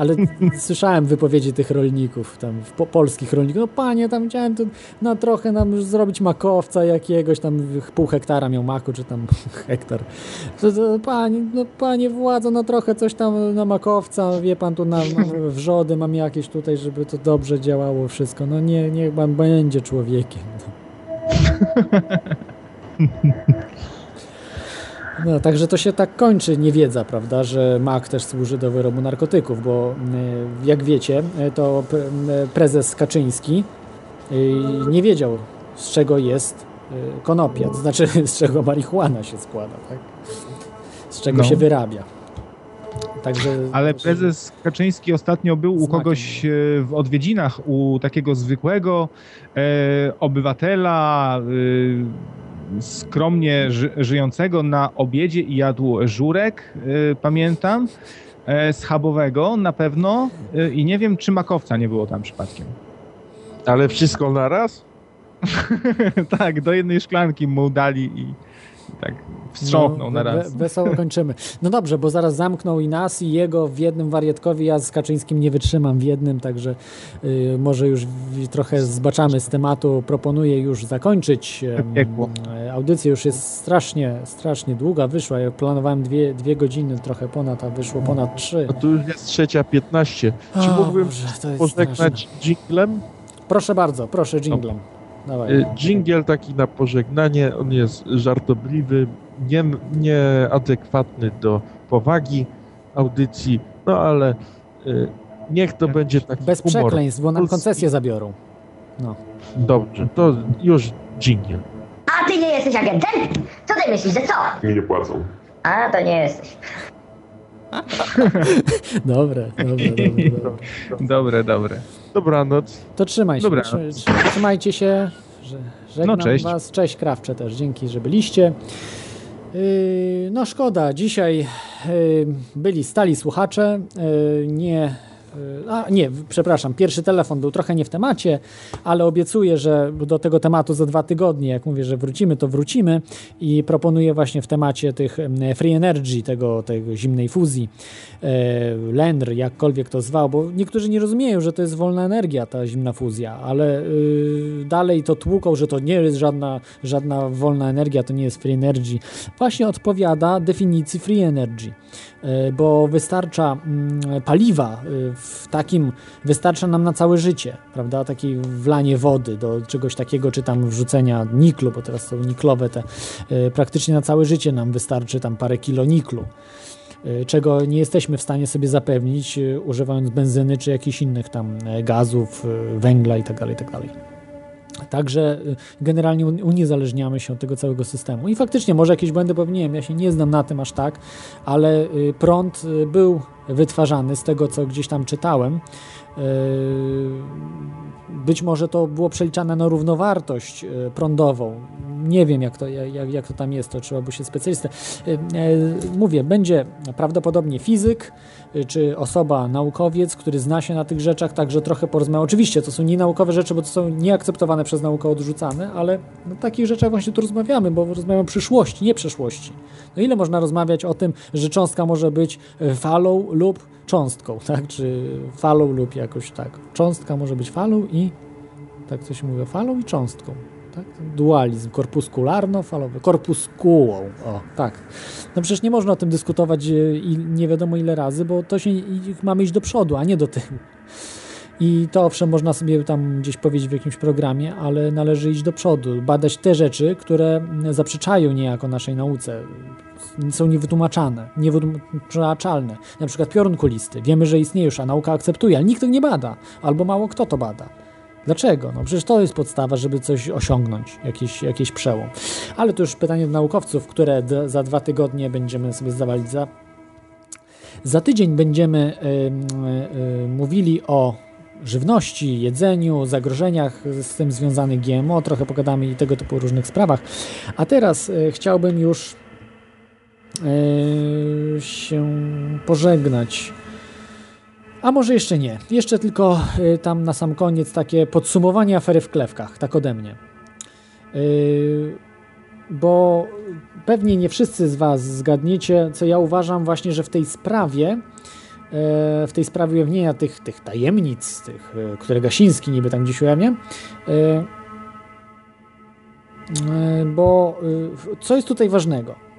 Ale słyszałem wypowiedzi tych rolników, tam po, polskich rolników. No panie, tam chciałem tu, no trochę nam zrobić makowca jakiegoś, tam pół hektara miał maku, czy tam [laughs] hektar. To, to, panie, no panie władzo, no trochę coś tam na makowca, wie pan, tu na wrzody mam jakieś tutaj, żeby to dobrze działało wszystko. No nie, niech pan będzie człowiekiem. No. [laughs] No, także to się tak kończy niewiedza, prawda, że mak też służy do wyrobu narkotyków, bo y, jak wiecie, y, to y, prezes Kaczyński nie wiedział, z czego jest konopia, [laughs] to znaczy z czego marihuana się składa, tak? Z czego No. się wyrabia. Także Ale prezes Kaczyński ostatnio był u kogoś e, w odwiedzinach, u takiego zwykłego e, obywatela, e, skromnie ży, żyjącego na obiedzie i jadł żurek, e, pamiętam, e, schabowego na pewno e, i nie wiem, czy makowca nie było tam przypadkiem. Ale wszystko naraz? [laughs] tak, do jednej szklanki mu dali i tak wstrząknął na we- raz. we- Wesoło kończymy. No dobrze, bo zaraz zamknął i nas, i jego w jednym wariatkowi. Ja z Kaczyńskim nie wytrzymam w jednym, także y, może już w, trochę zbaczamy z tematu. Proponuję już zakończyć. e, Audycja już jest strasznie, strasznie długa. Wyszła. Ja planowałem dwie, dwie godziny, trochę ponad, a wyszło ponad trzy. A tu już jest trzecia 15. Czy O mógłbym Boże, pożegnać jinglem? Proszę bardzo, proszę, jinglem. Dawaj. Y, Dżingiel taki na pożegnanie, on jest żartobliwy, nie, nieadekwatny do powagi audycji, no ale y, niech to będzie taki Bez humor. przekleństw, bo nam koncesję zabiorą. No. Dobrze, to już dżingiel. A ty nie jesteś agentem? Co ty myślisz, że co? Mi nie płacą. A, to nie jesteś. [laughs] Dobre, dobre, dobre. dobre. Dobre, dobre. Dobranoc. To trzymaj się. Dobra. Trzy, trzy, trzymajcie się. Że, żegnam No, cześć. was. Cześć Krawcze też. Dzięki, że byliście. Yy, no szkoda, dzisiaj yy, byli stali słuchacze. Yy, nie. A nie, przepraszam, pierwszy telefon był trochę nie w temacie, ale obiecuję, że do tego tematu za dwa tygodnie, jak mówię, że wrócimy, to wrócimy i proponuję właśnie w temacie tych free energy, tego, tego zimnej fuzji, e, Lenr, jakkolwiek to zwał, bo niektórzy nie rozumieją, że to jest wolna energia, ta zimna fuzja, ale y, dalej to tłuką, że to nie jest żadna, żadna wolna energia, to nie jest free energy. Właśnie odpowiada definicji free energy, bo wystarcza mm, paliwa y, w takim, wystarcza nam na całe życie, prawda, takie wlanie wody do czegoś takiego, czy tam wrzucenia niklu, bo teraz są niklowe te, e, praktycznie na całe życie nam wystarczy tam parę kilo niklu czego nie jesteśmy w stanie sobie zapewnić używając benzyny czy jakichś innych tam e, gazów, węgla itd. itd. Także y, generalnie un- uniezależniamy się od tego całego systemu. I faktycznie może jakieś błędy popełniłem, ja się nie znam na tym aż tak, ale y, prąd y, był wytwarzany z tego, co gdzieś tam czytałem. Być może to było przeliczane na równowartość prądową. Nie wiem, jak to, jak, jak to tam jest, to trzeba by się specjalistę. Mówię, będzie prawdopodobnie fizyk, czy osoba, naukowiec, który zna się na tych rzeczach, także trochę porozmawia. Oczywiście to są nienaukowe rzeczy, bo to są nieakceptowane przez naukę, odrzucane, ale o takich rzeczach właśnie tu rozmawiamy, bo rozmawiamy o przyszłości, nie przeszłości. No ile można rozmawiać o tym, że cząstka może być e, falą lub cząstką, [laughs] tak? Czy falą lub jakoś tak. Cząstka może być falą i tak coś mówię, falą i cząstką. Tak? Dualizm korpuskularno-falowy, korpuskułą. O, tak. No przecież nie można o tym dyskutować e, i nie wiadomo ile razy, bo to się mamy iść do przodu, a nie do tyłu. I to owszem, można sobie tam gdzieś powiedzieć w jakimś programie, ale należy iść do przodu, badać te rzeczy, które zaprzeczają niejako naszej nauce, są niewytłumaczane, niewytłumaczalne. Na przykład piorun kulisty. Wiemy, że istnieje już, a nauka akceptuje, ale nikt tego nie bada, albo mało kto to bada. Dlaczego? No przecież to jest podstawa, żeby coś osiągnąć, jakiś, jakiś przełom. Ale to już pytanie do naukowców, które za dwa tygodnie będziemy sobie zdawali za za tydzień będziemy y, y, mówili o żywności, jedzeniu, zagrożeniach z tym związanych GMO, trochę pogadamy i tego typu różnych sprawach. A teraz y, chciałbym już się pożegnać. A może jeszcze nie. Jeszcze tylko y, tam na sam koniec takie podsumowanie afery w klewkach, tak ode mnie. Y, bo pewnie nie wszyscy z Was zgadniecie, co ja uważam właśnie, że w tej sprawie w tej sprawie ujawnienia tych, tych tajemnic, tych, e, które Gasiński niby tam gdzieś ujawnia. Bo co jest tutaj ważnego?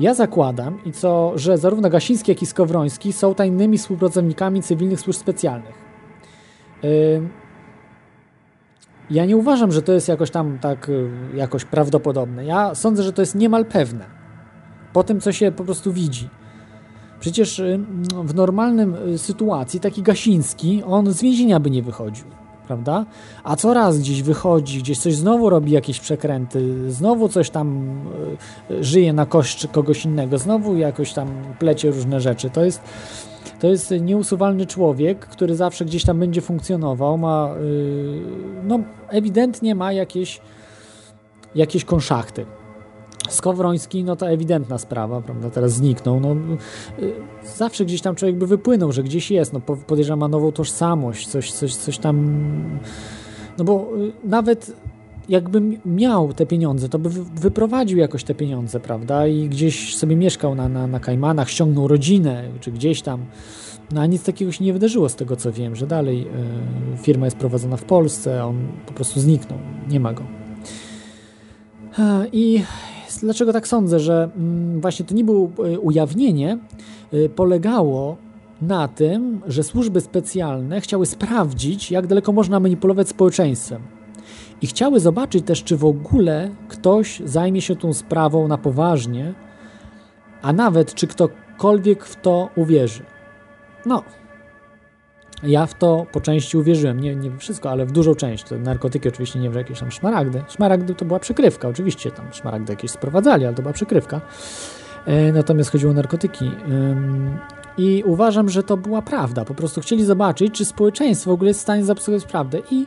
Ja zakładam, i co, że zarówno Gasiński, jak i Skowroński są tajnymi współpracownikami cywilnych służb specjalnych. Ja nie uważam, że to jest jakoś tam tak jakoś prawdopodobne. Ja sądzę, że to jest niemal pewne. Po tym, co się po prostu widzi. Przecież w normalnym sytuacji taki Gasiński, on z więzienia by nie wychodził prawda? A coraz gdzieś wychodzi, gdzieś coś znowu robi jakieś przekręty, znowu coś tam y, żyje na kość kogoś innego, znowu jakoś tam plecie różne rzeczy. To jest, to jest nieusuwalny człowiek, który zawsze gdzieś tam będzie funkcjonował, ma, y, no ewidentnie ma jakieś, jakieś konszachty. Skowroński, no to ewidentna sprawa, prawda, teraz zniknął, no zawsze gdzieś tam człowiek by wypłynął, że gdzieś jest, no podejrzewam ma nową tożsamość, coś, coś, coś tam, no bo y, nawet jakbym miał te pieniądze, to by wyprowadził jakoś te pieniądze, prawda, i gdzieś sobie mieszkał na, na, na Kajmanach, ściągnął rodzinę, czy gdzieś tam, no a nic takiego się nie wydarzyło z tego, co wiem, że dalej y, firma jest prowadzona w Polsce, on po prostu zniknął, nie ma go. I dlaczego tak sądzę, że mm, właśnie to nie było e, ujawnienie, e, polegało na tym, że służby specjalne chciały sprawdzić, jak daleko można manipulować społeczeństwem. I chciały zobaczyć też, czy w ogóle ktoś zajmie się tą sprawą na poważnie, a nawet czy ktokolwiek w to uwierzy. No, ja w to po części uwierzyłem, nie, nie wszystko, ale w dużą część. Narkotyki oczywiście nie w jakieś tam szmaragdy. Szmaragdy to była przykrywka, oczywiście tam szmaragdy jakieś sprowadzali, ale to była przykrywka. E, natomiast chodziło o narkotyki. I uważam, że to była prawda. Po prostu chcieli zobaczyć, czy społeczeństwo w ogóle jest w stanie zaobserwować prawdę. I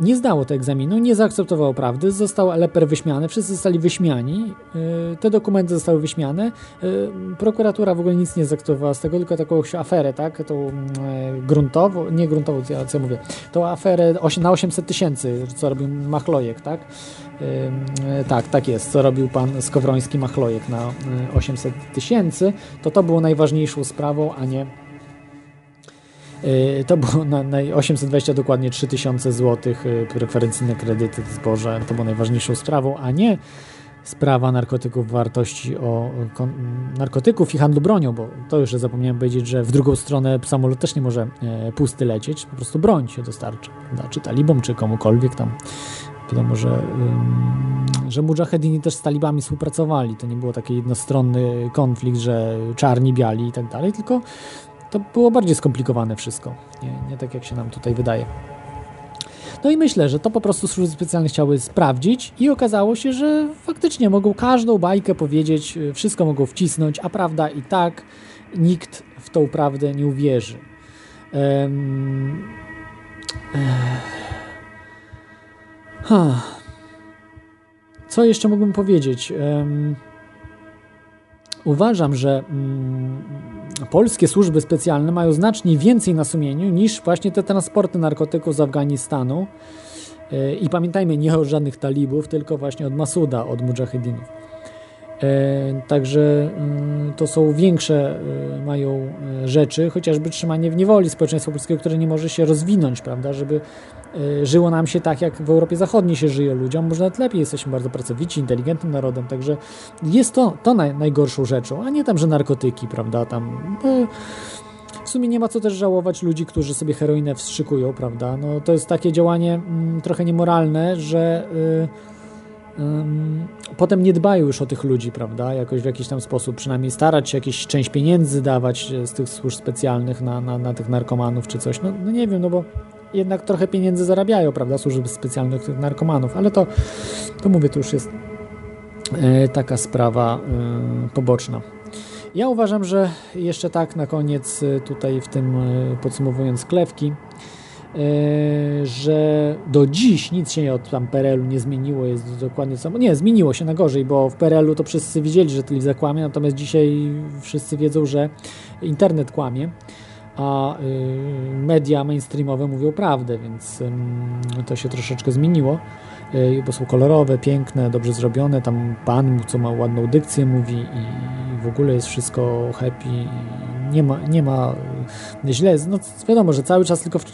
nie zdało tego egzaminu, nie zaakceptowało prawdy, został leper wyśmiany, wszyscy zostali wyśmiani, y, te dokumenty zostały wyśmiane, y, prokuratura w ogóle nic nie zaakceptowała z tego, tylko taką aferę, tak, tą e, gruntową, nie gruntową, co ja, mówię, tą aferę na 800 tysięcy, co robił Machlojek, tak, e, tak, tak jest, co robił pan Skowroński Machlojek na 800 e, tysięcy, to to było najważniejszą sprawą, a nie to było na, na 820 dokładnie 3000 zł y, preferencyjne kredyty zboże. To było najważniejszą sprawą, a nie sprawa narkotyków wartości o narkotyków i handlu bronią, bo to już zapomniałem powiedzieć, że w drugą stronę samolot też nie może e, pusty lecieć, po prostu broń się dostarcza, prawda? czy talibom, czy komukolwiek tam. Wiadomo, że, że mujahedini też z talibami współpracowali. To nie było taki jednostronny konflikt, że czarni, biali i tak dalej, tylko to było bardziej skomplikowane wszystko. Nie, nie tak jak się nam tutaj wydaje. No i myślę, że to po prostu służby specjalne chciały sprawdzić i okazało się, że faktycznie mogą każdą bajkę powiedzieć, wszystko mogą wcisnąć, a prawda i tak nikt w tą prawdę nie uwierzy. Um, Co jeszcze mógłbym powiedzieć? Um, uważam, że um, polskie służby specjalne mają znacznie więcej na sumieniu niż właśnie te transporty narkotyków z Afganistanu. E, I pamiętajmy, nie od żadnych talibów, tylko właśnie od Masuda, od mujahedinów. E, także mm, to są większe, e, mają rzeczy, chociażby trzymanie w niewoli społeczeństwa polskiego, które nie może się rozwinąć, prawda, żeby żyło nam się tak, jak w Europie Zachodniej się żyje ludziom, może nawet lepiej, jesteśmy bardzo pracowici, inteligentnym narodem, także jest to, to naj, najgorszą rzeczą, a nie tam, że narkotyki, prawda, tam... w sumie nie ma co też żałować ludzi, którzy sobie heroinę wstrzykują, prawda? No, to jest takie działanie mm, trochę niemoralne, że y, y, potem nie dbają już o tych ludzi, prawda? Jakoś w jakiś tam sposób, przynajmniej starać się jakieś część pieniędzy dawać z tych służb specjalnych na, na, na tych narkomanów czy coś. No, no nie wiem, no bo jednak trochę pieniędzy zarabiają, prawda, służby specjalnych tych narkomanów, ale to, to mówię, to już jest e, taka sprawa e, poboczna. Ja uważam, że jeszcze tak na koniec e, tutaj w tym podsumowując klewki, że do dziś nic się od tam PRL-u nie zmieniło, jest dokładnie samo. Nie, zmieniło się na gorzej, bo w PRL-u to wszyscy wiedzieli, że telewizja kłamie, natomiast dzisiaj wszyscy wiedzą, że internet kłamie a y, media mainstreamowe mówią prawdę, więc to się troszeczkę zmieniło, bo są kolorowe, piękne, dobrze zrobione, tam pan, co ma ładną dykcję mówi i w ogóle jest wszystko happy, nie ma, nie ma źle jest. No wiadomo, że cały czas tylko w,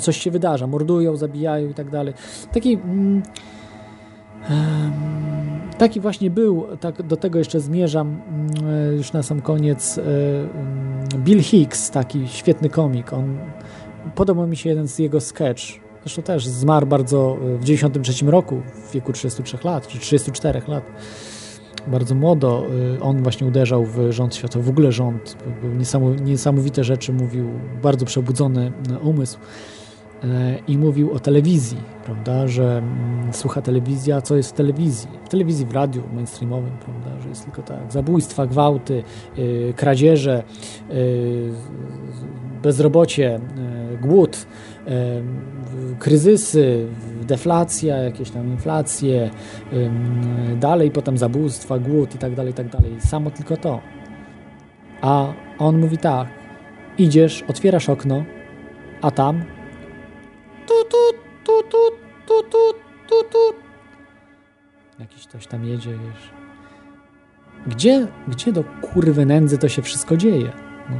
coś się wydarza, mordują, zabijają i tak dalej. Taki... Mm, Taki właśnie był, tak do tego jeszcze zmierzam mm, już na sam koniec. mm, Bill Hicks, taki świetny komik. On, podobał mi się jeden z jego sketch. Zresztą też zmarł bardzo w 93 roku, w wieku 33 lat, czy 34 lat. Bardzo młodo. y, On właśnie uderzał w rząd światowy, w ogóle rząd. Niesamowite rzeczy mówił, bardzo przebudzony y, umysł. E, i mówił o telewizji, prawda, że mm, słucha telewizji, a co jest w telewizji? W telewizji, w radiu mainstreamowym, prawda, że jest tylko tak, zabójstwa, gwałty, y, kradzieże, y, bezrobocie, głód, kryzysy, deflacja, jakieś tam inflacje, dalej potem zabójstwa, głód i tak dalej, i tak dalej. Samo tylko to. A on mówi tak, idziesz, otwierasz okno, a tam tu, tu, tu, tu, tu, tu, tu, tu. Jakiś ktoś tam jedzie, wiesz. Gdzie, gdzie do kurwy nędzy to się wszystko dzieje? No.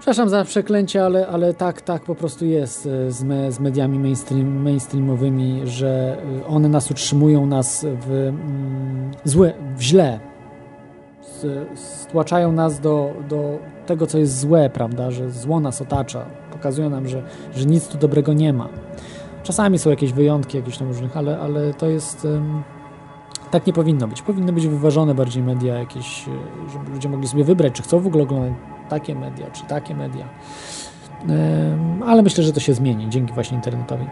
Przepraszam za przeklęcie, ale, ale tak, tak po prostu jest e, z, me, z mediami mainstream, mainstreamowymi, że e, one nas utrzymują nas w mm, złe, w źle. Stłaczają nas do, do tego, co jest złe, prawda, że zło nas otacza. Pokazują nam, że, że nic tu dobrego nie ma. Czasami są jakieś wyjątki, jakieś tam różnych, ale, ale to jest... tak nie powinno być. Powinny być wyważone bardziej media jakieś, e, żeby ludzie mogli sobie wybrać, czy chcą w ogóle oglądać takie media, czy takie media. Ale myślę, że to się zmieni dzięki właśnie internetowi.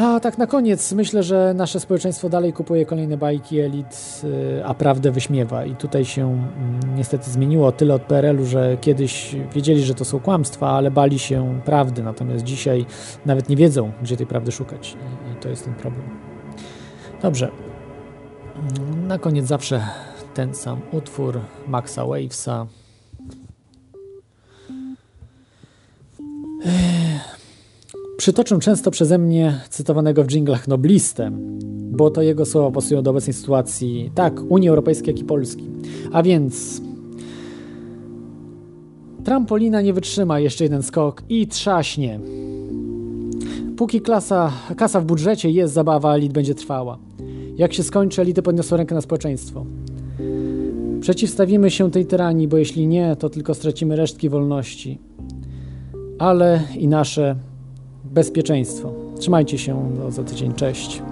A tak na koniec, myślę, że nasze społeczeństwo dalej kupuje kolejne bajki elit, y, a prawdę wyśmiewa. I tutaj się mm, niestety zmieniło tyle od PRL-u, że kiedyś wiedzieli, że to są kłamstwa, ale bali się prawdy. Natomiast dzisiaj nawet nie wiedzą, gdzie tej prawdy szukać. I, to jest ten problem. Dobrze. Na koniec zawsze ten sam utwór Maxa Wavesa. Ech. Przytoczę często przeze mnie cytowanego w dżinglach noblistę, bo to jego słowa pasują do obecnej sytuacji, tak Unii Europejskiej, jak i Polski. A więc trampolina nie wytrzyma jeszcze jeden skok i trzaśnie. Póki klasa, kasa w budżecie jest, zabawa elit będzie trwała. Jak się skończy, elity podniosą rękę na społeczeństwo. Przeciwstawimy się tej tyranii, bo jeśli nie, to tylko stracimy resztki wolności. Ale i nasze bezpieczeństwo. Trzymajcie się do za tydzień. Cześć.